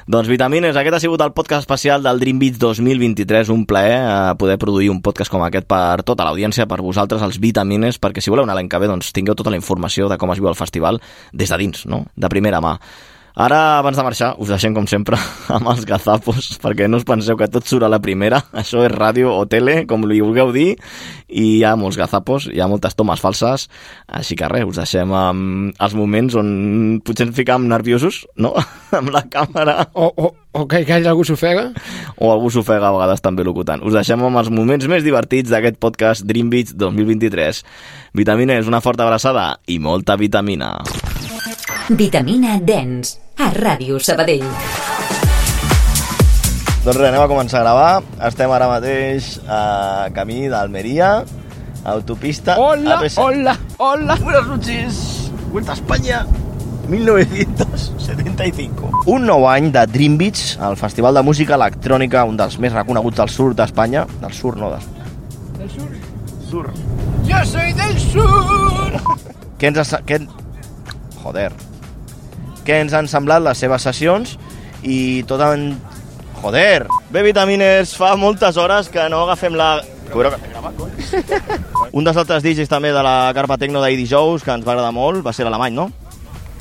Doncs Vitamines, aquest ha sigut el podcast especial del Dream Beach 2023. Un plaer eh, poder produir un podcast com aquest per tota l'audiència, per vosaltres, els Vitamines, perquè si voleu anar l'any que ve, doncs tingueu tota la informació de com es viu el festival des de dins, no? De primera mà. Ara, abans de marxar, us deixem, com sempre, amb els gazapos, perquè no us penseu que tot surt a la primera. Això és ràdio o tele, com li vulgueu dir, i hi ha molts gazapos, hi ha moltes tomes falses, així que res, us deixem amb els moments on potser ens ficam nerviosos, no?, amb la càmera. O, o, o que, que algú s'ofega. O algú s'ofega a vegades també locutant. Us deixem amb els moments més divertits d'aquest podcast Dream Beach 2023. Vitamina és una forta abraçada i molta vitamina. Vitamina Dance. A Ràdio Sabadell. Doncs res, anem a començar a gravar. Estem ara mateix a camí d'Almeria, autopista... Hola, AP7. hola, hola. Buenas noches. Vuelta a España. 1975. Un nou any de Dream Beach, el festival de música electrònica, un dels més reconeguts del sud d'Espanya. Del sud, no, de... Del sur. Sur. Yo soy del sur. Què ens Què... Joder. Què ens han semblat les seves sessions i tot en... Joder. Bé, Vitamines, fa moltes hores que no agafem la... Que- Un dels altres DJs també de la Carpa Tecno d'ahir dijous, que ens va agradar molt, va ser l'alemany, no?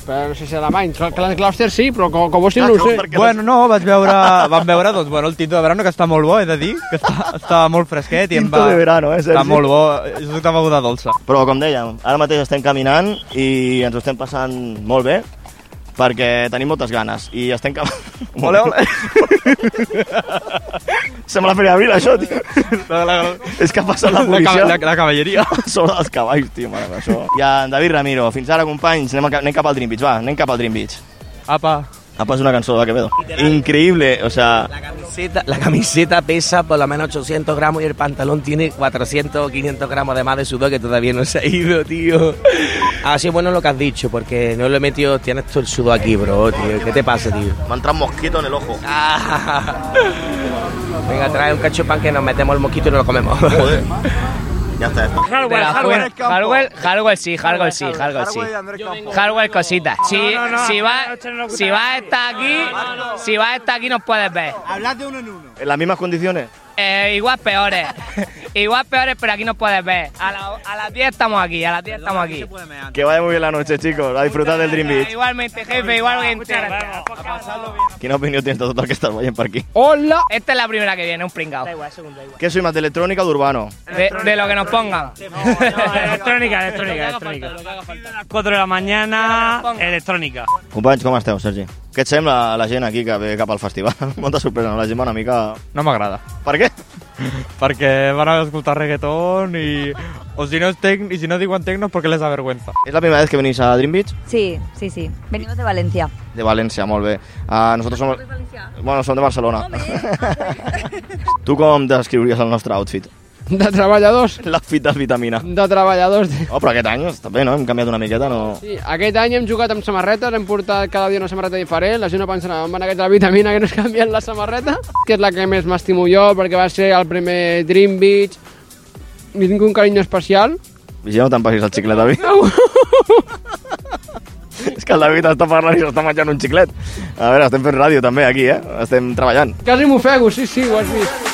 Però no sé si alemany. Clan Cluster sí, però com, com vols dir no ho sé. Bueno, no, vaig veure, vam veure doncs, bueno, el tinto de verano, que està molt bo, he de dir, que està, està molt fresquet. i em Tinto va, de verano, eh, Sergi? Està molt bo, és una beguda dolça. Però, com dèiem, ara mateix estem caminant i ens ho estem passant molt bé perquè tenim moltes ganes i estem cap... Ole, ole. Sembla Feria d'Abril, això, tio. La, la, És que ha passat la La policia... ca- la- la cavalleria. Sobre els cavalls, tio, mare, això. I en David Ramiro, fins ara, companys, anem, a, anem cap al Dream Beach, va, anem cap al Dream Beach. Apa. Apa, és una cançó de Quevedo. Increíble, o sea... camiseta- la camiseta pesa por lo menos 800 gramos y el pantalón tiene 400 o 500 gramos de más de sudor que todavía no se ha ido, tío. Ha sido bueno lo que has dicho, porque no lo he metido, tienes todo el sudor aquí, bro, tío. ¿Qué te pasa, tío? Me ha entrado un mosquito en el ojo. Venga, trae un cacho de pan que nos metemos el mosquito y nos lo comemos. Joder. Ya está, fuente. Hardwell, Hardwell sí, Hardwell sí, Hardwell sí. Hardwell cositas. Si, si va, si vas a estar aquí, si vas a estar aquí nos puedes ver. Hablas de uno en uno. ¿En las mismas condiciones? Eh, igual peores, igual peores, pero aquí nos puedes ver. A, la- a las 10 estamos aquí, a las 10 estamos aquí. Que vaya muy bien la noche, chicos. A disfrutar del Dream Beach. Igualmente, jefe, igualmente. Quina opinió tens de tot el que estàs veient per aquí? Hola. Esta es la primera que viene, un pringao. ¿Qué soy más, de electrónica o de urbano? De, de lo que nos pongan. electrónica, electrónica, electrónica. A las 4 de la mañana, electrónica. Companys, com esteu, Sergi? Què et sembla la gent aquí que ve cap al festival? Molta sorpresa, no? La gent va una mica... No m'agrada. Per què? Perquè van a escoltar reggaetón i... O si no, es tec... y si no diuen tecno es porque les da vergüenza. ¿Es la primera vez que venís a Dream Beach? Sí, sí, sí. Venimos de Valencia. De València, molt bé. Uh, nosotros somos... Bueno, som de Barcelona. tu com descriuries el nostre outfit? De treballadors. L'outfit de vitamina. De treballadors. Oh, però aquest any està bé, no? Hem canviat una miqueta, no? Sí, aquest any hem jugat amb samarretes, hem portat cada dia una samarreta diferent, la gent no pensarà, on van la vitamina que no es canvien la samarreta, que és la que més m'estimo jo, perquè va ser el primer Dream Beach, li tinc un carinyo especial. Vigila, no te'n passis el xiclet, David. És que el David està parlant i s'està menjant un xiclet. A veure, estem fent ràdio també aquí, eh? Estem treballant. Quasi m'ofego, sí, sí, ho has vist.